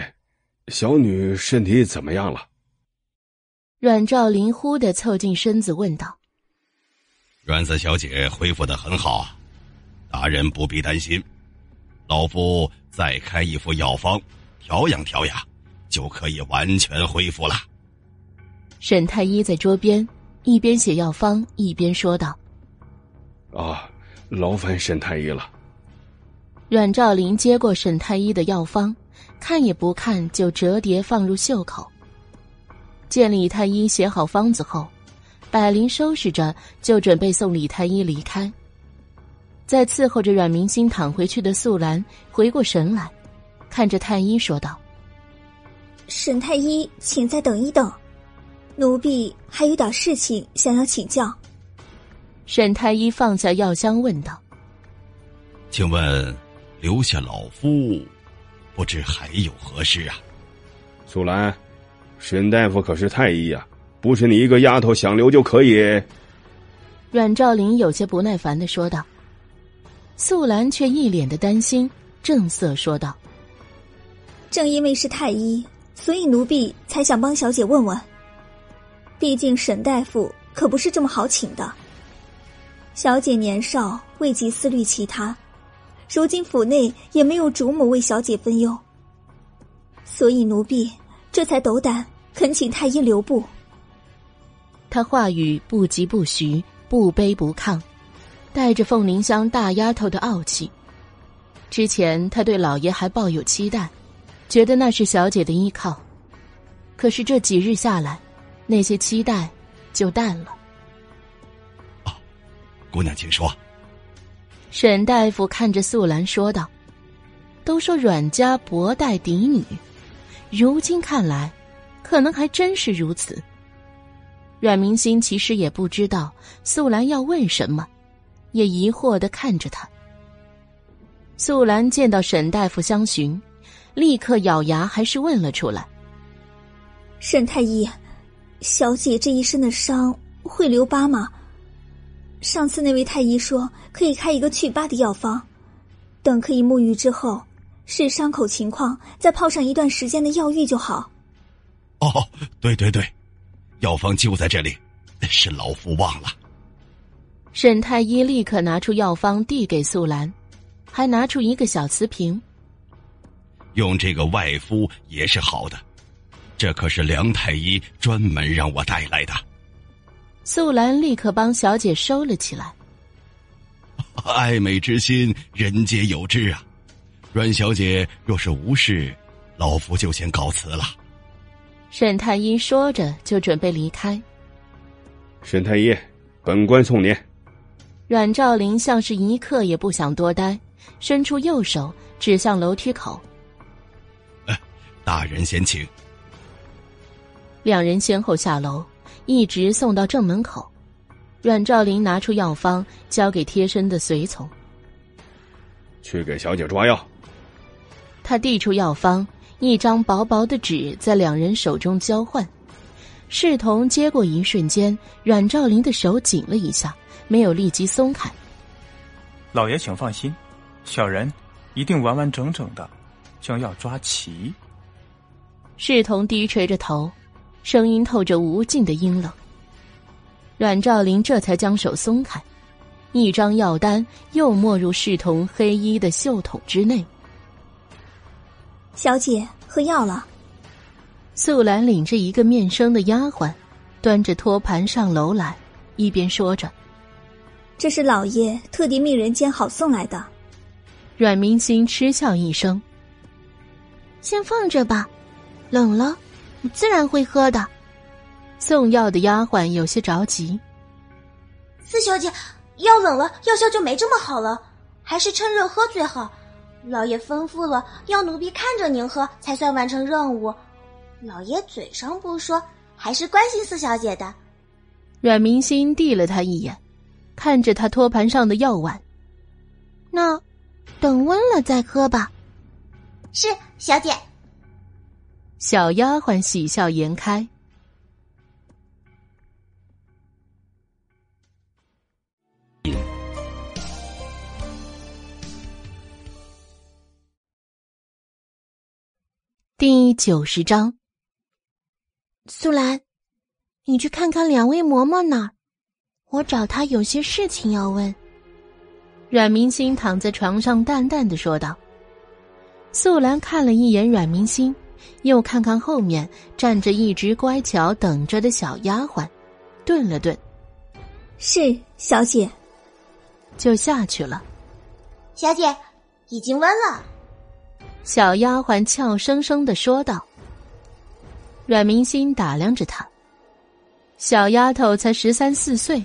小女身体怎么样了？阮兆林忽的凑近身子问道：“阮四小姐恢复的很好，大人不必担心。老夫再开一副药方，调养调养，就可以完全恢复了。”沈太医在桌边一边写药方，一边说道：“啊，劳烦沈太医了。”阮兆林接过沈太医的药方，看也不看就折叠放入袖口。见李太医写好方子后，百灵收拾着就准备送李太医离开。在伺候着阮明星躺回去的素兰回过神来，看着太医说道：“沈太医，请再等一等，奴婢还有点事情想要请教。”沈太医放下药箱问道：“请问，留下老夫，不知还有何事啊？”素兰。沈大夫可是太医呀，不是你一个丫头想留就可以。阮兆林有些不耐烦的说道。素兰却一脸的担心，正色说道：“正因为是太医，所以奴婢才想帮小姐问问。毕竟沈大夫可不是这么好请的。小姐年少，未及思虑其他，如今府内也没有主母为小姐分忧，所以奴婢。”这才斗胆恳请太医留步。他话语不疾不徐，不卑不亢，带着凤鸣香大丫头的傲气。之前他对老爷还抱有期待，觉得那是小姐的依靠。可是这几日下来，那些期待就淡了。哦，姑娘，请说。沈大夫看着素兰说道：“都说阮家薄待嫡女。”如今看来，可能还真是如此。阮明心其实也不知道素兰要问什么，也疑惑的看着他。素兰见到沈大夫相询，立刻咬牙还是问了出来：“沈太医，小姐这一身的伤会留疤吗？上次那位太医说可以开一个祛疤的药方，等可以沐浴之后。”视伤口情况，再泡上一段时间的药浴就好。哦，对对对，药方就在这里，是老夫忘了。沈太医立刻拿出药方递给素兰，还拿出一个小瓷瓶。用这个外敷也是好的，这可是梁太医专门让我带来的。素兰立刻帮小姐收了起来。爱美之心，人皆有之啊！阮小姐若是无事，老夫就先告辞了。沈太医说着就准备离开。沈太医，本官送您。阮兆林像是一刻也不想多待，伸出右手指向楼梯口。大人先请。两人先后下楼，一直送到正门口。阮兆林拿出药方，交给贴身的随从。去给小姐抓药。他递出药方，一张薄薄的纸在两人手中交换。侍童接过一瞬间，阮兆林的手紧了一下，没有立即松开。老爷，请放心，小人一定完完整整的将药抓齐。侍童低垂着头，声音透着无尽的阴冷。阮兆林这才将手松开，一张药单又没入侍童黑衣的袖筒之内。小姐，喝药了。素兰领着一个面生的丫鬟，端着托盘上楼来，一边说着：“这是老爷特地命人煎好送来的。”阮明心嗤笑一声：“先放着吧，冷了，我自然会喝的。”送药的丫鬟有些着急：“四小姐，药冷了，药效就没这么好了，还是趁热喝最好。老爷吩咐了，要奴婢看着您喝，才算完成任务。老爷嘴上不说，还是关心四小姐的。”阮明心递了他一眼，看着他托盘上的药碗：“那等温了再喝吧。”“是，小姐。”小丫鬟喜笑颜开。第九十章，素兰，你去看看两位嬷嬷那儿，我找她有些事情要问。阮明星躺在床上，淡淡的说道。素兰看了一眼阮明心，又看看后面站着一直乖巧等着的小丫鬟，顿了顿，是小姐，就下去了。小姐，已经温了。小丫鬟俏生生的说道：“阮明心打量着她，小丫头才十三四岁，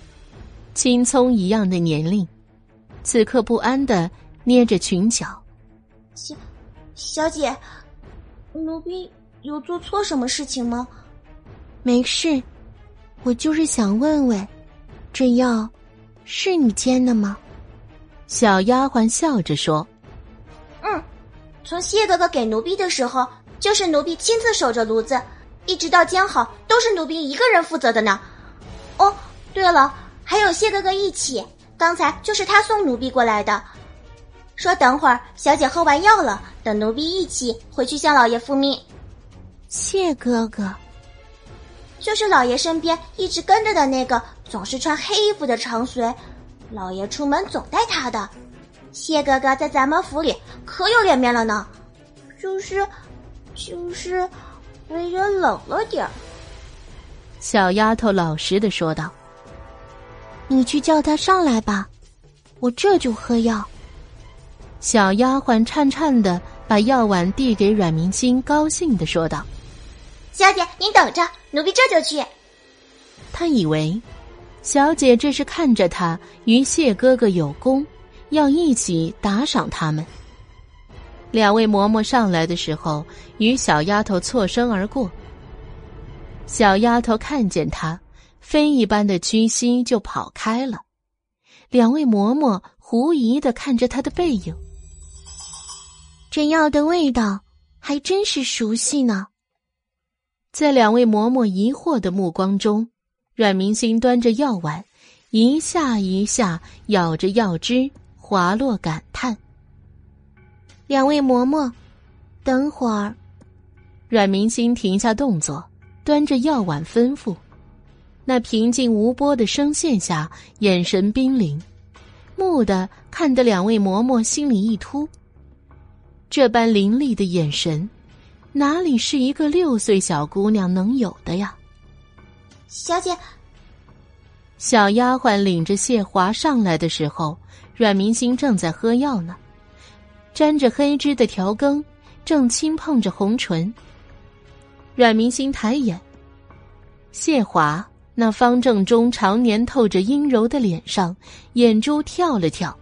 青葱一样的年龄，此刻不安的捏着裙角。小小姐，奴婢有做错什么事情吗？没事，我就是想问问，这药是你煎的吗？”小丫鬟笑着说。嗯从谢哥哥给奴婢的时候，就是奴婢亲自守着炉子，一直到煎好，都是奴婢一个人负责的呢。哦，对了，还有谢哥哥一起，刚才就是他送奴婢过来的，说等会儿小姐喝完药了，等奴婢一起回去向老爷复命。谢哥哥，就是老爷身边一直跟着的那个，总是穿黑衣服的长随，老爷出门总带他的。谢哥哥在咱们府里可有脸面了呢，就是，就是为人冷了点儿。小丫头老实的说道：“你去叫他上来吧，我这就喝药。”小丫鬟颤颤的把药碗递给阮明心，高兴的说道：“小姐，您等着，奴婢这就去。”他以为，小姐这是看着他与谢哥哥有功。要一起打赏他们。两位嬷嬷上来的时候，与小丫头错身而过。小丫头看见他，飞一般的屈膝就跑开了。两位嬷嬷狐疑的看着他的背影，这药的味道还真是熟悉呢。在两位嬷嬷疑惑的目光中，阮明星端着药碗，一下一下咬着药汁。滑落感叹。两位嬷嬷，等会儿。阮明星停下动作，端着药碗吩咐。那平静无波的声线下，眼神冰凌，木的看得两位嬷嬷心里一突。这般凌厉的眼神，哪里是一个六岁小姑娘能有的呀？小姐，小丫鬟领着谢华上来的时候，阮明星正在喝药呢，沾着黑汁的调羹正轻碰着红唇。阮明星抬眼，谢华那方正中常年透着阴柔的脸上，眼珠跳了跳。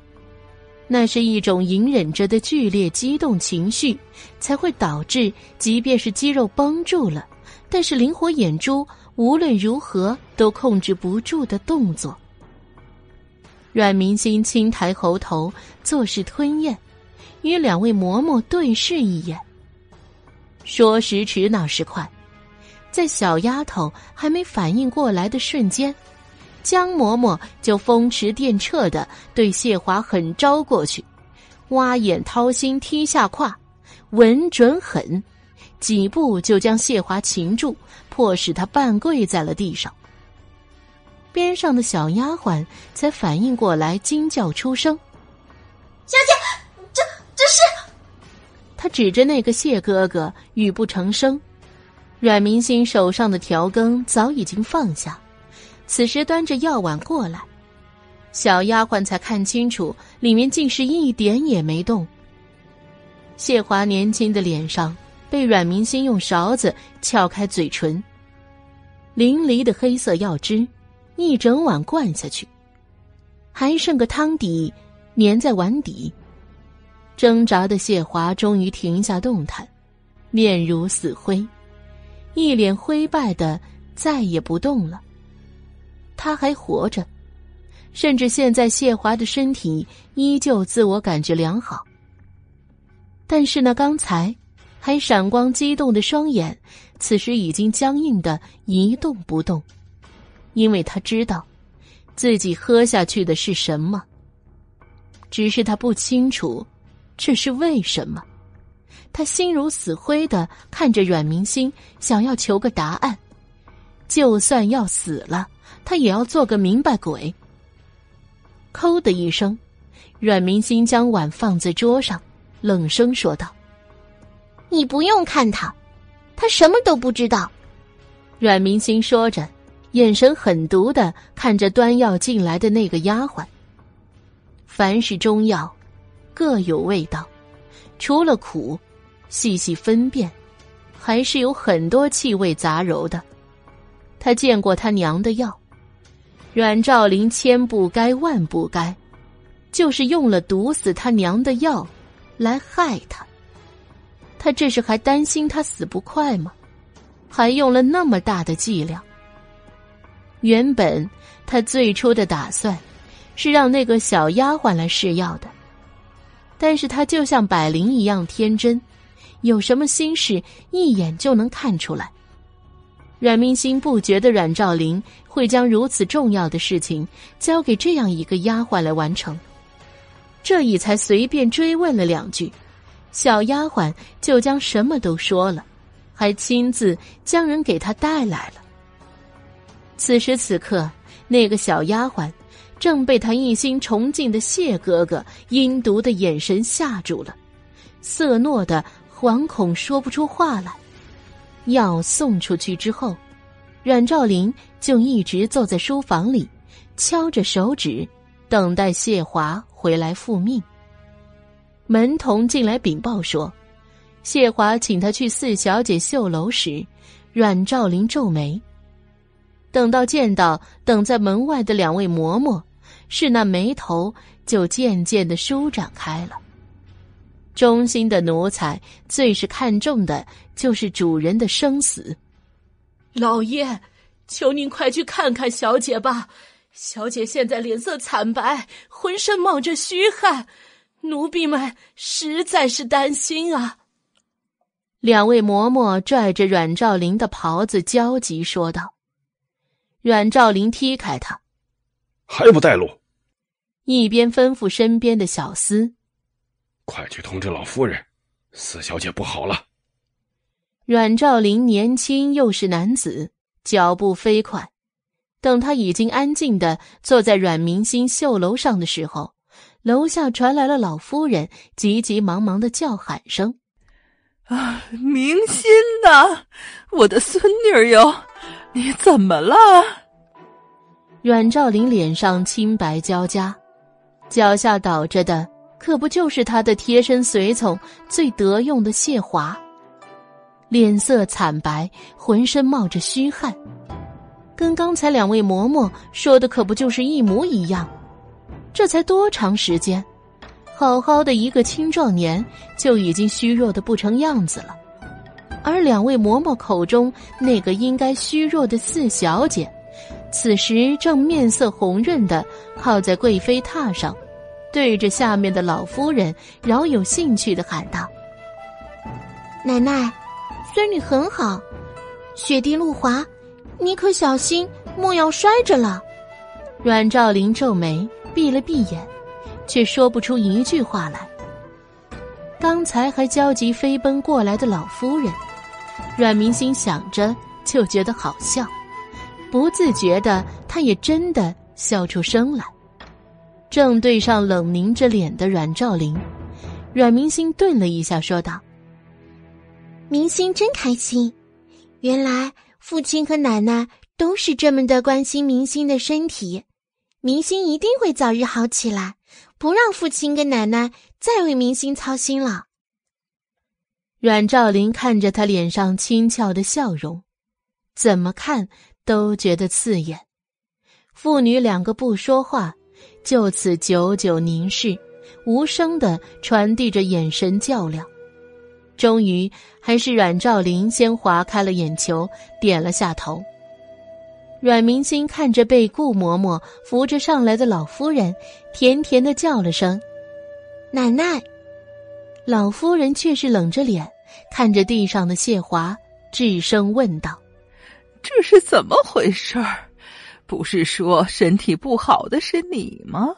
那是一种隐忍着的剧烈激动情绪，才会导致即便是肌肉绷住了，但是灵活眼珠无论如何都控制不住的动作。阮明星轻抬喉头，作势吞咽，与两位嬷嬷对视一眼。说时迟，那时快，在小丫头还没反应过来的瞬间。江嬷嬷就风驰电掣的对谢华狠招过去，挖眼掏心踢下胯，稳准狠，几步就将谢华擒住，迫使他半跪在了地上。边上的小丫鬟才反应过来，惊叫出声：“小姐，这这是……”他指着那个谢哥哥，语不成声。阮明星手上的调羹早已经放下。此时端着药碗过来，小丫鬟才看清楚，里面竟是一点也没动。谢华年轻的脸上被阮明星用勺子撬开嘴唇，淋漓的黑色药汁一整碗灌下去，还剩个汤底粘在碗底。挣扎的谢华终于停下动弹，面如死灰，一脸灰败的再也不动了。他还活着，甚至现在谢华的身体依旧自我感觉良好。但是那刚才还闪光激动的双眼，此时已经僵硬的一动不动，因为他知道自己喝下去的是什么。只是他不清楚这是为什么。他心如死灰的看着阮明星，想要求个答案，就算要死了。他也要做个明白鬼。抠的一声，阮明星将碗放在桌上，冷声说道：“你不用看他，他什么都不知道。”阮明星说着，眼神狠毒的看着端药进来的那个丫鬟。凡是中药，各有味道，除了苦，细细分辨，还是有很多气味杂糅的。他见过他娘的药。阮兆林千不该万不该，就是用了毒死他娘的药，来害他。他这是还担心他死不快吗？还用了那么大的剂量。原本他最初的打算，是让那个小丫鬟来试药的，但是他就像百灵一样天真，有什么心事一眼就能看出来。阮明心不觉得阮兆林会将如此重要的事情交给这样一个丫鬟来完成，这已才随便追问了两句，小丫鬟就将什么都说了，还亲自将人给他带来了。此时此刻，那个小丫鬟正被他一心崇敬的谢哥哥阴毒的眼神吓住了，色诺的惶恐说不出话来。药送出去之后，阮兆林就一直坐在书房里，敲着手指，等待谢华回来复命。门童进来禀报说，谢华请他去四小姐绣楼时，阮兆林皱眉。等到见到等在门外的两位嬷嬷，是那眉头就渐渐的舒展开了。忠心的奴才最是看重的就是主人的生死。老爷，求您快去看看小姐吧。小姐现在脸色惨白，浑身冒着虚汗，奴婢们实在是担心啊。两位嬷嬷拽着阮兆林的袍子，焦急说道。阮兆林踢开他，还不带路？一边吩咐身边的小厮。快去通知老夫人，四小姐不好了。阮兆林年轻又是男子，脚步飞快。等他已经安静的坐在阮明星绣楼上的时候，楼下传来了老夫人急急忙忙的叫喊声：“啊，明心呐，我的孙女哟，你怎么了？”阮兆林脸上青白交加，脚下倒着的可不就是他的贴身随从最得用的谢华，脸色惨白，浑身冒着虚汗。跟刚才两位嬷嬷说的可不就是一模一样？这才多长时间，好好的一个青壮年就已经虚弱的不成样子了，而两位嬷嬷口中那个应该虚弱的四小姐，此时正面色红润的靠在贵妃榻上，对着下面的老夫人饶有兴趣的喊道：“奶奶，孙女很好，雪地路滑。”你可小心，莫要摔着了。阮兆林皱眉，闭了闭眼，却说不出一句话来。刚才还焦急飞奔过来的老夫人，阮明心想着就觉得好笑，不自觉的，他也真的笑出声来。正对上冷凝着脸的阮兆林，阮明星顿了一下，说道：“明星真开心，原来。”父亲和奶奶都是这么的关心明星的身体，明星一定会早日好起来，不让父亲跟奶奶再为明星操心了。阮兆林看着他脸上轻俏的笑容，怎么看都觉得刺眼。父女两个不说话，就此久久凝视，无声的传递着眼神较量。终于，还是阮兆林先划开了眼球，点了下头。阮明心看着被顾嬷嬷扶着上来的老夫人，甜甜的叫了声“奶奶”。老夫人却是冷着脸看着地上的谢华，质声问道：“这是怎么回事儿？不是说身体不好的是你吗？”